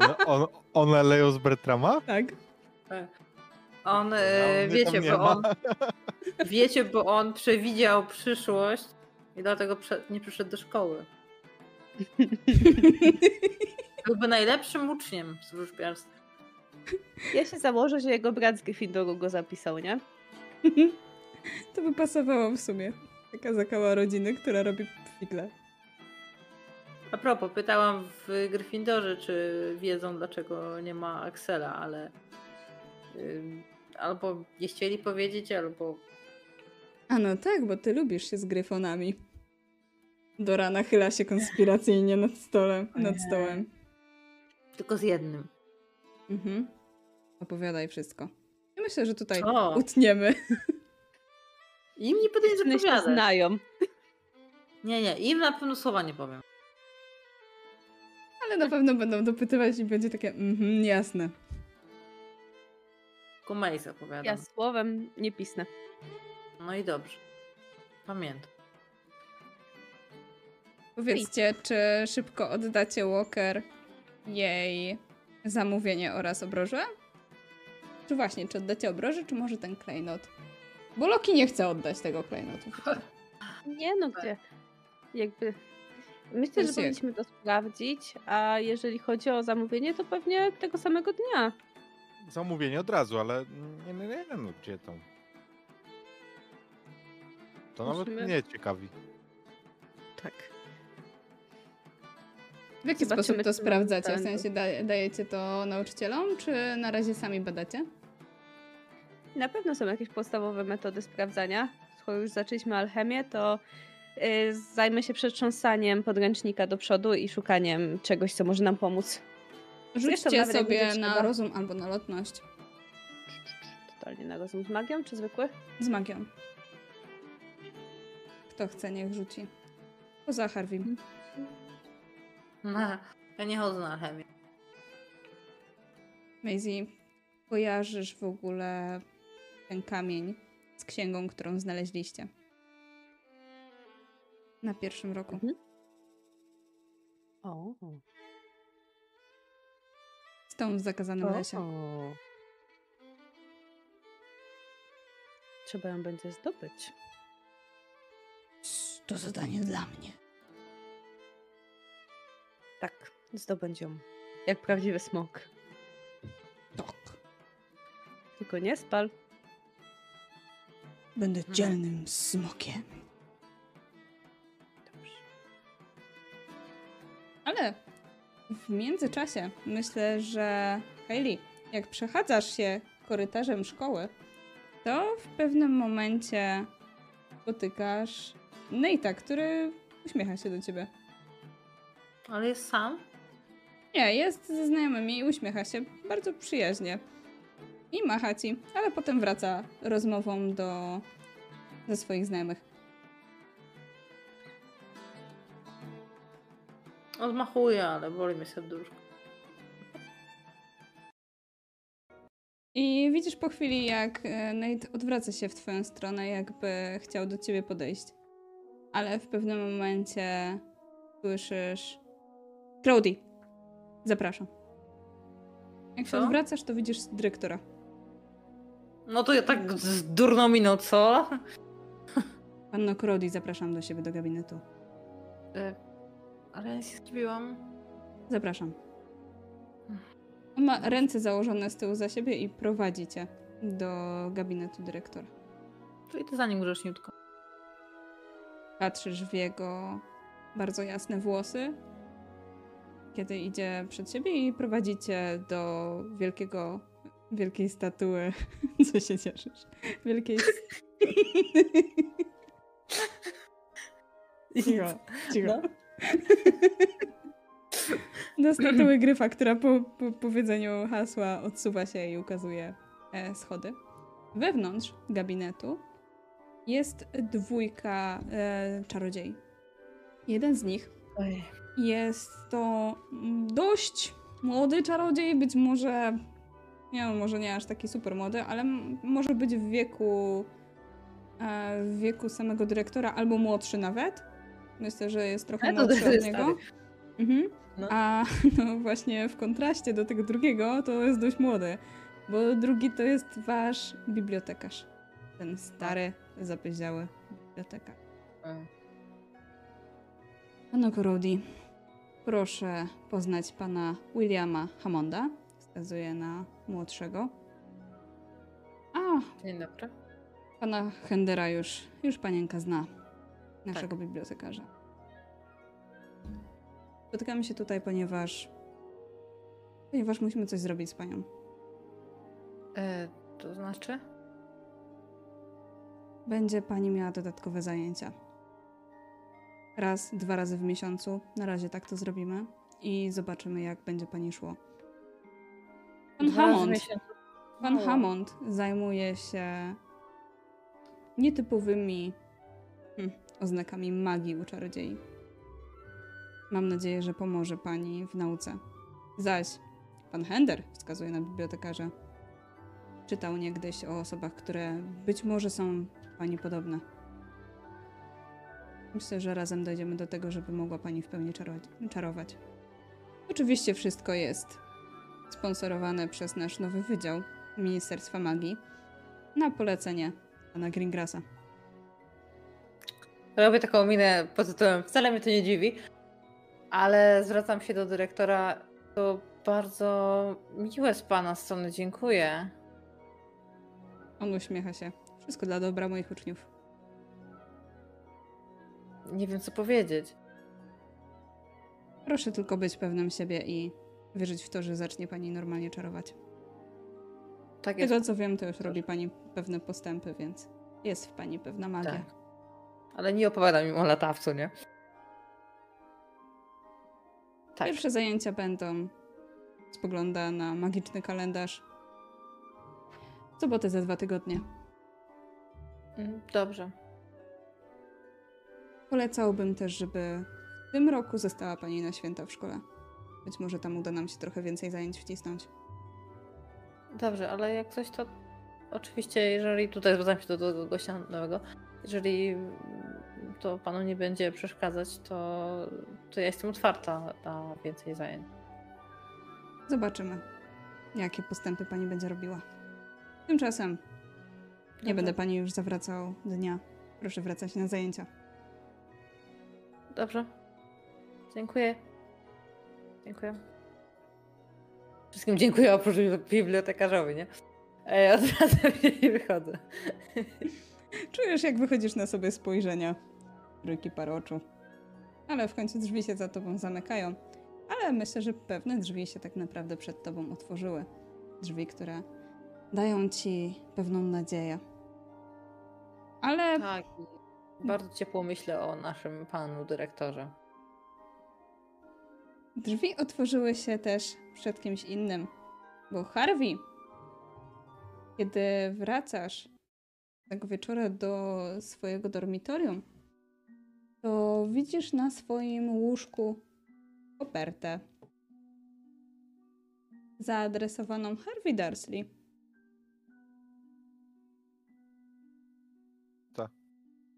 Speaker 1: One, on, one leją z Bertrama?
Speaker 2: Tak.
Speaker 5: On,
Speaker 1: No,
Speaker 5: e,
Speaker 1: tam
Speaker 5: wiecie, bo
Speaker 1: ma.
Speaker 5: on, wiecie, bo on przewidział przyszłość i dlatego prze, nie przyszedł do szkoły. (laughs) Byłby najlepszym uczniem z wróżbiarstwa.
Speaker 3: Ja się założę, że jego brat z Gryffindoru go zapisał, nie? (laughs)
Speaker 2: To by pasowało w sumie. Taka zakała rodziny, która robi figle.
Speaker 5: A propos, pytałam w Gryffindorze, czy wiedzą, dlaczego nie ma Axela, ale albo nie chcieli powiedzieć, albo
Speaker 2: A no tak, bo ty lubisz się z gryfonami. Dora nachyla się konspiracyjnie nad stolem. Nad stołem.
Speaker 5: Tylko z jednym.
Speaker 2: Mhm. Opowiadaj wszystko. Ja myślę, że tutaj
Speaker 5: Co?
Speaker 2: utniemy. (laughs)
Speaker 5: Im nie
Speaker 3: One się znają. (laughs)
Speaker 5: Nie, nie, im na pewno słowa nie powiem.
Speaker 2: Ale na pewno będą dopytywać i będzie takie, mhm, jasne.
Speaker 5: Mace opowiadam.
Speaker 3: Ja słowem nie pisnę.
Speaker 5: No i dobrze. Pamiętam.
Speaker 2: Powiedzcie, czy szybko oddacie Walker jej zamówienie oraz obroże? Czy właśnie, czy oddacie obroże, czy może ten klejnot? Bo Loki nie chce oddać tego klejnotu. (laughs)
Speaker 3: Nie no, gdzie? Jakby. Myślę, że powinniśmy to sprawdzić, a jeżeli chodzi o zamówienie, to pewnie tego samego dnia.
Speaker 1: Zamówienie od razu, ale nie, nie, nie, no gdzie to? To nawet
Speaker 3: Musimy-
Speaker 1: mnie ciekawi.
Speaker 3: Tak.
Speaker 2: W jaki
Speaker 3: Zobaczymy,
Speaker 2: sposób to sprawdzacie? W sensie da, dajecie to nauczycielom, czy na razie sami badacie?
Speaker 3: Na pewno są jakieś podstawowe metody sprawdzania. Skoro już zaczęliśmy alchemię, to y, zajmę się przetrząsaniem podręcznika do przodu i szukaniem czegoś, co może nam pomóc.
Speaker 2: Rzućcie sobie na
Speaker 3: trzeba.
Speaker 2: rozum albo na lotność.
Speaker 3: Totalnie na rozum z magią, czy zwykły?
Speaker 2: Z magią. Kto chce, niech rzuci. Poza Harvim.
Speaker 5: No, ja nie chodzę na chemię.
Speaker 2: Maisie, kojarzysz w ogóle ten kamień z księgą, którą znaleźliście? Na pierwszym roku.
Speaker 3: Mhm. O.
Speaker 2: Z tą w zakazanym lesie.
Speaker 3: o. Trzeba ją będzie zdobyć.
Speaker 2: To zadanie dla mnie.
Speaker 3: Tak, zdobędzie ją. Jak prawdziwy smok.
Speaker 2: Tak.
Speaker 3: Tylko nie spal.
Speaker 2: Będę
Speaker 5: Mhm.
Speaker 2: dzielnym smokiem.
Speaker 3: Dobrze.
Speaker 2: Ale w międzyczasie myślę, że Hailey, jak przechadzasz się korytarzem szkoły, to w pewnym momencie spotykasz Nate'a, który uśmiecha się do ciebie.
Speaker 5: Ale jest sam?
Speaker 2: Nie, jest ze znajomymi i uśmiecha się bardzo przyjaźnie. I macha ci, ale potem wraca rozmową do ze swoich znajomych.
Speaker 5: Odmachuję, ale boli mnie serduszko.
Speaker 2: I widzisz po chwili, jak e, Nate odwraca się w twoją stronę, jakby chciał do ciebie podejść. Ale w pewnym momencie słyszysz Crowdy, zapraszam. Jak się
Speaker 5: Co?
Speaker 2: odwracasz, to widzisz dyrektora.
Speaker 5: No to ja tak z durną miną, co?
Speaker 2: Panno Crowdy, zapraszam do siebie do gabinetu.
Speaker 5: E, ale ja nic nie zrobiłam.
Speaker 2: Zapraszam. On ma ręce założone z tyłu za siebie i prowadzi cię do gabinetu dyrektora.
Speaker 5: To idę za nim grzeczniutko.
Speaker 2: Patrzysz w jego bardzo jasne włosy, kiedy idzie przed siebie i prowadzi cię do wielkiego, wielkiej statuły. (laughs) Co się cieszysz? Wielkiej... Cicho, cicho.
Speaker 5: No. (laughs)
Speaker 2: Do statuły gryfa, która po, po powiedzeniu hasła odsuwa się i ukazuje e, schody. Wewnątrz gabinetu jest dwójka e, czarodziei. Jeden z nich
Speaker 5: Oj.
Speaker 2: Jest to mm, dość młody czarodziej, być może, nie wiem, może nie aż taki super młody, ale może być w wieku e, w wieku samego dyrektora, albo młodszy nawet. Myślę, że jest trochę
Speaker 5: to
Speaker 2: młodszy od niego. Mhm.
Speaker 5: No.
Speaker 2: A (laughs) no właśnie w kontraście do tego drugiego to jest dość młody, bo drugi to jest wasz bibliotekarz. Ten stary, zapyziały bibliotekarz. Pano Corodi, proszę poznać pana Williama Hammonda. Wskazuje na młodszego. A,
Speaker 5: Dzień dobry.
Speaker 2: pana Hendera już, już panienka zna. Naszego bibliotekarza. Spotykamy się tutaj, ponieważ ponieważ musimy coś zrobić z panią.
Speaker 5: E, to znaczy?
Speaker 2: Będzie pani miała dodatkowe zajęcia. Raz, dwa razy w miesiącu. Na razie tak to zrobimy i zobaczymy, jak będzie pani szło. Pan
Speaker 5: Dwa
Speaker 2: Hammond, pan. Hammond zajmuje się nietypowymi hm, oznakami magii u czarodziei. Mam nadzieję, że pomoże pani w nauce. Zaś pan Hender wskazuje na bibliotekarza. Czytał niegdyś o osobach, które być może są pani podobne. Myślę, że razem dojdziemy do tego, żeby mogła pani w pełni czaro- czarować. Oczywiście wszystko jest sponsorowane przez nasz nowy wydział Ministerstwa Magii na polecenie pana Greengrassa.
Speaker 5: Robię taką minę pod tytułem, wcale mnie to nie dziwi, ale zwracam się do dyrektora. To bardzo miłe z pana strony, dziękuję.
Speaker 2: On uśmiecha się. Wszystko dla dobra moich uczniów.
Speaker 5: Nie wiem, co powiedzieć.
Speaker 2: Proszę tylko być pewnym siebie i wierzyć w to, że zacznie pani normalnie czarować.
Speaker 5: Tak jest.
Speaker 2: tego co wiem, to już robi pani pewne postępy, więc jest w pani pewna magia.
Speaker 5: Tak. Ale nie opowiada mi o latawcu, nie? Tak.
Speaker 2: Pierwsze zajęcia będą. Spogląda na magiczny kalendarz. W sobotę za dwa tygodnie.
Speaker 5: Mm, Dobrze.
Speaker 2: Polecałbym też, żeby w tym roku została pani na święta w szkole. Być może tam uda nam się trochę więcej zajęć wcisnąć.
Speaker 5: Dobrze, ale jak coś to. Oczywiście, jeżeli tutaj zwracam się do, do, do gościa nowego, jeżeli to panu nie będzie przeszkadzać, to, to ja jestem otwarta na więcej zajęć.
Speaker 2: Zobaczymy, jakie postępy pani będzie robiła. Tymczasem nie
Speaker 5: Dobrze.
Speaker 2: będę pani już zawracał dnia. Proszę wracać na zajęcia.
Speaker 5: Dobrze. Dziękuję. Dziękuję. Wszystkim dziękuję oprócz bibliotekarzowi, nie? Ej, od razu (laughs) się wychodzę.
Speaker 2: Czujesz, jak wychodzisz na sobie spojrzenia. Trójki par oczu. Ale w końcu drzwi się za tobą zamykają. Ale myślę, że pewne drzwi się tak naprawdę przed tobą otworzyły. Drzwi, które dają ci pewną nadzieję. Ale
Speaker 5: Tak. Bardzo ciepło myślę o naszym panu dyrektorze.
Speaker 2: drzwi otworzyły się też przed kimś innym. Bo Harvey, kiedy wracasz tego wieczora do swojego dormitorium, to widzisz na swoim łóżku kopertę zaadresowaną Harvey Dursley.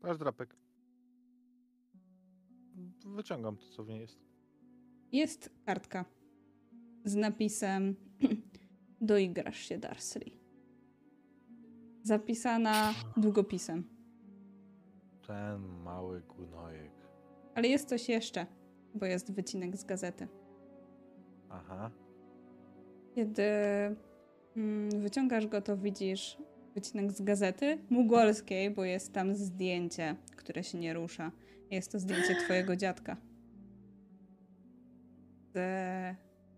Speaker 1: Masz drapek. Wyciągam to, co w niej jest.
Speaker 2: Jest kartka z napisem (clears throat) Doigrasz się, Dursley. Zapisana długopisem.
Speaker 1: Ten mały gunojek.
Speaker 2: Ale jest coś jeszcze, bo jest wycinek z gazety.
Speaker 1: Aha.
Speaker 2: Kiedy mm, wyciągasz go, to widzisz wycinek z gazety mugolskiej, bo jest tam zdjęcie, które się nie rusza. Jest to zdjęcie twojego dziadka. Z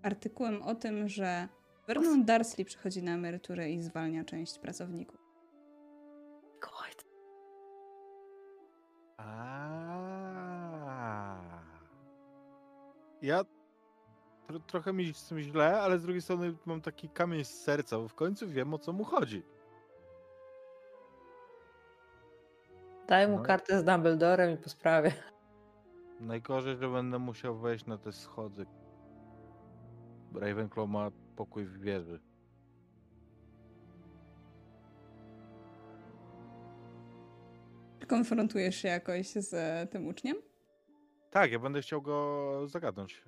Speaker 2: artykułem o tym, że Vernon Dursley przychodzi na emeryturę i zwalnia część pracowników.
Speaker 5: God.
Speaker 1: A. Ja tro, trochę mi z tym źle, ale z drugiej strony mam taki kamień z serca, bo w końcu wiem o co mu chodzi.
Speaker 5: Daj mu
Speaker 1: No.
Speaker 5: kartę z Dumbledorem i po sprawie.
Speaker 1: Najgorzej, że będę musiał wejść na te schody. Ravenclaw ma pokój w wieży.
Speaker 2: Czy konfrontujesz się jakoś z e, tym uczniem?
Speaker 1: Tak, ja będę chciał go zagadnąć,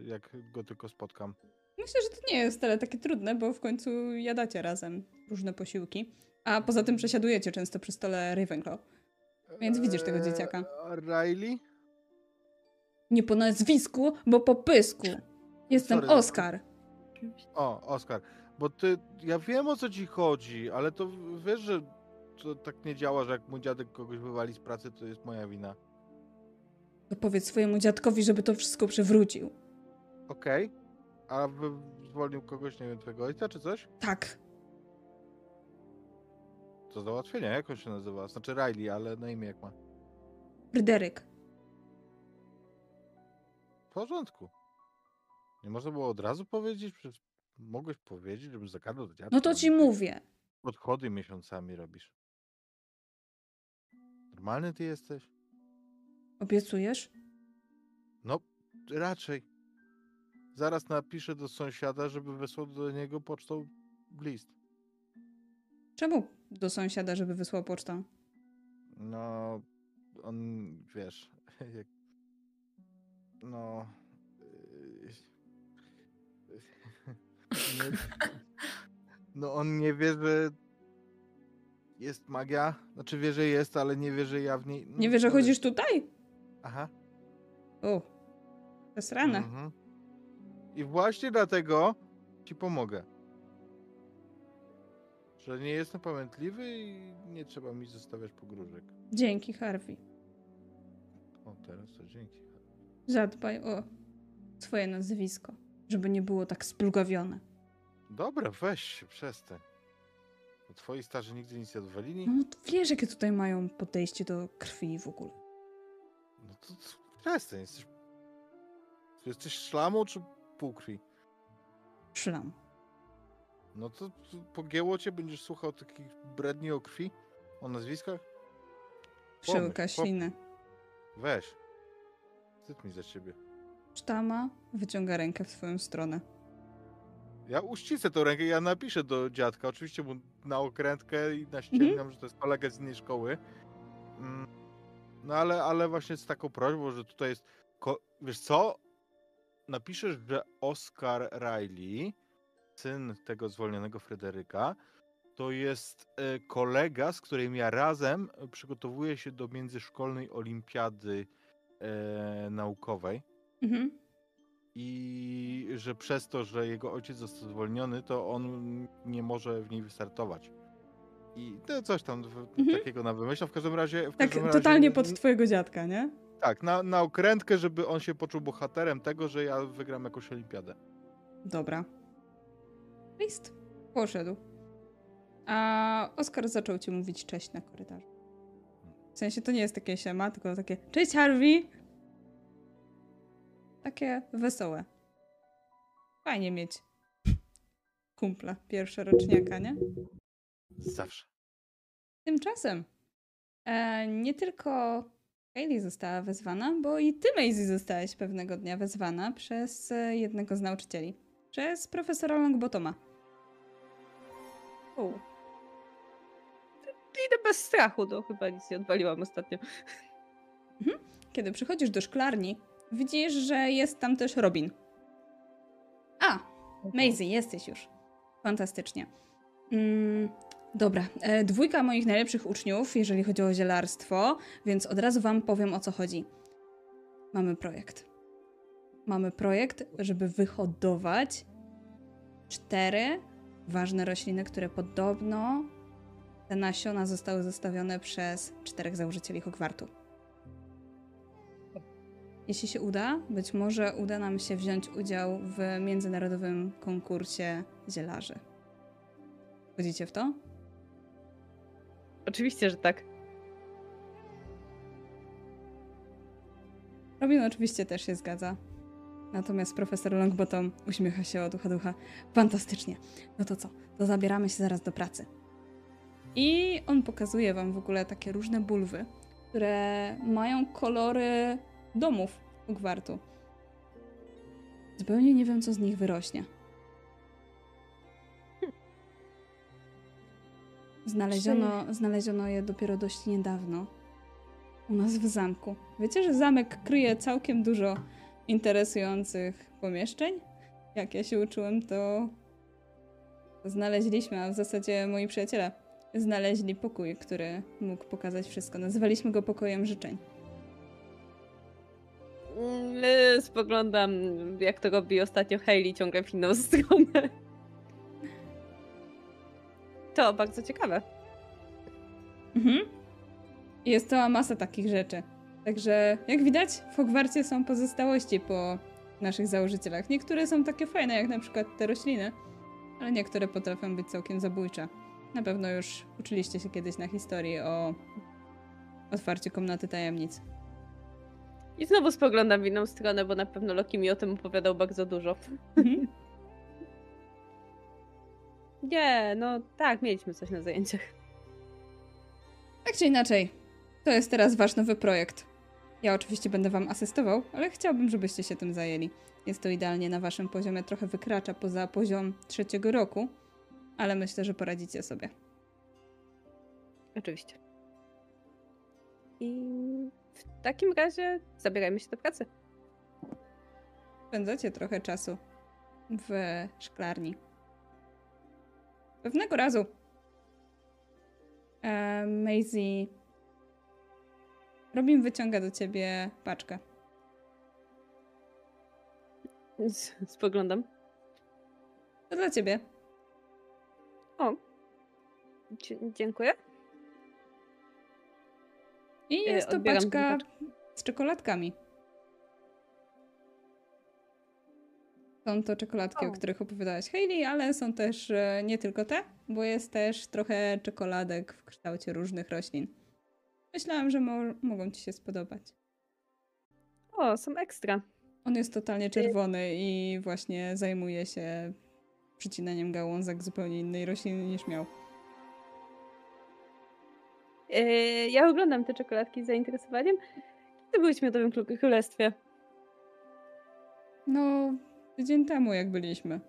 Speaker 1: y, jak go tylko spotkam.
Speaker 2: Myślę, że to nie jest wcale takie trudne, bo w końcu jadacie razem różne posiłki. A poza tym przesiadujecie często przy stole Ravenclaw. Więc widzisz tego dzieciaka.
Speaker 1: Eee, Riley?
Speaker 2: Nie po nazwisku, bo po pysku. Jestem
Speaker 1: Sorry.
Speaker 2: Oskar.
Speaker 1: O, Oskar, bo ty, ja wiem o co ci chodzi, ale to wiesz, że to tak nie działa, że jak mój dziadek kogoś wywali z pracy, to jest moja wina.
Speaker 2: To powiedz swojemu dziadkowi, żeby to wszystko przywrócił.
Speaker 1: Okej, a wy zwolnił kogoś, nie wiem, twojego ojca czy coś?
Speaker 2: Tak.
Speaker 1: To załatwienie, jak on się nazywa? Znaczy Riley, ale na imię jak ma.
Speaker 2: Fryderyk.
Speaker 1: W porządku. Nie można było od razu powiedzieć? Przecież mogłeś powiedzieć, żebym zagadał do dziadka.
Speaker 2: No to ci mówię.
Speaker 1: Podchody miesiącami robisz. Normalny ty jesteś?
Speaker 2: Obiecujesz?
Speaker 1: No, raczej. Zaraz napiszę do sąsiada, żeby wysłał do niego pocztą list.
Speaker 2: Czemu do sąsiada, żeby wysłał pocztę?
Speaker 1: No, on, wiesz, (laughs) jak... No... (laughs) nie, no on nie wie, że jest magia. Znaczy wie, że jest, ale nie wie, że ja w niej...
Speaker 2: Nie wiesz, że
Speaker 1: no,
Speaker 2: chodzisz tutaj?
Speaker 1: Aha.
Speaker 2: O, to jest rana.
Speaker 1: Mhm. I właśnie dlatego ci pomogę. Że nie jestem pamiętliwy i nie trzeba mi zostawiać pogróżek.
Speaker 2: Dzięki, Harvey.
Speaker 1: O, teraz to dzięki.
Speaker 2: Zadbaj o swoje nazwisko, żeby nie było tak splugawione.
Speaker 1: Dobra, weź się, przestań. Bo twoi starzy nigdy nic nie odwalili.
Speaker 2: No to wiesz, jakie tutaj mają podejście do krwi w ogóle.
Speaker 1: No to, to przestań, jesteś... Jesteś szlamą czy półkrwi?
Speaker 2: Szlam.
Speaker 1: No to, to pogięło cię, będziesz słuchał takich bredni o krwi? O nazwiskach?
Speaker 2: Przełyka ślinę.
Speaker 1: Weź. Wstyd mi za ciebie.
Speaker 2: Sztama wyciąga rękę w swoją stronę.
Speaker 1: Ja uścisę tą rękę, ja napiszę do dziadka, oczywiście mu na okrętkę i naściągam, że to jest kolega z innej szkoły. Mm, No ale, ale właśnie z taką prośbą, że tutaj jest... Ko- Wiesz co? Napiszesz, że Oscar Riley, syn tego zwolnionego Fryderyka, to jest e, kolega, z którym ja razem przygotowuję się do międzyszkolnej olimpiady e, naukowej
Speaker 2: Mhm.
Speaker 1: i że przez to, że jego ojciec został zwolniony, to on nie może w niej wystartować. I to coś tam
Speaker 2: Mhm.
Speaker 1: takiego na wymyślał. W każdym razie. W
Speaker 2: Tak,
Speaker 1: każdym razie,
Speaker 2: totalnie pod twojego dziadka, nie?
Speaker 1: Tak, na, na okrętkę, żeby on się poczuł bohaterem tego, że ja wygram jakąś olimpiadę.
Speaker 2: Dobra. List. Poszedł. A Oskar zaczął ci mówić cześć na korytarzu. W sensie to nie jest takie siema, tylko takie cześć Harvey! Takie wesołe. Fajnie mieć kumpla pierwszoroczniaka, nie?
Speaker 1: Zawsze.
Speaker 2: Tymczasem e, nie tylko Hayley została wezwana, bo i ty, Maisie, zostałaś pewnego dnia wezwana przez e, jednego z nauczycieli. Przez profesora Longbotoma. U.
Speaker 3: Idę bez strachu, to chyba nic nie odwaliłam ostatnio.
Speaker 2: Kiedy przychodzisz do szklarni, widzisz, że jest tam też Robin. A, Maisie, jesteś już. Fantastycznie. Mm, dobra, e, dwójka moich najlepszych uczniów, jeżeli chodzi o zielarstwo, więc od razu wam powiem o co chodzi. Mamy projekt. Mamy projekt, żeby wyhodować cztery ważne rośliny, które podobno te nasiona zostały zostawione przez czterech założycieli Hogwartu. Jeśli się uda, być może uda nam się wziąć udział w międzynarodowym konkursie zielarzy. Wchodzicie w to?
Speaker 3: Oczywiście, że tak.
Speaker 2: Robin oczywiście też się zgadza. Natomiast profesor Longbottom uśmiecha się od ucha do ucha. Fantastycznie. No to co? To zabieramy się zaraz do pracy. I on pokazuje wam w ogóle takie różne bulwy, które mają kolory domów Hogwartu. Zupełnie nie wiem, co z nich wyrośnie. Znaleziono, znaleziono je dopiero dość niedawno. U nas w zamku. Wiecie, że zamek kryje całkiem dużo interesujących pomieszczeń? Jak ja się uczyłem, to znaleźliśmy, a w zasadzie moi przyjaciele znaleźli pokój, który mógł pokazać wszystko. Nazywaliśmy go pokojem życzeń.
Speaker 3: Mm, Spoglądam, jak to robi ostatnio Hayley, ciągle w inną (laughs) stronę. To bardzo ciekawe.
Speaker 2: Mhm. Jest cała masa takich rzeczy. Także, jak widać, w Hogwarcie są pozostałości po naszych założycielach. Niektóre są takie fajne, jak na przykład te rośliny, ale niektóre potrafią być całkiem zabójcze. Na pewno już uczyliście się kiedyś na historii o otwarciu komnaty tajemnic.
Speaker 3: I znowu spoglądam w inną stronę, bo na pewno Loki mi o tym opowiadał bardzo dużo.
Speaker 2: Mhm. (laughs)
Speaker 3: Nie, no tak, mieliśmy coś na zajęciach.
Speaker 2: Tak czy inaczej, to jest teraz wasz nowy projekt. Ja oczywiście będę wam asystował, ale chciałbym, żebyście się tym zajęli. Jest to idealnie na waszym poziomie, trochę wykracza poza poziom trzeciego roku, ale myślę, że poradzicie sobie.
Speaker 3: Oczywiście. I w takim razie zabierajmy się do pracy.
Speaker 2: Spędzacie trochę czasu w szklarni. Pewnego razu E, Maisie. Robin wyciąga do ciebie paczkę.
Speaker 3: Spoglądam.
Speaker 2: To dla ciebie.
Speaker 3: Dzie- dziękuję.
Speaker 2: I
Speaker 3: E,
Speaker 2: jest to
Speaker 3: odbieram
Speaker 2: paczka z czekoladkami. Są to czekoladki, o,
Speaker 3: O.
Speaker 2: których opowiadałaś Hayley, ale są też e, nie tylko te, bo jest też trochę czekoladek w kształcie różnych roślin. Myślałam, że mo- mogą ci się spodobać.
Speaker 3: O, są ekstra.
Speaker 2: On jest totalnie czerwony i właśnie zajmuje się przycinaniem gałązek zupełnie innej rośliny niż miał.
Speaker 3: E, ja oglądam te czekoladki z zainteresowaniem. Kiedy byłeś w Miodowym Kró- Królestwie?
Speaker 2: No, tydzień temu jak byliśmy.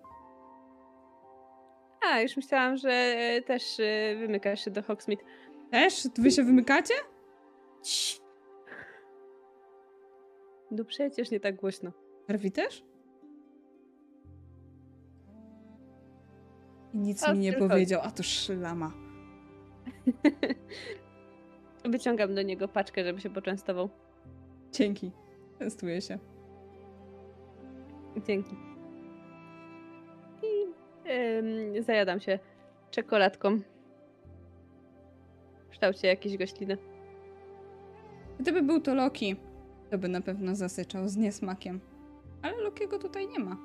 Speaker 3: A, już myślałam, że e, też e, wymykasz się do Hogsmeade.
Speaker 2: Też? Wy się wymykacie?
Speaker 3: Cii. No przecież nie tak głośno.
Speaker 2: Harvey też? I nic
Speaker 3: A,
Speaker 2: mi nie
Speaker 3: tylko-
Speaker 2: powiedział, a to szlama. (laughs)
Speaker 3: Wyciągam do niego paczkę, żeby się poczęstował.
Speaker 2: Dzięki. Testuję się.
Speaker 3: Dzięki. I em, zajadam się czekoladką. W kształcie jakiejś gośliny.
Speaker 2: Gdyby był to Loki, to by na pewno zasyczał z niesmakiem. Ale Lokiego tutaj nie ma.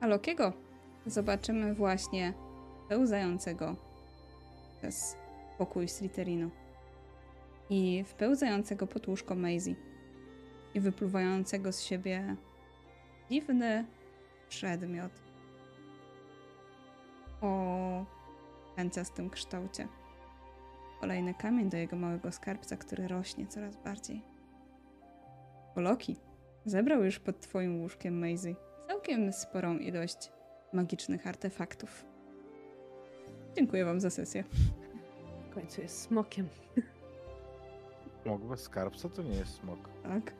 Speaker 2: A Lokiego zobaczymy właśnie pełzającego przez pokój Slytherinu. I wpełzającego pod łóżko Maisie. I wypluwającego z siebie dziwny przedmiot o pędzastym kształcie. Kolejny kamień do jego małego skarbca, który rośnie coraz bardziej. Bo Loki zebrał już pod twoim łóżkiem Maisie całkiem sporą ilość magicznych artefaktów. Dziękuję wam za sesję.
Speaker 3: W końcu jest smokiem.
Speaker 1: Smok bez skarbca to nie jest smok.
Speaker 2: Tak.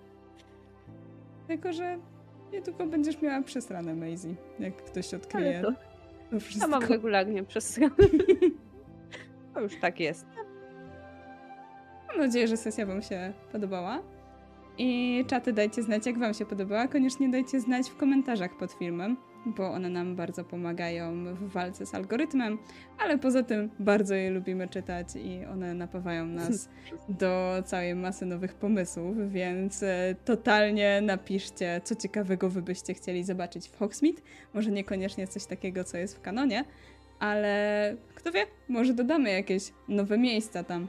Speaker 2: Tylko, że niedługo będziesz miała przesranę Maisie, jak ktoś odkryje
Speaker 3: Ale to,
Speaker 2: wszystko.
Speaker 3: mam regularnie przez (laughs) To już tak jest.
Speaker 2: Mam nadzieję, że sesja Wam się podobała. I czaty dajcie znać, jak Wam się podobała. Koniecznie dajcie znać w komentarzach pod filmem, bo one nam bardzo pomagają w walce z algorytmem, ale poza tym bardzo je lubimy czytać i one napawają nas (laughs) do całej masy nowych pomysłów, więc e, totalnie napiszcie, co ciekawego Wy byście chcieli zobaczyć w Hogsmeade. Może niekoniecznie coś takiego, co jest w kanonie, ale kto wie, może dodamy jakieś nowe miejsca tam.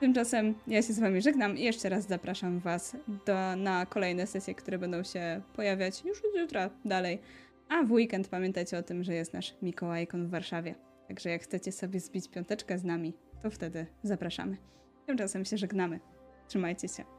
Speaker 2: Tymczasem ja się z Wami żegnam i jeszcze raz zapraszam Was do, na kolejne sesje, które będą się pojawiać już od jutra dalej. A w weekend pamiętajcie o tym, że jest nasz Mikołajkon w Warszawie. Także jak chcecie sobie zbić piąteczkę z nami, to wtedy zapraszamy. Tymczasem się żegnamy. Trzymajcie się.